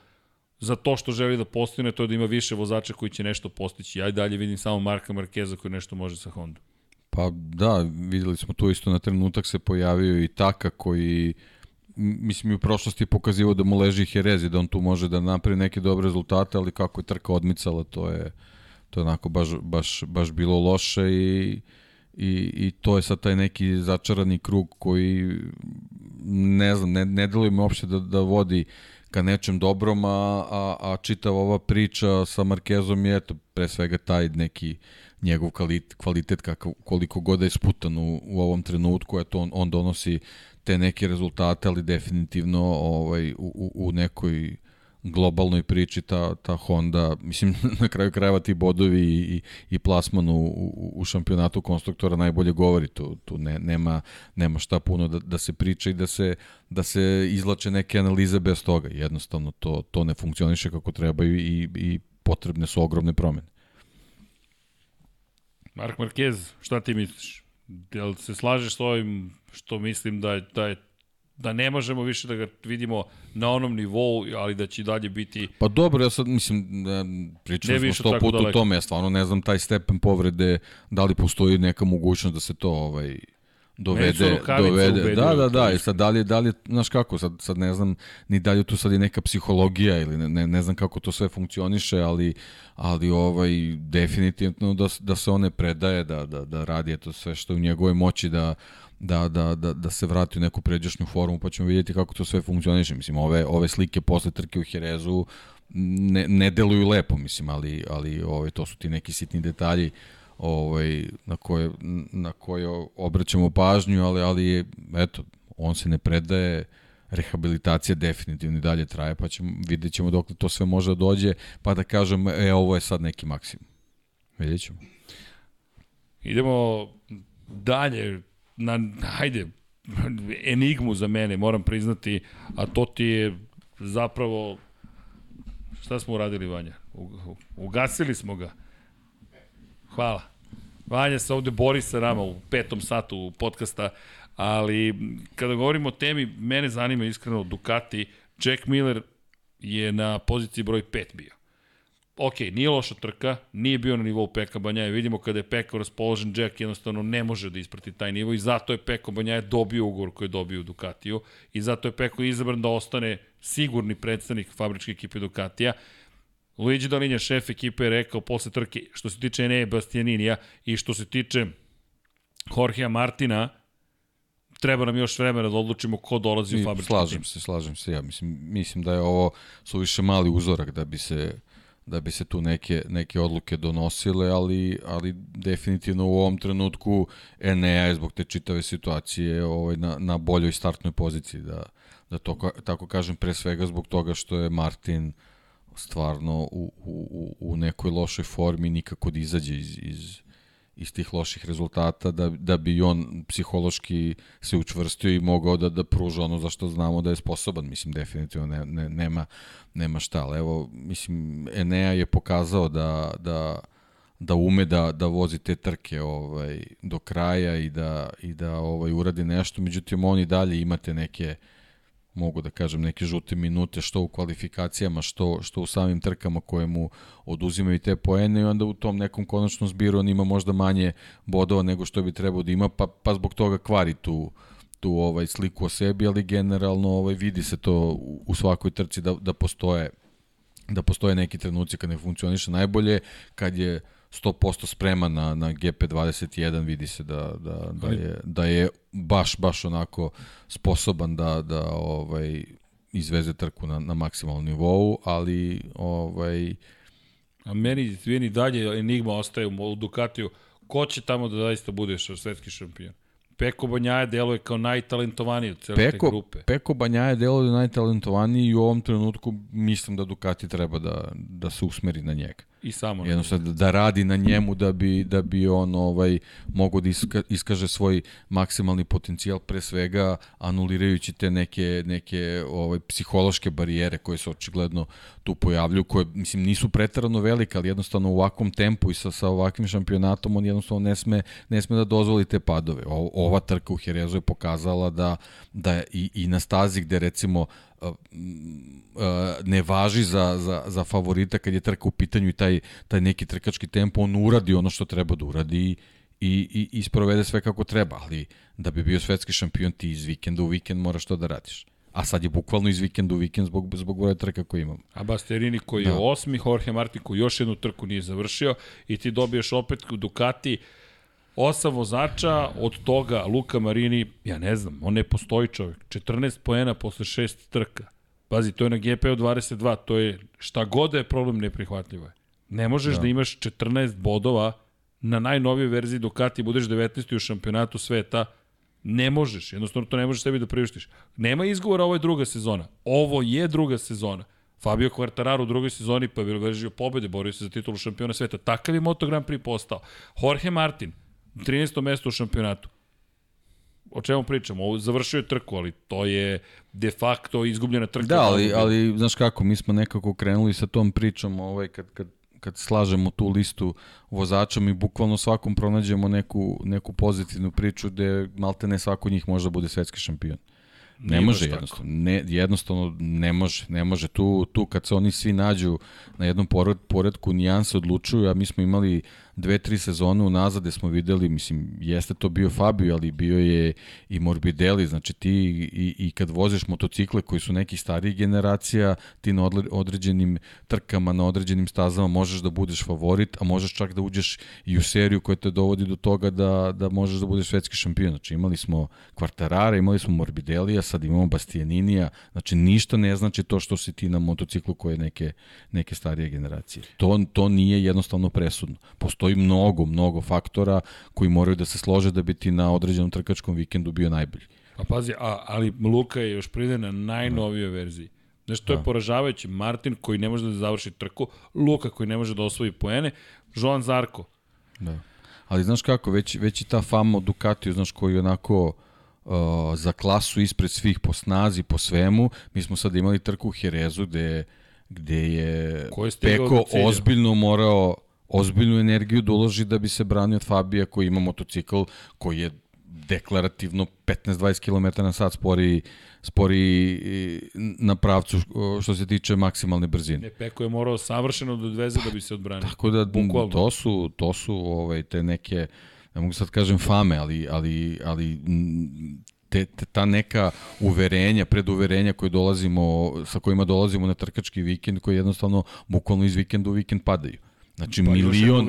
za to što želi da postigne, to je da ima više vozača koji će nešto postići. Ja i dalje vidim samo Marka Markeza koji nešto može sa Hondom.
Pa da, videli smo tu isto na trenutak se pojavio i Taka koji mislim i u prošlosti pokazivao da mu leži herezi, da on tu može da napravi neke dobre rezultate, ali kako je trka odmicala, to je to je onako baš, baš, baš bilo loše i, i, i to je sad taj neki začarani krug koji ne znam, ne, ne deluje mi uopšte da, da vodi ka nečem dobrom, a, a, a čitava ova priča sa Markezom je eto, pre svega taj neki njegov kvalitet, kvalitet kakav, koliko god da je sputan u, u ovom trenutku, eto on, on donosi te neke rezultate, ali definitivno ovaj, u, u, u nekoj globalnoj priči ta, ta Honda, mislim na kraju krajeva ti bodovi i, i, plasman u, u šampionatu konstruktora najbolje govori, tu, tu ne, nema, nema šta puno da, da se priča i da se, da se izlače neke analize bez toga, jednostavno to, to ne funkcioniše kako trebaju i, i potrebne su ogromne promene.
Mark Marquez, šta ti misliš? Jel se slažeš s ovim što mislim da je, da je da ne možemo više da ga vidimo na onom nivou, ali da će dalje biti
Pa dobro, ja sad mislim, da pričali smo sto puta o tome, ja stvarno ne znam taj stepen povrede, da li postoji neka mogućnost da se to ovaj dovede, dovede.
ubedljive
Da, da, da,
to
i sad da li, da li, znaš kako, sad, sad ne znam, ni da li tu sad i neka psihologija ili ne, ne, ne znam kako to sve funkcioniše, ali, ali ovaj, definitivno da, da se one predaje, da, da, da radi eto sve što je u njegovoj moći da, da, da, da, da se vrati u neku pređašnju formu, pa ćemo vidjeti kako to sve funkcioniše. Mislim, ove, ove slike posle trke u Herezu ne, ne deluju lepo, mislim, ali, ali ovaj, to su ti neki sitni detalji ovaj, na, koje, na koje obraćamo pažnju, ali, ali eto, on se ne predaje, rehabilitacija definitivno i dalje traje, pa ćemo, vidjet ćemo dok to sve može da dođe, pa da kažem, e, ovo je sad neki maksimum. Vidjet ćemo.
Idemo dalje na, hajde, enigmu za mene, moram priznati, a to ti je zapravo, šta smo uradili, Vanja? Ugasili smo ga. Hvala. Vanja se ovde bori sa nama u petom satu podcasta, ali kada govorimo o temi, mene zanima iskreno Ducati, Jack Miller je na poziciji broj 5 bio. Ok, nije loša trka, nije bio na nivou Peka Banjaje. Vidimo kada je Peka raspoložen, Jack jednostavno ne može da isprati taj nivo i zato je Peko Banjaje dobio ugovor koji je dobio u Ducatiju i zato je Peko izabran da ostane sigurni predstavnik fabričke ekipe Ducatija. Luigi Dalinja, šef ekipe, je rekao posle trke, što se tiče Enea Bastianinija i što se tiče Jorgea Martina, treba nam još vremena da odlučimo ko dolazi u
I
fabrički
slažem
tim.
se, slažem se ja. Mislim, mislim da je ovo suviše mali uzorak da bi se da bi se tu neke, neke odluke donosile, ali, ali definitivno u ovom trenutku Enea je zbog te čitave situacije ovaj, na, na boljoj startnoj poziciji, da, da to tako kažem pre svega zbog toga što je Martin stvarno u, u, u nekoj lošoj formi nikako da izađe iz, iz, iz tih loših rezultata da, da bi on psihološki se učvrstio i mogao da, da pruža ono za što znamo da je sposoban. Mislim, definitivno ne, ne, nema, nema šta. Ali evo, mislim, Enea je pokazao da, da, da ume da, da vozi te trke ovaj, do kraja i da, i da ovaj, uradi nešto. Međutim, on i dalje imate neke mogu da kažem neke žute minute što u kvalifikacijama, što, što u samim trkama koje mu oduzimaju te poene i onda u tom nekom konačnom zbiru on ima možda manje bodova nego što bi trebao da ima, pa, pa zbog toga kvari tu, tu ovaj sliku o sebi, ali generalno ovaj vidi se to u, svakoj trci da, da postoje da postoje neki trenuci kad ne funkcioniše najbolje, kad je 100% spreman na, na GP21, vidi se da, da, da, je, da je baš, baš onako sposoban da, da ovaj, izveze trku na, na maksimalnom nivou, ali ovaj,
A meni, meni dalje enigma ostaje u Ducatiju. Ko će tamo da zaista bude svetski šampion? Peko Banjaja deluje kao najtalentovaniji od cele te
Peko,
grupe.
Peko Banjaje delo je najtalentovaniji i u ovom trenutku mislim da Ducati treba da, da se usmeri na njega.
I samo
jednostavno da radi na njemu da bi da bi on ovaj mogao da iska, iskaže svoj maksimalni potencijal pre svega anulirajući te neke neke ovaj psihološke barijere koje se očigledno tu pojavljuju koje mislim nisu preterano velike ali jednostavno u ovakvom tempu i sa sa ovakvim šampionatom on jednostavno ne sme ne sme da dozvoli te padove. O, ova trka u Jerezu je pokazala da da i i na stazi gde recimo ne važi za, za, za favorita kad je trka u pitanju i taj, taj neki trkački tempo, on uradi ono što treba da uradi i, i, i sprovede sve kako treba, ali da bi bio svetski šampion ti iz vikenda u vikend moraš to da radiš. A sad je bukvalno iz vikenda u vikend zbog, zbog broja trka koji imamo.
A Basterini koji da. je osmi, Jorge Martin koji još jednu trku nije završio i ti dobiješ opet Ducati osam vozača, od toga Luka Marini, ja ne znam, on ne postoji čovjek. 14 poena posle šest trka. Pazi, to je na GP-u 22, to je šta god da je problem neprihvatljivo je. Ne možeš da. da imaš 14 bodova na najnovijoj verziji Ducati, budeš 19. u šampionatu sveta, ne možeš, jednostavno to ne možeš sebi da priuštiš. Nema izgovora, ovo je druga sezona. Ovo je druga sezona. Fabio Quartararo u drugoj sezoni pa je bilo pobede, borio se za titulu šampiona sveta. Takav je Moto Grand Prix postao. Jorge Martin, 13. mesto u šampionatu. O čemu pričamo? Ovo završio je trku, ali to je de facto izgubljena trka.
Da, ali, ali znaš kako, mi smo nekako krenuli sa tom pričom ovaj, kad, kad, kad slažemo tu listu vozača, mi bukvalno svakom pronađemo neku, neku pozitivnu priču gde malte ne svako njih može da bude svetski šampion. Ne Nije može jednostavno, ne, jednostavno ne može, ne može tu, tu kad se oni svi nađu na jednom pored, poredku nijanse odlučuju, a mi smo imali dve, tri sezone unazad gde smo videli, mislim, jeste to bio Fabio, ali bio je i Morbidelli, znači ti i, i kad voziš motocikle koji su neki stariji generacija, ti na određenim trkama, na određenim stazama možeš da budeš favorit, a možeš čak da uđeš i u seriju koja te dovodi do toga da, da možeš da budeš svetski šampion. Znači imali smo Kvartarara, imali smo Morbidellija, sad imamo Bastianinija, znači ništa ne znači to što si ti na motociklu koje neke, neke starije generacije. To, to nije jednostavno presudno. Postoji postoji mnogo, mnogo faktora koji moraju da se slože da bi ti na određenom trkačkom vikendu bio najbolji.
Pa pazi, a, ali Luka je još pride na najnovijoj verziji. Znaš, to da. je poražavajuće. Martin koji ne može da završi trku, Luka koji ne može da osvoji poene, Joan Zarko.
Da. Ali znaš kako, već, već i ta fama od Ducatiju, znaš, koji onako uh, za klasu ispred svih po snazi, po svemu. Mi smo sad imali trku u Herezu gde, gde je Peko ozbiljno morao ozbiljnu energiju da uloži da bi se branio od Fabija koji ima motocikl koji je deklarativno 15-20 km na sat spori, spori na pravcu što se tiče maksimalne brzine.
Ne, Peko je morao savršeno da odveze da bi se odbranio.
Tako da Bukvalno. to su, to su ovaj, te neke, ne mogu sad kažem fame, ali, ali, ali te, te, ta neka uverenja, preduverenja koje dolazimo, sa kojima dolazimo na trkački vikend, koji jednostavno bukvalno iz vikenda u vikend padaju. Znači pa milion,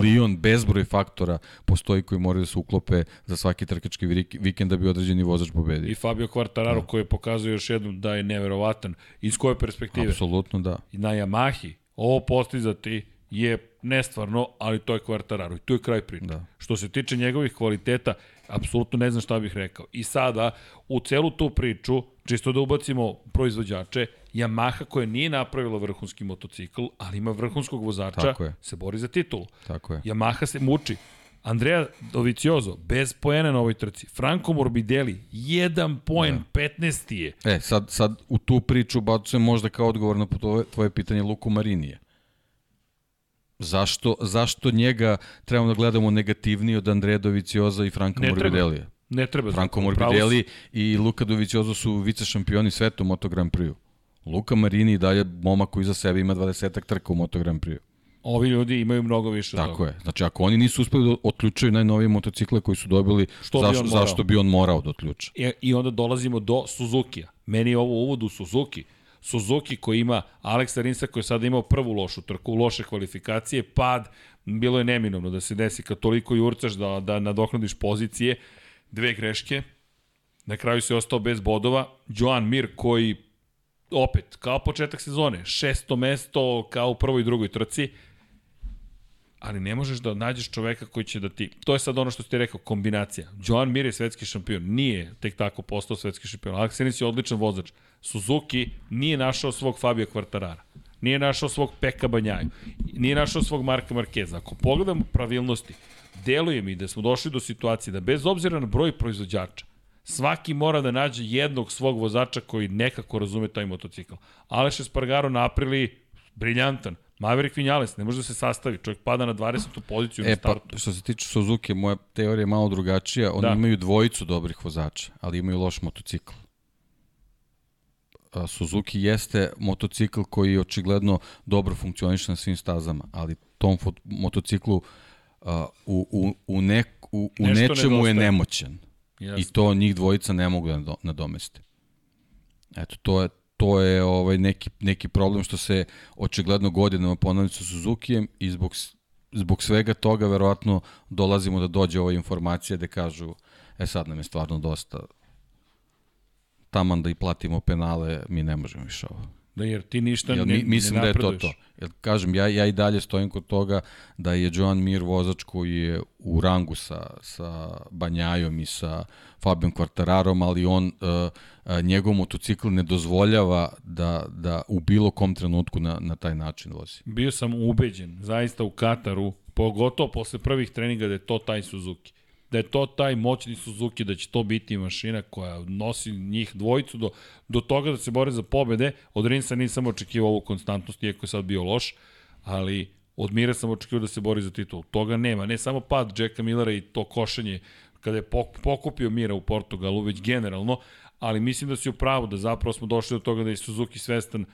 milion, bezbroj faktora postoji koji moraju da se uklope za svaki trkački vikend da bi određeni vozač pobedio.
I Fabio Quartararo da. koji pokazuje još jednom da je neverovatan. Iz koje perspektive?
Apsolutno da.
I na Yamahi, Ovo postizati je nestvarno, ali to je Quartararo i tu je kraj priče.
Da.
Što se tiče njegovih kvaliteta, apsolutno ne znam šta bih rekao. I sada, u celu tu priču, čisto da ubacimo proizvođače, Yamaha koja nije napravila vrhunski motocikl, ali ima vrhunskog vozača, se bori za titulu.
Tako je.
Yamaha se muči. Andrea Doviciozo, bez poena na ovoj trci. Franco Morbidelli, jedan poen, da. 15. je.
E, sad, sad u tu priču bacujem možda kao odgovor na tvoje, tvoje pitanje Luku Marinije. Zašto, zašto njega trebamo da gledamo negativnije od Andreja Dovicioza i Franka. Morbidelija?
Ne treba.
Franco. Morbidelli i Luka Doviciozo su vice šampioni sveta u Moto Grand Prix. Luka Marini i dalje momak koji za sebe ima 20 trka u Moto Grand Prix.
Ovi ljudi imaju mnogo više
Tako
toga.
je. Znači, ako oni nisu uspeli da otključaju najnovije motocikle koji su dobili,
Što bi
zašto, bi on morao da otključa?
I, I onda dolazimo do Suzuki-a. Meni je ovo uvod u Suzuki. Suzuki koji ima Aleksa Rinsa koji je sada imao prvu lošu trku, loše kvalifikacije, pad, bilo je neminovno da se desi kad toliko jurcaš da, da nadoknadiš pozicije, dve greške, na kraju se ostao bez bodova, Joan Mir koji opet, kao početak sezone, šesto mesto kao u prvoj i drugoj trci, ali ne možeš da nađeš čoveka koji će da ti... To je sad ono što ste rekao, kombinacija. Joan Mir je svetski šampion, nije tek tako postao svetski šampion. Alex Rins je odličan vozač. Suzuki nije našao svog Fabio Quartarara. Nije našao svog Peka Banjaju. Nije našao svog Marka Markeza. Ako pogledamo pravilnosti, deluje mi da smo došli do situacije da bez obzira na broj proizvođača, Svaki mora da nađe jednog svog vozača koji nekako razume taj motocikl. Aleš Espargaro na aprili briljantan. Maverick Vinales ne može da se sastavi, čovjek pada na 20. poziciju na
E pa,
startu.
što se tiče Suzuki, moja teorija je malo drugačija. Oni
Da.
imaju dvojicu dobrih vozača, ali imaju loš motocikl. A, Suzuki jeste motocikl koji očigledno dobro funkcioniše na svim stazama, ali tom motociklu a, u, u, u, nek, u, u
Nešto
nečemu je
nedostaje.
nemoćan.
Jasno.
I to njih dvojica ne mogu da nado- nadomeste. Eto, to je, to je ovaj neki, neki problem što se očigledno godinama ponavlja sa Suzukijem i zbog, zbog svega toga verovatno dolazimo da dođe ova informacija da kažu e sad nam je stvarno dosta taman da i platimo penale, mi ne možemo više ovo.
Da, jer ti ništa
Jel,
ne,
mi, mislim
ne
da je to to. Jer, kažem, ja, ja i dalje stojim kod toga da je Joan Mir vozač koji je u rangu sa, sa Banjajom i sa Fabijom Quartararom, ali on, uh, uh, njegov motocikl ne dozvoljava da, da u bilo kom trenutku na, na taj način vozi.
Bio sam ubeđen, zaista u Kataru, pogotovo posle prvih treninga da je to taj Suzuki. Da je to taj moćni Suzuki, da će to biti mašina koja nosi njih dvojicu do, do toga da se bore za pobede. Od Rinsa nisam očekivao ovu konstantnost, iako je sad bio loš, ali od Mira sam očekivao da se bori za titul. Toga nema. Ne samo pad Jacka Millera i to košenje kada je pok- pokupio Mira u Portugalu, već generalno, ali mislim da si u pravu da zapravo smo došli do toga da je Suzuki svestan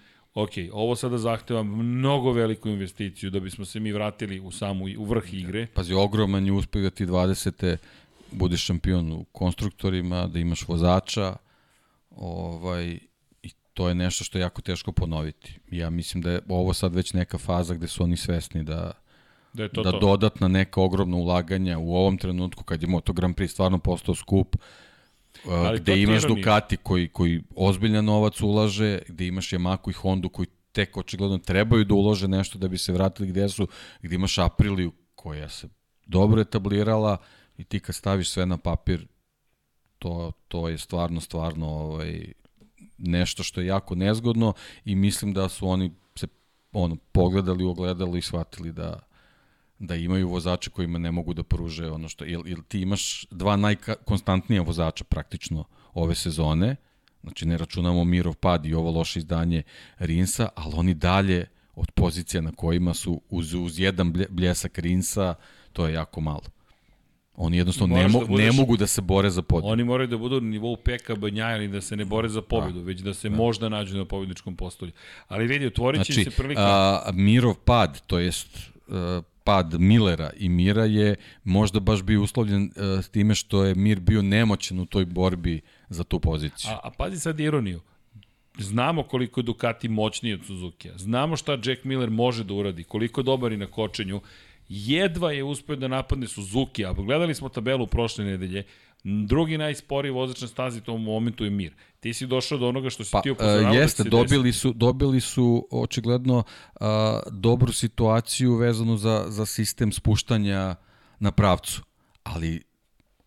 ok, ovo sada zahteva mnogo veliku investiciju da bismo se mi vratili u samu u vrh igre.
Pazi, ogroman je uspeh da ti 20. budeš šampion u konstruktorima, da imaš vozača, ovaj, i to je nešto što je jako teško ponoviti. Ja mislim da je ovo sad već neka faza gde su oni svesni da,
Da je to
da
to.
dodatna neka ogromna ulaganja u ovom trenutku kad je Moto Grand Prix stvarno postao skup, uh,
Ali
gde imaš. Ducati koji, koji ozbiljan novac ulaže, gde imaš Yamahu i Hondu koji tek očigledno trebaju da ulože nešto da bi se vratili gde su, gde imaš Apriliju koja se dobro etablirala i ti kad staviš sve na papir, to, to je stvarno, stvarno ovaj, nešto što je jako nezgodno i mislim da su oni se ono, pogledali u ogledalo i shvatili da da imaju vozače kojima ne mogu da pruže ono što, jel, jel ti imaš dva najkonstantnija vozača praktično ove sezone, znači ne računamo Mirov pad i ovo loše izdanje Rinsa, ali oni dalje od pozicija na kojima su uz, uz jedan blje- bljesak Rinsa, to je jako malo. Oni jednostavno ne, mo,
da budeš-
ne mogu da se bore za podijel.
Oni moraju da budu na nivou Peka Banjaja ili da se ne bore za pobedu, već da se možda nađu na pobedničkom postolju. Ali vidi, otvorit će
Znači,
se prilika...
a, Mirov pad, to jest a, pad Millera i Mira je možda baš bio uslovljen a, s time što je Mir bio nemoćan u toj borbi za tu poziciju.
A, a pazi sad ironiju. Znamo koliko je Ducati moćniji od Suzuki-a. Znamo šta Jack Miller može da uradi, koliko je dobar i na kočenju. Jedva je uspeo da napadne Suzuki, a gledali smo tabelu prošle nedelje, Drugi najsporiji vozač na stazi u tom momentu je Mir. Ti si došao do onoga što si
Pa,
ti
e,
upozoravao. da
jeste,
se
dobili su, dobili su očigledno a, dobru situaciju vezanu za, za sistem spuštanja na pravcu, ali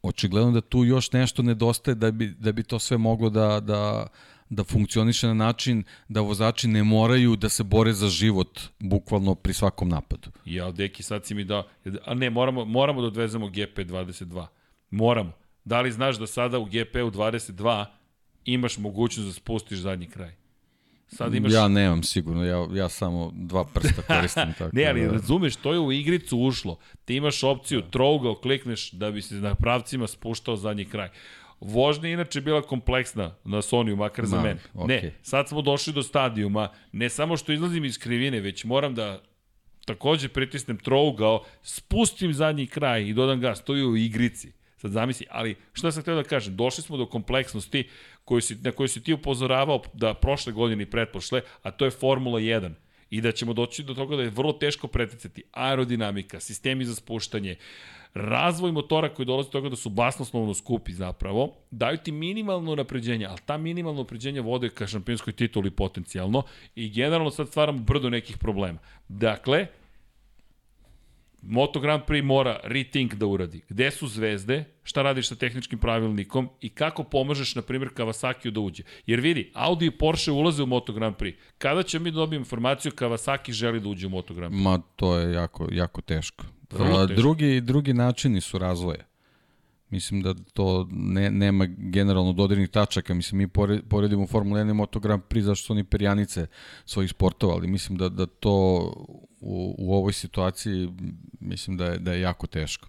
očigledno da tu još nešto nedostaje da bi, da bi to sve moglo da, da, da funkcioniše na način da vozači ne moraju da se bore za život bukvalno pri svakom napadu.
Ja, deki, sad si mi dao... A ne, moramo, moramo da odvezemo GP22. Moramo. Da li znaš da sada u GP-u 22 imaš mogućnost da spustiš zadnji kraj? Sad imaš...
Ja nemam sigurno, ja, ja samo dva prsta koristim. tako
Ne, ali
da,
razumeš, to je u igricu ušlo. Ti imaš opciju trouga, klikneš da bi se na pravcima spuštao zadnji kraj. Vožnja je inače bila kompleksna na Sonyu, makar za
Ma,
mene.
okej.
Ne, sad smo došli do stadijuma, ne samo što izlazim iz krivine, već moram da takođe pritisnem trougao, spustim zadnji kraj i dodam gas, to je u igrici. Sad zamisli, ali šta sam htio da kažem, došli smo do kompleksnosti koju si, na koju si ti upozoravao da prošle godine i pretprošle, a to je Formula 1 i da ćemo doći do toga da je vrlo teško preticati aerodinamika, sistemi za spuštanje, razvoj motora koji dolazi do toga da su basnoslovno skupi zapravo, daju ti minimalno napređenje, ali ta minimalno napređenje vode ka šampionskoj tituli potencijalno i generalno sad stvaramo brdo nekih problema. Dakle, Moto Grand Prix mora rethink da uradi. Gde su zvezde, šta radiš sa tehničkim pravilnikom i kako pomažeš, na primjer, Kawasakiju da uđe. Jer vidi, Audi i Porsche ulaze u Moto Grand Prix. Kada ćemo mi da dobijemo informaciju Kawasaki želi da uđe u Moto Grand Prix?
Ma, to je jako, jako teško.
Vrlo teško.
Drugi, drugi načini su razvoja. Mislim da to ne, nema generalno dodirnih tačaka. Mislim, mi pore- poredimo Formula 1 i Moto Grand Prix zašto su oni perjanice svojih sportova, ali mislim da, da to u, u ovoj situaciji mislim da je, da je jako teško.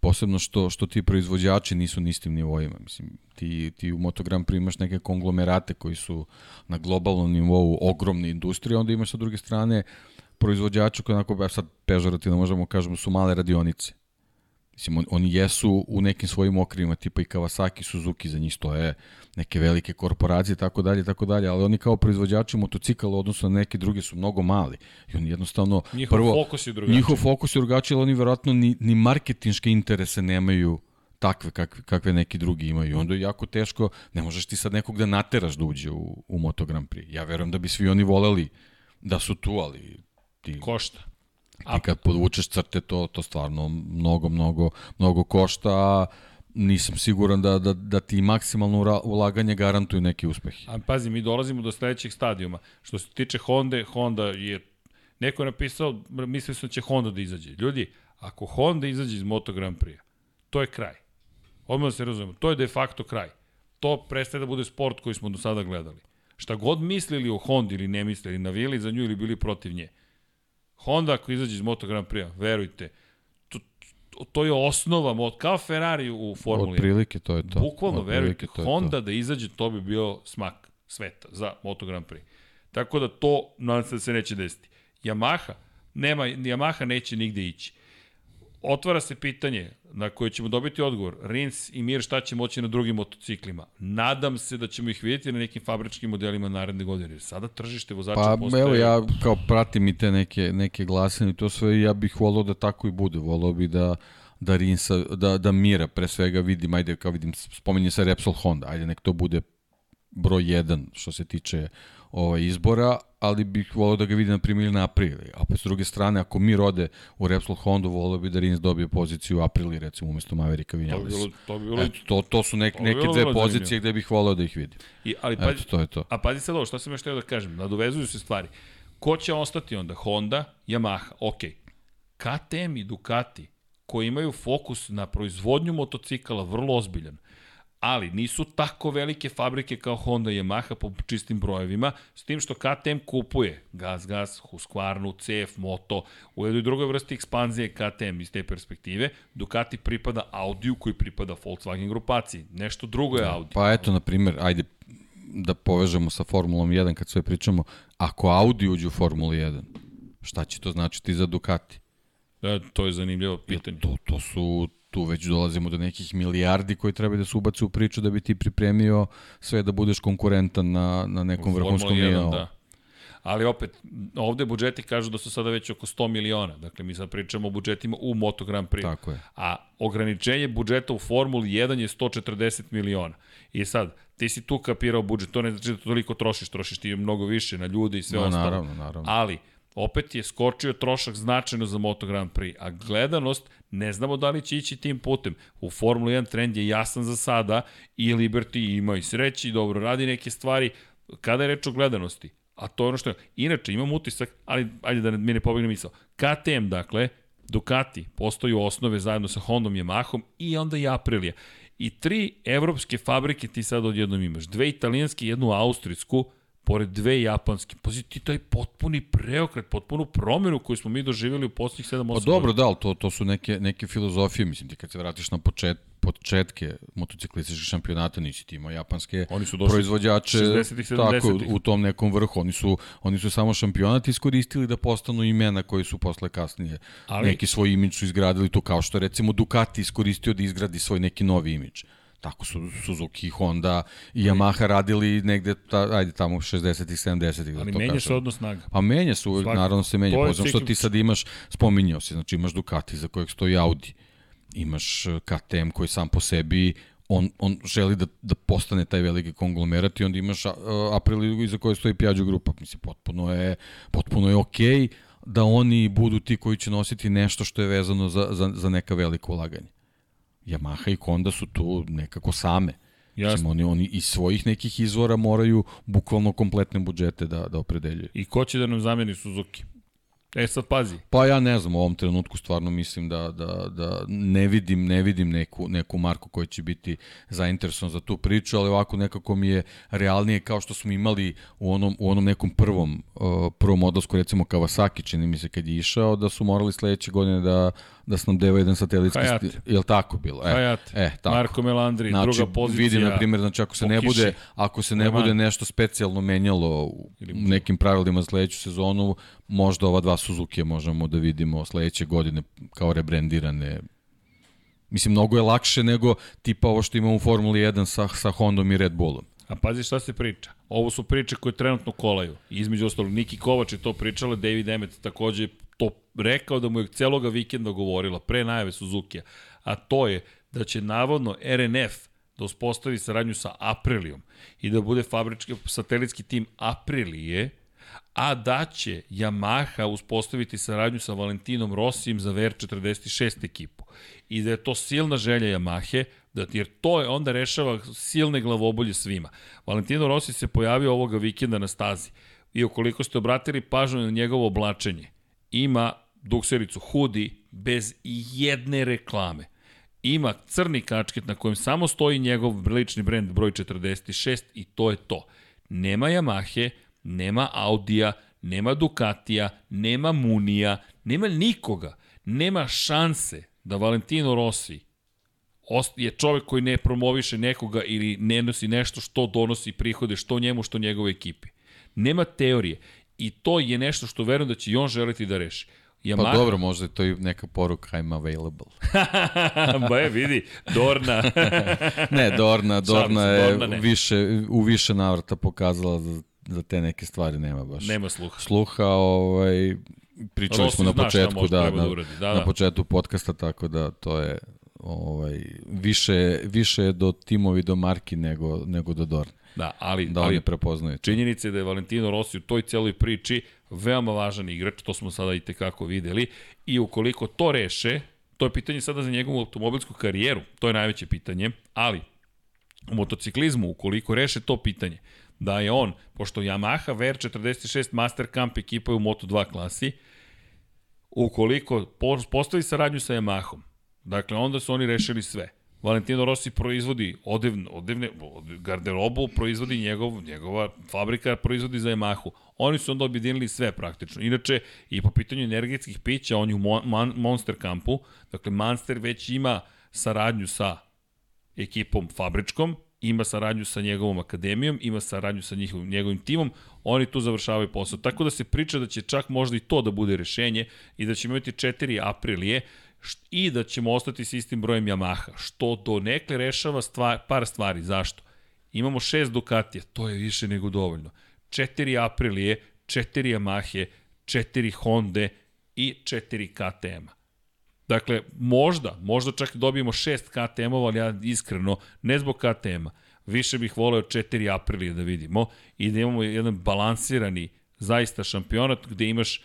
Posebno što, što ti proizvođači nisu na istim nivoima. Mislim, ti, ti u Moto Grand Prix imaš neke konglomerate koji su na globalnom nivou ogromne industrije, onda imaš sa druge strane proizvođača koji onako, baš sad pežorativno možemo kažemo, su male radionice. Mislim, on, oni jesu u nekim svojim okrivima, tipa i Kawasaki, Suzuki, za njih stoje neke velike korporacije, tako dalje, tako dalje, ali oni kao proizvođači motocikala u odnosu na neke druge su mnogo mali. I oni jednostavno,
Njihov
prvo,
fokus je drugačiji.
njihov fokus je drugačiji, ali oni verovatno ni, ni marketinške interese nemaju takve kakve, kakve neki drugi imaju. I onda je jako teško, ne možeš ti sad nekog da nateraš da uđe u, u Moto Grand Prix. Ja verujem da bi svi oni voleli da su tu, ali ti,
Košta.
Ti kad podvučeš crte, to, to stvarno mnogo, mnogo, mnogo košta, a nisam siguran da, da, da ti maksimalno ulaganje garantuju neki uspeh.
A pazi, mi dolazimo do sledećeg stadijuma. Što se tiče Honda, Honda je... Neko je napisao, mislio sam da će Honda da izađe. Ljudi, ako Honda izađe iz Moto Grand Prix, to je kraj. Odmah da se razumemo, to je de facto kraj. To prestaje da bude sport koji smo do sada gledali. Šta god mislili o Hondi ili ne mislili, navijali za nju ili bili protiv nje. Honda ako izađe iz Moto Grand Prix, verujte, to, to, je osnova, kao Ferrari u Formuli 1.
Od prilike to je to.
Bukvalno,
Od
verujte,
to
Honda
to.
da izađe, to bi bio smak sveta za Moto Grand Prix. Tako da to, nadam se da se neće desiti. Yamaha, nema, Yamaha neće nigde ići. Otvara se pitanje na koje ćemo dobiti odgovor. Rins i Mir šta će moći na drugim motociklima. Nadam se da ćemo ih vidjeti na nekim fabričkim modelima naredne godine. Sada tržište vozača
Pa
postaje...
evo ja kao pratim i te neke, neke glasine i to sve ja bih volao da tako i bude. Volao bi da da Rinsa, da, da Mira pre svega vidim, ajde kao vidim, spominje se Repsol Honda, ajde nek to bude broj 1 što se tiče ovaj izbora, ali bih volao da ga vidim na primjer na Aprili. A pa s druge strane, ako Mir ode u Repsol Honda, volao bi da Rins dobije poziciju u Aprili, recimo, umesto Mavericka
To bi
Vinales.
bilo, to bi bilo...
Eto, to, to su nek,
to
neke dve pozicije gde bih volao da ih vidim.
I, ali pazi,
Eto, to je to.
A pazi sad ovo, šta sam još teo da kažem, nadovezuju se stvari. Ko će ostati onda? Honda, Yamaha, ok. KTM i Ducati, koji imaju fokus na proizvodnju motocikala vrlo ozbiljan, ali nisu tako velike fabrike kao Honda i Yamaha po čistim brojevima, s tim što KTM kupuje Gas Gas, Husqvarna, CF, Moto, u jednoj drugoj vrsti ekspanzije KTM iz te perspektive, Ducati pripada Audiju koji pripada Volkswagen grupaciji. Nešto drugo je Audi.
Pa eto, na primjer, ajde da povežemo sa Formulom 1 kad sve pričamo, ako Audi uđe u Formulu 1, šta će to značiti za Ducati?
E, to je zanimljivo pitanje.
To, to su, tu već dolazimo do nekih milijardi koji treba da se ubace u priču da bi ti pripremio sve da budeš konkurentan na, na nekom vrhunskom
1,
nivou.
Da. Ali opet, ovde budžeti kažu da su sada već oko 100 miliona. Dakle, mi sad pričamo o budžetima u Moto Grand Prix.
Tako je.
A ograničenje budžeta u Formuli 1 je 140 miliona. I sad, ti si tu kapirao budžet, to ne znači da toliko trošiš, trošiš ti mnogo više na ljude i sve
No,
ostalo.
naravno, naravno.
Ali, opet je skočio trošak značajno za Moto Grand Prix, a gledanost ne znamo da li će ići tim putem. U Formula 1 trend je jasan za sada i Liberty ima i sreći, dobro radi neke stvari. Kada je reč o gledanosti, a to je ono što je, inače imam utisak, ali ajde da mi ne pobegne misao, KTM dakle, Ducati postoju osnove zajedno sa Hondom, Yamahom i onda i Aprilia. I tri evropske fabrike ti sad odjednom imaš. Dve italijanske jednu austrijsku, pored dve japanske. Pazi ti taj potpuni preokret, potpunu promenu koju smo mi doživjeli u posljednjih 7-8
Pa dobro, da, ali to, to su neke, neke filozofije, mislim ti kad se vratiš na počet, početke motociklističkih šampionata, nisi ti imao japanske
Oni su
proizvođače
60-ih,
tako,
70-ih.
u tom nekom vrhu. Oni su, oni su samo šampionat iskoristili da postanu imena koji su posle kasnije
Ali-
neki svoj imidž su izgradili tu, kao što recimo Ducati iskoristio da izgradi svoj neki novi imidž. Tako su Suzuki, Honda i Yamaha radili negde, ta, ajde tamo 60-ih, 70-ih.
Ali
da to
menja se odnos snaga.
Pa menja se, uvek,
Svakako.
naravno se menja.
To je
Poznam što ti sad imaš, spominjao si, znači imaš Ducati za kojeg stoji Audi, imaš eh, KTM koji sam po sebi on, on želi da, da postane taj veliki konglomerat i onda imaš uh, Aprilia iza koje stoji Piaggio grupa. Mislim, potpuno je, potpuno je okej okay da oni budu ti koji će nositi nešto što je vezano za, za, za neka velika ulaganja. Yamaha i Honda su tu nekako same.
Jasno.
Oni, oni iz svojih nekih izvora moraju bukvalno kompletne budžete da, da opredeljuju.
I ko će da nam zameni Suzuki? E sad pazi,
Pa ja ne znam, u ovom trenutku stvarno mislim da, da, da ne vidim, ne vidim neku, neku marku koja će biti zainteresovan za tu priču, ali ovako nekako mi je realnije kao što smo imali u onom, u onom nekom prvom, uh, prvom odlasku, recimo Kawasaki, čini mi se kad je išao, da su morali sledeće godine da, da snabdeva jedan satelitski...
Hayate.
sti- Jel tako bilo? E,
Hayate,
e, tako.
Marko Melandri,
Znači,
druga pozicija.
vidi, na primjer, znači ako se ne bude, ako se ne bude nešto specijalno menjalo u nekim pravilima za sledeću sezonu, možda ova dva Suzuki možemo da vidimo sledeće godine kao rebrendirane. Mislim, mnogo je lakše nego tipa ovo što imamo u Formuli 1 sa, sa Hondom i Red Bullom.
A pazi šta se priča. Ovo su priče koje trenutno kolaju. Između ostalog, Niki Kovač je to pričala, David Emmet takođe to rekao da mu je celoga vikenda govorila pre najave Suzuki-a. A to je da će navodno RNF da uspostavi saradnju sa Aprilijom i da bude fabrički satelitski tim Aprilije, a da će Yamaha uspostaviti saradnju sa Valentinom Rossijem za VR46 ekipu. I da je to silna želja Yamahe, da, jer to je onda rešava silne glavobolje svima. Valentino Rossi se pojavio ovoga vikenda na stazi i ukoliko ste obratili pažnju na njegovo oblačenje, ima duksericu hoodie bez jedne reklame. Ima crni kačket na kojem samo stoji njegov lični brend broj 46 i to je to. Nema Yamahe, nema Audija, nema Ducatija, nema Munija, nema nikoga. Nema šanse da Valentino Rossi je čovek koji ne promoviše nekoga ili ne nosi nešto što donosi prihode što njemu, što njegove ekipi. Nema teorije. I to je nešto što verujem da će i on želiti da reši.
Pa
Yamaha,
dobro, možda je to i neka poruka I'm available.
ba je, vidi, Dorna.
Ne, Dorna, Dorna
se,
je
Dorna ne.
više, u više navrata pokazala za, za te neke stvari nema baš.
Nema sluha.
sluha, ovaj, pričali
Rossi
smo na početku,
može
da,
treba da
na,
da,
na
da.
početku podcasta, tako da to je ovaj, više, više do timovi do marki nego, nego do Dorne.
Da, ali,
Da
ali
prepoznaju.
činjenica je da je Valentino Rossi u toj celoj priči veoma važan igrač, to smo sada i tekako videli, i ukoliko to reše, to je pitanje sada za njegovu automobilsku karijeru, to je najveće pitanje, ali u motociklizmu, ukoliko reše to pitanje, da je on, pošto Yamaha VR46 Master Camp ekipa je u Moto2 klasi, ukoliko po- postavi saradnju sa Yamahom, dakle onda su oni rešili sve. Valentino Rossi proizvodi odevne, odevne od- garderobu, proizvodi njegov, njegova fabrika proizvodi za Yamahu. Oni su onda objedinili sve praktično. Inače, i po pitanju energetskih pića, on je u Mon Monster kampu, dakle Monster već ima saradnju sa ekipom fabričkom, ima saradnju sa njegovom akademijom, ima saradnju sa njihovim, njegovim timom, oni tu završavaju posao. Tako da se priča da će čak možda i to da bude rešenje i da ćemo imati četiri aprilije št- i da ćemo ostati s istim brojem Yamaha, što do nekle rešava stvar, par stvari. Zašto? Imamo šest Ducatija, to je više nego dovoljno. Četiri Aprilije, četiri Yamahe, četiri Honda i četiri KTM-a. Dakle, možda, možda čak dobijemo šest KTM-ova, ali ja iskreno, ne zbog KTM-a, više bih voleo četiri Aprilije da vidimo i da imamo jedan balansirani zaista šampionat gde imaš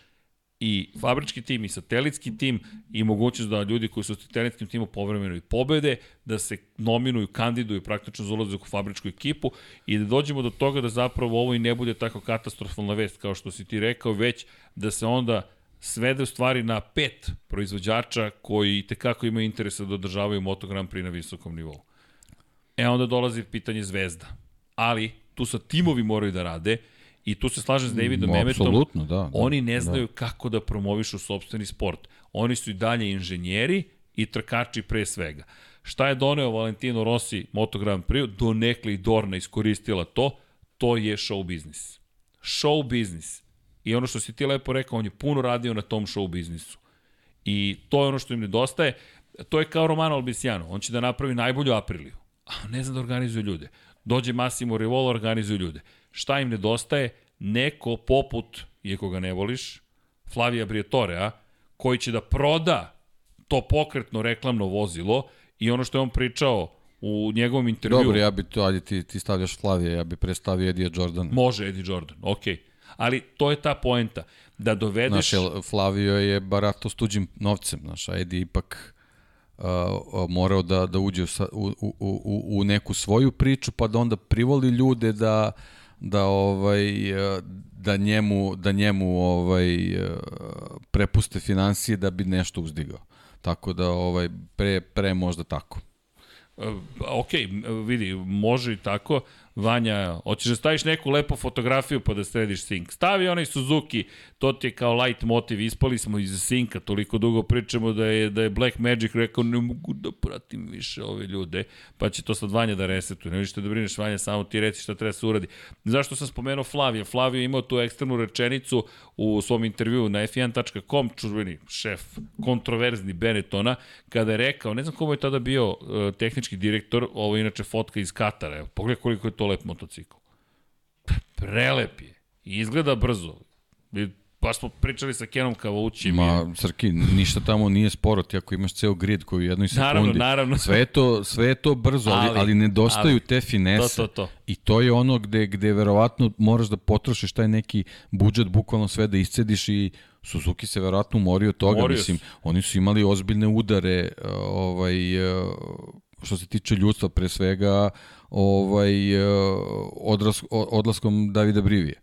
i fabrički tim i satelitski tim i mogućnost da ljudi koji su u satelitskim timu povremeno i pobede, da se nominuju, kandiduju praktično za ulazak u fabričku ekipu i da dođemo do toga da zapravo ovo i ne bude tako katastrofalna vest kao što si ti rekao, već da se onda svede u stvari na pet proizvođača koji tekako imaju interesa da održavaju Moto Grand Prix na visokom nivou. E onda dolazi pitanje zvezda. Ali tu sa timovi moraju da rade I tu se slažem s Davidom
Mm,
Emetom.
apsolutno, da, da,
Oni ne znaju da. kako da promovišu sobstveni sport. Oni su i dalje inženjeri i trkači pre svega. Šta je doneo Valentino Rossi Moto Grand Prix? Donekle i Dorna iskoristila to. To je show biznis. Show biznis. I ono što si ti lepo rekao, on je puno radio na tom show biznisu. I to je ono što im nedostaje. To je kao Romano Albisiano. On će da napravi najbolju Apriliju. A ne zna da organizuje ljude. Dođe Massimo Rivolo, organizuje ljude. Šta im nedostaje? Neko poput, iako ga ne voliš, Flavija Briatorea, koji će da proda to pokretno reklamno vozilo i ono što je on pričao u njegovom intervju.
Dobro, ja bi to, ajde ti, ti stavljaš Flavije, ja bi predstavio Edija Jordana.
Može Eddie Jordan, okej. Okay. Ali to je ta poenta, da dovedeš...
Znaš, Flavio je barato s tuđim novcem, znaš, a Edi ipak uh, morao da, da uđe u, u, u, u neku svoju priču, pa da onda privoli ljude da da ovaj da njemu da njemu ovaj prepuste financije da bi nešto uzdigao. Tako da ovaj pre pre možda tako.
ok, vidi, može i tako. Vanja, hoćeš da staviš neku lepu fotografiju pa da središ sink. Stavi onaj Suzuki, to ti je kao light motiv, ispali smo iz sinka, toliko dugo pričamo da je, da je Black Magic rekao ne mogu da pratim više ove ljude, pa će to sad Vanja da resetuje. Ne vidiš da brineš Vanja, samo ti reci šta treba da se uradi. Zašto sam spomenuo Flavija? Flavio imao tu ekstremnu rečenicu u svom intervju na f1.com, čuveni šef, kontroverzni Benettona, kada je rekao, ne znam komu je tada bio uh, tehnički direktor, ovo je inače fotka iz Katara, pogledaj koliko je to lep motocikl. Prelep je. I izgleda brzo. Pa smo pričali sa Kenom Kavoućim.
Ma, Srki, ništa tamo nije sporo, ti ako imaš ceo grid koji u jednoj sekundi.
Naravno, naravno.
Sve je to, sve je to brzo, ali, ali, ali nedostaju ali, te finese.
To, to, to.
I to je ono gde, gde verovatno moraš da potrošiš taj neki budžet, bukvalno sve da iscediš i Suzuki se verovatno umorio toga.
Umorio
Mislim, oni su imali ozbiljne udare ovaj, što se tiče ljudstva pre svega ovaj, odras, odlaskom Davida Brivije.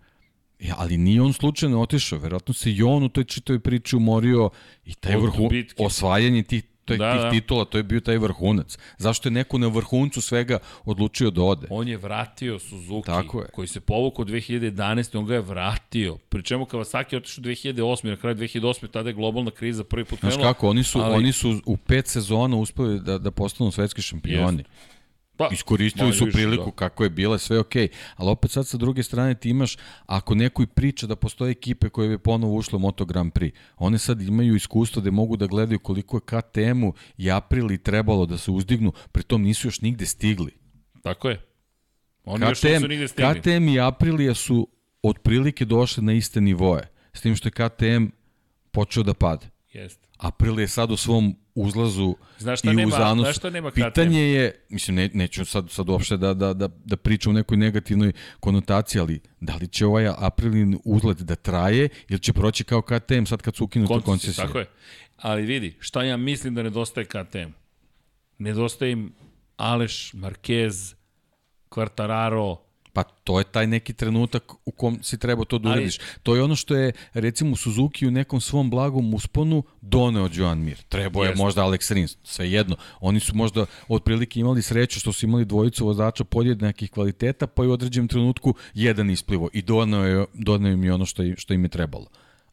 Ja, ali nije on slučajno otišao, verovatno se i on u toj čitoj priči umorio i taj vrhu, osvajanje tih, tih, da, tih da. titula, to je bio taj vrhunac. Zašto je neko na vrhuncu svega odlučio da ode?
On je vratio Suzuki, Tako je. koji se povukao 2011. On ga je vratio. Pričemu Kawasaki je otišao 2008. Na kraju 2008. tada je globalna kriza prvi put
krenula. Znaš kako, oni su, ali... oni su u pet sezona uspeli da, da postanu svetski šampioni. Jest. Pa, Iskoristili su priliku da. kako je bila, sve okej. Okay. Ali opet sad sa druge strane ti imaš, ako neko i priča da postoje ekipe koje bi ponovo ušle u Moto Grand Prix, one sad imaju iskustvo da mogu da gledaju koliko je KTM-u i Aprili trebalo da se uzdignu, pritom nisu još nigde stigli.
Tako je.
Oni KTM, još nisu nigde stigli. KTM i Aprilija su otprilike došli na iste nivoe, s tim što je KTM počeo da pada.
Jeste.
April je sad u svom uzlazu
znaš šta
i
nema,
zanos.
Znaš šta nema
Pitanje je, mislim, ne, neću sad, sad uopšte da, da, da, da pričam u nekoj negativnoj konotaciji, ali da li će ovaj Aprilin uzlet da traje ili će proći kao KTM sad kad su ukinuti koncesije?
Tako je. Ali vidi, šta ja mislim da nedostaje KTM? Nedostaje im Aleš, Marquez, Quartararo,
Pa to je taj neki trenutak u kom si trebao to da uradiš. Ali, to je ono što je recimo Suzuki u nekom svom blagom usponu doneo Joan Mir. Trebao je možda Alex Rins, sve jedno. Oni su možda otprilike imali sreću što su imali dvojicu vozača podjednakih kvaliteta, pa je u određenom trenutku jedan isplivo i doneo, je, doneo im je ono što, što im je trebalo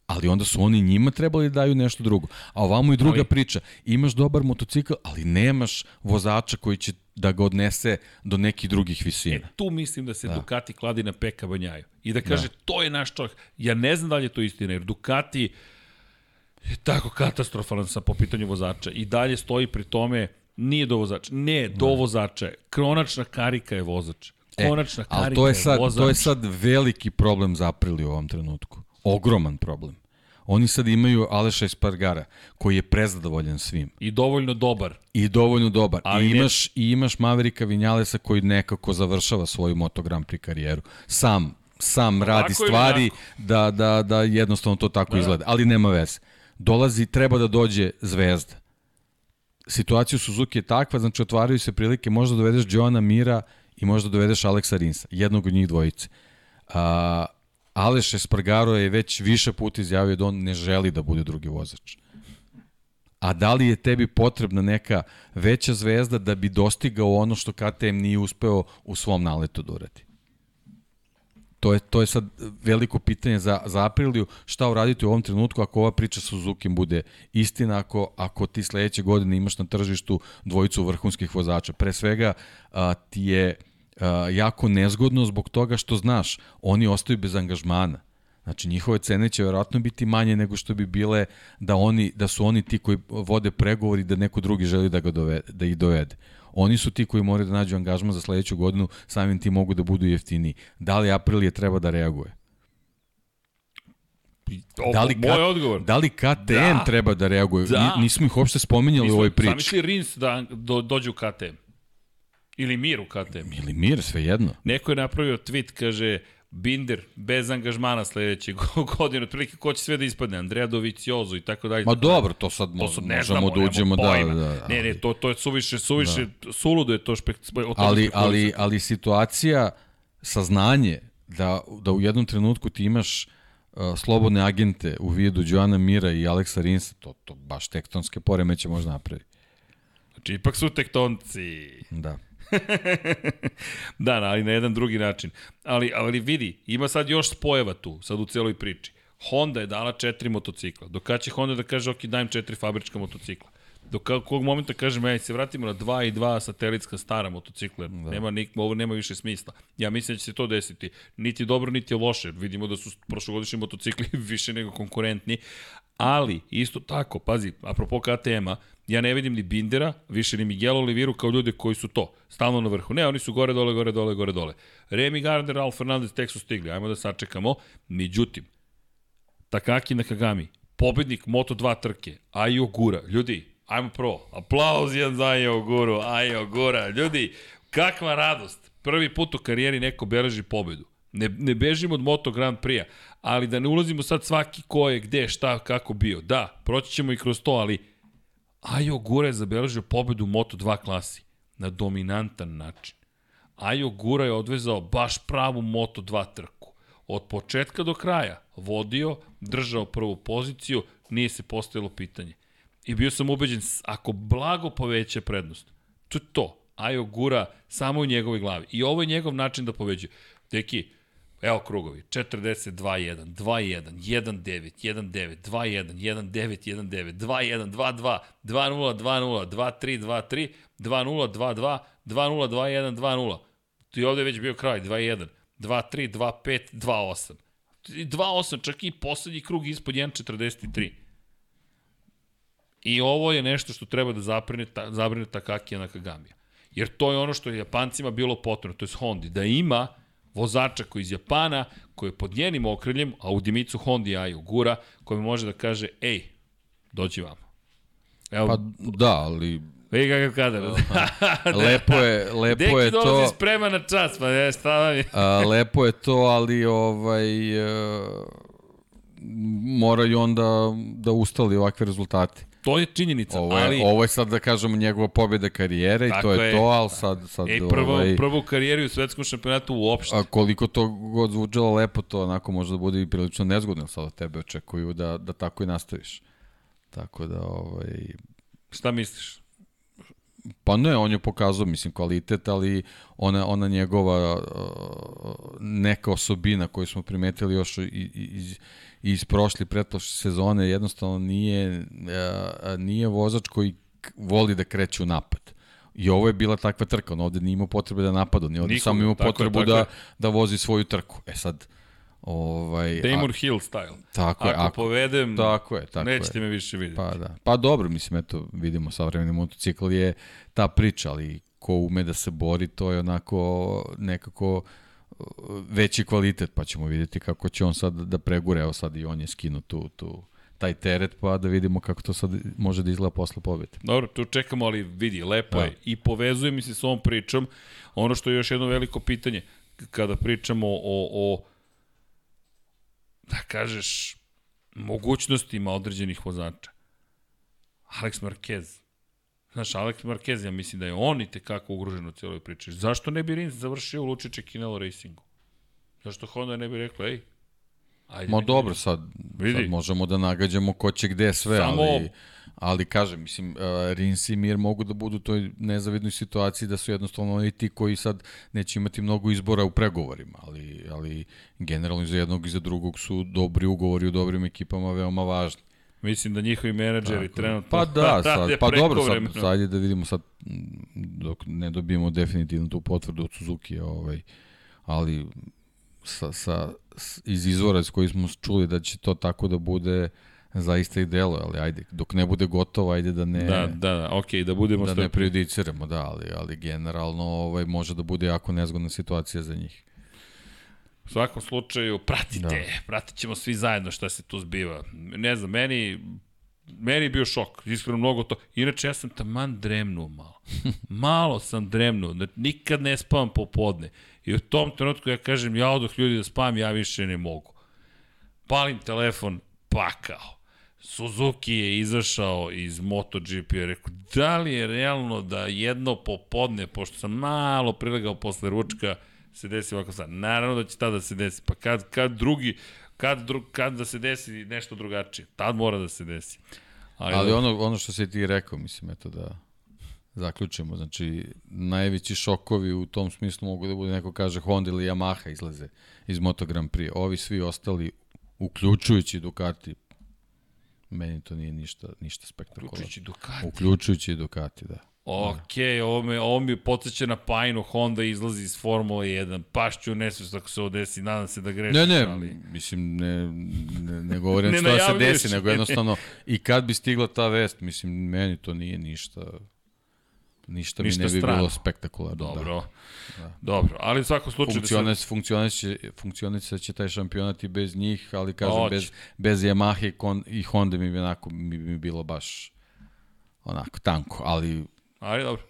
ali onda su oni njima trebali da daju nešto drugo. A ovamo i druga ali... priča. Imaš dobar motocikl, ali nemaš vozača koji će da ga odnese do nekih drugih visina.
E, tu mislim da se da. Ducati kladi na peka banjaju. I da kaže, da. to je naš čovjek. Ja ne znam da li je to istina, jer Ducati je tako katastrofalan sa po pitanju vozača. I dalje stoji pri tome, nije do vozača. Ne, do da. vozača. Kronačna karika je vozač. konačna karika
Ali to je sad,
vozač.
to je sad veliki problem za Aprili u ovom trenutku. Ogroman problem. Oni sad imaju Aleša Espargara, koji je prezadovoljan svim
I dovoljno dobar.
i dovoljno dobar.
Ali
I
ne-
imaš, I imaš Maverika Vinjalesa koji nekako završava svoju Moto Grand Prix karijeru. Sam, sam radi
ili
stvari da, da, da jednostavno to tako da. izgleda. Ali nema veze. Dolazi, treba da dođe zvezda. Situacija u Suzuki je takva, znači otvaraju se prilike, možda dovedeš Joana Mira i možda dovedeš Aleksa Rinsa, jednog od njih dvojice. A, Aleš Espargaro je već više puta izjavio da on ne želi da bude drugi vozač. A da li je tebi potrebna neka veća zvezda da bi dostigao ono što KTM nije uspeo u svom naletu da uradi? To je, to je sad veliko pitanje za, za Apriliju, šta uraditi u ovom trenutku ako ova priča sa Suzuki bude istina, ako, ako ti sledeće godine imaš na tržištu dvojicu vrhunskih vozača. Pre svega a, ti je jako nezgodno zbog toga što znaš, oni ostaju bez angažmana. Znači njihove cene će verovatno biti manje nego što bi bile da oni da su oni ti koji vode pregovori da neko drugi želi da ga dovede, da ih dovede. Oni su ti koji moraju da nađu angažman za sledeću godinu, samim ti mogu da budu jeftiniji. Da li Aprilije treba da reaguje? Da li,
moj odgovor.
da li KTM
Da.
treba da reaguje?
Da.
Ni- Nismo ih uopšte spominjali u ovoj priči.
Zamisli Rins da do, dođe u KTM. Ili Mir u KTM.
Ili mir, sve jedno.
Neko je napravio tweet, kaže, Binder bez angažmana sledeće godine, otprilike ko će sve da ispadne, Andrea Doviciozo i tako dalje.
Ma dobro, to sad
to su, ne
možemo
znamo,
da uđemo, da, da, da.
Ne, ne, to, to je suviše, suviše, da. suludo je to špek,
ali, ali, ali situacija, saznanje da, da u jednom trenutku ti imaš uh, slobodne agente u vidu Joana Mira i Aleksa Rinsa, to, to baš tektonske poremeće može napraviti.
Znači, ipak su tektonci.
Da.
Da, ali na jedan drugi način. Ali, ali vidi, ima sad još spojeva tu, sad u celoj priči. Honda je dala četiri motocikla. Do kada će Honda da kaže, ok, dajem četiri fabrička motocikla? Do kog momenta kažemo, ej, se vratimo na dva i dva satelitska stara motocikla. Da. Nema, nik, ovo nema više smisla. Ja mislim da će se to desiti. Niti dobro, niti loše. Vidimo da su prošlogodišnji motocikli više nego konkurentni. Ali, isto tako, pazi, apropo KTM-a, ja ne vidim ni Bindera, više ni Miguel Oliviru kao ljude koji su to, stalno na vrhu. Ne, oni su gore, dole, gore, dole, gore, dole. Remy Gardner, Al Fernandez tek su stigli, ajmo da sačekamo. Međutim, Takaki Nakagami, pobednik Moto2 trke, Ayo Gura, ljudi, ajmo pro, aplauz jedan za Ayo Guru, Ayo Gura, ljudi, kakva radost, prvi put u karijeri neko beleži pobedu. Ne, ne bežimo od Moto Grand Prix-a, ali da ne ulazimo sad svaki ko je, gde, šta, kako bio. Da, proći ćemo i kroz to, ali Ajo Gura je zabeležio pobedu u Moto2 klasi na dominantan način. Ajo Gura je odvezao baš pravu Moto2 trku. Od početka do kraja vodio, držao prvu poziciju, nije se postavilo pitanje. I bio sam ubeđen, ako blago poveća prednost, to je to. Ajo Gura samo u njegovoj glavi. I ovo je njegov način da pobeđuje. Deki, Evo krugovi, 42-1, 2-1, 1-9, 1-9, 2-1, 1-9, 1-9, 2-1, 2-2, 2-0, 2-0, 2-3, 2-3, 2-0, 2-2, 2-0, 2-1, 2-0. I ovde već bio kraj, 2-1, 2-3, 2-5, 2-8. I 2-8, čak i poslednji krug ispod 1-43. I ovo je nešto što treba da zabrine, ta, zabrine Takakija Nakagamija. Jer to je ono što je Japancima bilo potrebno, to je Hondi, da ima vozača koji iz Japana, koji je pod njenim okriljem, a u Dimicu Hondi Aju gura, koji može da kaže, ej, dođi vamo. Evo,
Pa da, ali
vidi kakav kadar.
lepo je, lepo
Deki
je
dolazi
to.
sprema na čas, pa ne, šta vam je?
A, lepo je to, ali ovaj e, moraju onda da ustali ovakve rezultate.
To je činjenica,
Ovo je,
ali...
ovo je sad da kažemo njegova pobjeda karijere i to je,
je.
to, ali sad, sad
Ej, prvo,
ovaj,
prvo u karijeri u svetskom šampionatu uopšte.
a koliko to god zvučalo lepo, to onako može da bude i prilično nezgodno, sad od tebe očekuju da, da tako i nastaviš. Tako da, ovaj,
Šta misliš?
Pa ne, on je pokazao, mislim, kvalitet, ali ona, ona njegova neka osobina koju smo primetili još iz, iz prošle pretprošle sezone jednostavno nije, nije vozač koji voli da kreće u napad. I ovo je bila takva trka, on ovde nije imao potrebe da napada, on je ovde
Nikoga,
samo imao
je,
potrebu da,
je.
da vozi svoju trku. E sad, ovaj,
Damon
a,
Hill style.
tako je,
Ako,
ako,
povedem,
tako je, tako
nećete
je.
me više vidjeti.
Pa da. Pa dobro, mislim, eto, vidimo, savremeni motocikl je ta priča, ali ko ume da se bori, to je onako nekako uh, veći kvalitet, pa ćemo vidjeti kako će on sad da pregure, evo sad i on je skinuo tu, tu taj teret, pa da vidimo kako to sad može da izgleda posle pobjede.
Dobro, tu čekamo, ali vidi, lepo
Da.
je. I povezuje mi se s ovom pričom. Ono što je još jedno veliko pitanje, kada pričamo o, o da kažeš, mogućnostima određenih vozača. Alex Marquez. Znaš, Alex Marquez, ja mislim da je on i tekako ugrožen u cijeloj priči. Zašto ne bi Rins završio u Lučiće Kinelo Racingu? Zašto Honda ne bi rekla, ej, ajde.
Ma
neki
dobro, sad,
Vidi.
sad možemo da nagađamo ko će gde sve,
Samo-
ali, ali kažem, mislim, uh, Rins i Mir mogu da budu u toj nezavidnoj situaciji da su jednostavno oni ti koji sad neće imati mnogo izbora u pregovorima, ali, ali generalno i za jednog i za drugog su dobri ugovori u dobrim ekipama veoma važni.
Mislim da njihovi menadžeri
Tako je.
trenutno
Pa da, sad, pa dobro, sad, sad ajde da vidimo sad, dok ne dobijemo definitivno tu potvrdu od Suzuki, ovaj, ali sa, sa, iz izvora iz koji smo čuli da će to tako da bude, zaista i delo, ali ajde, dok ne bude gotovo, ajde da ne...
Da, da, da, okej, da budemo
da ne
strpni.
prejudiciramo, da, ali, ali generalno ovaj, može da bude jako nezgodna situacija za njih.
U svakom slučaju, pratite, da. pratit ćemo svi zajedno šta se tu zbiva. Ne znam, meni, meni je bio šok, iskreno mnogo to. Inače, ja sam taman dremnuo malo. Malo sam dremnuo, da nikad ne spavam popodne. I u tom trenutku ja kažem, ja odoh ljudi da spavam, ja više ne mogu. Palim telefon, pakao. Suzuki je izašao iz MotoGP-a, rekao, da li je realno da jedno popodne, pošto sam malo prilegao posle ručka, se desi ovako sad. Naravno da će tada se desi. Pa kad, kad drugi, kad, dru, kad da se desi nešto drugačije, tad mora da se desi. Ali,
Ali ono, ono što si ti rekao, mislim, eto da zaključimo, znači najveći šokovi u tom smislu mogu da bude neko kaže Honda ili Yamaha izlaze iz Moto Grand Prix. Ovi svi ostali, uključujući Ducati, meni to nije ništa, ništa spektakularno.
uključujući Ducati.
Uključujući Ducati, da.
Ok, ovo me, ovo mi podsjeća na Pajnu, Honda izlazi iz Formule 1. Pašću u nesvest ako se ovo desi, nadam se da grešim.
Ne, ne,
ali...
mislim, ne, ne, ne govorim
Ne
što da se desi, nego jednostavno, i kad bi stigla ta vest, mislim, meni to nije ništa, ništa,
Ništa
mi ne bi
strano.
bilo spektakularno.
Dobro,
Da.
da. dobro, ali u svakom slučaju... da
Funkcionis, funkcioniše, funkcioniše će taj šampionat i bez njih, ali kažem,
Hoće.
bez, bez Yamaha i, kon, i Honda mi bi, onako, mi bi bilo baš onako tanko, ali
Ali dobro.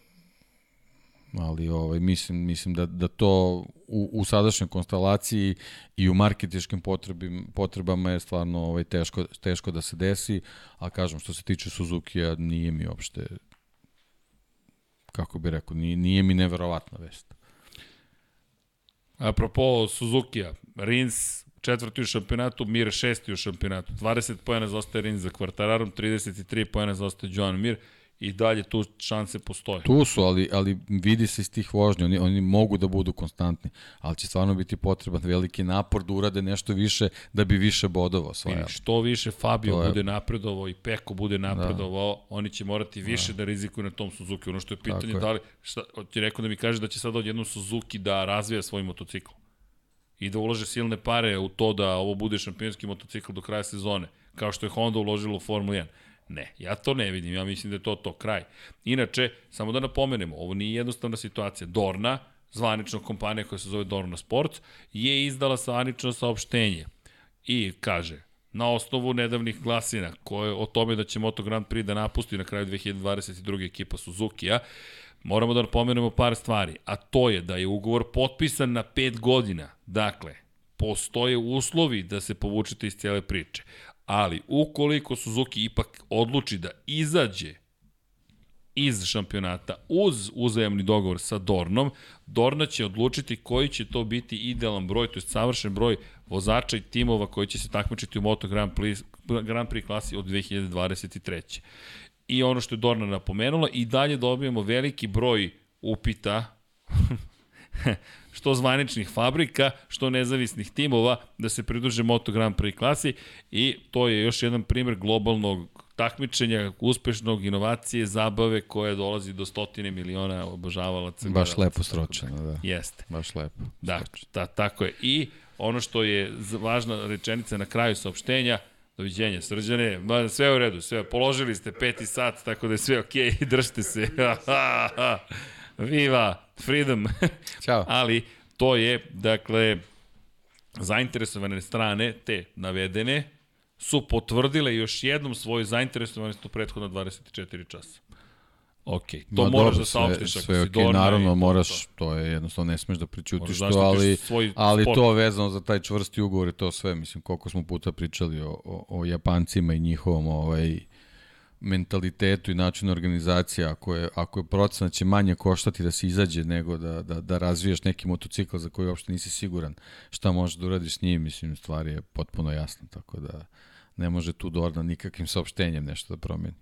ali ovaj mislim mislim da da to u, u sadašnjoj konstelaciji i u marketinškim potrebim, potrebama je stvarno ovaj teško teško da se desi, a kažem što se tiče Suzukija nije mi uopšte kako bi rekao, nije, nije mi neverovatna vest.
Apropo Suzukija, Rins četvrti u šampionatu, Mir šesti u šampionatu. 20 pojena zaostaje Rins za kvartararom, 33 pojena zaostaje Joan Mir i dalje tu šanse postoje.
Tu su, ali, ali vidi se iz tih vožnja, oni, oni mogu da budu konstantni, ali će stvarno biti potreban veliki napor da urade nešto više da bi više bodova osvajali.
Vidi, što više Fabio
je-
bude napredovao i Peko bude napredovao, da. oni će morati više da. da rizikuju na tom Suzuki. Ono što je pitanje,
Tako je.
da li, šta, ti rekao da mi kaže da će sad odjednom Suzuki da razvija svoj motocikl i da ulaže silne pare u to da ovo bude šampionski motocikl do kraja sezone, kao što je Honda uložila u Formula 1. Ne, ja to ne vidim, ja mislim da je to to kraj. Inače, samo da napomenemo, ovo nije jednostavna situacija. Dorna, zvanična kompanija koja se zove Dorna Sports, je izdala zvanično saopštenje i kaže, na osnovu nedavnih glasina koje o tome da će Moto Grand Prix da napusti na kraju 2022. ekipa Suzuki-a, moramo da napomenemo par stvari, a to je da je ugovor potpisan na 5 godina. Dakle, postoje uslovi da se povučete iz cijele priče. Ali, ukoliko Suzuki ipak odluči da izađe iz šampionata uz uzajemni dogovor sa Dornom, Dorna će odlučiti koji će to biti idealan broj, to je savršen broj vozača i timova koji će se takmičiti u Moto Grand Prix, Grand Prix klasi od 2023. I ono što je Dorna napomenula, i dalje dobijemo veliki broj upita što zvaničnih fabrika, što nezavisnih timova da se pridruže Moto Grand Prix klasi i to je još jedan primer globalnog takmičenja, uspešnog inovacije, zabave koja dolazi do stotine miliona obožavalaca.
Baš lepo
tako
sročeno, da.
Da. Jeste.
Baš lepo.
Da, ta, tako je. I ono što je važna rečenica na kraju saopštenja, doviđenja, srđane, ma, sve u redu, sve, položili ste peti sat, tako da je sve okej, okay, držite se. Viva, freedom.
Ćao.
Ali to je, dakle, zainteresovane strane, te navedene, su potvrdile još jednom svoju zainteresovanost u prethodna 24 časa. Ok, to
Ma
moraš
dobro,
da saopštiš
sve,
ako
sve
si
okay,
Dorna.
naravno
i
moraš,
to.
to je jednostavno ne smeš da
da
to, ali, ali
sport.
to vezano za taj čvrsti ugovor i to sve, mislim, koliko smo puta pričali o, o, o Japancima i njihovom ovaj, mentalitetu i načinu organizacije, ako je, ako je procena će manje koštati da se izađe nego da, da, da razvijaš neki motocikl za koji uopšte nisi siguran šta možeš da uradiš s njim, mislim, stvar je potpuno jasna, tako da ne može tu Dorna nikakvim saopštenjem nešto da promeni.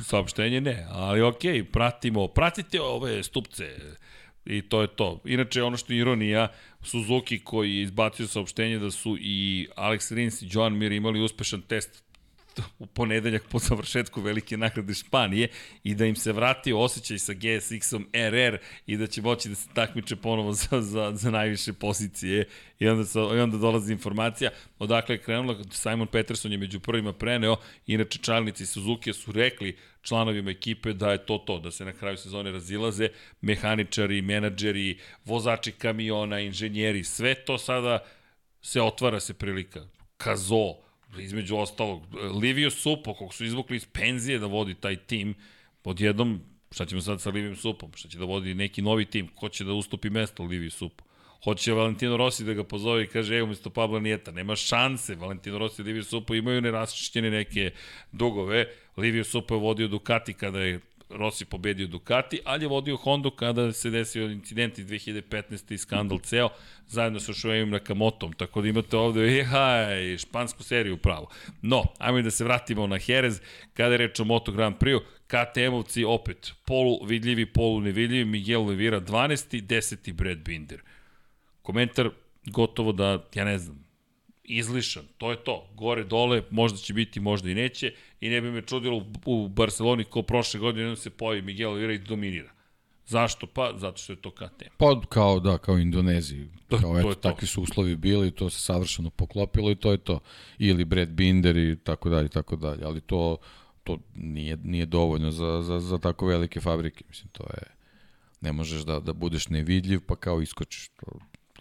Saopštenje ne, ali okej, pratimo, pratite ove stupce i to je to. Inače, ono što je ironija, Suzuki koji je izbacio saopštenje da su i Alex Rins i Joan Mir imali uspešan test u ponedeljak po završetku velike nagrade Španije i da im se vratio osjećaj sa GSX-om RR i da će moći da se takmiče ponovo za, za, za najviše pozicije. I onda, sa, i onda dolazi informacija odakle je krenula, Simon Peterson je među prvima preneo, inače čalnici Suzuki su rekli članovima ekipe da je to to, da se na kraju sezone razilaze, mehaničari, menadžeri, vozači kamiona, inženjeri, sve to sada se otvara se prilika. Kazo, između ostalog, Livio Supo, kog su izvukli iz penzije da vodi taj tim, odjednom, šta ćemo sad sa Livijom Supom, šta će da vodi neki novi tim, ko će da ustupi mesto Liviju Supu? Hoće Valentino Rossi da ga pozove i kaže, evo umesto Pabla Nijeta, nema šanse, Valentino Rossi i Livio Supo imaju neraščišćene neke dugove, Livio Supo je vodio Ducati kada je Rossi pobedio Ducati, ali je vodio Hondu kada se desio incident iz 2015. i skandal ceo, zajedno sa Shoeim Nakamotom, tako da imate ovde jehaj, špansku seriju pravo. No, ajmo da se vratimo na Jerez, kada je reč o Moto Grand Prix-u, KTM-ovci opet, polu vidljivi, polu nevidljivi, Miguel Oliveira 12. 10. Brad Binder. Komentar gotovo da, ja ne znam, izlišan, to je to, gore, dole, možda će biti, možda i neće, i ne bi me čudilo u Barceloni ko prošle godine jednom se pojavi Miguel Oliveira i dominira. Zašto? Pa, zato što je to KTM.
Pa kao da, kao Indoneziji.
To-
Kao
to
eto,
je to.
takvi su uslovi bili, to se savršeno poklopilo i to je to. Ili Brad Binder i tako dalje, tako dalje. Ali to, to nije, nije dovoljno za, za, za tako velike fabrike. Mislim, to je, ne možeš da, da budeš nevidljiv pa kao iskočiš. To,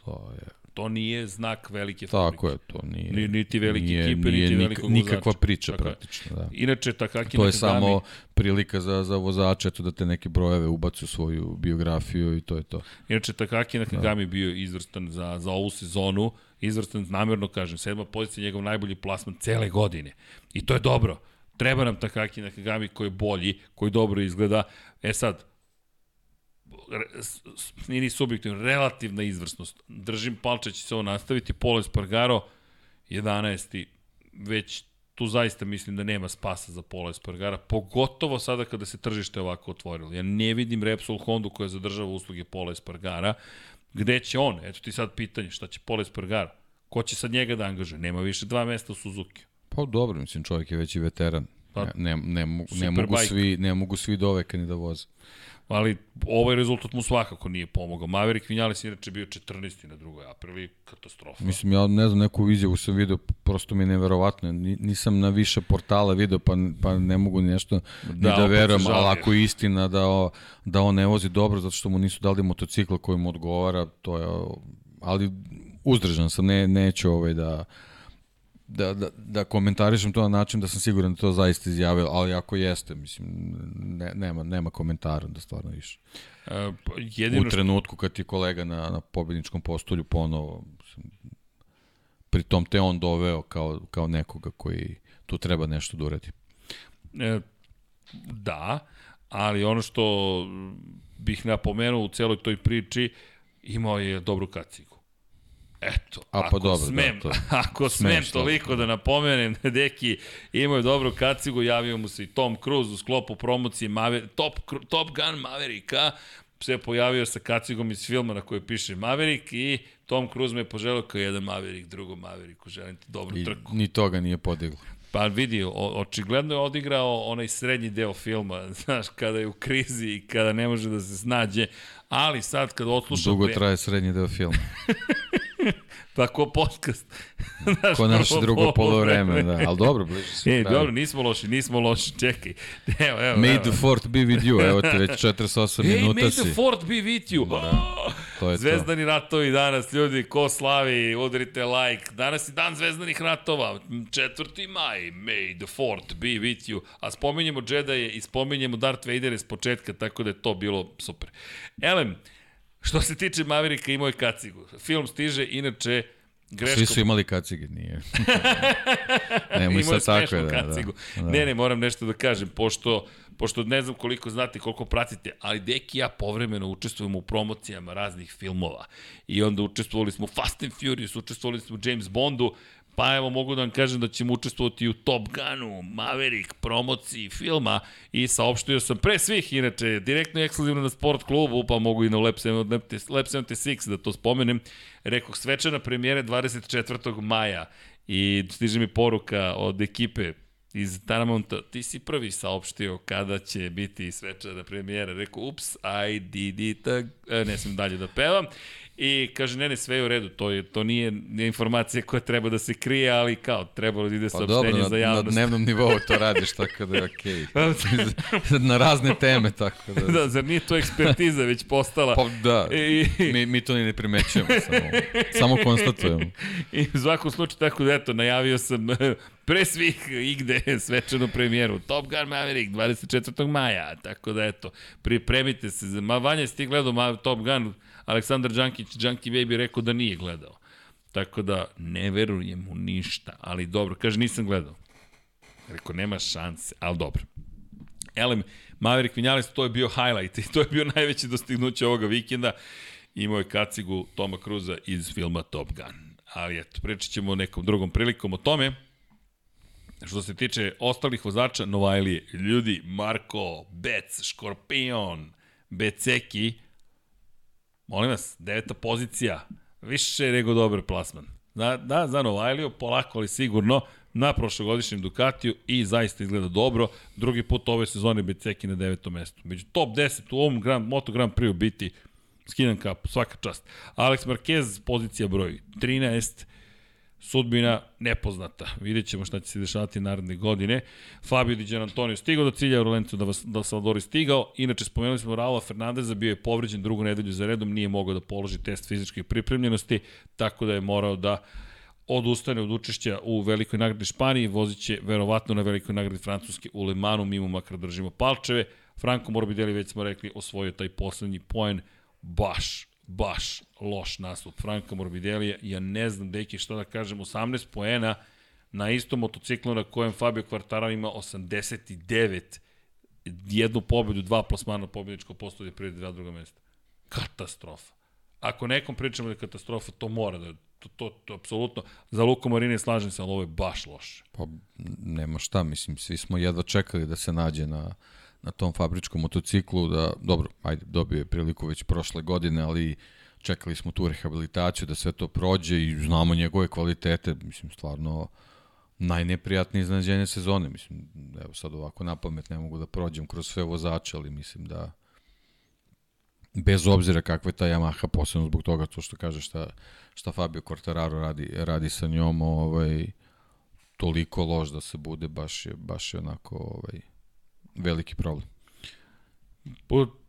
to je,
To nije znak velike fabrike.
tako je, to nije.
Ni- niti velike
nije,
ekipe,
nije
niti
nik-
velikog
Nikakva
vozača.
priča
Tako
praktično, da.
Inače, Takaki
To je
Nakagami-
samo prilika za, za vozače, eto da te neke brojeve ubaci u svoju biografiju i to je to.
Inače, Takaki Nakagami bio izvrstan za, za ovu sezonu, izvrstan, namjerno kažem, sedma pozicija, njegov najbolji plasman cele godine. I to je dobro. Treba nam Takaki Nakagami koji je bolji, koji dobro izgleda. E sad, nije ni subjektivno, relativna izvrsnost. Držim palče će se ovo nastaviti. Polo Espargaro, 11. Već tu zaista mislim da nema spasa za Pola Espargara, pogotovo sada kada se tržište ovako otvorilo. Ja ne vidim Repsol Hondu koja zadržava usluge Pola Espargara. Gde će on? Eto ti sad pitanje, šta će Pola Espargara? Ko će sad njega da angažuje? Nema više dva mesta u Suzuki.
Pa dobro, mislim, čovjek je već i veteran.
Pa,
ne, ne, ne,
Superbike.
mogu svi, ne mogu svi doveka ni da voze.
Ali ovaj rezultat mu svakako nije pomogao. Maverick Vinales je inače bio 14. na drugoj aprili, katastrofa.
Mislim, ja ne znam, neku izjavu sam video, prosto mi je neverovatno. Ni- Nisam na više portala video, pa, pa ne mogu nešto
Da,
ni da
se
verujem, ali ako je istina da, o, da on ne vozi dobro zato što mu nisu dali motocikl koji mu odgovara, to je, ali uzdržan sam, ne, neću ovaj da, da, da, da komentarišem to na način da sam siguran da to zaista izjavio, ali ako jeste, mislim, ne, nema, nema komentara da stvarno više.
E, pa
U
jedino što,
trenutku kad je kolega na, na pobedničkom postolju ponovo, mislim, pritom te on doveo kao, kao nekoga koji tu treba nešto da uradi.
e, da, ali ono što bih napomenuo u celoj toj priči, imao je dobru kacigu. Eto,
A, pa
ako
dobro, da,
smem,
to-
ako smem
smeš to.
toliko da napomenem, deki imao je dobru kacigu, javio mu se i Tom Cruise u sklopu promocije Maver, Top, Top Gun Mavericka, se pojavio sa kacigom iz filma na kojoj piše Maverick i Tom Cruise me poželeo kao jedan Maverick, drugom Mavericku, želim ti dobru
I
trku.
ni toga nije podiglo.
Pa vidi, o, očigledno je odigrao onaj srednji deo filma, znaš, kada je u krizi i kada ne može da se snađe, ali sad kad odslušam...
Dugo traje srednji deo filma.
Tako podcast. Znaš,
Ko naše drugo polovreme, da. Ali dobro, bliže se.
E, dobro, nismo loši, nismo loši, čekaj. Evo, evo,
May
evo.
the fort be with you, evo te već 48
Hey,
minuta
may
si.
the fort be with you. Oh,
To je to.
Zvezdani ratovi danas, ljudi, ko slavi, udarite like. Danas je dan zvezdanih ratova, 4. maj, may the fort be with you. A spominjemo Jedi i spominjemo Darth Vader s početka, tako da je to bilo super. Elem, što se tiče Maverika i moj kacigu, film stiže, inače, greško
Svi su imali kacige, nije. Nemoj
Imao je
sad tako, da, da.
kacigu.
da.
Ne, ne, moram nešto da kažem, pošto, pošto ne znam koliko znate, koliko pratite, ali Deki ja povremeno učestvujemo u promocijama raznih filmova. I onda učestvovali smo u Fast and Furious, učestvovali smo u James Bondu, Pa evo mogu da vam kažem da ćemo učestvovati u Top Gunu, Maverick, promociji filma i saopštio sam pre svih, inače, direktno i ekskluzivno na sport klubu, pa mogu i na Lab 76, Lab 76 da to spomenem. Rekoh, svečana premijera 24. maja i stiže mi poruka od ekipe iz Taramonta, ti si prvi saopštio kada će biti svečana premijera. Rekao, ups, I did it, e, ne smijem dalje da pevam. I kaže, ne, ne, sve je u redu, to, je, to nije, nije informacija koja treba da se krije, ali kao, trebalo da ide
Pa
saopštenje
dobro,
za
na, na
javnost.
dnevnom nivou to radiš, tako da je okej. na razne teme, tako da...
da, zar nije to ekspertiza već postala?
Pa da,
I,
mi, mi to ni ne primećujemo, samo, samo konstatujemo.
I u svakom slučaju, tako da eto, najavio sam pre svih igde svečanu premijeru. Top Gun Maverick 24. maja, tako da eto, pripremite se. Ma Vanja, jesi ti gledao Top Gun? Aleksandar Đankić, Đanki Baby rekao da nije gledao. Tako da ne verujem mu ništa, ali dobro, kaže nisam gledao. Rekao, nema šanse, ali dobro. Elem, Maverick Vinales, to je bio highlight i to je bio najveće dostignuće ovoga vikenda. Imao je kacigu Toma Cruza iz filma Top Gun. Ali eto, pričat ćemo nekom drugom prilikom o tome. Što se tiče ostalih vozača, Novajlije, ljudi, Marko, Bec, Škorpion, Beceki, molim vas, deveta pozicija, više nego dobar plasman. Da, da, za Novajliju, polako ali sigurno, na prošlogodišnjem Ducatiju i zaista izgleda dobro. Drugi put ove sezone Beceki na devetom mestu. Među top 10 u ovom Grand, Moto Grand Prix biti skidam kapu, svaka čast. Alex Marquez, pozicija broj 13, sudbina nepoznata. Vidjet ćemo šta će se dešavati naredne godine. Fabio Di Antonio stigao do cilja, Lorenzo da, vas, da Salvadori stigao. Inače, spomenuli smo Raula Fernandeza, bio je povređen drugu nedelju za redom, nije mogao da položi test fizičke pripremljenosti, tako da je morao da odustane od učešća u velikoj nagradi Španiji, vozit će verovatno na velikoj nagradi Francuske u Le Manu, mimo makar držimo palčeve. Franco Morbidelli, već smo rekli, osvojio taj poslednji poen, baš, baš loš nastup Franka Morbidelija. Ja ne znam, deki, šta da kažem, 18 poena na istom motociklu na kojem Fabio Quartararo ima 89 jednu pobedu, dva plasmana pobedničko postoje prije dva druga mesta. Katastrofa. Ako nekom pričamo da je katastrofa, to mora da to, to, to apsolutno, za Luko Marini slažem se, ali ovo je baš loše.
Pa nema šta, mislim, svi smo jedva čekali da se nađe na, na tom fabričkom motociklu, da, dobro, ajde, dobio je priliku već prošle godine, ali čekali smo tu rehabilitaciju, da sve to prođe i znamo njegove kvalitete, mislim, stvarno najneprijatnije iznenađenje sezone, mislim, evo sad ovako na pamet ne mogu da prođem kroz sve vozače, ali mislim da bez obzira kakva je ta Yamaha, posebno zbog toga to što kaže šta, šta Fabio Quartararo radi, radi sa njom, ovaj, toliko loš da se bude, baš je, baš je onako ovaj, veliki problem.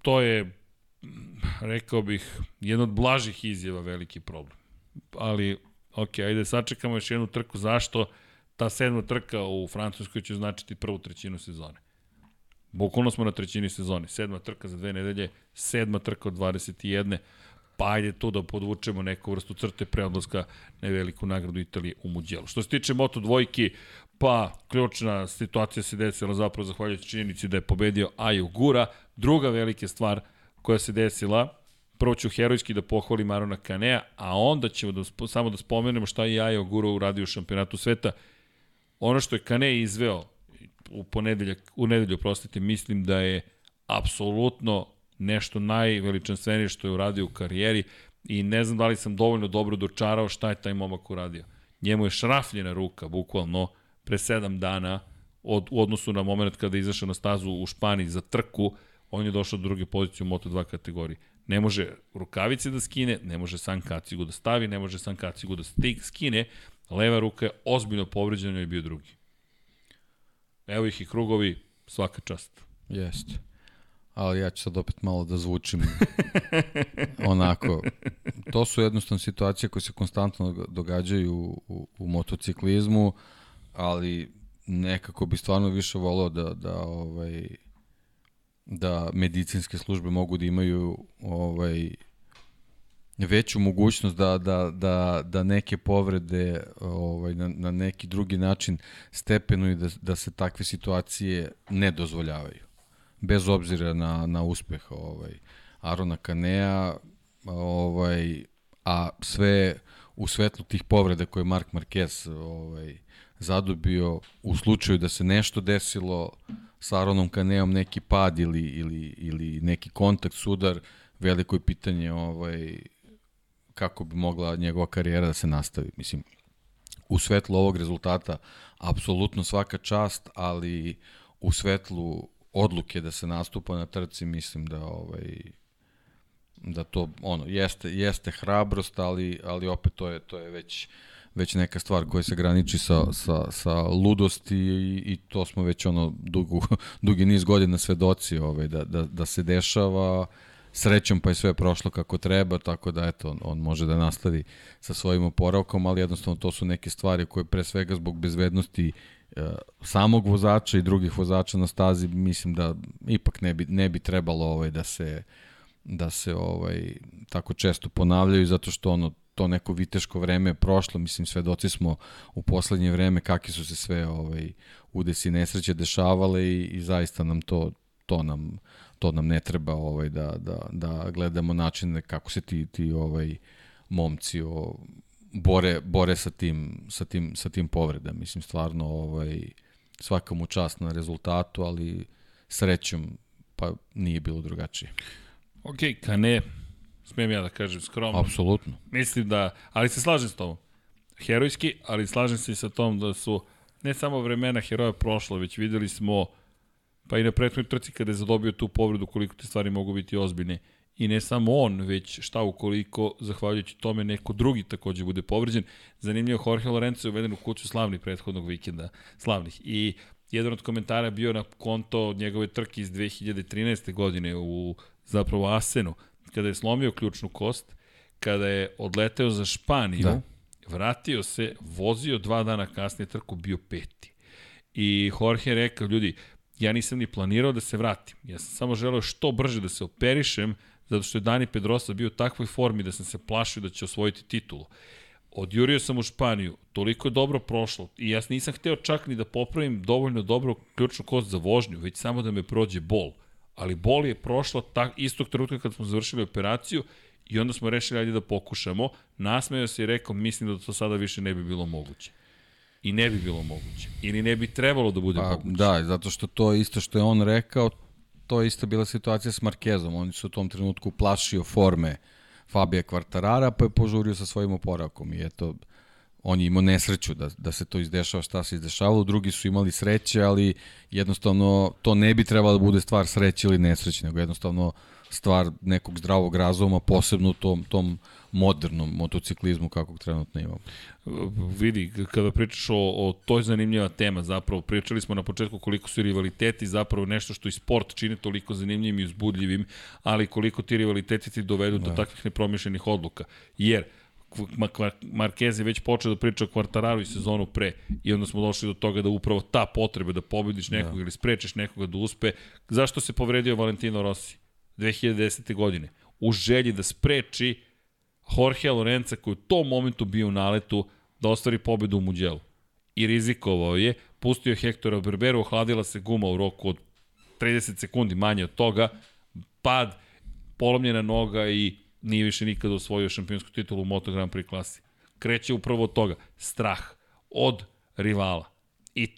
To je, rekao bih, jedan od blažih izjava veliki problem. Ali, ok, ajde sačekamo još jednu trku. Zašto? Ta sedma trka u Francuskoj će značiti prvu trećinu sezone. Bukvalno smo na trećini sezone. Sedma trka za dve nedelje, sedma trka od 21. Pa ajde tu da podvučemo neku vrstu crte pre odlaska na veliku nagradu Italije u Muđelu. Što se tiče Moto dvojki, pa ključna situacija se desila zapravo zahvaljujući činjenici da je pobedio Aju Gura. Druga velika stvar koja se desila, prvo ću herojski da pohvalim Arona Kanea, a onda ćemo da, samo da spomenemo šta je Ajo Gura uradio u šampionatu sveta. Ono što je Kane izveo u ponedeljak, u nedelju, prostite, mislim da je apsolutno nešto najveličanstvenije što je uradio u karijeri i ne znam da li sam dovoljno dobro dočarao šta je taj momak uradio. Njemu je šrafljena ruka, bukvalno, pre sedam dana od, u odnosu na moment kada je izašao na stazu u Španiji za trku, on je došao do druge pozicije u Moto2 kategoriji. Ne može rukavice da skine, ne može san kacigu da stavi, ne može san kacigu da stik, skine. Leva ruka je ozbiljno povređena i bio drugi. Evo ih i krugovi, svaka čast.
Jeste. Ali ja ću sad opet malo da zvučim onako. To su jednostavno situacije koje se konstantno događaju u, u, u motociklizmu, ali nekako bi stvarno više voleo da, da ovaj, da medicinske službe mogu da imaju ovaj veću mogućnost da, da, da, da neke povrede ovaj, na, na neki drugi način stepenu i da, da se takve situacije ne dozvoljavaju. Bez obzira na, na uspeh ovaj, Arona Kanea, ovaj, a sve u svetlu tih povreda koje Mark Marquez ovaj, zadobio u slučaju da se nešto desilo sa Aronom Kaneom neki pad ili, ili, ili neki kontakt, sudar, veliko je pitanje ovaj, kako bi mogla njegova karijera da se nastavi. Mislim, u svetlu ovog rezultata apsolutno svaka čast, ali u svetlu odluke da se nastupa na trci mislim da ovaj da to ono jeste jeste hrabrost, ali ali opet to je to je već već neka stvar koja se graniči sa, sa, sa ludosti i, i to smo već ono dugu, dugi niz godina svedoci ovaj, da, da, da se dešava. Srećom pa je sve prošlo kako treba, tako da eto, on, on može da nastavi sa svojim oporavkom, ali jednostavno to su neke stvari koje pre svega zbog bezbednosti e, samog vozača i drugih vozača na stazi mislim da ipak ne bi, ne bi trebalo ovaj, da se da se ovaj tako često ponavljaju zato što ono to neko viteško vreme je prošlo, mislim svedoci smo u poslednje vreme kakvi su se sve ovaj udesi nesreće dešavale i, i zaista nam to to nam to nam ne treba ovaj da da da gledamo načine kako se ti ti ovaj momci o, bore bore sa tim sa tim sa tim povredama mislim stvarno ovaj svaka mu čast na rezultatu ali srećom pa nije bilo drugačije.
Ok, Kane, smijem ja da kažem skromno.
Apsolutno.
Mislim da, ali se slažem s tobom. Herojski, ali slažem se i sa tom da su ne samo vremena heroja prošla, već videli smo pa i na prethodnoj trci kada je zadobio tu povredu koliko te stvari mogu biti ozbiljne. I ne samo on, već šta ukoliko, zahvaljujući tome, neko drugi takođe bude povređen. Zanimljivo, Jorge Lorenzo je uveden u kuću slavnih prethodnog vikenda, slavnih. I jedan od komentara bio na konto njegove trke iz 2013. godine u zapravo Asenu, kada je slomio ključnu kost, kada je odleteo za Španiju, da. vratio se, vozio dva dana kasnije trku, bio peti. I Jorge je rekao, ljudi, ja nisam ni planirao da se vratim. Ja sam samo želeo što brže da se operišem, zato što je Dani Pedrosa bio u takvoj formi da sam se plašio da će osvojiti titulu. Odjurio sam u Španiju, toliko je dobro prošlo i ja nisam hteo čak ni da popravim dovoljno dobro ključnu kost za vožnju, već samo da me prođe bol ali bol je prošla tak, istog trenutka kad smo završili operaciju i onda smo rešili ajde da pokušamo. Nasmeo se i rekao, mislim da to sada više ne bi bilo moguće. I ne bi bilo moguće. Ili ne bi trebalo da bude pa, moguće.
Da, zato što to isto što je on rekao, to je isto bila situacija s Markezom. Oni su u tom trenutku plašio forme Fabija Kvartarara, pa je požurio sa svojim oporavkom. I eto, on je imao nesreću da, da se to izdešava šta se izdešavalo, drugi su imali sreće, ali jednostavno to ne bi trebalo da bude stvar sreće ili nesreće, nego jednostavno stvar nekog zdravog razuma, posebno u tom, tom modernom motociklizmu kakvog trenutno imamo.
Vidi, kada pričaš o, o toj zanimljiva tema, zapravo pričali smo na početku koliko su rivaliteti zapravo nešto što i sport čini toliko zanimljivim i uzbudljivim, ali koliko ti rivaliteti ti dovedu da. do takvih nepromišljenih odluka. Jer, Marquez je već počeo da priča o Quartararu i sezonu pre i onda smo došli do toga da upravo ta potreba da pobediš nekoga da. ili sprečiš nekoga da uspe. Zašto se povredio Valentino Rossi 2010. godine? U želji da spreči Jorge Lorenza koji u tom momentu bio u naletu da ostvari pobedu u Muđelu. I rizikovao je, pustio Hektora Berberu, ohladila se guma u roku od 30 sekundi manje od toga, pad, polomljena noga i nije više nikada osvojio šampionsku titulu u Moto Grand Prix klasi. Kreće upravo od toga. Strah od rivala. I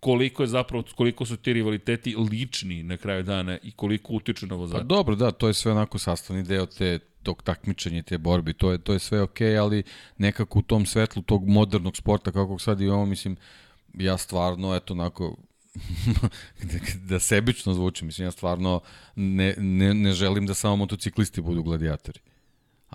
koliko je zapravo, koliko su ti rivaliteti lični na kraju dana i koliko utiču na vozača.
Pa dobro, da, to je sve onako sastavni deo te tog takmičenja te borbi, to je, to je sve okej, okay, ali nekako u tom svetlu tog modernog sporta kako sad imamo, mislim, ja stvarno, eto, onako, da, sebično zvuči, mislim, ja stvarno ne, ne, ne želim da samo motociklisti budu gladijatori.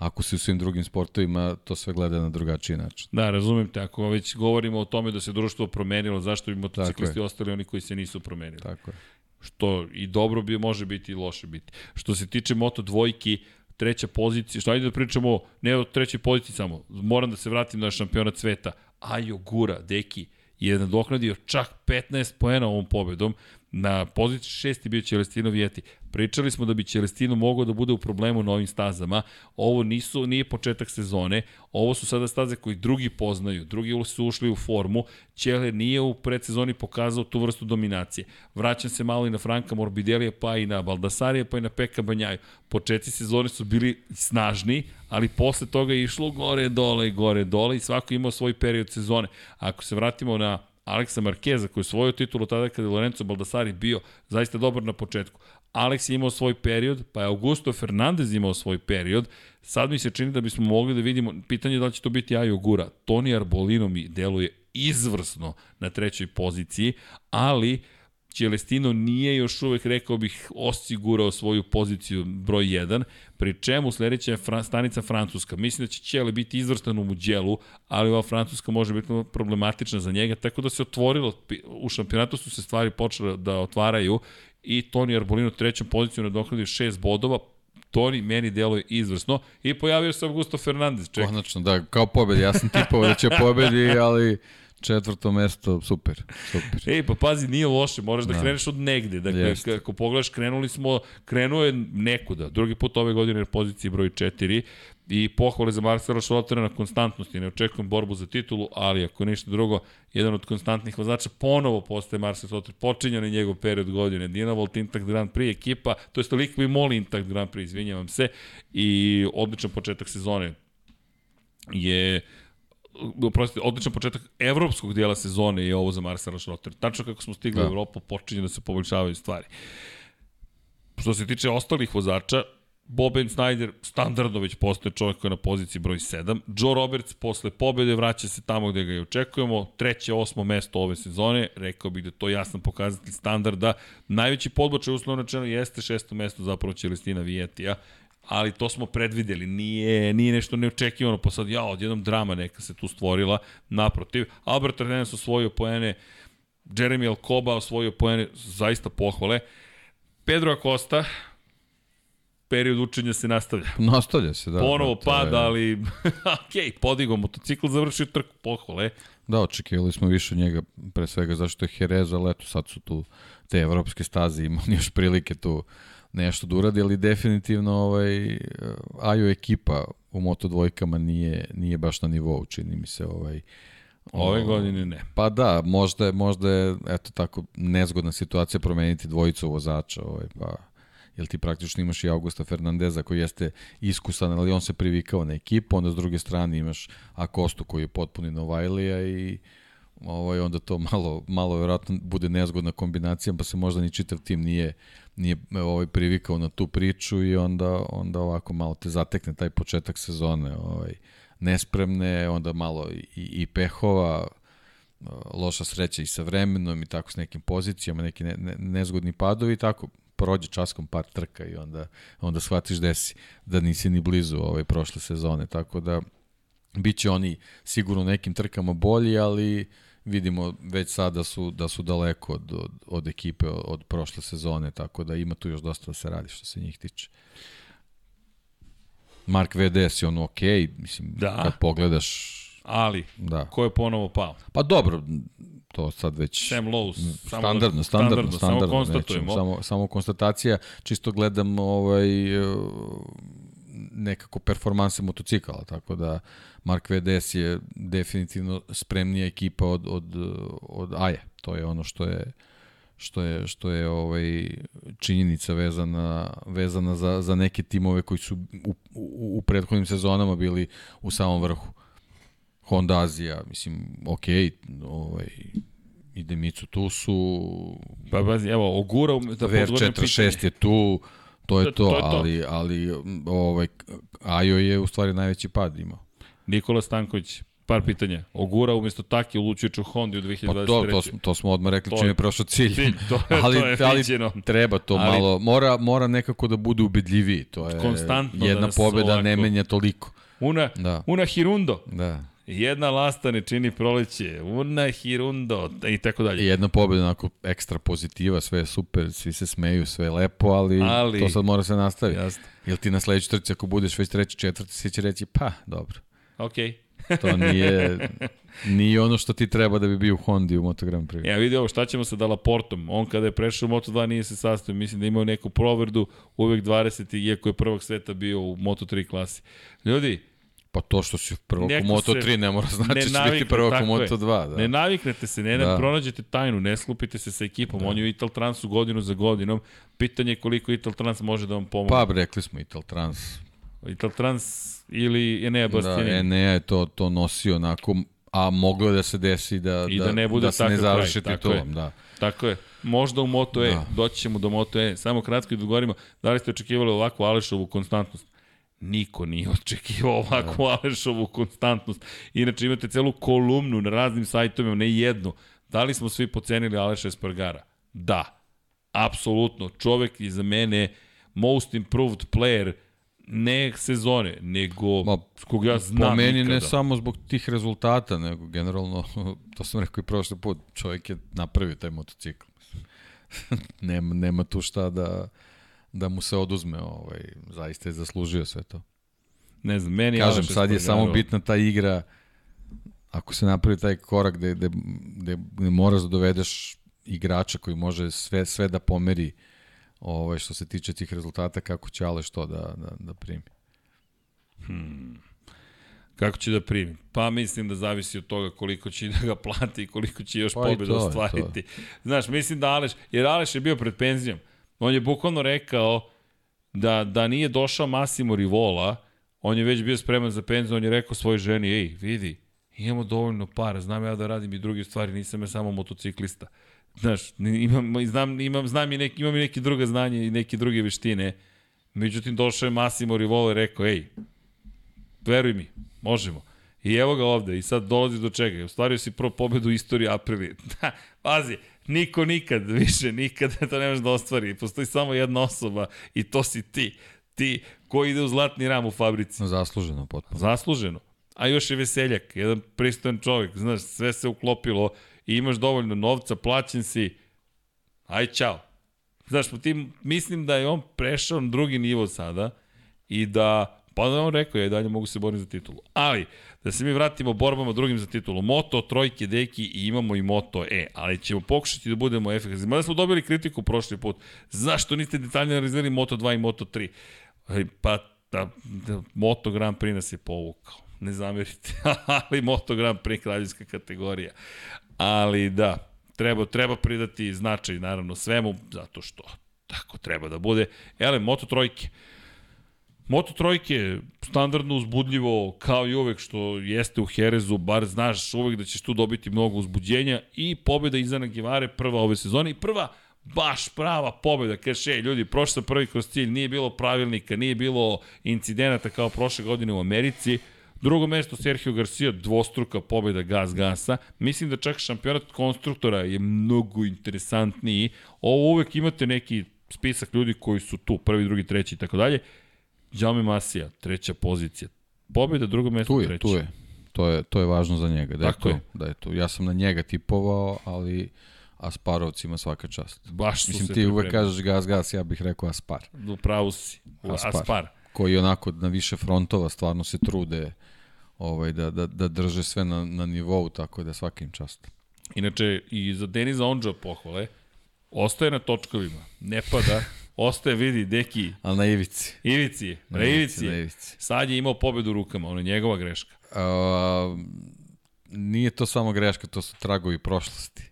Ako se u svim drugim sportovima to sve gleda na drugačiji način.
Da, razumem te. Ako već govorimo o tome da se društvo promenilo, zašto bi motociklisti ostali oni koji se nisu promenili?
Tako je.
Što i dobro bi može biti i loše biti. Što se tiče Moto dvojki, treća pozicija, što ajde da pričamo ne o trećoj poziciji samo, moram da se vratim na šampionat sveta. Ajo Gura, deki, je nadoknadio čak 15 poena ovom pobedom. Na poziciji šesti bio Celestino Vijeti. Pričali smo da bi Celestino mogao da bude u problemu na ovim stazama. Ovo nisu, nije početak sezone. Ovo su sada staze koji drugi poznaju. Drugi su ušli u formu. Ćele nije u predsezoni pokazao tu vrstu dominacije. Vraćam se malo i na Franka Morbidelija, pa i na Baldasarija, pa i na Peka Banjaju. Početci sezone su bili snažni, ali posle toga je išlo gore, dole gore, dole i svako imao svoj period sezone. Ako se vratimo na Aleksa Markeza koji je svoju titulu tada kada je Lorenzo Baldassari bio zaista dobar na početku. Alex je imao svoj period, pa je Augusto Fernandez imao svoj period. Sad mi se čini da bismo mogli da vidimo, pitanje je da li će to biti Ajo Gura. Toni Arbolino mi deluje izvrsno na trećoj poziciji, ali Celestino nije još uvek, rekao bih, osigurao svoju poziciju broj 1, pri čemu sledeća je fra, stanica Francuska. Mislim da će Ćele biti izvrstan u Muđelu, ali ova Francuska može biti problematična za njega, tako da se otvorilo, u šampionatu su se stvari počele da otvaraju i Toni Arbolino trećom poziciju nadoknadio šest bodova, Toni meni deluje izvrsno i pojavio se Augusto Fernandez.
Ček. Konačno, da, kao pobedi. Ja sam tipao da će pobedi, ali četvrto mesto, super, super.
Ej, pa pazi, nije loše, moraš da, da. kreneš od negde. Dakle, Jest. ako pogledaš, krenuli smo, krenuo je nekuda. Drugi put ove godine na poziciji broj 4 i pohvale za Marcela Šolotera na konstantnosti. Ne očekujem borbu za titulu, ali ako ništa drugo, jedan od konstantnih vozača ponovo postaje Marcel Šoloter. Počinja na njegov period godine. Dina Volt Intact Grand Prix ekipa, to je Stolikvi Moli Intact Grand Prix, izvinjavam se, i odličan početak sezone je oprostite, odličan početak evropskog dijela sezone je ovo za Marcela Schrotter. Tačno kako smo stigli da. u Evropu, počinje da se poboljšavaju stvari. Što se tiče ostalih vozača, Boben Snyder standardno već postoje čovjek koji je na poziciji broj 7. Joe Roberts posle pobjede vraća se tamo gde ga je očekujemo. Treće, osmo mesto ove sezone. Rekao bih da to jasan pokazatelj standarda. Najveći podbočaj uslovno rečeno jeste šesto mesto zapravo Celestina Vijetija ali to smo predvideli, nije, nije nešto neočekivano, pa sad, ja, odjednom drama neka se tu stvorila, naprotiv, Albert Ardenas osvojio poene, Jeremy Alcoba osvojio poene, zaista pohvale, Pedro Acosta, period učenja se nastavlja.
Nastavlja se, da.
Ponovo da, pada, je... ali, ok, podigo, motocikl završio trku, pohvale.
Da, očekivali smo više od njega, pre svega zašto je Jerez, ali eto, sad su tu te evropske staze, imali još prilike tu nešto da uradi, ali definitivno ovaj, Ajo ekipa u Moto dvojkama nije, nije baš na nivou, čini mi se. Ovaj,
Ove godine ne.
Pa da, možda je, možda je eto tako nezgodna situacija promeniti dvojicu vozača, ovaj, pa jer ti praktično imaš i Augusta Fernandeza koji jeste iskusan, ali on se privikao na ekipu, onda s druge strane imaš Akostu koji je potpuni Novajlija i ovaj, onda to malo, malo vjerojatno bude nezgodna kombinacija, pa se možda ni čitav tim nije nije ovaj privikao na tu priču i onda onda ovako malo te zatekne taj početak sezone, ovaj nespremne, onda malo i, i pehova, loša sreća i sa vremenom i tako s nekim pozicijama, neki ne, ne, nezgodni padovi i tako prođe časkom par trka i onda onda shvatiš da si da nisi ni blizu ove prošle sezone, tako da biće oni sigurno nekim trkama bolji, ali uh, vidimo već sada da su, da su daleko od, od, od ekipe od, prošle sezone, tako da ima tu još dosta da se radi što se njih tiče. Mark VDS je on ok, mislim, da. kad pogledaš...
Ali, da. ko je ponovo pao?
Pa dobro, to sad već
Sam Lowe's,
standardno, standardno, standardno,
standardno, samo konstatujemo.
Nećem, samo, samo konstatacija, čisto gledam ovaj, nekako performanse motocikala, tako da Mark VDS je definitivno spremnija ekipa od, od, od Aje. To je ono što je što je što je ovaj činjenica vezana vezana za za neke timove koji su u, u, u prethodnim sezonama bili u samom vrhu. Honda Azija, mislim, ok, ovaj, i Demicu tu su...
Pa, pa evo, Ogura...
Da VR46 je tu, to je to, to, je to. ali, ali ovaj, Ajo je u stvari najveći pad imao.
Nikola Stanković, Par pitanja. Ogura umjesto Taki u Lučiću Hondi u 2023.
Pa to, to, smo, to smo odmah rekli
To
čim
je
prošao cilj.
cilj, to je-
ali,
to je
ali treba to
Ali-
malo, mora, mora nekako da bude ubedljiviji. To je
Konstantno
jedna
da
pobjeda
ovako-
ne menja toliko.
Una,
Da.
una Hirundo.
Da.
Jedna lasta ne čini proleće. Una Hirundo. I tako dalje.
jedna pobjeda onako ekstra pozitiva, sve je super, svi se smeju, sve je lepo, ali,
Ali-
to sad mora se nastaviti.
Jasno.
Jel ti na sledećoj trci ako budeš već treći, četvrti, svi će reći pa, dobro.
Okej.
To nije, nije ono što ti treba da bi bio u Hondi u Moto Grand Prix.
Ja vidi ovo, šta ćemo sa Dalaportom? On kada je prešao u Moto2 nije se sastavio, mislim da imao neku provrdu, uvek 20, iako je prvog sveta bio u Moto3 klasi. Ljudi,
Pa to što si prvog u Moto
se
3 ne mora znači
ne
da će
navikne,
biti prvog u. Moto 2. Da.
ne naviknete se, ne, ne
Da.
pronađete tajnu, ne sklupite se sa ekipom, da. on je u Ital Transu godinu za godinom, pitanje je koliko Ital Trans može da vam pomogne.
Pa rekli smo Ital Trans.
Ital Trans ili Enea
Da,
Bastianini.
Enea je to, to nosio onako, a moglo je da se desi da,
I da ne bude
da se ne završi
kraj,
titulom.
je.
Da.
Tako je. Možda u Moto E,
Da.
doći ćemo do Moto E. Samo kratko i da odgovorimo, da li ste očekivali ovakvu Alešovu konstantnost? Niko nije očekivao ovakvu da. Alešovu konstantnost. Inače imate celu kolumnu na raznim sajtovima, ne jednu. Da li smo svi pocenili Aleša Espargara? Da. Apsolutno. Čovek je za mene most improved player ne sezone, nego
Ma,
kog ja znam
po meni
nikada.
ne samo zbog tih rezultata, nego generalno, to sam rekao i prošli put, čovjek je napravio taj motocikl. nema, nema tu šta da, da mu se oduzme, ovaj, zaista je zaslužio sve to.
Ne znam, meni
Kažem, sad je samo bitna ta igra, ako se napravi taj korak gde, gde, gde, gde moraš da dovedeš igrača koji može sve, sve da pomeri ovaj, što se tiče tih rezultata, kako će Aleš to da, da, da primi.
Kako će da primi? Pa mislim da zavisi od toga koliko će da ga plati i koliko će još
Pa
pobjeda
to
ostvariti. Znaš, mislim da Aleš, jer Aleš je bio pred penzijom. On je bukvalno rekao da, da nije došao Massimo Rivola, on je već bio spreman za penziju, on je rekao svojoj ženi, ej, vidi, imamo dovoljno para, znam ja da radim i druge stvari, nisam ja samo motociklista. Znaš, imam, znam, imam, znam i neki, imam i neke druge znanje i neke druge veštine. Međutim, došao je Massimo Rivola i rekao, ej, veruj mi, možemo. I evo ga ovde, i sad dolazi do čega. Ostvario si prvo pobedu u istoriji Aprilije. Da, pazi, niko nikad, više nikad to ne može da ostvari. Postoji samo jedna osoba i to si ti. Ti koji ide u zlatni ram u fabrici.
Zasluženo potpuno.
Zasluženo. A još je veseljak, jedan pristojan čovjek, znaš, sve se uklopilo i imaš dovoljno novca, plaćen si, aj čao. Znaš, po tim, mislim da je on prešao na drugi nivo sada i da, pa da on rekao, ja i dalje mogu se boriti za titulu. Ali, da se mi vratimo borbama drugim za titulu. Moto, trojke, deki i imamo i Moto E, ali ćemo pokušati da budemo efikasni. Mada smo dobili kritiku prošli put. Zašto niste detaljno analizirali Moto 2 i Moto 3? Ej, Pa, da, da, Moto Grand Prix nas je povukao. Ne zamerite, ali Moto Grand Prix kraljevska kategorija. Ali da, treba, treba pridati značaj naravno svemu, zato što tako treba da bude. Ele, Moto trojke. Moto trojke, standardno uzbudljivo, kao i uvek što jeste u Herezu, bar znaš uvek da ćeš tu dobiti mnogo uzbuđenja i pobjeda Izana Givare prva ove sezone i prva baš prava pobjeda. Kaže, ej, ljudi, prošli sam prvi kroz cilj, nije bilo pravilnika, nije bilo incidenata kao prošle godine u Americi. Drugo mesto Sergio Garcia, dvostruka pobjeda Gas Gasa. Mislim da čak šampionat konstruktora je mnogo interesantniji. Ovo uvek imate neki spisak ljudi koji su tu, prvi, drugi, treći i tako dalje. Jaume Masija, treća pozicija. Pobjeda, drugo mesto,
Tu je,
treće.
tu je. To je, to je važno za njega. Da je,
Tako
to,
je.
da je to. Ja sam na njega tipovao, ali Asparovcima svaka čast.
Baš su
Mislim,
se
ti uvek
pripremili.
kažeš gas, gas, ja bih rekao Aspar.
U pravu si.
Aspar.
Aspar.
Koji onako na više frontova stvarno se trude ovaj, da, da, da drže sve na, na nivou, tako da svakim čast.
Inače, i za Deniza Ondža pohvale, ostaje na točkovima, ne pada, ostaje, vidi, deki,
Ali na ivici.
Ivici na
Na
Ivici
na ivici.
Sad je imao pobedu u rukama, ono je njegova greška.
A, nije to samo greška, to su tragovi prošlosti.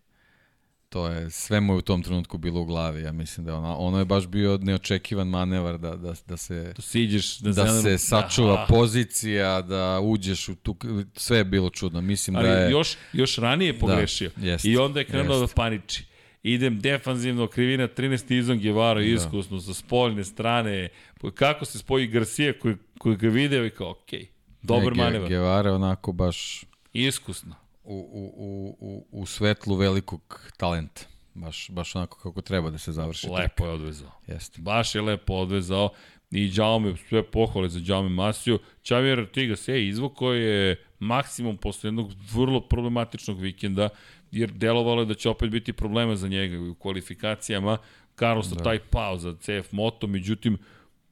To je, sve mu je u tom trenutku bilo u glavi, ja mislim da ona, ono je baš bio neočekivan manevar da, da, da se
To siđeš
da
zelenom-
se sačuva
Aha.
pozicija, da uđeš u tu, sve je bilo čudno. Mislim
Ali
da je...
još, još ranije pogrešio.
jest,
I onda je krenuo da
jest.
paniči. Idem defanzivno, krivina 13. izon Gevara, iskusno, sa spoljne strane. Kako se spoji Garcia koji, koji ga video i kao, okej, okay, dobar
Ne,
manevar.
Guevara onako baš
Iskusno.
u, u, u, u, svetlu velikog talenta. Baš, baš onako kako treba da se završi. trka.
Lepo je odvezao.
Jeste.
Baš je lepo odvezao i Jaume, sve pohvale za Jaume Masiju. Xavier Artigas je izvukao je maksimum posle jednog vrlo problematičnog vikenda, jer delovalo je da će opet biti problema za njega u kvalifikacijama. Carlos da. taj pao za CF Moto, međutim,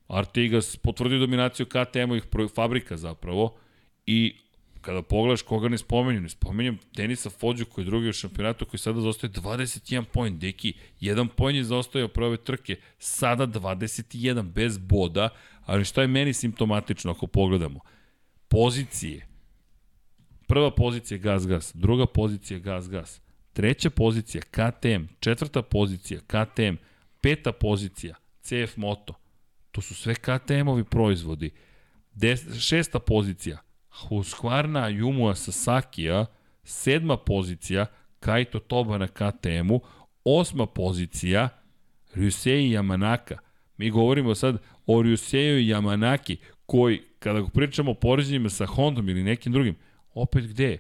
Artigas potvrdio dominaciju KTM-ovih fabrika zapravo i kada pogledaš koga ne spomenju, ne spomenjam Denisa Fođu koji je drugi u šampionatu koji sada zostaje 21 poen, deki, jedan poen je zaostajao prve trke, sada 21 bez boda, ali šta je meni simptomatično ako pogledamo? Pozicije. Prva pozicija gas gas, druga pozicija gas gas, treća pozicija KTM, četvrta pozicija KTM, peta pozicija CF Moto. To su sve KTM-ovi proizvodi. Des, šesta pozicija Husqvarna Yumua Sasakija, sedma pozicija, Kaito Toba na KTM-u, osma pozicija, Ryusei Yamanaka. Mi govorimo sad o Ryusei Yamanaki, koji, kada pričamo o poređenjima sa Hondom ili nekim drugim, opet gde?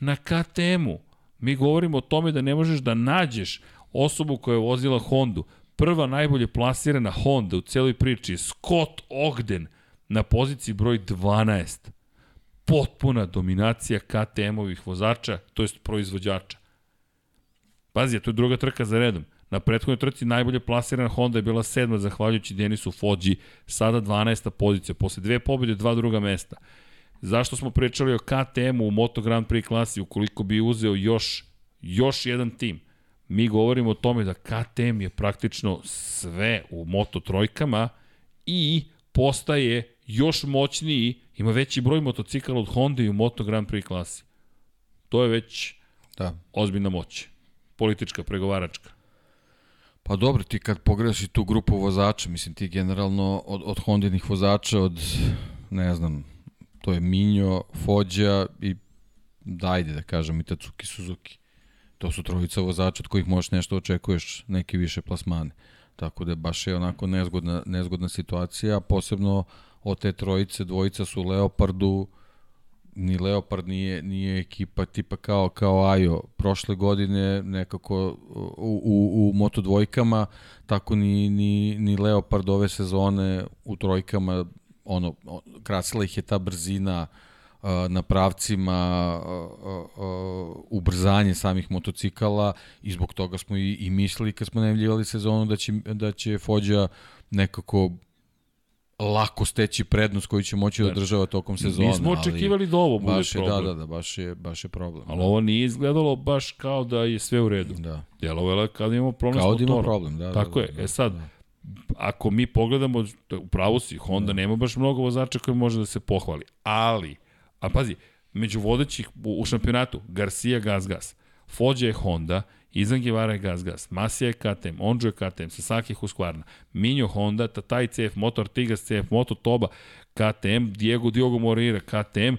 Na KTM-u. Mi govorimo o tome da ne možeš da nađeš osobu koja je vozila Hondu. Prva najbolje plasirana Honda u celoj priči je Scott Ogden na poziciji broj 12 potpuna dominacija KTM-ovih vozača, to jest proizvođača. Pazi, to je druga trka za redom. Na prethodnoj trci najbolje plasirana Honda je bila sedma zahvaljujući Denisu Fođi, sada 12. pozicija, posle dve pobjede, dva druga mesta. Zašto smo pričali o KTM-u u Moto Grand Prix klasi, ukoliko bi uzeo još, još jedan tim? Mi govorimo o tome da KTM je praktično sve u Moto trojkama i postaje još moćniji, ima veći broj motocikala od Honda i u Moto Grand Prix klasi. To je već da. ozbiljna moć. Politička, pregovaračka.
Pa dobro, ti kad pogledaš i tu grupu vozača, mislim ti generalno od, od Hondinih vozača, od, ne znam, to je Minjo, Fođa i dajde da kažem i Tatsuki Suzuki. To su trojica vozača od kojih možeš nešto očekuješ, neke više plasmane. Tako da baš je onako nezgodna, nezgodna situacija, posebno uh, od te trojice, dvojica su Leopardu, ni Leopard nije, nije ekipa tipa kao, kao Ajo prošle godine nekako u, u, u moto dvojkama, tako ni, ni, ni Leopard ove sezone u trojkama, ono, krasila ih je ta brzina na pravcima, ubrzanje samih motocikala i zbog toga smo i, i mislili kad smo najavljivali sezonu da će, da će Fođa nekako lako steći prednost koju će moći da, da održava tokom sezone.
Nismo očekivali da ovo bude
baš
je,
problem. Da, da, da, baš je, baš je problem.
Ali da. ovo nije izgledalo baš kao da je sve u redu. Da. Djelovalo je kao da imamo problem
kao
s motorom.
Kao da ima problem, da.
Tako
da,
je.
Da,
e sad, da. Ako mi pogledamo, u pravu si, Honda da. nema baš mnogo vozača koji može da se pohvali. Ali, a pazi, među vodećih u, u šampionatu, Garcia Gas Gas, Fođa je Honda, Izan Guevara je Gas Gas, Masija je KTM, Onđo je KTM, Sasaki je Husqvarna, Minjo Honda, Tataj CF Moto, Artigas CF Moto, Toba KTM, Diego Diogo Moreira KTM,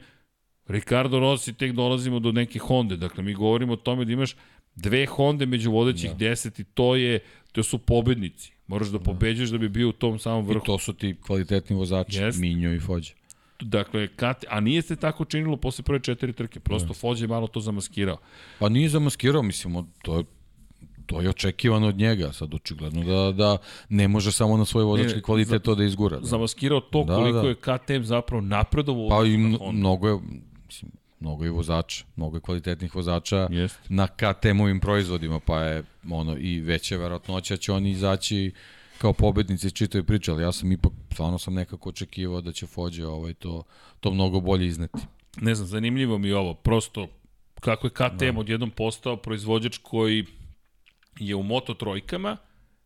Ricardo Rossi, tek dolazimo do neke Honda. Dakle, mi govorimo o tome da imaš dve Honda među vodećih da. deset i to je, to su pobednici. Moraš da, da. pobeđaš da bi bio u tom samom vrhu.
I to su ti kvalitetni vozači, yes. Minjo i Fođe.
Dakle, kad, a nije se tako činilo posle prve četiri trke, prosto ne. Fođe je malo to zamaskirao.
Pa nije zamaskirao, mislim, to je to je očekivano od njega, sad očigledno da, da ne može samo na svoj vozački kvalitet za, to da izgura. Da.
Zamaskirao to da, koliko da. je KTM zapravo napredovo.
Pa i mnogo je, mislim, mnogo je vozača, mnogo je kvalitetnih vozača Jest. na KTM-ovim proizvodima, pa je ono i veća verovatnoća će oni izaći kao pobednici iz čitave priče, ali ja sam ipak, stvarno sam nekako očekivao da će Fođe ovaj, to, to mnogo bolje izneti.
Ne znam, zanimljivo mi je ovo, prosto kako je KTM da. odjednom postao proizvođač koji je u Moto trojkama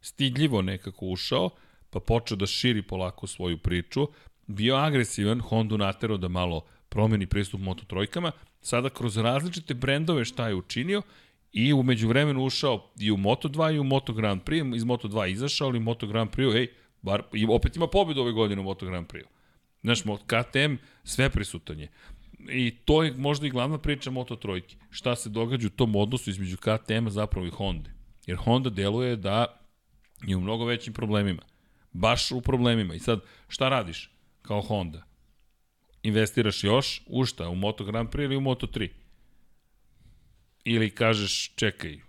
stidljivo nekako ušao, pa počeo da širi polako svoju priču, bio agresivan, Hondu naterao da malo promeni pristup Moto trojkama, sada kroz različite brendove šta je učinio I umeđu vremenu ušao i u Moto2 i u Moto Grand Prix, iz Moto2 izašao, ali Moto Grand Prix, ej, bar, i opet ima pobedu ove godine u Moto Grand Prix. Znaš, KTM sve prisutan je. I to je možda i glavna priča Moto Trojke. Šta se događa u tom odnosu između KTM-a zapravo i Honda. Jer Honda deluje da je u mnogo većim problemima. Baš u problemima. I sad, šta radiš kao Honda? Investiraš još u šta? U Moto Grand Prix ili u Moto 3? ili kažeš čekaj,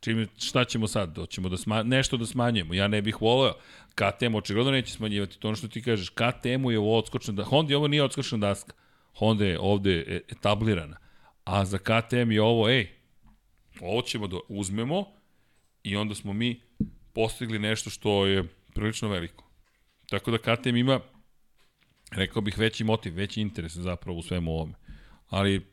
čime, šta ćemo sad? Hoćemo da sma, nešto da smanjujemo. Ja ne bih voleo. KTM očigledno neće smanjivati. To ono što ti kažeš, KTM-u je ovo odskočna da Honda ovo nije odskočna daska. Honda je ovde e, etablirana. A za KTM je ovo, ej, ovo ćemo da uzmemo i onda smo mi postigli nešto što je prilično veliko. Tako da KTM ima, rekao bih, veći motiv, veći interes zapravo u svemu ovome. Ali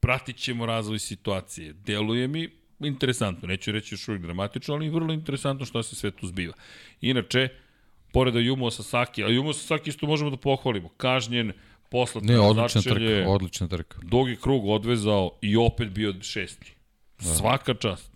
pratit ćemo razvoj situacije. Deluje mi interesantno, neću reći još uvijek dramatično, ali vrlo interesantno što se sve tu zbiva. Inače, pored Ayumu Sasaki, Ayumu Sasaki isto možemo da pohvalimo, kažnjen, poslat
Ne, odlična trka, odlična trka.
Dugi krug odvezao i opet bio šesti. Da. Svaka čast.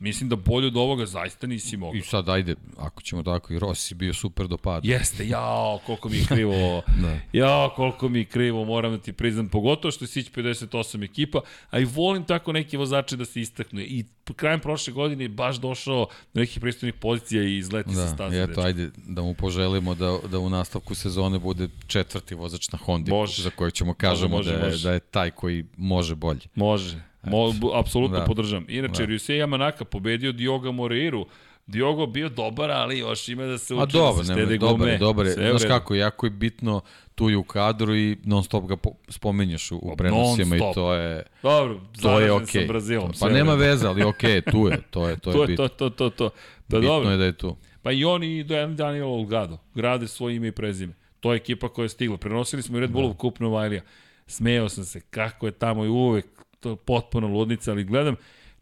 Mislim da bolje od ovoga zaista nisi mogao.
I sad ajde, ako ćemo tako, i Rossi bio super do pada.
Jeste, jao, koliko mi je krivo. da. Jao, koliko mi je krivo, moram da ti priznam. Pogotovo što je Sić 58 ekipa, a i volim tako neki vozače da se istaknu. I krajem prošle godine je baš došao do nekih pristojnih pozicija i izleti
da,
sa staze.
Da, eto, ajde da mu poželimo da, da u nastavku sezone bude četvrti vozač na Hondi, može. za kojeg ćemo kažemo može, može, da, je, može. da je taj koji može bolje.
Može. Mo, apsolutno da. podržam. Inače, da. Ryusei Yamanaka pobedio Dioga Moreiru. Diogo bio dobar, ali još ima da se uči
A dobro, da se dobar, gume. Dobar, dobar. Znaš kako, jako je bitno tu je u kadru i non stop ga spomenjaš u, u prenosima i to je
Dobro,
to je
okej. Okay. Brazilom,
pa nema veze, ali okej, okay, tu je, to je, to je
to,
bitno.
To, to, to, to. Da,
bitno
dobro.
je da je tu.
Pa i oni i Daniel Olgado grade svoje ime i prezime. To je ekipa koja je stigla. Prenosili smo i Red Bullov da. kup Novajlija. Smejao sam se kako je tamo i uvek to potpuno ludnica, ali gledam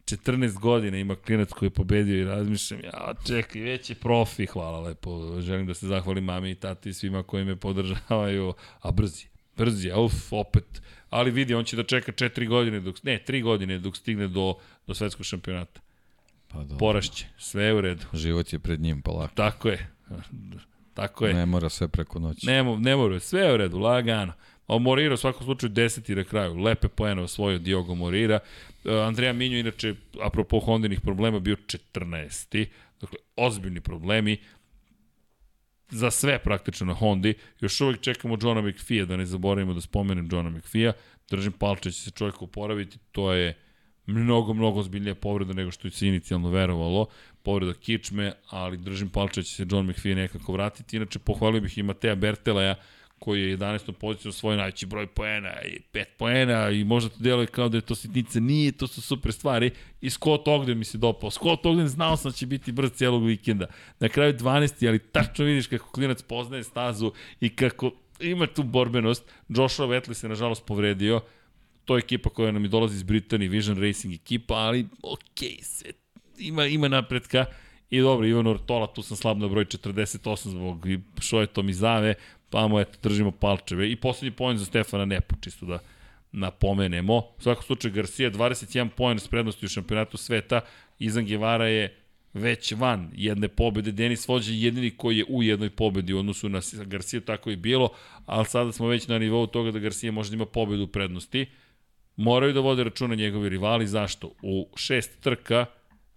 14 godina ima klinac koji je pobedio i razmišljam, ja čekaj, već je profi, hvala lepo, želim da se zahvalim mami i tati i svima koji me podržavaju, a brzi, brzi, a uf, opet, ali vidi, on će da čeka 4 godine, dok, ne, 3 godine dok stigne do, do svetskog šampionata. Pa dobro. Porašće, sve je u redu.
Život je pred njim, pa lako.
Tako je. Tako je.
Ne mora sve preko noći.
Ne, ne mora, sve je u redu, lagano. A Morira u svakom slučaju deseti na kraju. Lepe poena osvojio Diogo Morira. E, Andreja Minju, inače, apropo Hondinih problema, bio 14. Dakle, ozbiljni problemi za sve praktično na Hondi. Još uvek čekamo Johna McPhee, da ne zaboravimo da spomenem Johna McPhee-a. Držim palče će se čovjek oporaviti, to je mnogo, mnogo ozbiljnija povreda nego što se inicijalno verovalo. Povreda kičme, ali držim palče će se John McPhee nekako vratiti. Inače, pohvalio bih i Matea Berteleja, koji je 11. poziciju svoj najveći broj poena i 5 poena i možda to deluje kao da je to sitnica, nije, to su super stvari i Scott Ogden mi se dopao. Scott Ogden znao sam da će biti brz cijelog vikenda. Na kraju 12. ali tačno vidiš kako klinac poznaje stazu i kako ima tu borbenost. Joshua Vetli se nažalost povredio. To je ekipa koja nam i dolazi iz Britanije, Vision Racing ekipa, ali okej, okay, sve ima, ima napretka. I dobro, Ivan Ortola, tu sam slab na broj 48 zbog što je to mi zave, mu eto, držimo palčeve. I poslednji poen za Stefana Nepo, čisto da napomenemo. U svakom slučaju, Garcia 21 poen s prednosti u šampionatu sveta, Izan Gevara je već van jedne pobede. Denis Vođe je jedini koji je u jednoj pobedi u odnosu na Garcia, tako je bilo, ali sada smo već na nivou toga da Garcia može da ima pobedu u prednosti. Moraju da vode računa njegovi rivali, zašto? U šest trka,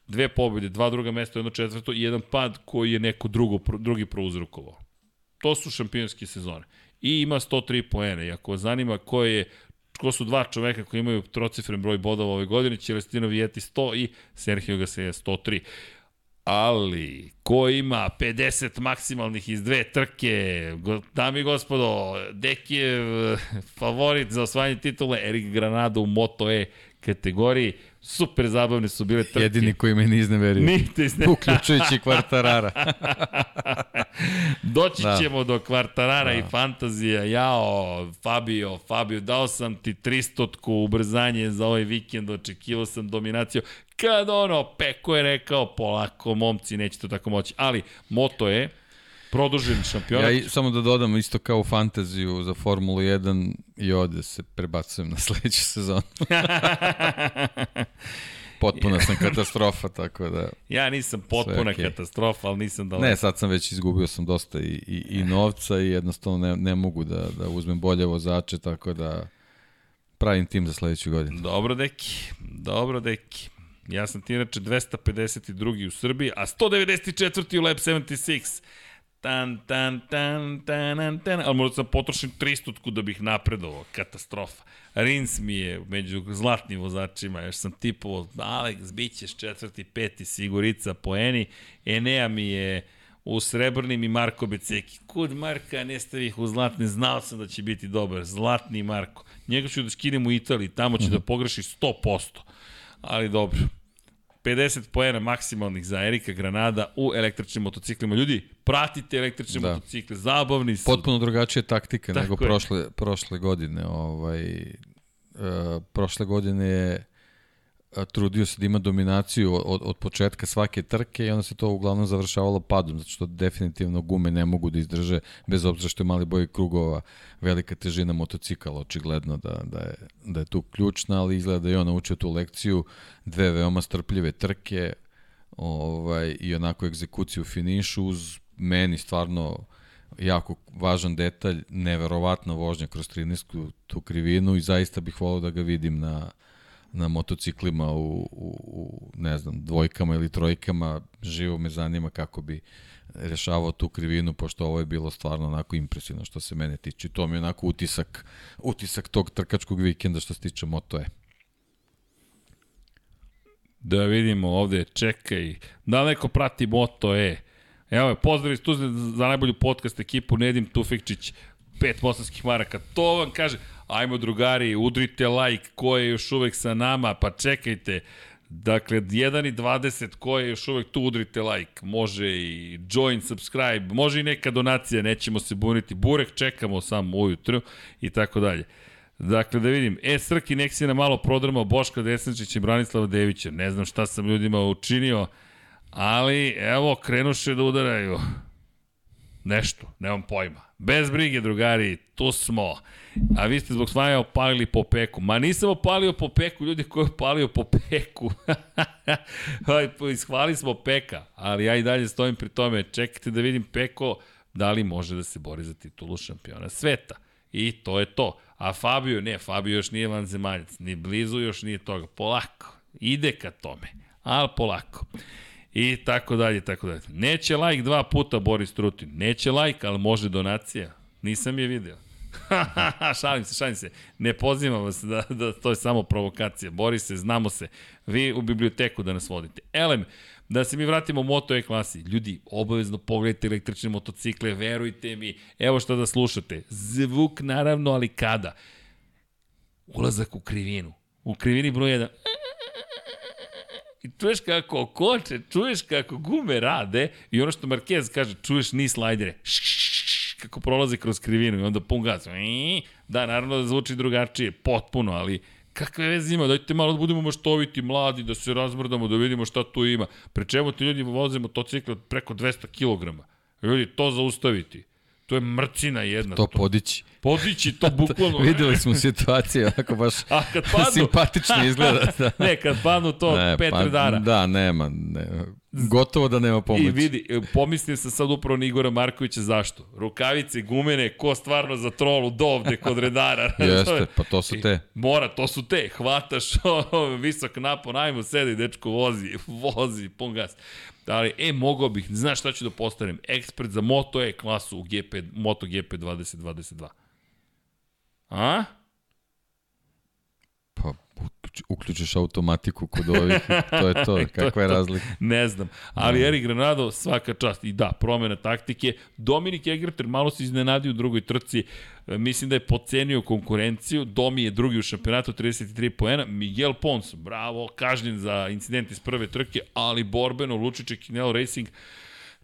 dve pobede, dva druga mesta, jedno četvrto i jedan pad koji je neko drugo, drugi prouzrukovao to su šampionske sezone. I ima 103 poene. I ako vas zanima ko je ko su dva čoveka koji imaju trocifren broj bodova ove godine, Celestino Vijeti 100 i Sergio Gasea 103. Ali, ko ima 50 maksimalnih iz dve trke, dami i gospodo, Dekijev favorit za osvajanje titule, Erik Granado u Moto E kategoriji, super zabavne su bile trke.
Jedini koji me ne izneverio.
Niste izneverio.
Uključujući kvartarara.
Doći da. ćemo do kvartarara da. i fantazija. Jao, Fabio, Fabio, dao sam ti 300-tku ubrzanje za ovaj vikend, očekivao sam dominaciju. Kad ono, Peko je rekao, polako, momci, neće to tako moći. Ali, moto je, produžen šampionat.
Ja samo da dodam isto kao u fantaziju za Formulu 1 i ovde se prebacujem na sledeću sezonu. potpuna sam katastrofa, tako da...
Ja nisam potpuna okay. katastrofa, ali nisam da...
Ne, sad sam već izgubio sam dosta i, i, i novca i jednostavno ne, ne mogu da, da uzmem bolje vozače, tako da pravim tim za sledeću godinu.
Dobro, deki. Dobro, deki. Ja sam ti inače 252. u Srbiji, a 194. u Lab 76. tan, tan, tan, tan, tan, tan, ali možda sam potrošen 300 da bih napredovao, katastrofa. Rins mi je među zlatnim vozačima, još sam tipovo, Alex, bit ćeš četvrti, peti, sigurica, poeni, Enea mi je u srebrnim i Marko Beceki. Kud Marka ne stavih u zlatne, znao sam da će biti dobar, zlatni Marko. Njega ću da skinem u Italiji, tamo će mm -hmm. da pogreši 100%. Ali dobro, 50 poena maksimalnih za Erika Granada u električnim motociklima. Ljudi, pratite električne da. motocikle, zabavni su.
Potpuno drugačija taktika Tako nego je. prošle, prošle godine. Ovaj, uh, prošle godine je trudio se da ima dominaciju od, od početka svake trke i onda se to uglavnom završavalo padom, zato što definitivno gume ne mogu da izdrže, bez obzira što je mali boj krugova, velika težina motocikala, očigledno da, da, je, da je tu ključna, ali izgleda da je on naučio tu lekciju, dve veoma strpljive trke ovaj, i onako egzekuciju finišu uz meni stvarno jako važan detalj, neverovatna vožnja kroz 13. tu krivinu i zaista bih volao da ga vidim na, na motociklima u, u, u, ne znam, dvojkama ili trojkama, živo me zanima kako bi rešavao tu krivinu, pošto ovo je bilo stvarno onako impresivno što se mene tiče. To mi je onako utisak, utisak tog trkačkog vikenda što se tiče Moto E.
Da vidimo ovde, čekaj, da neko prati Moto E. Evo je, pozdrav iz Tuzle za najbolju podcast ekipu Nedim Tufikčić, pet bosanskih maraka. To vam kaže, ajmo drugari, udrite like, ko je još uvek sa nama, pa čekajte, Dakle, 1 i 20, ko je još uvek tu, udrite like. Može i join, subscribe, može i neka donacija, nećemo se buniti. Burek čekamo samo ujutru i tako dalje. Dakle, da vidim, e, Srki, nek si na malo prodrmao Boška Desničića i Branislava Devića. Ne znam šta sam ljudima učinio, ali evo, krenuše da udaraju. Nešto, nemam pojma. Bez brige, drugari, tu smo. A vi ste zbog svaja opalili po peku. Ma nisam opalio po peku, ljudi koji opalio po peku. Ishvali smo peka, ali ja i dalje stojim pri tome. Čekajte da vidim peko da li može da se bori za titulu šampiona sveta. I to je to. A Fabio, ne, Fabio još nije vanzemaljac, ni blizu još nije toga. Polako, ide ka tome, ali polako. I tako dalje, tako dalje. Neće like dva puta Boris Trutin. Neće like, ali može donacija. Nisam je video. šalim se, šalim se. Ne pozivam vas da, da to je samo provokacija. Boris se, znamo se. Vi u biblioteku da nas vodite. Elem, da se mi vratimo u Moto E klasi. Ljudi, obavezno pogledajte električne motocikle, verujte mi. Evo što da slušate. Zvuk naravno, ali kada? Ulazak u krivinu. U krivini broj 1 I čuješ kako koče, čuješ kako gume rade i ono što Marquez kaže, čuješ ni slajdere. kako prolaze kroz krivinu i onda pun gas. Da, naravno da zvuči drugačije, potpuno, ali kakve veze ima, dajte malo da budemo maštoviti, mladi, da se razmrdamo, da vidimo šta tu ima. Pre čemu ti ljudi voze motocikle preko 200 kg? Ljudi, to zaustaviti. To je mrcina jedna.
To, podići.
Podići to bukvalno.
Videli smo situaciju, ako baš
A kad padnu,
simpatično izgleda.
Da. ne, kad padnu to ne, pet pa, redara.
Da, nema. Ne, gotovo da nema pomoći.
I vidi, pomislim se sad upravo na Igora Markovića zašto. Rukavice, gumene, ko stvarno za trolu dovde kod redara.
Jeste, pa to su te.
I, mora, to su te. Hvataš visok napon, ajmo, sedi, dečko, vozi, vozi, pun gas. Ali, e, mogao bih, znaš šta ću da postavim? Ekspert za Moto E klasu u GP, Moto GP 2022. A?
Uključiš automatiku kod ovih, to je to, kakva je razlika.
Ne znam, ali no. Erik Granado svaka čast. I da, promena taktike. Dominik Egerter malo se iznenadio u drugoj trci, e, mislim da je pocenio konkurenciju, Domi je drugi u šampionatu, 33 poena, Miguel Pons, bravo, kažnjen za incident iz prve trke, ali borbeno, Lučiće Kinel Racing,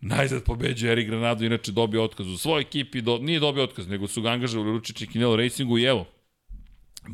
Najzad pobeđuje Erik Granado, inače dobio otkaz u svojoj ekipi, do, nije dobio otkaz, nego su ga angažali u Lučiće Kinel Racingu i evo,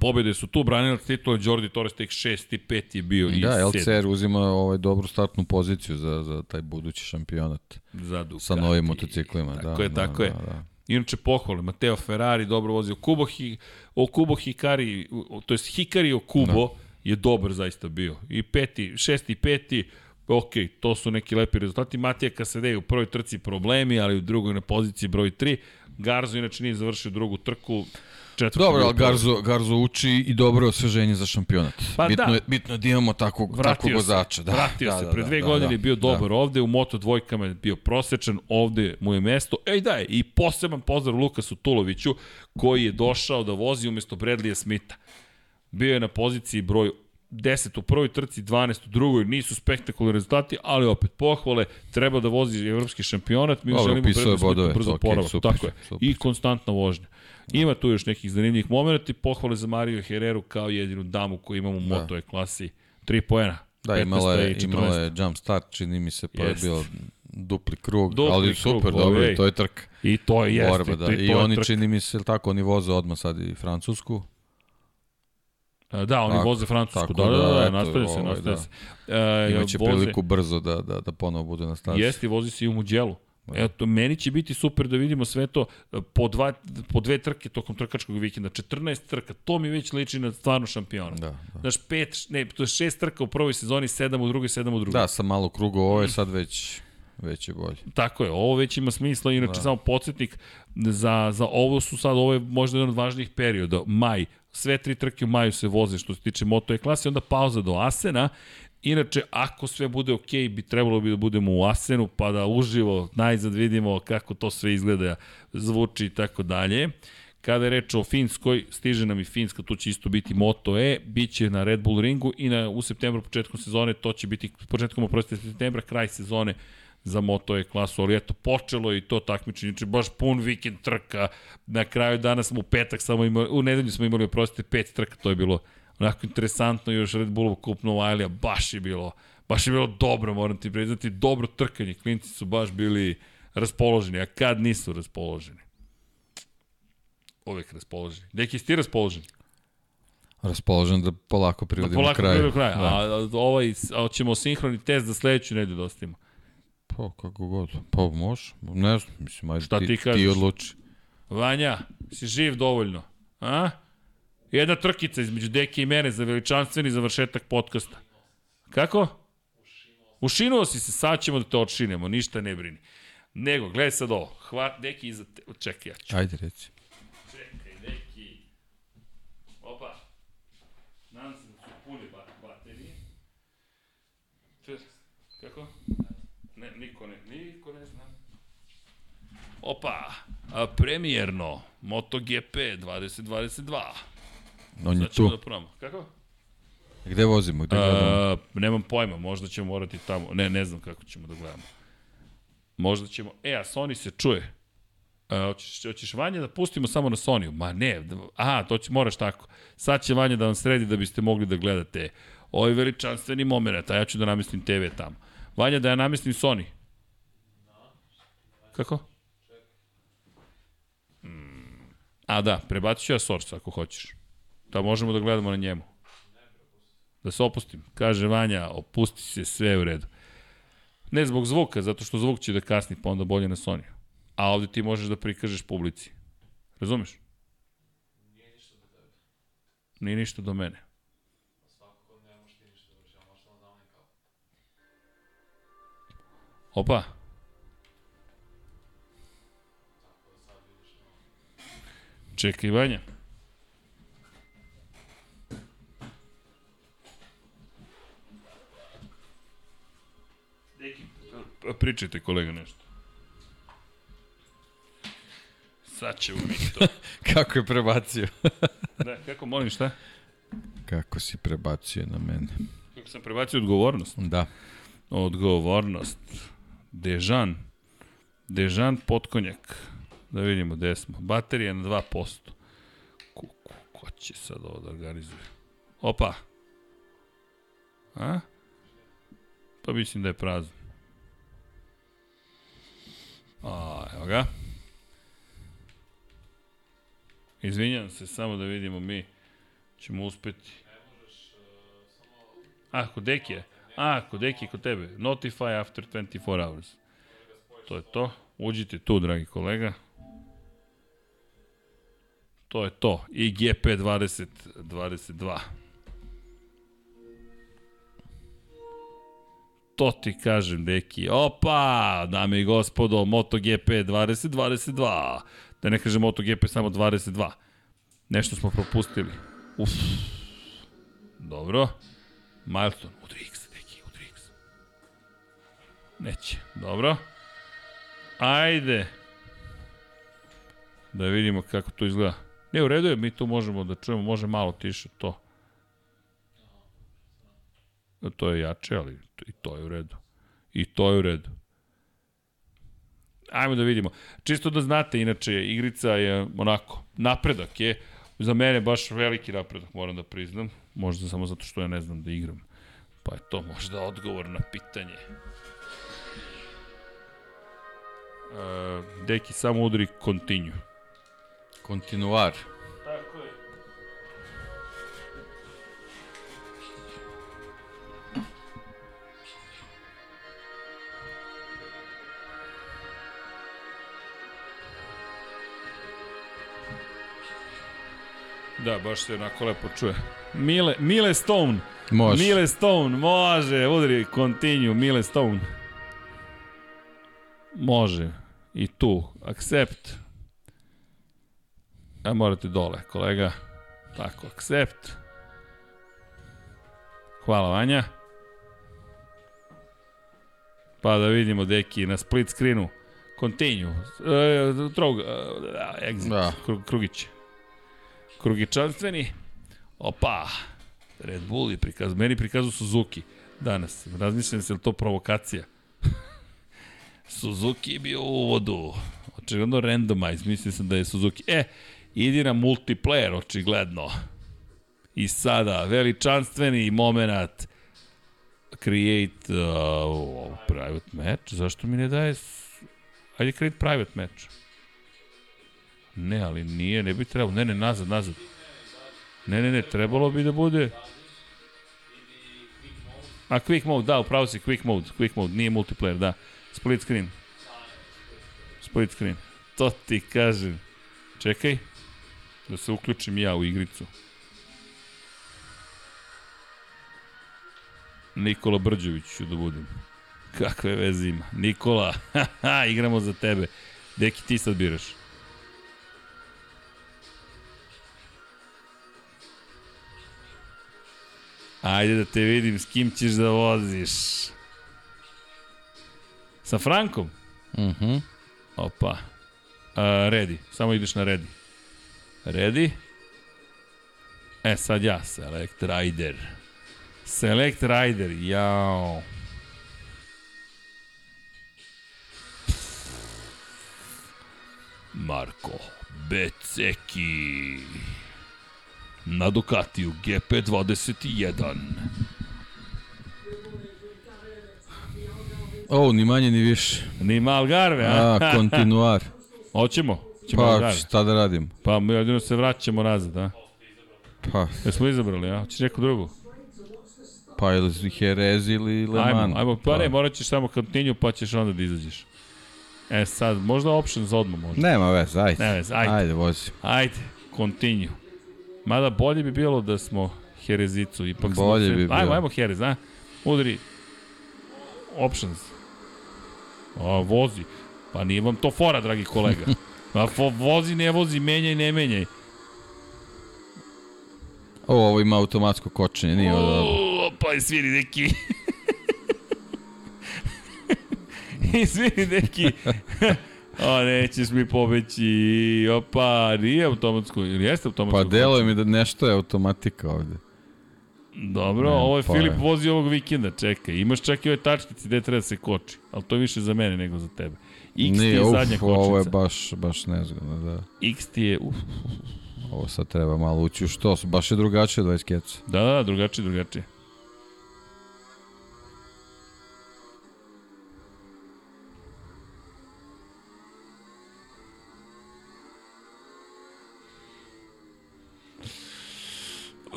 Pobede su tu, branilac titula Jordi Torres tek 6 i 5 je bio.
Da, LCR uzima ovaj dobru startnu poziciju za, za taj budući šampionat.
Za Ducati.
Sa novim motociklima.
Tako
da,
je,
da,
tako da, je. Da, da. Inače pohvale, Mateo Ferrari dobro vozio. Kubo, Hi, o Kubo Hikari, to je Hikari o Kubo da. je dobar zaista bio. I peti, šesti i peti, ok, to su neki lepi rezultati. Matija Kasadej u prvoj trci problemi, ali u drugoj na poziciji broj 3. Garzo inače nije završio drugu trku. Četvrtu
Dobro, ali. Garzo, Garzo uči i dobro osveženje za šampionat.
Pa
bitno,
da.
je, bitno je da imamo takvog, takvog
Vratio se,
vozača. Da,
vratio
da,
se.
da,
Pre
da,
dve
da,
godine
da,
je bio
da.
dobar ovde, u Moto dvojkama je bio prosečan, ovde mu je mesto. Ej da je, i poseban pozdrav Lukasu Tuloviću, koji je došao da vozi umesto Bradleya Smitha. Bio je na poziciji broj 10 u prvoj trci, 12 u drugoj, nisu spektakularni rezultati, ali opet pohvale, treba da vozi evropski šampionat, mi
Dobro,
želimo
bodove,
brzo
okej,
oporavak,
super,
tako je,
super.
i konstantna vožnja. Ima tu još nekih zanimljivih momenta i pohvale za Mariju Hereru kao jedinu damu koju imamo u
Da.
Moto E klasi. 3 poena.
Da,
15
imala je,
i 14.
imala je jump start, čini mi se, pa
Jest.
je bio dupli krug,
Dupli
ali
krug,
super,
ovaj.
dobro, to je trka.
I to je jeste.
Borba, da. I oni
trka.
čini mi se, tako, oni voze odmah sad i Francusku.
Da, oni
Tako,
voze Francusku. Da, da,
da,
da, nastavlja se,
ovaj,
nastavlja
da.
se. E,
Imaće
voze-
priliku brzo da, da, da ponovo bude na stazi.
Jeste, vozi se i u Muđelu. Eto, meni će biti super da vidimo sve to e, po, dva, po dve trke tokom trkačkog vikenda. 14 trka, to mi već liči na stvarno šampiona.
Da, da.
Znaš, pet, ne, to je šest trka u prvoj sezoni, sedam u drugoj, sedam u drugoj.
Da, sa malo kruga, ovo je sad već, već je bolje.
Tako je, ovo već ima smisla, inače da. samo podsjetnik za, za ovo su sad, ovo je možda jedan od važnijih perioda, maj, sve tri trke u maju se voze što se tiče Moto E klase, onda pauza do Asena, Inače, ako sve bude ok, bi trebalo bi da budemo u Asenu, pa da uživo najzad vidimo kako to sve izgleda, zvuči i tako dalje. Kada je reč o Finskoj, stiže nam i Finska, tu će isto biti Moto E, bit će na Red Bull ringu i na, u septembru, početkom sezone, to će biti početkom oprostite septembra, kraj sezone za Moto E klasu, ali eto, počelo je i to takmičenje, znači baš pun vikend trka, na kraju dana smo u petak samo imali, u nedelju smo imali, oprostite, pet trka, to je bilo onako interesantno, još Red Bullov kup Novajlija, baš je bilo, baš je bilo dobro, moram ti priznati, dobro trkanje, klinci su baš bili raspoloženi, a kad nisu raspoloženi? Uvek raspoloženi. Deki, si ti raspoložen?
Raspoložen da polako privodimo
Polako
kraju.
do kraja.
Da.
A, a, ovaj, a ćemo sinhroni test za sledeću nedelju da ostavimo.
Pa, kako god. Pa, može. Ne znam, mislim, ajde,
Šta
ti,
ti kažeš?
ti odluči.
Vanja, si živ dovoljno? A? Jedna trkica između Deke i mene za veličanstveni završetak podcasta. Kako? Ušinuo si se, sad ćemo da te odšinemo, ništa ne brini. Nego, gledaj sad ovo. Hva, Deki iza te... Čekaj, ja ću.
Ajde, reci.
Čekaj, Deki. Opa. Nadam se da su pune ba baterije. Če, kako? Ne, niko ne, niko ne zna. Opa, a, premijerno, MotoGP 2022.
On je
Sad ćemo
tu.
da probamo. Kako?
Gde vozimo? Gde gledamo?
A, nemam pojma, možda ćemo morati tamo. Ne, ne znam kako ćemo da gledamo. Možda ćemo... E, a Sony se čuje. A, hoćeš, hoćeš Vanja da pustimo samo na Sony? Ma ne, da- aha, to će, moraš tako. Sad će Vanja da vam sredi da biste mogli da gledate ovaj veličanstveni moment, a ja ću da namestim TV tamo. Vanja, da ja namestim Sony? Kako? Mm, a da, prebacit ću ja Source ako hoćeš. Da možemo da gledamo na njemu. Da se opustim. Kaže Vanja, opusti se, sve u redu. Ne zbog zvuka, zato što zvuk će da kasni, pa onda bolje na Sony. A ovde ti možeš da prikažeš publici. Razumeš? Nije ništa do mene. Opa. Čekaj, Vanja. Pričajte kolega nešto. Sad ćemo mi to.
Kako je prebacio?
da, kako molim šta?
Kako si prebacio na mene?
Kako sam prebacio odgovornost?
Da.
Odgovornost. Dežan. Dežan potkonjak. Da vidimo gde smo. Baterija na 2%. Kuku, ko će sad ovo da organizuje? Opa. A? Pa mislim da je prazno. A, evo ga. Izvinjam se, samo da vidimo mi ćemo uspeti. A, kod Deki je. A, kod Deki, kod tebe. Notify after 24 hours. To je to. Uđite tu, dragi kolega. To je to. I GP 2022. To ti kažem, deki. Opa, dame i gospodo, MotoGP 2022. Da ne kažem MotoGP samo 22. Nešto smo propustili. Uf. Dobro. Milestone, udri X, neki, udri X. Neće, dobro. Ajde. Da vidimo kako to izgleda. Ne, u redu je, mi tu možemo da čujemo, može malo tiše to. To je jače, ali i to je u redu. I to je u redu. Ajmo da vidimo. Čisto da znate, inače, igrica je onako, napredak je, za mene baš veliki napredak, moram da priznam. Možda samo zato što ja ne znam da igram. Pa je to možda odgovor na pitanje. Uh, deki, samo udri continue.
Kontinuar.
Tako Da, baš se onako lepo čuje. Mile, Mile Stone.
Može.
Mile Stone, može, udri, continue, Mile Stone. Može. I tu, accept. A morate dole, kolega. Tako, accept. Hvala, Vanja. Pa da vidimo, deki, na split screenu. Continue. E, trog, e, exit.
Da.
Krug, krugić. Krugičanstveni. Opa. Red Bull je prikaz. Meni prikazu Suzuki danas. Razmišljam se li to provokacija. Suzuki je bio u uvodu. Očigledno randomize. Mislim sam da je Suzuki. E, idi na multiplayer, očigledno. I sada, veličanstveni moment. Create uh, private match. Zašto mi ne daje... Ajde create private match. Ne, ali nije, ne bi trebalo. Ne, ne, nazad, nazad. Ne, ne, ne, trebalo bi da bude... A quick mode, da, upravo si, quick mode, quick mode, nije multiplayer, da. Split screen. Split screen. To ti kažem. Čekaj, da se uključim ja u igricu. Nikola Brđević ću da budem. Kakve veze ima. Nikola, igramo za tebe. Deki, ti sad biraš. Ajde da te vidim s kim ćeš da voziš. Sa Frankom?
Mhm.
Opa. Uh, ready. Samo ideš na ready. Ready? E, sad ja. Select Rider. Select Rider. Jao. Marko Beceki. Na Ducatiju GP21.
O, ni manje ni više.
Nima Algarve, a?
A, kontinuar.
Hoćemo? Ćemo
Pa,
Algarve.
šta da radim?
Pa mi jedino se vraćamo nazad, a?
Pa,
Jesmo izabrali, a? Hoćeš neku drugu?
pa ili Jerez ili Le Mans.
Ajmo, ajmo, pa ne, morat ćeš samo continue pa ćeš onda da izađeš. E sad, možda options odmah možda.
Nema veze, ajde.
Ne veze, ajde.
Ajde, vozi.
Ajde, continue. Mada bolje bi bilo da smo Herezicu, ipak smo...
Bolje bi bilo.
Ajmo, ajmo Herez, a? Udri. Options. A, vozi. Pa nije vam to fora, dragi kolega. Pa fo, vozi, ne vozi, menjaj, ne menjaj.
O, ovo ima automatsko kočenje, nije ovo dobro.
Pa i sviri neki. I sviri neki. o, nećeš mi pobeći. Opa, nije automatsko. Ili jeste automatsko?
Pa deluje mi da nešto je automatika ovde.
Dobro,
Ne,
ovo je
pa
Filip
je.
vozi ovog vikenda, čekaj. Imaš čak i ove tačkice gde treba da se koči. Ali to je više za mene nego za tebe. X ti je
Nije,
zadnja
uf, ovo je baš, baš nezgodno, da.
X ti je, uf.
Ovo sad treba malo ući u što, baš je drugačije od 20 keca.
Da, da, da, drugačije, drugačije.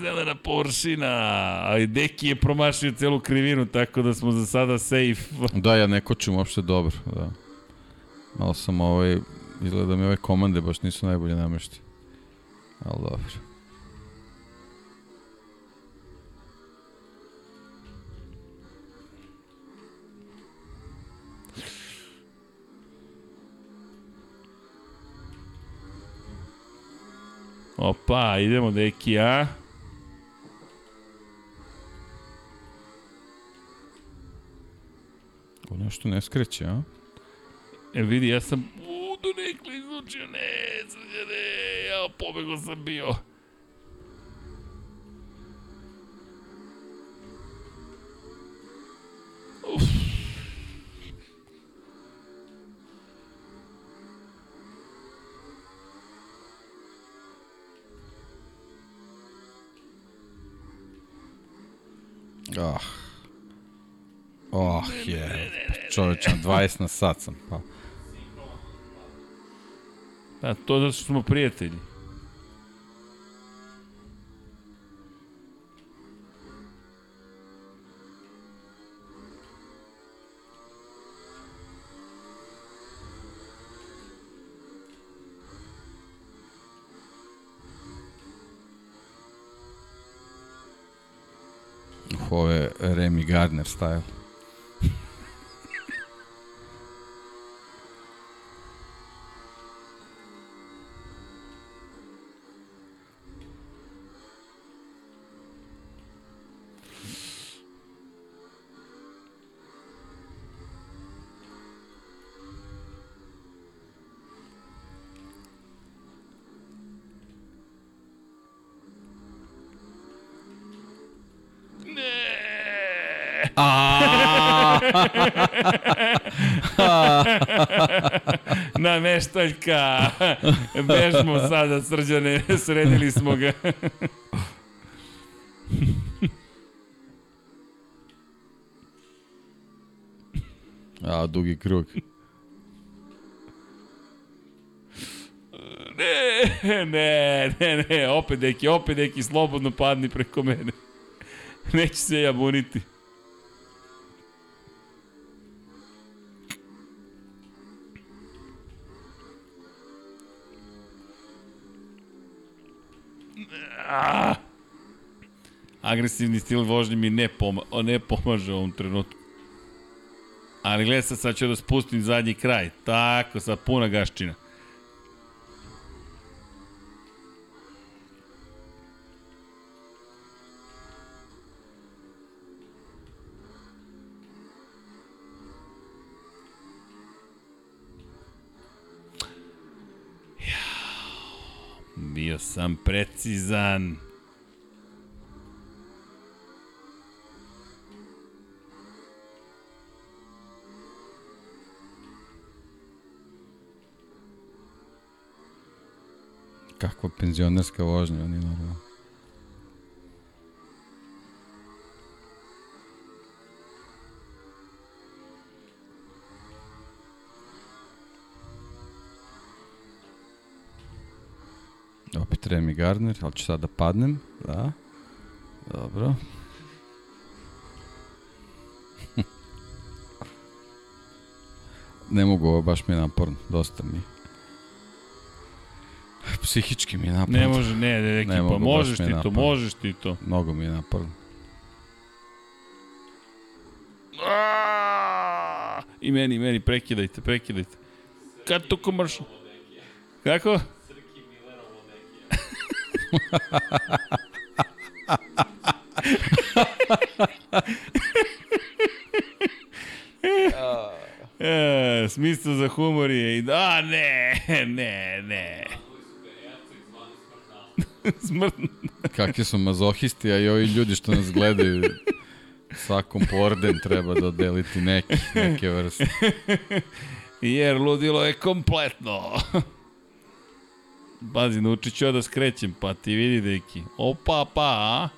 Zelena površina. Ali Deki je promašio celu krivinu, tako da smo za sada safe.
Da, ja ne kočim uopšte dobro, da. Malo sam ovaj, izgleda da mi ove komande baš nisu najbolje nameštene. Ali dobro.
Opa, idemo deki, a?
Ko nešto ne skreće, a?
E vidi, ja sam u, do nekli izlučio, ne, srđane, ja pobego sam bio. Uf.
Ah. Oh, je. Čoveče, na 20 na sat sam pao.
Da, to zato što smo prijatelji.
Je Remy Gardner style.
Na meštaljka. Bežmo sada, srđane, sredili smo ga.
A, dugi krug.
Ne, ne, ne, ne, opet neki, opet neki, slobodno padni preko mene. Neću se ja buniti. Agresivni stil vožnje mi ne, poma ne pomaže u ovom trenutku. Ali gledaj sad, sad ću da spustim zadnji kraj. Tako, sad puna gaščina. Bio sam precizan.
Kakva penzionerska vožnja, oni normalno. Opet Remy Gardner, ali ću sad da padnem. Da. Dobro. ne mogu, ovo baš mi je naporno. Dosta mi je. Psihički mi je naporno.
Ne može, ne, ne, neki,
Ne mogu,
možeš ti to, možeš ti to.
Mnogo mi je naporno.
Aaaa! I meni, i meni, prekidajte, prekidajte. Kad to komaršal? Kako?
Srki Milerovo neki.
E, smisla za humor je i da, ne, ne, ne. Smrtno.
Kakvi su mazohisti, a i ovi ljudi što nas gledaju, svakom po orden treba dodeliti neki, neke vrste.
Jer ludilo je kompletno. Pazi, naučit ću ja da skrećem, pa ti vidi, deki. Opa, pa, a?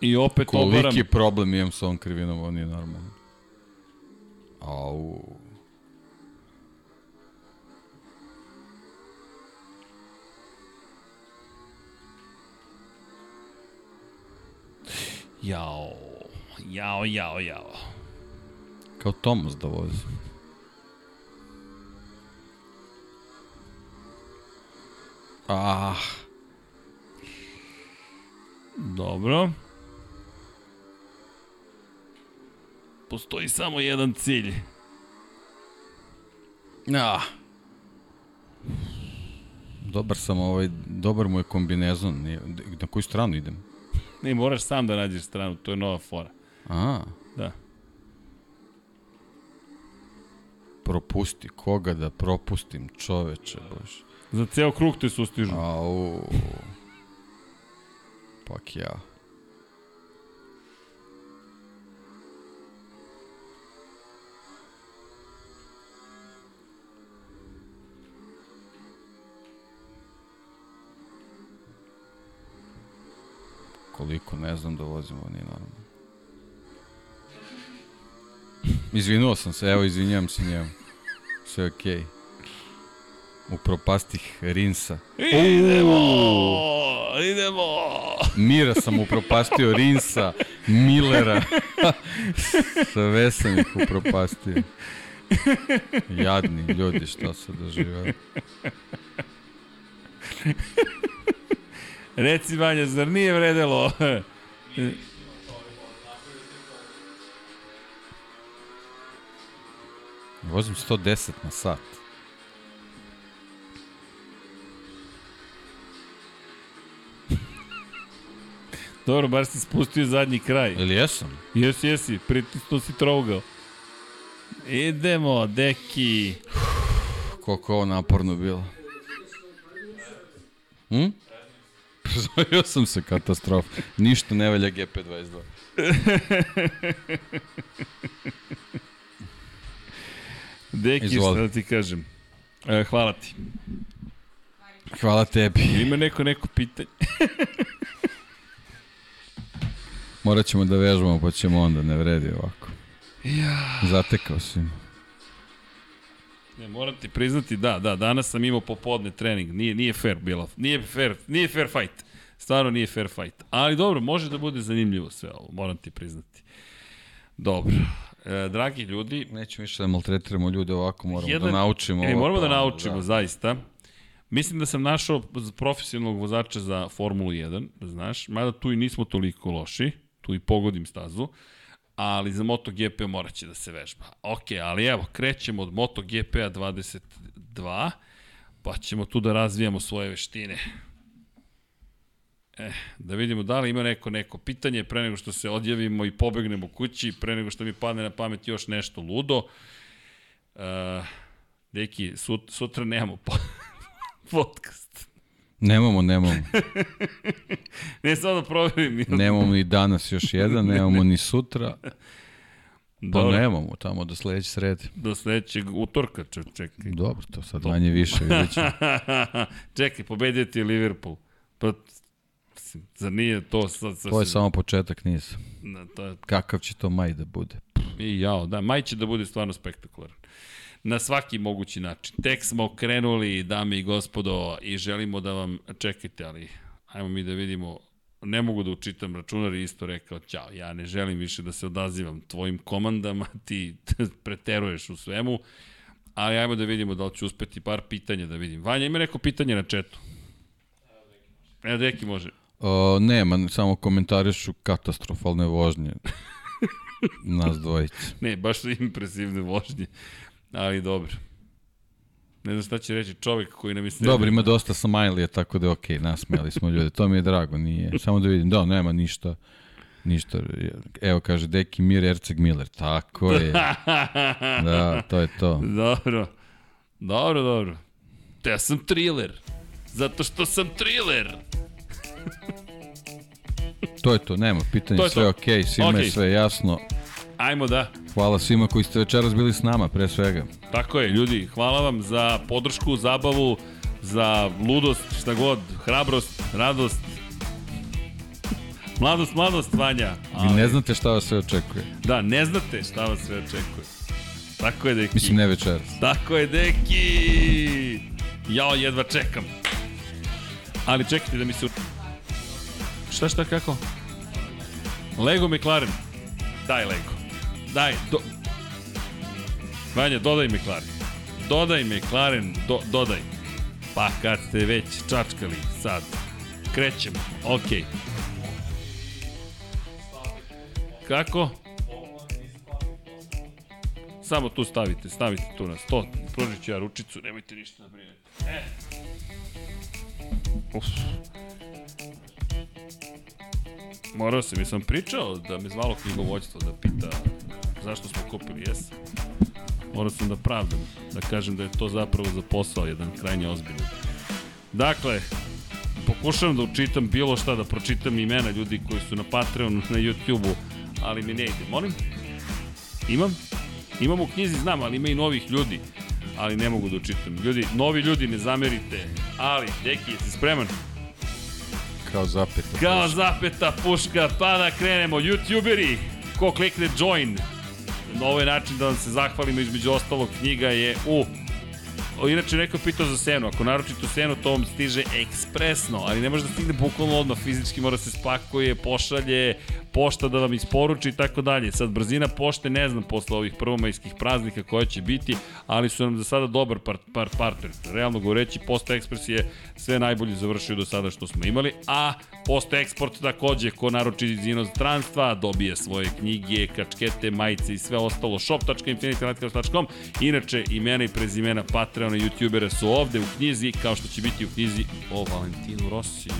I opet obaram.
Koliki problem imam sa ovom krivinom, ovo nije normalno. Au.
Jao, jao, jao, jao.
Kao Tomas da vozi. Ah,
Dobro. Postoji samo jedan cilj.
ah. Dobar sam, ovaj, dobar mu je kombinezon. Na koju stranu idem?
Ne, moraš sam da nađeš stranu, to je nova fora.
A,
Da.
propusti. Koga da propustim, čoveče, bože.
Za ceo krug te sustižu.
Au. Pak ja. Koliko, ne znam da vozim, ovo nije normalno. Izvinuo sam se, evo izvinjam se njemu. Sve okej. Okay. Upropastih Rinsa.
Idemo! Idemo!
Mira sam upropastio, Rinsa, Millera. Sve sam ih upropastio. Jadni ljudi, šta se doživaju.
Reci Vanja, zar nije vredelo?
Vozim 110 na sat.
Dobro, bar si spustio zadnji kraj.
Ili jesam?
Jesi, jesi, pritisnuo si trougao. Idemo, deki.
Koliko je ovo naporno bilo. Hm? Prezvojio sam se katastrof. Ništa ne valja GP22.
Deki,
Izvoli.
šta da ti kažem. E, hvala ti.
Hvala tebi.
Ima neko neko pitanje?
Morat ćemo da vežbamo, pa ćemo onda, ne vredi ovako. Ja. Zatekao si me.
Ne, moram ti priznati, da, da, danas sam imao popodne trening, nije, nije fair bilo, nije fair, nije fair fight, stvarno nije fair fight, ali dobro, može da bude zanimljivo sve ovo, moram ti priznati. Dobro, e, dragi ljudi,
Nećemo više da maltretiramo ljude ovako, moramo
Jedan-
da naučimo.
e, moramo da
pa,
naučimo, zaista, mislim da sam našao profesionalnog vozača za Formulu 1, znaš, mada tu i nismo toliko loši, tu i pogodim stazu, ali za MotoGP morat će da se vežba. Ok, ali evo, krećemo od MotoGP-a 22, pa ćemo tu da razvijamo svoje veštine. Eh, da vidimo da li ima neko neko pitanje pre nego što se odjavimo i pobegnemo kući, pre nego što mi padne na pamet još nešto ludo. Uh, deki, sut, sutra nemamo po, podcast.
Nemamo, nemamo.
Ne, samo da proverim.
nemamo ni danas još jedan, nemamo ni sutra. Pa
Dobro,
nemamo, tamo do sledeće srede.
do sledećeg utorka, če, čekaj.
Dobro, to sad manje više,
čekaj, pobedio ti Liverpool. Pa, zar nije to sad... sad
To je samo početak niza.
Na, to je,
Kakav će to maj da bude?
I jao, da, maj će da bude stvarno spektakularan. Na svaki mogući način. Tek smo krenuli, dame i gospodo, i želimo da vam, čekajte, ali ajmo mi da vidimo, ne mogu da učitam, računar je isto rekao, ćao, ja ne želim više da se odazivam tvojim komandama, ti preteruješ u svemu, ali ajmo da vidimo da li ću uspeti par pitanja da vidim. Vanja, ima neko pitanje na četu? Evo, Deki može.
O, nema, samo komentarišu katastrofalne vožnje. Nas dvojice.
Ne, baš su impresivne vožnje, ali dobro. Ne znam šta će reći čovek koji nam je sredio.
Dobro, ima dosta smajlija, tako da je okej, nasmijali smo ljude. To mi je drago, nije. Samo da vidim, da, nema ništa. Ništa. Evo kaže Deki Mir Erceg Miller. Tako je. Da, to je to.
Dobro. Dobro, dobro. Te ja sam thriller. Zato što sam thriller.
To je to, nema pitanja, sve okej, svima
Okej.
je sve jasno.
Ajmo da.
Hvala svima koji ste večeras bili s nama, pre svega.
Tako je, ljudi. Hvala vam za podršku, zabavu, za ludost, šta god, hrabrost, radost. Mladost, mladost, Vanja.
Vi ne znate šta vas sve očekuje.
Da, ne znate šta vas sve očekuje. Tako je, Deki.
Mislim, ne večeras.
Tako je, deki! Jao, jedva čekam. Ali čekajte da mi se... Šta, šta, kako? Lego McLaren. Daj Lego. Daj, do... Vanja, dodaj McLaren. Dodaj McLaren, do, dodaj. Pa kad ste već čačkali, sad. Krećemo, okej. Okay. Kako? Samo tu stavite, stavite tu na sto. Pružit ću ja ručicu, nemojte ništa da brinete. E. Uf. Morao sam, jesam pričao da me zvalo knjigovođstvo da pita zašto smo kupili, jes? Morao sam da pravdam, da kažem da je to zapravo za posao jedan krajnje ozbiljno. Dakle, pokušavam da učitam bilo šta, da pročitam imena ljudi koji su na Patreonu, na YouTubeu, ali mi ne ide. Molim? Imam? Imam u knjizi, znam, ali ima i novih ljudi, ali ne mogu da učitam. Ljudi, novi ljudi, ne zamerite, ali, deki, jesi spreman?
Kao zapeta.
Kao zapeta puška, pa da krenemo. Youtuberi, ko klikne join, na ovaj način da vam se zahvalimo između ostalog knjiga je u O, inače, neko pitao za senu. Ako naročito senu, to vam stiže ekspresno, ali ne može da stigne bukvalno odmah. Fizički mora se spakuje, pošalje, pošta da vam isporuči i tako dalje. Sad, brzina pošte ne znam posle ovih prvomajskih praznika koja će biti, ali su nam za sada dobar par, par partner. Realno govoreći, Posta Express je sve najbolje završio do sada što smo imali, a Posta Export takođe, ko naruči iz inostranstva, dobije svoje knjige, kačkete, majice i sve ostalo. shop.infinitylighthouse.com Inače, imena i prezimena Patreona i YouTubera su ovde u knjizi, kao što će biti u knjizi o Valentinu Rosiju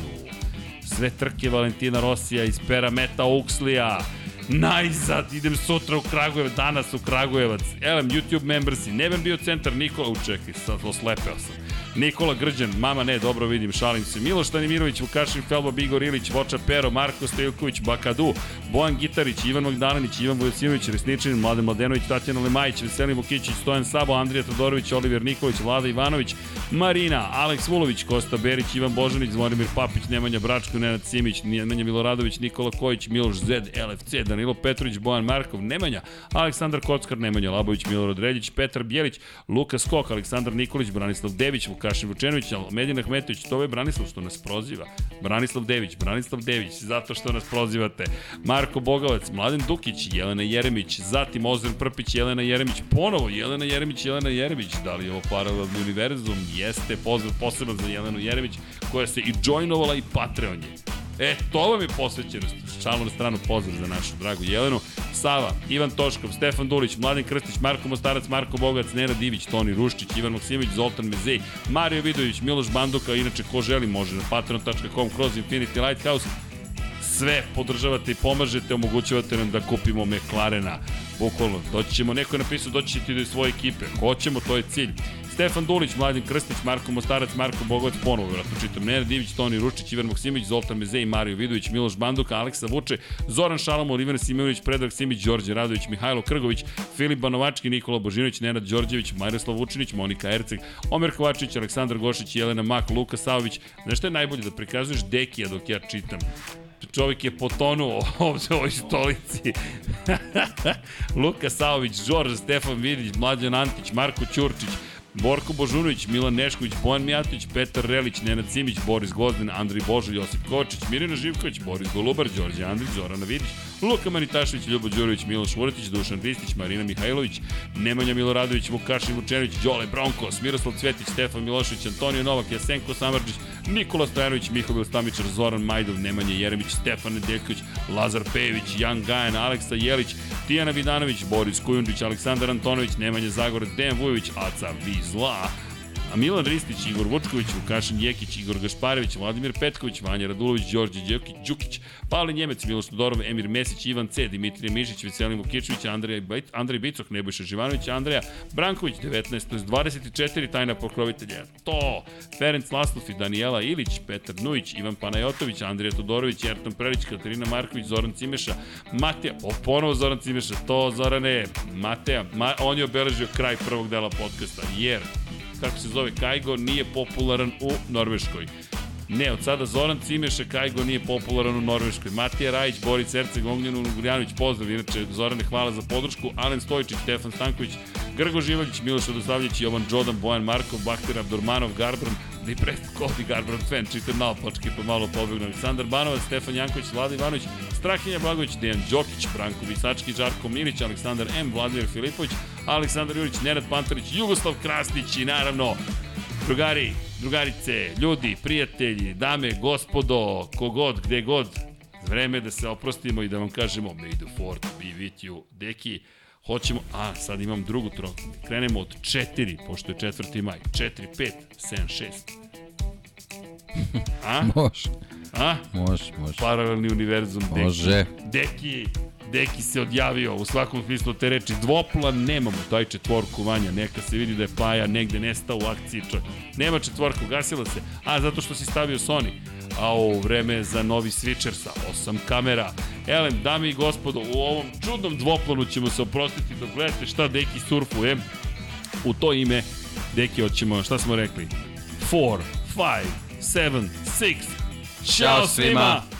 sve trke Valentina Rosija iz pera Meta Uxlija. Najzad, idem sutra u Kragujevac, danas u Kragujevac. Elem, YouTube membersi, Neven bio centar, Nikola, u čekaj, sad oslepeo sam. Nikola Grđan, mama ne, dobro vidim, šalim se. Miloš Tanimirović, Vukašin Felba, Bigor Ilić, Voča Pero, Marko Stojilković, Bakadu, Bojan Gitarić, Ivan Magdalenić, Ivan Vujosinović, Resničanin, Mladen Mladenović, Tatjana Lemajić, Veselin Vukićić, Stojan Sabo, Andrija Todorović, Oliver Nikolić, Vlada Ivanović, Marina, Aleks Vulović, Kosta Berić, Ivan Božanić, Zvonimir Papić, Nemanja Bračko, Nenad Simić, Nemanja Miloradović, Nikola Kojić, Miloš Zed, LFC, Danilo Petrović, Bojan Markov, Nemanja, Aleksandar Kockar, Nemanja Labović, Milorad Reljić, Petar Bjelić, Luka Skok, Aleksandar Nikolić, Branislav Dević, Vukašin Vučenović, Medin Ahmetović, to je Branislav što nas proziva. Branislav Dević, Branislav Dević, zato što nas prozivate. Marko Bogavac, Mladen Dukić, Jelena Jeremić, zatim Ozren Prpić, Jelena Jeremić, ponovo Jelena Jeremić, Jelena Jeremić, da li je ovo paralelni univerzum? Jeste, pozdrav poseban za Jelenu Jeremić, koja se i joinovala i Patreon je. E, to vam je posvećenost. Šalno na stranu pozdrav za našu dragu Jelenu. Sava, Ivan Toškov, Stefan Dulić, Mladen Krstić, Marko Mostarac, Marko Bogac, Nena Divić, Toni Ruščić, Ivan Maksimović, Zoltan Mezej, Mario Vidović, Miloš Banduka, inače ko želi može na patreon.com kroz Infinity Lighthouse. Sve podržavate i pomažete, omogućavate nam da kupimo McLarena. Bukvalno, doći ćemo, neko je napisao, doći ćete do svoje ekipe. Hoćemo, to je cilj. Stefan Dulić, Mladen Krstić, Marko Mostarac, Marko Bogovac, ponovo, vjerojatno čitam, Nenad Divić, Toni Ručić, Ivan Maksimović, Zoltan Mezej, Mario Vidović, Miloš Banduka, Aleksa Vuče, Zoran Šalamov, Ivan Simović, Predrag Simić, Đorđe Radović, Mihajlo Krgović, Filip Banovački, Nikola Božinović, Nenad Đorđević, Majroslav Vučinić, Monika Erceg, Omer Kovačić, Aleksandar Gošić, Jelena Mak, Luka Saović. Znaš što je najbolje da prikazuješ Dekija dok ja čitam? čovjek je potonuo ovde u ovoj stolici. Luka Saović, Đorđe, Stefan Vidić, Mlađan Antić, Marko Ćurčić, Borko Božunović, Milan Nešković, Bojan Mijatović, Petar Relić, Nenad Simić, Boris Gozden, Andrij Božo, Josip Kočić, Mirina Živković, Boris Golubar, Đorđe Andrić, Zorana Vidić, Luka Manitašević, Ljubo Đurović, Miloš Vuletić, Dušan Ristić, Marina Mihajlović, Nemanja Miloradović, Vukašin Vučenović, Đole Bronkos, Miroslav Cvetić, Stefan Milošević, Antonio Novak, Jasenko Samarđić, Nikola Stojanović, Mihovil Stamičar, Zoran Majdov, Nemanja Jeremić, Stefan Nedeljković, Lazar Pejević, Jan Gajan, Aleksa Jelić, Tijana Vidanović, Boris Kujundžić, Aleksandar Antonović, Nemanja Zagorac, Dejan Vujović, Aca Vizla, Milan Ristić, Igor Vučković, Vukašin Jekić, Igor Gašparević, Vladimir Petković, Vanja Radulović, Đorđe Đukić, Đukić, Pavle Njemec, Miloš Todorov, Emir Mesić, Ivan C, Dimitrije Mišić, Veselin Vukičević, Andrej, Andrej Bicok, Nebojša Živanović, Andreja Branković, 19, to je 24 tajna pokrovitelja. To, Ferenc Laslov i Danijela Ilić, Petar Nujić, Ivan Panajotović, Andrija Todorović, Ertan Prelić, Katarina Marković, Zoran Cimeša, Mateja, o, ponovo Zoran Cimeša, to Zorane, Mateja, ma, on je obeležio kraj prvog dela podcasta, jer kako se zove Kajgo, nije popularan u Norveškoj. Ne, od sada Zoran Cimeša Kajgo nije popularan u Norveškoj. Matija Rajić, Boris Erceg, Ognjen Ugljanović, pozdrav. Inače, Zorane, hvala za podršku. Alen Stojičić, Stefan Stanković, Grgo Živaljić, Miloš Radoslavljić, Jovan Đodan, Bojan Markov, Bakter Abdurmanov, Garbran, i pre Kodi Garbran fan, čitam malo počke pa malo pobegnu. Aleksandar Banovac, Stefan Janković, Vlada Ivanović, Strahinja Blagović, Dejan Đokić, Branko Visački, Žarko Milić, Aleksandar M, Vladimir Filipović, Aleksandar Jurić, Nenad Pantarić, Jugoslav Krasnić i naravno drugari, drugarice, ljudi, prijatelji, dame, gospodo, kogod, gde god, vreme da se oprostimo i da vam kažemo may the fourth be with you, deki, hoćemo, a sad imam drugu troku, krenemo od 4, pošto je 4. maj, 4, 5, 7, 6. A?
Može,
A?
može, može.
Paralelni univerzum. Deki.
Može.
Deki, Deki se odjavio u svakom smislu te reči. Dvopla nemamo, daj četvorku vanja, neka se vidi da je Paja negde nestao u akciji čovjek. Nema četvorku, gasila se. A, zato što si stavio Sony. A ovo vreme je za novi switcher sa osam kamera. Elem, dame i gospodo, u ovom čudnom dvoplanu ćemo se oprostiti dok gledate šta Deki surfuje. U to ime, Deki, hoćemo, šta smo rekli? 4, 5, 7, 6. Ćao
svima!